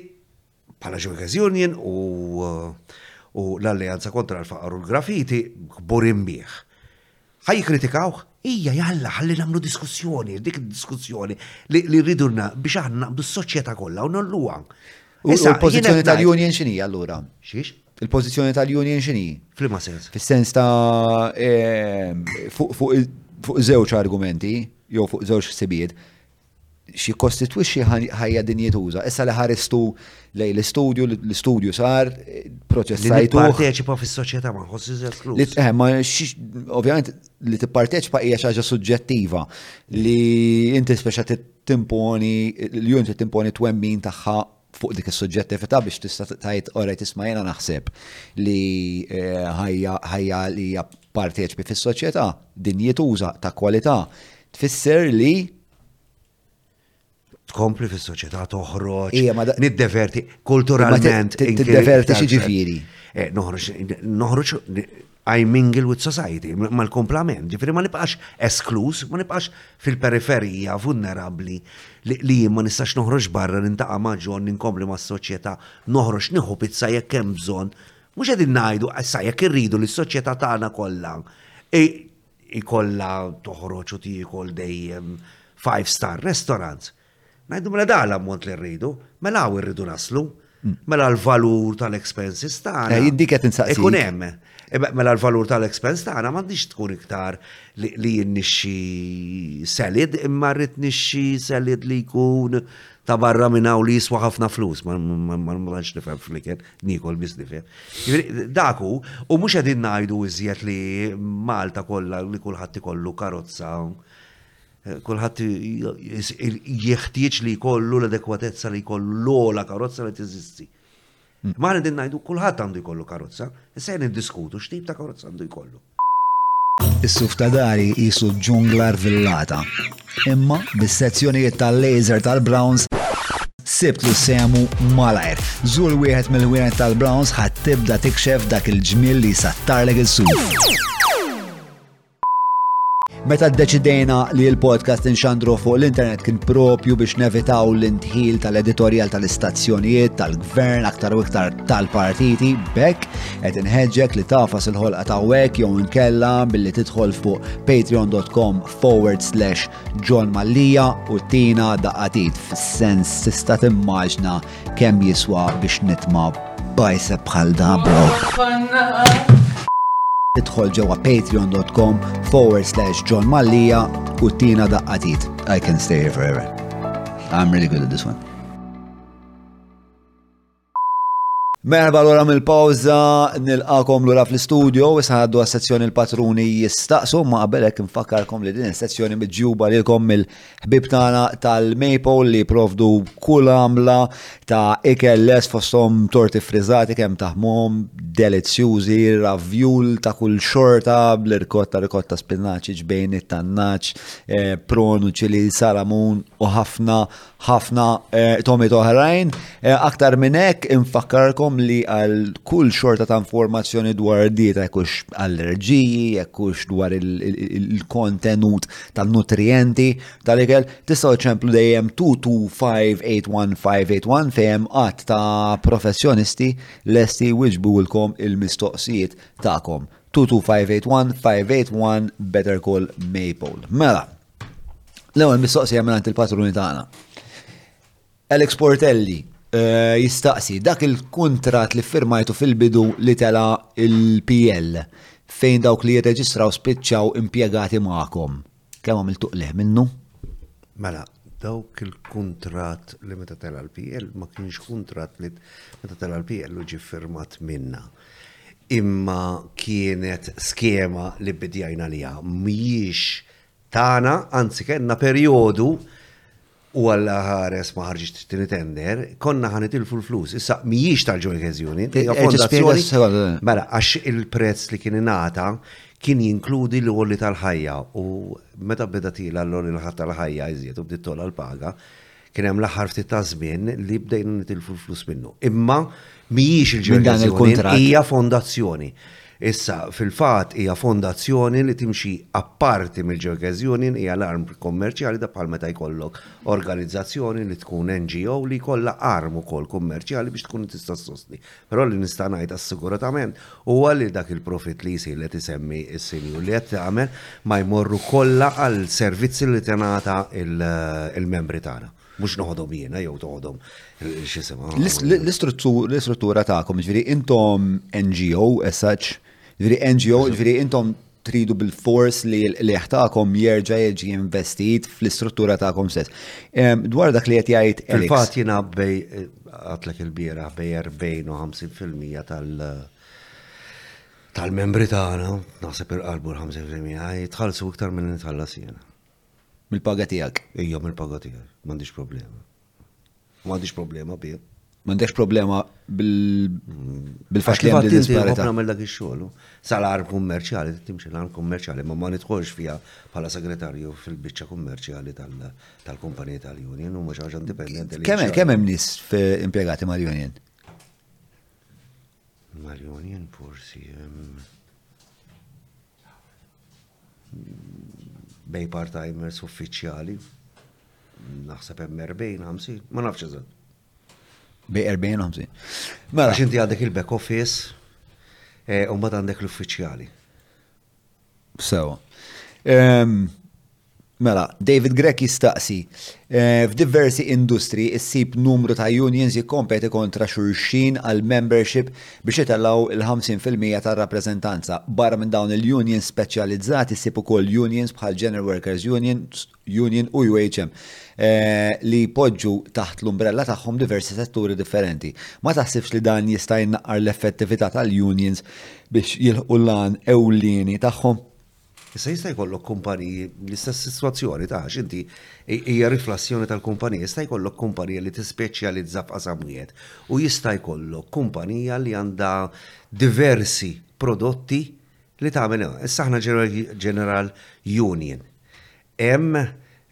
bħala Jokers Union u u l-Alleanza kontra l-Faqar u l-Grafiti kburin bih. Ħa jikkritikawh? Ejja jalla ħalli nagħmlu diskussjoni, dik id-diskussjoni li rridu biex aħna naqbdu s-soċjetà kollha u nolluha. Issa l-pożizzjoni tal-union x'inhi allura? Xiex? Il-pożizzjoni tal-union x'inhi? F'liema sens. Fis-sens ta' eh, fuq żewġ argumenti jew fuq żewġ ħsibijiet x'jikkostitwixxi ħajja dinjituża. Issa li ħaristu lejn l-istudju, l-istudju sar, proċessajtu. Li tipparteċipa fis-soċjetà ma nħossiex esklus. Eh, ma ovvjament li tipparteċipa hija xi ħaġa suġġettiva li inti speċa timponi l-jum se timponi twemmin tagħha fuq dik is-suġġettività biex tista' tgħid orajt isma' jiena naħseb li eh, ħajja li hija parteċipi fis-soċjetà dinjituża ta' kwalità tfisser li tkompli fis-soċjetà toħroġ, niddeverti kulturalment. Tiddeverti xi ġifieri. Eh, noħroġ I mingle with society, mal-komplament, ġifiri ma nibqax esklus, ma nibqax fil-periferija vulnerabli li jien ma nistax noħroġ barra nintaqa' ma' ġon ninkompli ma' soċjetà, noħroġ nieħu pizza jekk hemm bżonn. Mhux qegħdin ngħidu issa jekk irridu li s-soċjetà tagħna kollha ikollha toħroġ u tiekol dejjem five star restaurants. Ngħidu mela dan l-ammont li rridu, mela hawn irridu naslu, mela l-valur tal-expenses tagħna. Eh, dik qed insaqsi. Ikun hemm. Eh, mela l-valur tal-expense tagħna m'għandix tkun iktar li jinnixxi selid imma rrid nixxi selid li jkun ta' barra minn hawn li jiswa ħafna flus, ma nafx nifhem fliken, nikol biss nifhem. Daku, u mhux qegħdin ngħidu iżjed li Malta kollha li kulħadd ikollu karozza Kulħadd jeħtieġ li jkollu l-adekwatezza li jkollu l-ola karozza li teżisti. Hmm. Ma din ngħidu kulħadd għandu jkollu karozza, issa jien diskutu x'tip ta' karozza għandu jkollu. Is-suf ta' dari jisu ġungla rvillata. Imma bis-sezzjonijiet tal-laser tal-Browns sibt li semu malajr. Zur wieħed mill-wieħed tal-Browns ħadd tibda tikxef dak il-ġmiel li sattarlek il-suf. Meta ddeċidejna li l-podcast inxandru fuq l-internet kien propju biex nevitaw l-intħil tal-editorjal tal-istazzjonijiet, tal-gvern, aktar u iktar tal-partiti, bekk qed inħeġġek li tafas il-ħolqa ta' wek jew inkella billi tidħol fuq patreon.com forward slash John Mallija u tina daqatit fis-sens tista' timmaġna Kemm jiswa biex nitma bajsa bħal da bro. Idħol ġewwa patreon.com forward slash John Mallija u tina daqqatit. I can stay here forever. I'm really good at this one. Merba l-ora mill-pawza, nil-għakom l-ora fl-studio, għaddu għas-sezzjoni l-patruni jistaqsu, ma għabelek nfakkarkom li din sezzjoni mġuba li l-kom ħbieb tagħna tal-Maypole li jipprovdu kull għamla ta' ikel les fosthom torti friżati kemm taħmuhom delizzjużi, ravjul ta' kull xorta bl-irkotta, rikotta spinaċi, ġbejn it-tannaċ, eh, pron u ċili, salamun u ħafna ħafna eh, tomit oħrajn. Eh, aktar minn hekk infakkarkom li għal kull xorta ta' informazzjoni dwar dieta jekkux allerġiji, jekkux dwar il-kontenut tan-nutrijenti tal-ikel tistgħu ċemplu dejjem 22581 fejn qatt ta' professjonisti lesti jwiġbulkom il-mistoqsijiet tagħkom. 22581 Better Call Maple. Mela, l-ewwel mistoqsija minn il-patruni tagħna. Alex Portelli jistaqsi dak il-kuntratt li firmajtu fil-bidu li tela il-PL fejn dawk li jirreġistraw spiċċaw impjegati magħkom. Kemm għamiltu qliħ minnu? Mela, dawk il-kuntratt li meta tela l-PL ma kienx kuntratt li meta tela l-PL u ġi firmat minna imma kienet skema li bidjajna liha mhijiex tagħna, anzi kellna perjodu u Alla ħares ma ħarġitx trit-tieni tender, konna ħa nitilfu l-flus. Issa mhijiex tal-Joy Gazzjoni, hija fondazzjoni. Mela, għax il-prezz li kien ingħata kien jinkludi l-għoli tal-ħajja u meta beda tila l-għoli l-ħadd tal-ħajja iżjed u bdiet tola l-paga, kien hemm l-aħħar ftit ta' żmien li bdejna nitilfu l-flus minnu. Imma mhijiex il-ġurnata hija fondazzjoni. Issa, fil-fatt, hija fondazzjoni li timxi apparti mill-Ġeokez Union, hija l-arm kummerċjali ta' bħal meta jkollok organizzazzjoni li tkun NGO li jkollha arm ukoll kummerċjali biex tkun tista' ssostni. Però li nista' ngħid assiguratament huwa li dak il-profitt li jsir li qed isemmi s-Sinjur li qed tagħmel ma jmorru kollha għal servizzi li tingħata il-membri tagħna. Mux noħodhom jiena jew toħodhom xisima. L-istruttura ta'kom, ġviri intom NGO as such, ġviri NGO, ġviri intom tridu bil-fors li l-leħ ta'kom jerġa' jiġi investit fl-istruttura ta'kom stess. Dwar dak li qed jgħid Il-fatt jiena bej eh, għatlek il-biera bej 40 u 50% tal- tal-membri tagħna, naħseb il-qalbu l-50% jitħallsu iktar minn nitħallas jiena. Mill-paga tiegħek. Ejja mill-paga tiegħi, m'għandix problema. U m'għandix problema bi. M'għandekx problema bil-fatt li għandi disparità. Ma nagħmel dak ix-xogħol. Salar kummerċjali, timxi l kummerċjali, ma ma nidħolx fiha bħala segretarju fil-biċċa kummerċjali tal-kumpanija tal-union u mhux ħaġa indipendenti. Kemm kemm hemm nies impjegati mal-union? Mal-union forsi. bej part-timers uffiċjali, naħseb hemm 40-50, ma nafx eżatt. Bej 40-50. Mela. Għax inti għandek il-back office, eh, u mbagħad għandek l-uffiċjali. Sewa. Ehm, Mela, David Grech jistaqsi, F'diversi industri issib numru ta' unions jikkompeti kontra xulxin għall-membership biex itellgħu l-50 fil-mija tar-rappreżentanza. Barra minn dawn il-unions speċjalizzati ssib ukoll unions bħal General Workers Union u UHM li jpoġġu taħt l-umbrella tagħhom diversi setturi differenti. Ma taħsibx li dan jista' jnaqqar l-effettività tal-unions biex jilħqu l-għan ewlieni tagħhom? Issa jista' jkollok kumpaniji bl-istess sitwazzjoni ta' għax inti hija riflassjoni tal-kumpanija, jista' jkollok kumpanija li tispeċjalizza f'qasam wieħed u jista' jkollok kumpanija li għandha diversi prodotti li tagħmel. Issa aħna General Union. Hemm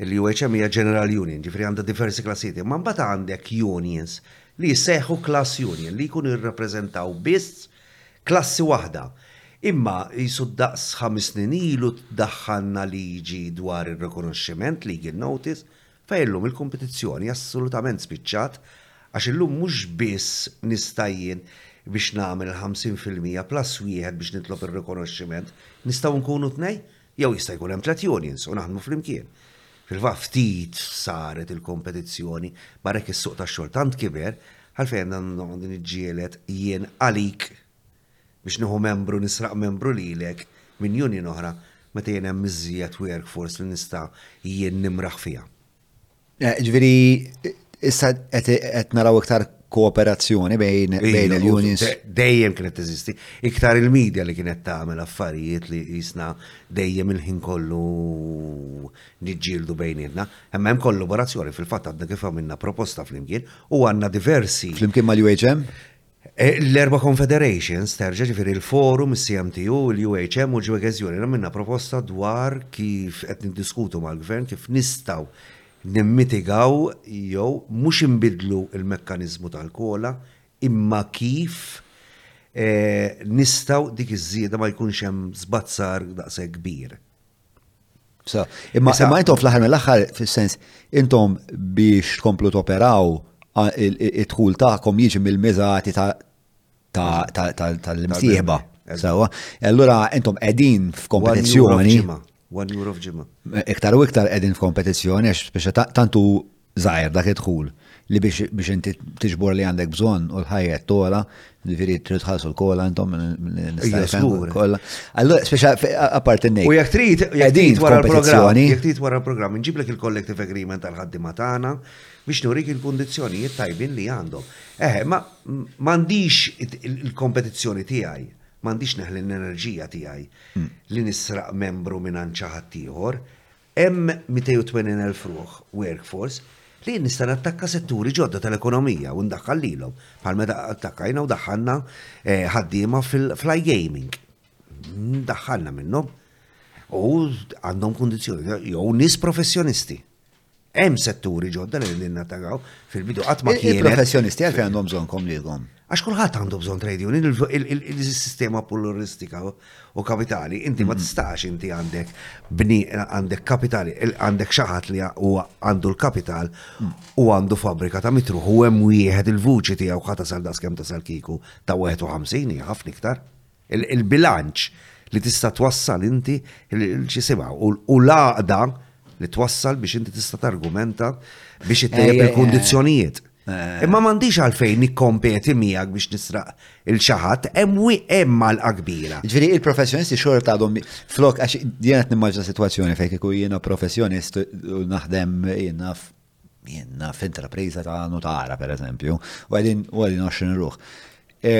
il-UHM hija general union, ġifieri għandha diversi klassijiet, imma mbagħad għandek unions li jissejħu class union li jkunu jirrappreżentaw biss klassi waħda. Imma jisu daqs ħames snin ilu daħħalna liġi dwar ir-rikonoxximent legal notice fejn illum il-kompetizzjoni assolutament spiċċat għax illum mhux biss nista' jien biex nagħmel 50% plus wieħed biex nitlob ir-rikonoxximent, nistgħu nkunu tnej? Jew jista' jkun hemm tliet unions u naħdmu flimkien. Fil-fatt ftit saret il-kompetizzjoni, barra hekk is-suq tax-xogħol tant kiber, għalfejn għandi noqgħod niġġieled jien għalik biex nieħu membru, nisraq membru lilek minn union oħra meta jien hemm iżjed workforce li nista' jien nimraħ fiha. Eh, ġviri, issa qed naraw iktar kooperazzjoni bejn il-unions. Dejjem kienet teżisti. Iktar il-medja li kienet tagħmel affarijiet li jisna dejjem il-ħin kollu niġġieldu bejnietna. Hemm hemm kollaborazzjoni fil-fatt għadna kif għamilna proposta flimkien u għandna diversi. Flimkien mal-UHM? L-erba' konfederations, terġa', ġifieri l-Forum, is-CMTU, il-UHM u l-Ġwegeż Union għamilna proposta dwar kif qed niddiskutu mal-Gvern kif nistgħu nimmitigaw jew mhux inbiddlu l-mekkaniżmu tal-COLA imma kif nistgħu dik iż-żieda ma jkunx hemm żbazzar daqshekk kbir. Imma imma intom fl-aħħar mill-aħħar fis-sens intom biex tkomplu toperaw id-dħul tagħkom jiġi mill-miżati tal-imsieħba. Sawa. Allura intom qegħdin f'kompetizzjoni. One euro f'ġimgħa. Iktar u iktar qegħdin f'kompetizzjoni għax biex tantu żgħir dak id-dħul li biex biex inti tiġbor li għandek bżonn u l-ħajja tola, ġifieri trid tħallsu l-kola intom l-istajfem kollha. Allura speċa apparti ngħid. U jekk trid qegħdin wara l-programm, jekk trid wara l-programm inġiblek il-collective agreement tal-ħaddiema tagħna biex nurik il-kundizzjonijiet tajbin li għandhom. Eħe, ma m'għandix il-kompetizzjoni tiegħi, m'għandix neħli l-enerġija tiegħi hmm. li nisraq membru minn ħadd ieħor, Hemm 280,000 ruħ, workforce, li jien nista' nattakka setturi ġodda tal-ekonomija u ndaħħal lilhom. Bħal meta attakkajna u daħħalna eh, ħaddiema fl-iGaming. Daħħalna minnhom. U għandhom kundizzjoni, jew nies professjonisti. Hemm setturi ġodda li qegħdin nattakaw fil-bidu qatt ma kienet. Professjonisti għalfejn għandhom bżonnkom lilhom. Għax kulħadd għandu bżonn trade union, il-sistema puluristika u kapitali, inti ma tistax inti għandek bni għandek kapitali, għandek xaħat li huwa għandu l-kapital u għandu fabrika ta' mitru, u hemm wieħed il-vuċi tiegħu ħata sal daskem ta' sal-kiku ta' 51 ħafna iktar. Il-bilanċ li tista' twassal inti, x'isimha, u l-għaqda li twassal biex inti tista' targumenta biex ittejjeb il-kundizzjonijiet. Eh. Imma m'għandix għalfejn nikkompeti miegħek biex nisraq il-xaħat, hemm hemm malqa kbira. Ġifieri il-professjonisti xorta għadhom flok għax jiena qed nimmaġna sitwazzjoni fejn kieku jiena professjonist u naħdem jiena jien naf intrapriża ta' notara per eżempju, u għedin u għedin 20 ruħ. E,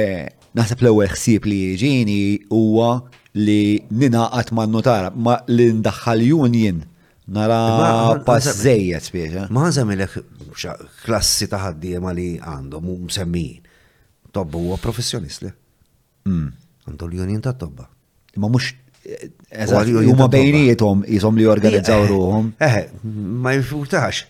naħseb l-ewwel ħsieb li jiġini huwa li ninaqat ma' notara, ma' li ndaħħal union nara pass zejjed spiex. Ma' għazamilek klassi ta' ħaddiema li għandhom u msemmin. Tobbu huwa professjonist li. Hmm. Għandu l-Union ta' Tobba. Imma mhux huma bejnietom jisom li jorganizzaw eh, ruhom. Eh, ma jifurtax.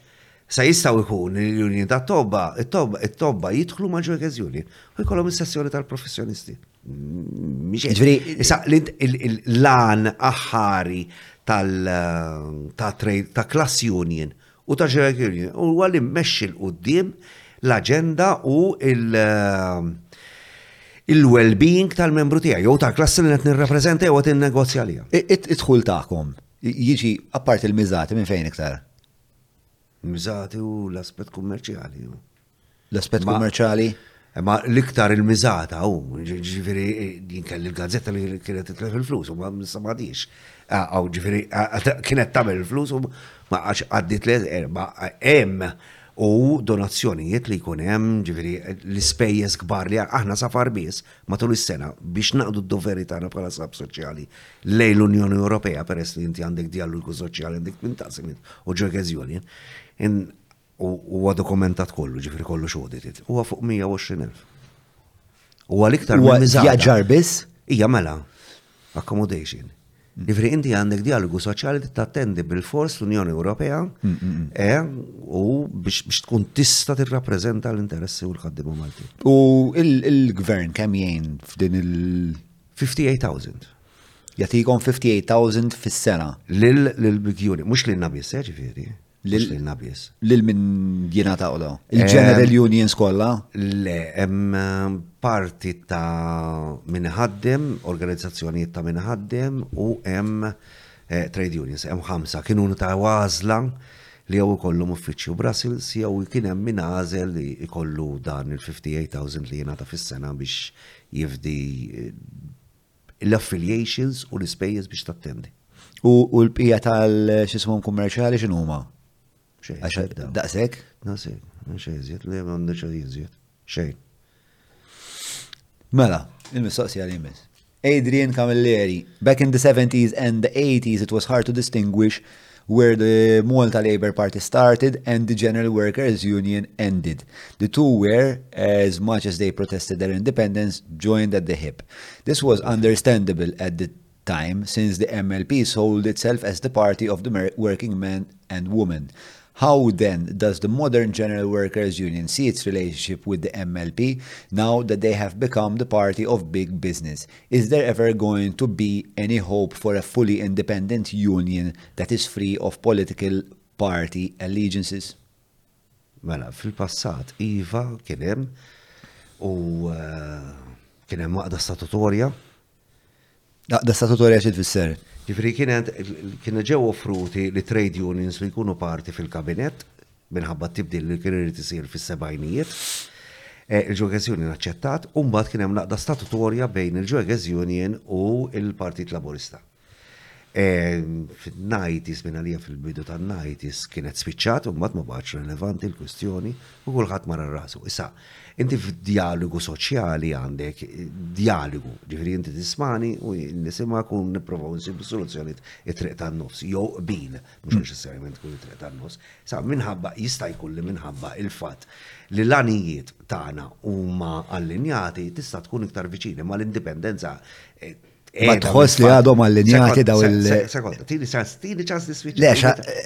Sa jistaw ikun l-Union ta' Tobba, it-Tobba jidħlu ma' ġo ekezzjoni u jkollhom is-sessjoni tal-professjonisti. Ġifieri, issa l-lan aħħari tal-trade ta' class union u ta' Gerald Girgin huwa li mmexxi 'l quddiem l-aġenda u il-well-being tal-membru tiegħi jew tal-klassi li qed nirrappreżenta jew qed innegozja liha. Id-dħul tagħkom jiġi apparti l-miżati minn fejn iktar? Miżati u l-aspett kummerċjali. L-aspett kummerċali? Ma l-iktar il-mizata, u ġifiri jinkelli l-gazzetta li kienet titlef il-flus, u ma nistamadix. Għaw ġifiri, kienet tamel il-flus, u ma għax għaddit li erba, em, u donazzjonijiet li kunem, ġifiri, l-spejjes kbar li aħna safar bis, matul is-sena, biex naqdu d-doveri tagħna bħala sab soċjali lej l-Unjoni Ewropea, peress li inti għandek dialogu soċjali għandek minn taqsimin u ġokeżjoni. u huwa dokumentat kollu, ġifri kollu xoditit, huwa fuq 120.000. Huwa l-iktar minn miżata. Hija ġarbis? Hija mela, accommodation. Mm. Ġifri inti għandek dialogu soċjali li tattendi bil-fors l-Unjoni Ewropea mm, mm, e, u biex tkun tista tirrappreżenta l-interessi u l-ħaddimu Malti. U il-gvern kemm jgħin f'din il- 58,000. Jatikom 58,000 fis-sena. Lil-big unit, mux lil nabis, eh, ġifiri. Mhux lilna biss. Lil min jingħata qla? Il-General eh, Unions kollha? Le, hemm eh, parti ta' min ħaddem, organizzazzjonijiet ta' min ħaddem u hemm eh, trade unions, hemm ħamsa kienu ta' għażla li jew ikollhom uffiċċju Brussels jew kien hemm min għażel li jkollu dan il-58,000 li jingħata fis-sena biex jifdi l-affiliations u l-ispejjeż biex tattendi. U l-bqija tal-xismum kummerċjali x'inhu huma? Daqshekk? Daqshekk, mhux eżjed, li m'għandux eżjed. Xejn. Mela, il-mistoqsija li jmiss. Adrian Camilleri, back in the 70s and the 80s it was hard to distinguish where the Malta Labour Party started and the General Workers Union ended. The two were, as much as they protested their independence, joined at the hip. This was understandable at the time since the MLP sold itself as the party of the working men and women. How then does the modern General Workers Union see its relationship with the MLP now that they have become the party of big business? Is there ever going to be any hope for a fully independent union that is free of political party allegiances? Mela, fil-passat, iva, kien hemm, u eh, kien hemm għaqda statutorja. Għaqda statutorja xi tfisser? Ġifri kienet kienu ġew offruti li trade unions li jkunu parti fil-kabinet minħabba t-tibdil li kien irid isir fis-sebgħinijiet, il-Joggers Union aċċettat u mbagħad kien hemm naqda statutorja bejn il-Joggers Union u l-Partit Laburista. Fin-90s minn għalija fil-bidu tan-90s kienet spiċċat u mbagħad ma baqgħetx relevanti l-kwistjoni u kulħadd mara rasu. Issa, inti f'dialogu soċjali għandek dialogu, ġifieri inti tismani u nisimgħek u nipprovaw nsibu soluzzjonijiet it-triq tan-nofs jew qbil mhux neċessarjament tkun it-triq tan-nofs, sa minħabba jista' jkun li minħabba il-fatt li l-għanijiet tagħna huma allinjati tista' tkun iktar viċini ma l-indipendenza eh, Ma tħoss li għadhom allinjati daw il- Sekond, tini ċans, tini ċans nisfiċ. Le,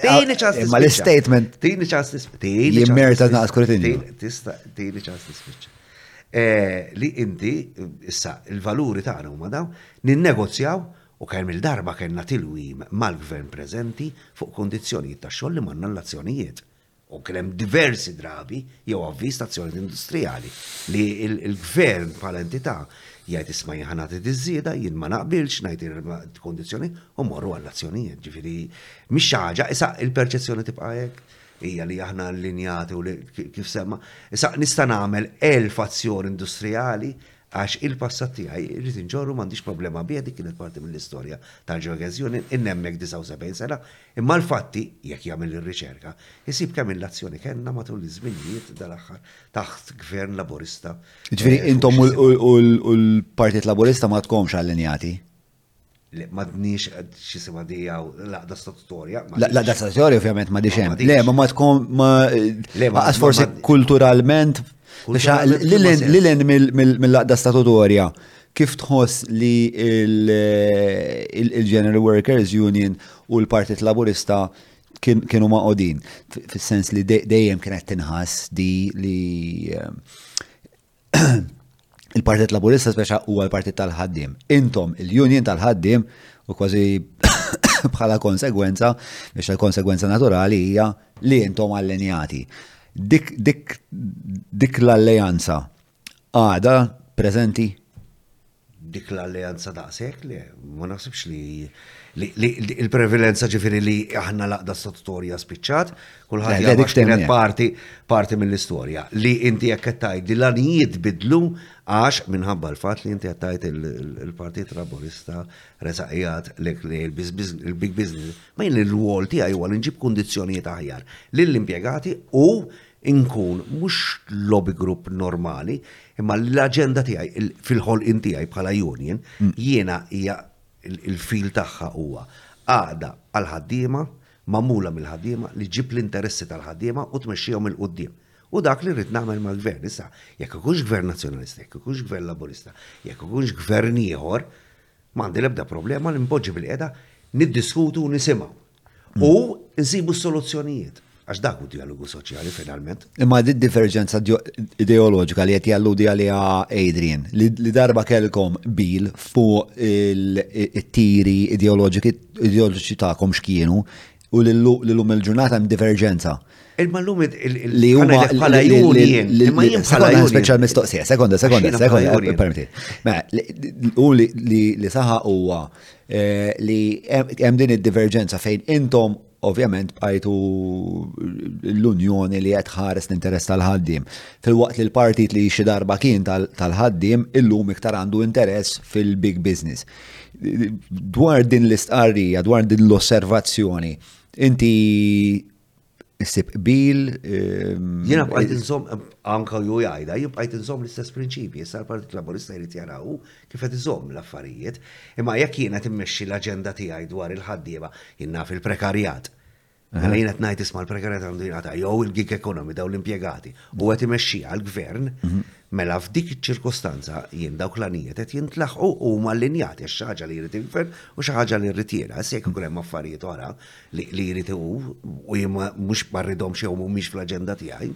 tini ċans nisfiċ. Ma l-statement. Tini ċans nisfiċ. Jimmerta naqas kuritinju. Tini ċans nisfiċ. Eh, li inti, issa, il-valuri tagħna huma daw, ninnegozjaw u kemm-il darba kellna tilwim mal-Gvern preżenti fuq kundizzjonijiet tax-xogħol li manna l-azzjonijiet, u kien hemm diversi drabi jew avviż ta' azzjonijiet industrijali li l-Gvern bħala entità jgħid isma' jien ħa nagħti diż-żieda, jien ma naqbilx, ngħid il-kundizzjoni u mmorru għall-azzjonijiet. Ġifieri mhix xi ħaġa, issa il-perċezzjoni tibqa' hekk, hija li aħna allinjati u li kif semma. Issa nista' nagħmel elf azzjoni industrijali Għax il-passat tiegħi rrid inġorru m'għandix problema biha dik kienet parti mill-istorja tal-Georges Younen, in hemmhekk 79 sena, imma l-fatti, jekk jagħmel ir-riċerka, isib kemm il-nazzjoni kellna matul iż-żminijiet dal-aħħar taħt Gvern Laburista. Jiġifieri intom u l-Partit Laburista m'għadkomx allinjati? Madniex xisima dija u laqda statutorja. Laqda statutorja ovvjament ma diċem. Le, ma ma tkun ma. Le, ma forsi kulturalment. Lilen mill-laqda statutorja. Kif tħoss li il-General Workers Union u l-Partit Laburista kienu ma' odin? Fis-sens li dejjem kienet tinħas di li il-Partit Laburista speċa huwa l-Partit tal-Ħaddim. Intom il-Union tal-Ħaddim u kważi bħala konsegwenza biex il-konsegwenza naturali hija li intom allenjati. Dik, dik, dik l-alleanza għada prezenti? Dik l-alleanza daqshekk le, ma naħsibx li il-previlenza ġifieri li aħna laqda statutorja spiċċat, kulħadd jgħid kienet parti parti mill-istorja. Li inti jekk qed tgħid li l-anijiet bidlu għax minħabba l-fatt li inti qed tgħid il-Partit Laburista resaqijat il-big business. Ma jien il-wol tiegħi huwa li nġib kundizzjonijiet aħjar lill-impjegati u inkun mhux lobby group normali, imma l-aġenda tiegħi fil-ħolqien tiegħi bħala union, mm. jiena hija il-fil tagħha huwa għaqda għal ħaddiema magħmula mill-ħaddiema li ġib l-interessi tal-ħaddiema u tmexxihom il-qudiem. U dak li rrid nagħmel mal-gvern issa, jekk ikunx gvern nazzjonalista, jekk ikunx gvern laburista, jekk ikunx gvern ieħor, m'għandi l-ebda problema li npoġġi bil-qeda niddiskutu u nisimgħu. U nsibu s-soluzzjonijiet. Għax dak u dialogu soċjali finalment. Imma di diverġenza ideoloġika li qed jalludi għaliha Adrian, li darba kellkom bil fuq il-tiri ideoloġiki tagħkom x'kienu u l-lum il-ġurnata hemm diverġenza. Imma l-lum li huma bħala union. Imma jien bħala union. Speċjal mistoqsija, sekonda, sekonda, sekonda, permetti. Mela, u li saħa huwa eh, li hemm din id-diverġenza fejn intom ovvjament bqajtu l-unjoni li qed ħares l-interess tal-ħaddim. Fil-waqt li l-partit li xi darba kien tal-ħaddim illum iktar għandu interess fil-big business. Dwar din l-istqarrija, dwar din l-osservazzjoni, inti issib qbil. Ehm, Jiena bqajt inżomm anka ju jgħidha, jien bqajt inżomm l-istess prinċipji, issa l-Partit Laburista jrid jaraw kif qed iżomm l-affarijiet, imma jekk jiena timmexxi l-aġenda tiegħi dwar il-ħaddiema, jien naf il-prekarjat. Mela jiena qed ngħid isma' l-prekarjat għandu jingħata jew il-gig economy daw l-impjegati u qed imexxija l-gvern, mhm. mela f'dik iċ-ċirkostanza jien dawk l-anijiet qed jintlaħqu u huma allinjati għax xi ħaġa li jrid il-gvern u xi ħaġa li rrid jiena, se jkun hemm affarijiet oħra li jrid hu u jien mhux ma rridhomx jew mhumiex fl-aġenda tiegħi,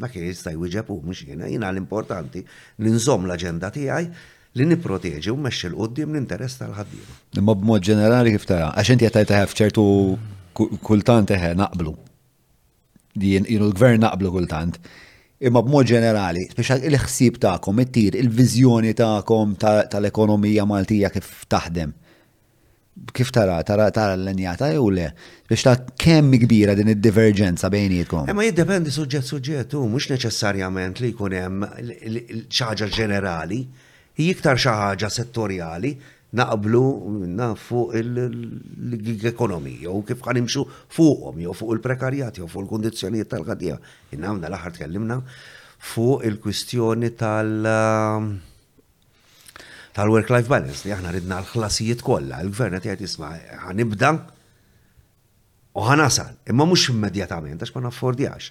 dak li jista' jwieġeb hu mhux jiena, jiena l-importanti li nżomm l-aġenda tiegħi li nipproteġi u mmexxi 'l quddiem l-interess tal-ħaddiema. Imma b'mod ġenerali kif tara, għax inti qed tgħid eħe f'ċertu kultant eħe naqblu. Jien l-gvern naqblu kultant. Imma b'mod ġenerali, biex il-ħsieb tagħkom ittir il-viżjoni tagħkom tal-ekonomija Maltija kif taħdem. Kif tara, tara tara l-lenjata jew le? Biex ta' kemm kbira din id-diverġenza bejnietkom? Imma jiddependi suġġett suġġett, u mhux neċessarjament li jkun hemm xi ħaġa ġenerali, hi iktar xi ħaġa settorjali, naqblu fuq il-gig economy jew kif ħa nimxu fuqhom jew fuq il-prekarjat jew fuq il-kundizzjonijiet tal-ħaddiema. Inna hawn l-aħħar tkellimna fuq il-kwistjoni tal- tal-work-life balance li aħna ridna l-ħlasijiet kollha, il-gvern qed jgħid isma' ħanibda u ħanasal, imma mhux immedjatament għax ma naffordjax.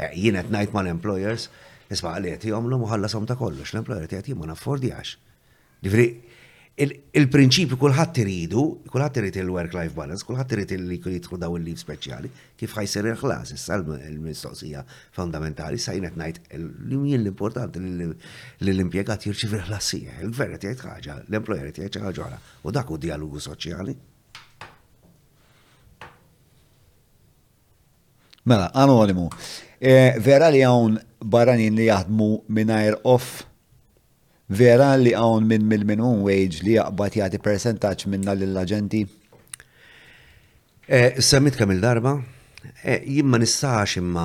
Eh, jien qed ngħid mal-employers isma' li qed jagħmlu ħallasom ta' kollox, l-employer qed jgħid jien ma naffordjax. Ġifieri il-prinċipju kulħadd iridu, kulħadd irid il-work-life balance, kulħadd irid li jidħlu daw il-liv speċjali, Kif ħa jsir il-ħlas? Issa l-mistoqsija fondamentali, issa jien qed ngħid jien l-importanti li l-impjegat jirċievi l-ħlasija. Il-gvern qed jgħid ħaġa, l-employer qed jgħid ħaġa oħra, u dak hu dialogu soċjali. Mela, anonimu. Eh, vera li hawn barranin li jaħdmu mingħajr off Vera li hawn min mill-minimum wage li jaqbad jagħti persentaġġ minnha lill-aġenti? Semmit kemm-il darba, jien ma nistax imma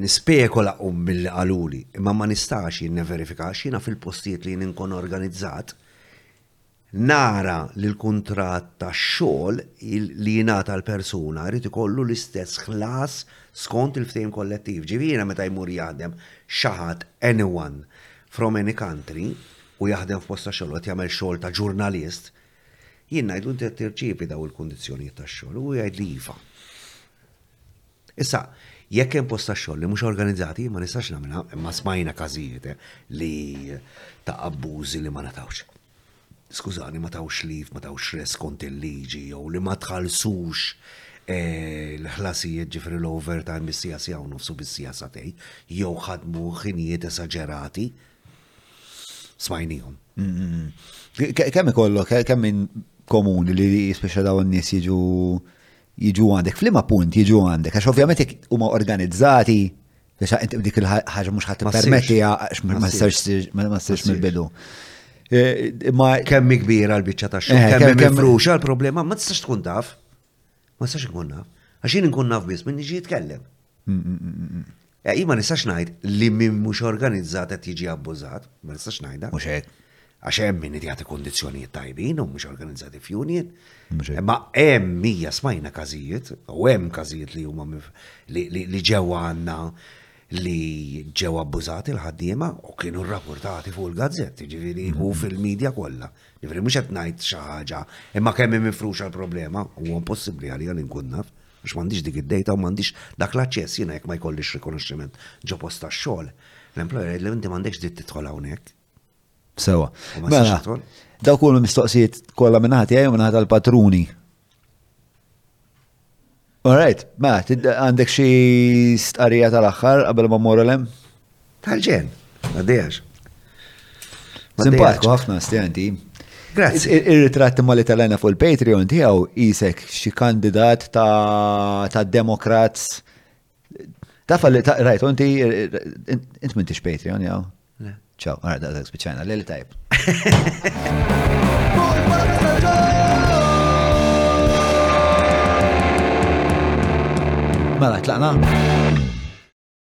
nispekola u milli qaluli, imma ma nistax jien neverifika għax jiena fil-postijiet li jien inkun organizzat, Nara li l-kuntratt ta' xogħol li jingħata l-persuna jrid ikollu l-istess ħlas skont il-ftehim kollettiv. Ġifieri jiena meta jmur jaħdem xi ħadd anyone from any country u jaħdem f'post ta' xogħol u qed jagħmel xogħol ta' ġurnalist, jien ngħidlu inti qed tirċievi dawn il-kundizzjonijiet tax-xogħol u hu jgħidli iva. Issa, jekk hemm post tax-xogħol li mhux organizzati, ma nistax nagħmilha, imma smajna każijiet li ta' abbużi li ma ngħatawx. Skużani, ma tawx leave, ma tawx rest skont il-liġi, jew li ma tħallsux eh, l-ħlasijiet ġifri l-overtime bis-sija sija u nofsu bis-sija satej, jew ħadmu ħinijiet esaġerati. Smajnijom. Kemm ikollok, kemm minn komuni li jispiċċa dawn nies jiġu jiġu għandek, f'liema punt jiġu għandek, għax ovvjament jekk huma organizzati, għax dik il-ħaġa mhux ħadd permetti għax ma ssirx ma ssirx mill-bidu. Eh, ma kemm kbira l-biċċa ta' xogħol, eh, kemm mifruxa l-problema, ma tistax tkun taf. Ma tistax tkun naf. Għax jien nkun naf biss minn jiġi jitkellem. Mm, mm, mm, Jien ma nistax ngħid li min mhux organizzat qed jiġi abbużat, ma nistax ngħidha. Mhux hekk. Għax hemm min qed jagħti kundizzjonijiet tajbin u mhux organizzati f'union. Ma hemm mija smajna każijiet u hemm każijiet li huma li ġewwa għandna li ġew abbużati l-ħaddiema u kienu rrapportati fuq il-gazzetti, ġifieri u mhm. fil-medja kollha. Ġifieri mhux qed ngħid xi ħaġa, imma kemm hemm mifruxa l-problema huwa impossibbli għalija li nkun naf. Għax m'għandix dik id-data u m'għandix dak l-aċċess jiena jekk ma jkollix rikonoxximent ġo post tax-xogħol, l-employer jgħidli inti m'għandekx dritt tidħol hawnhekk. Sewa. Mela, dawk huma mistoqsijiet kollha minn ħadd jgħid minn ħadd tal-patruni. All right, ma mela, għandek xi stqarrija tal-aħħar qabel ma mmorru lem? Tal-ġen, għaddejax. Simpatiku ħafna stjanti. Grazzi. Ir-ritratti ma li tal-għana fuq il-Patreon tiegħu isek xi kandidat ta' demokrats. Ta' falli ta' rajt, inti int mintix Patreon jaw. Ciao, għara da' da' spiċajna, l-li tajb. Mela, tlaqna.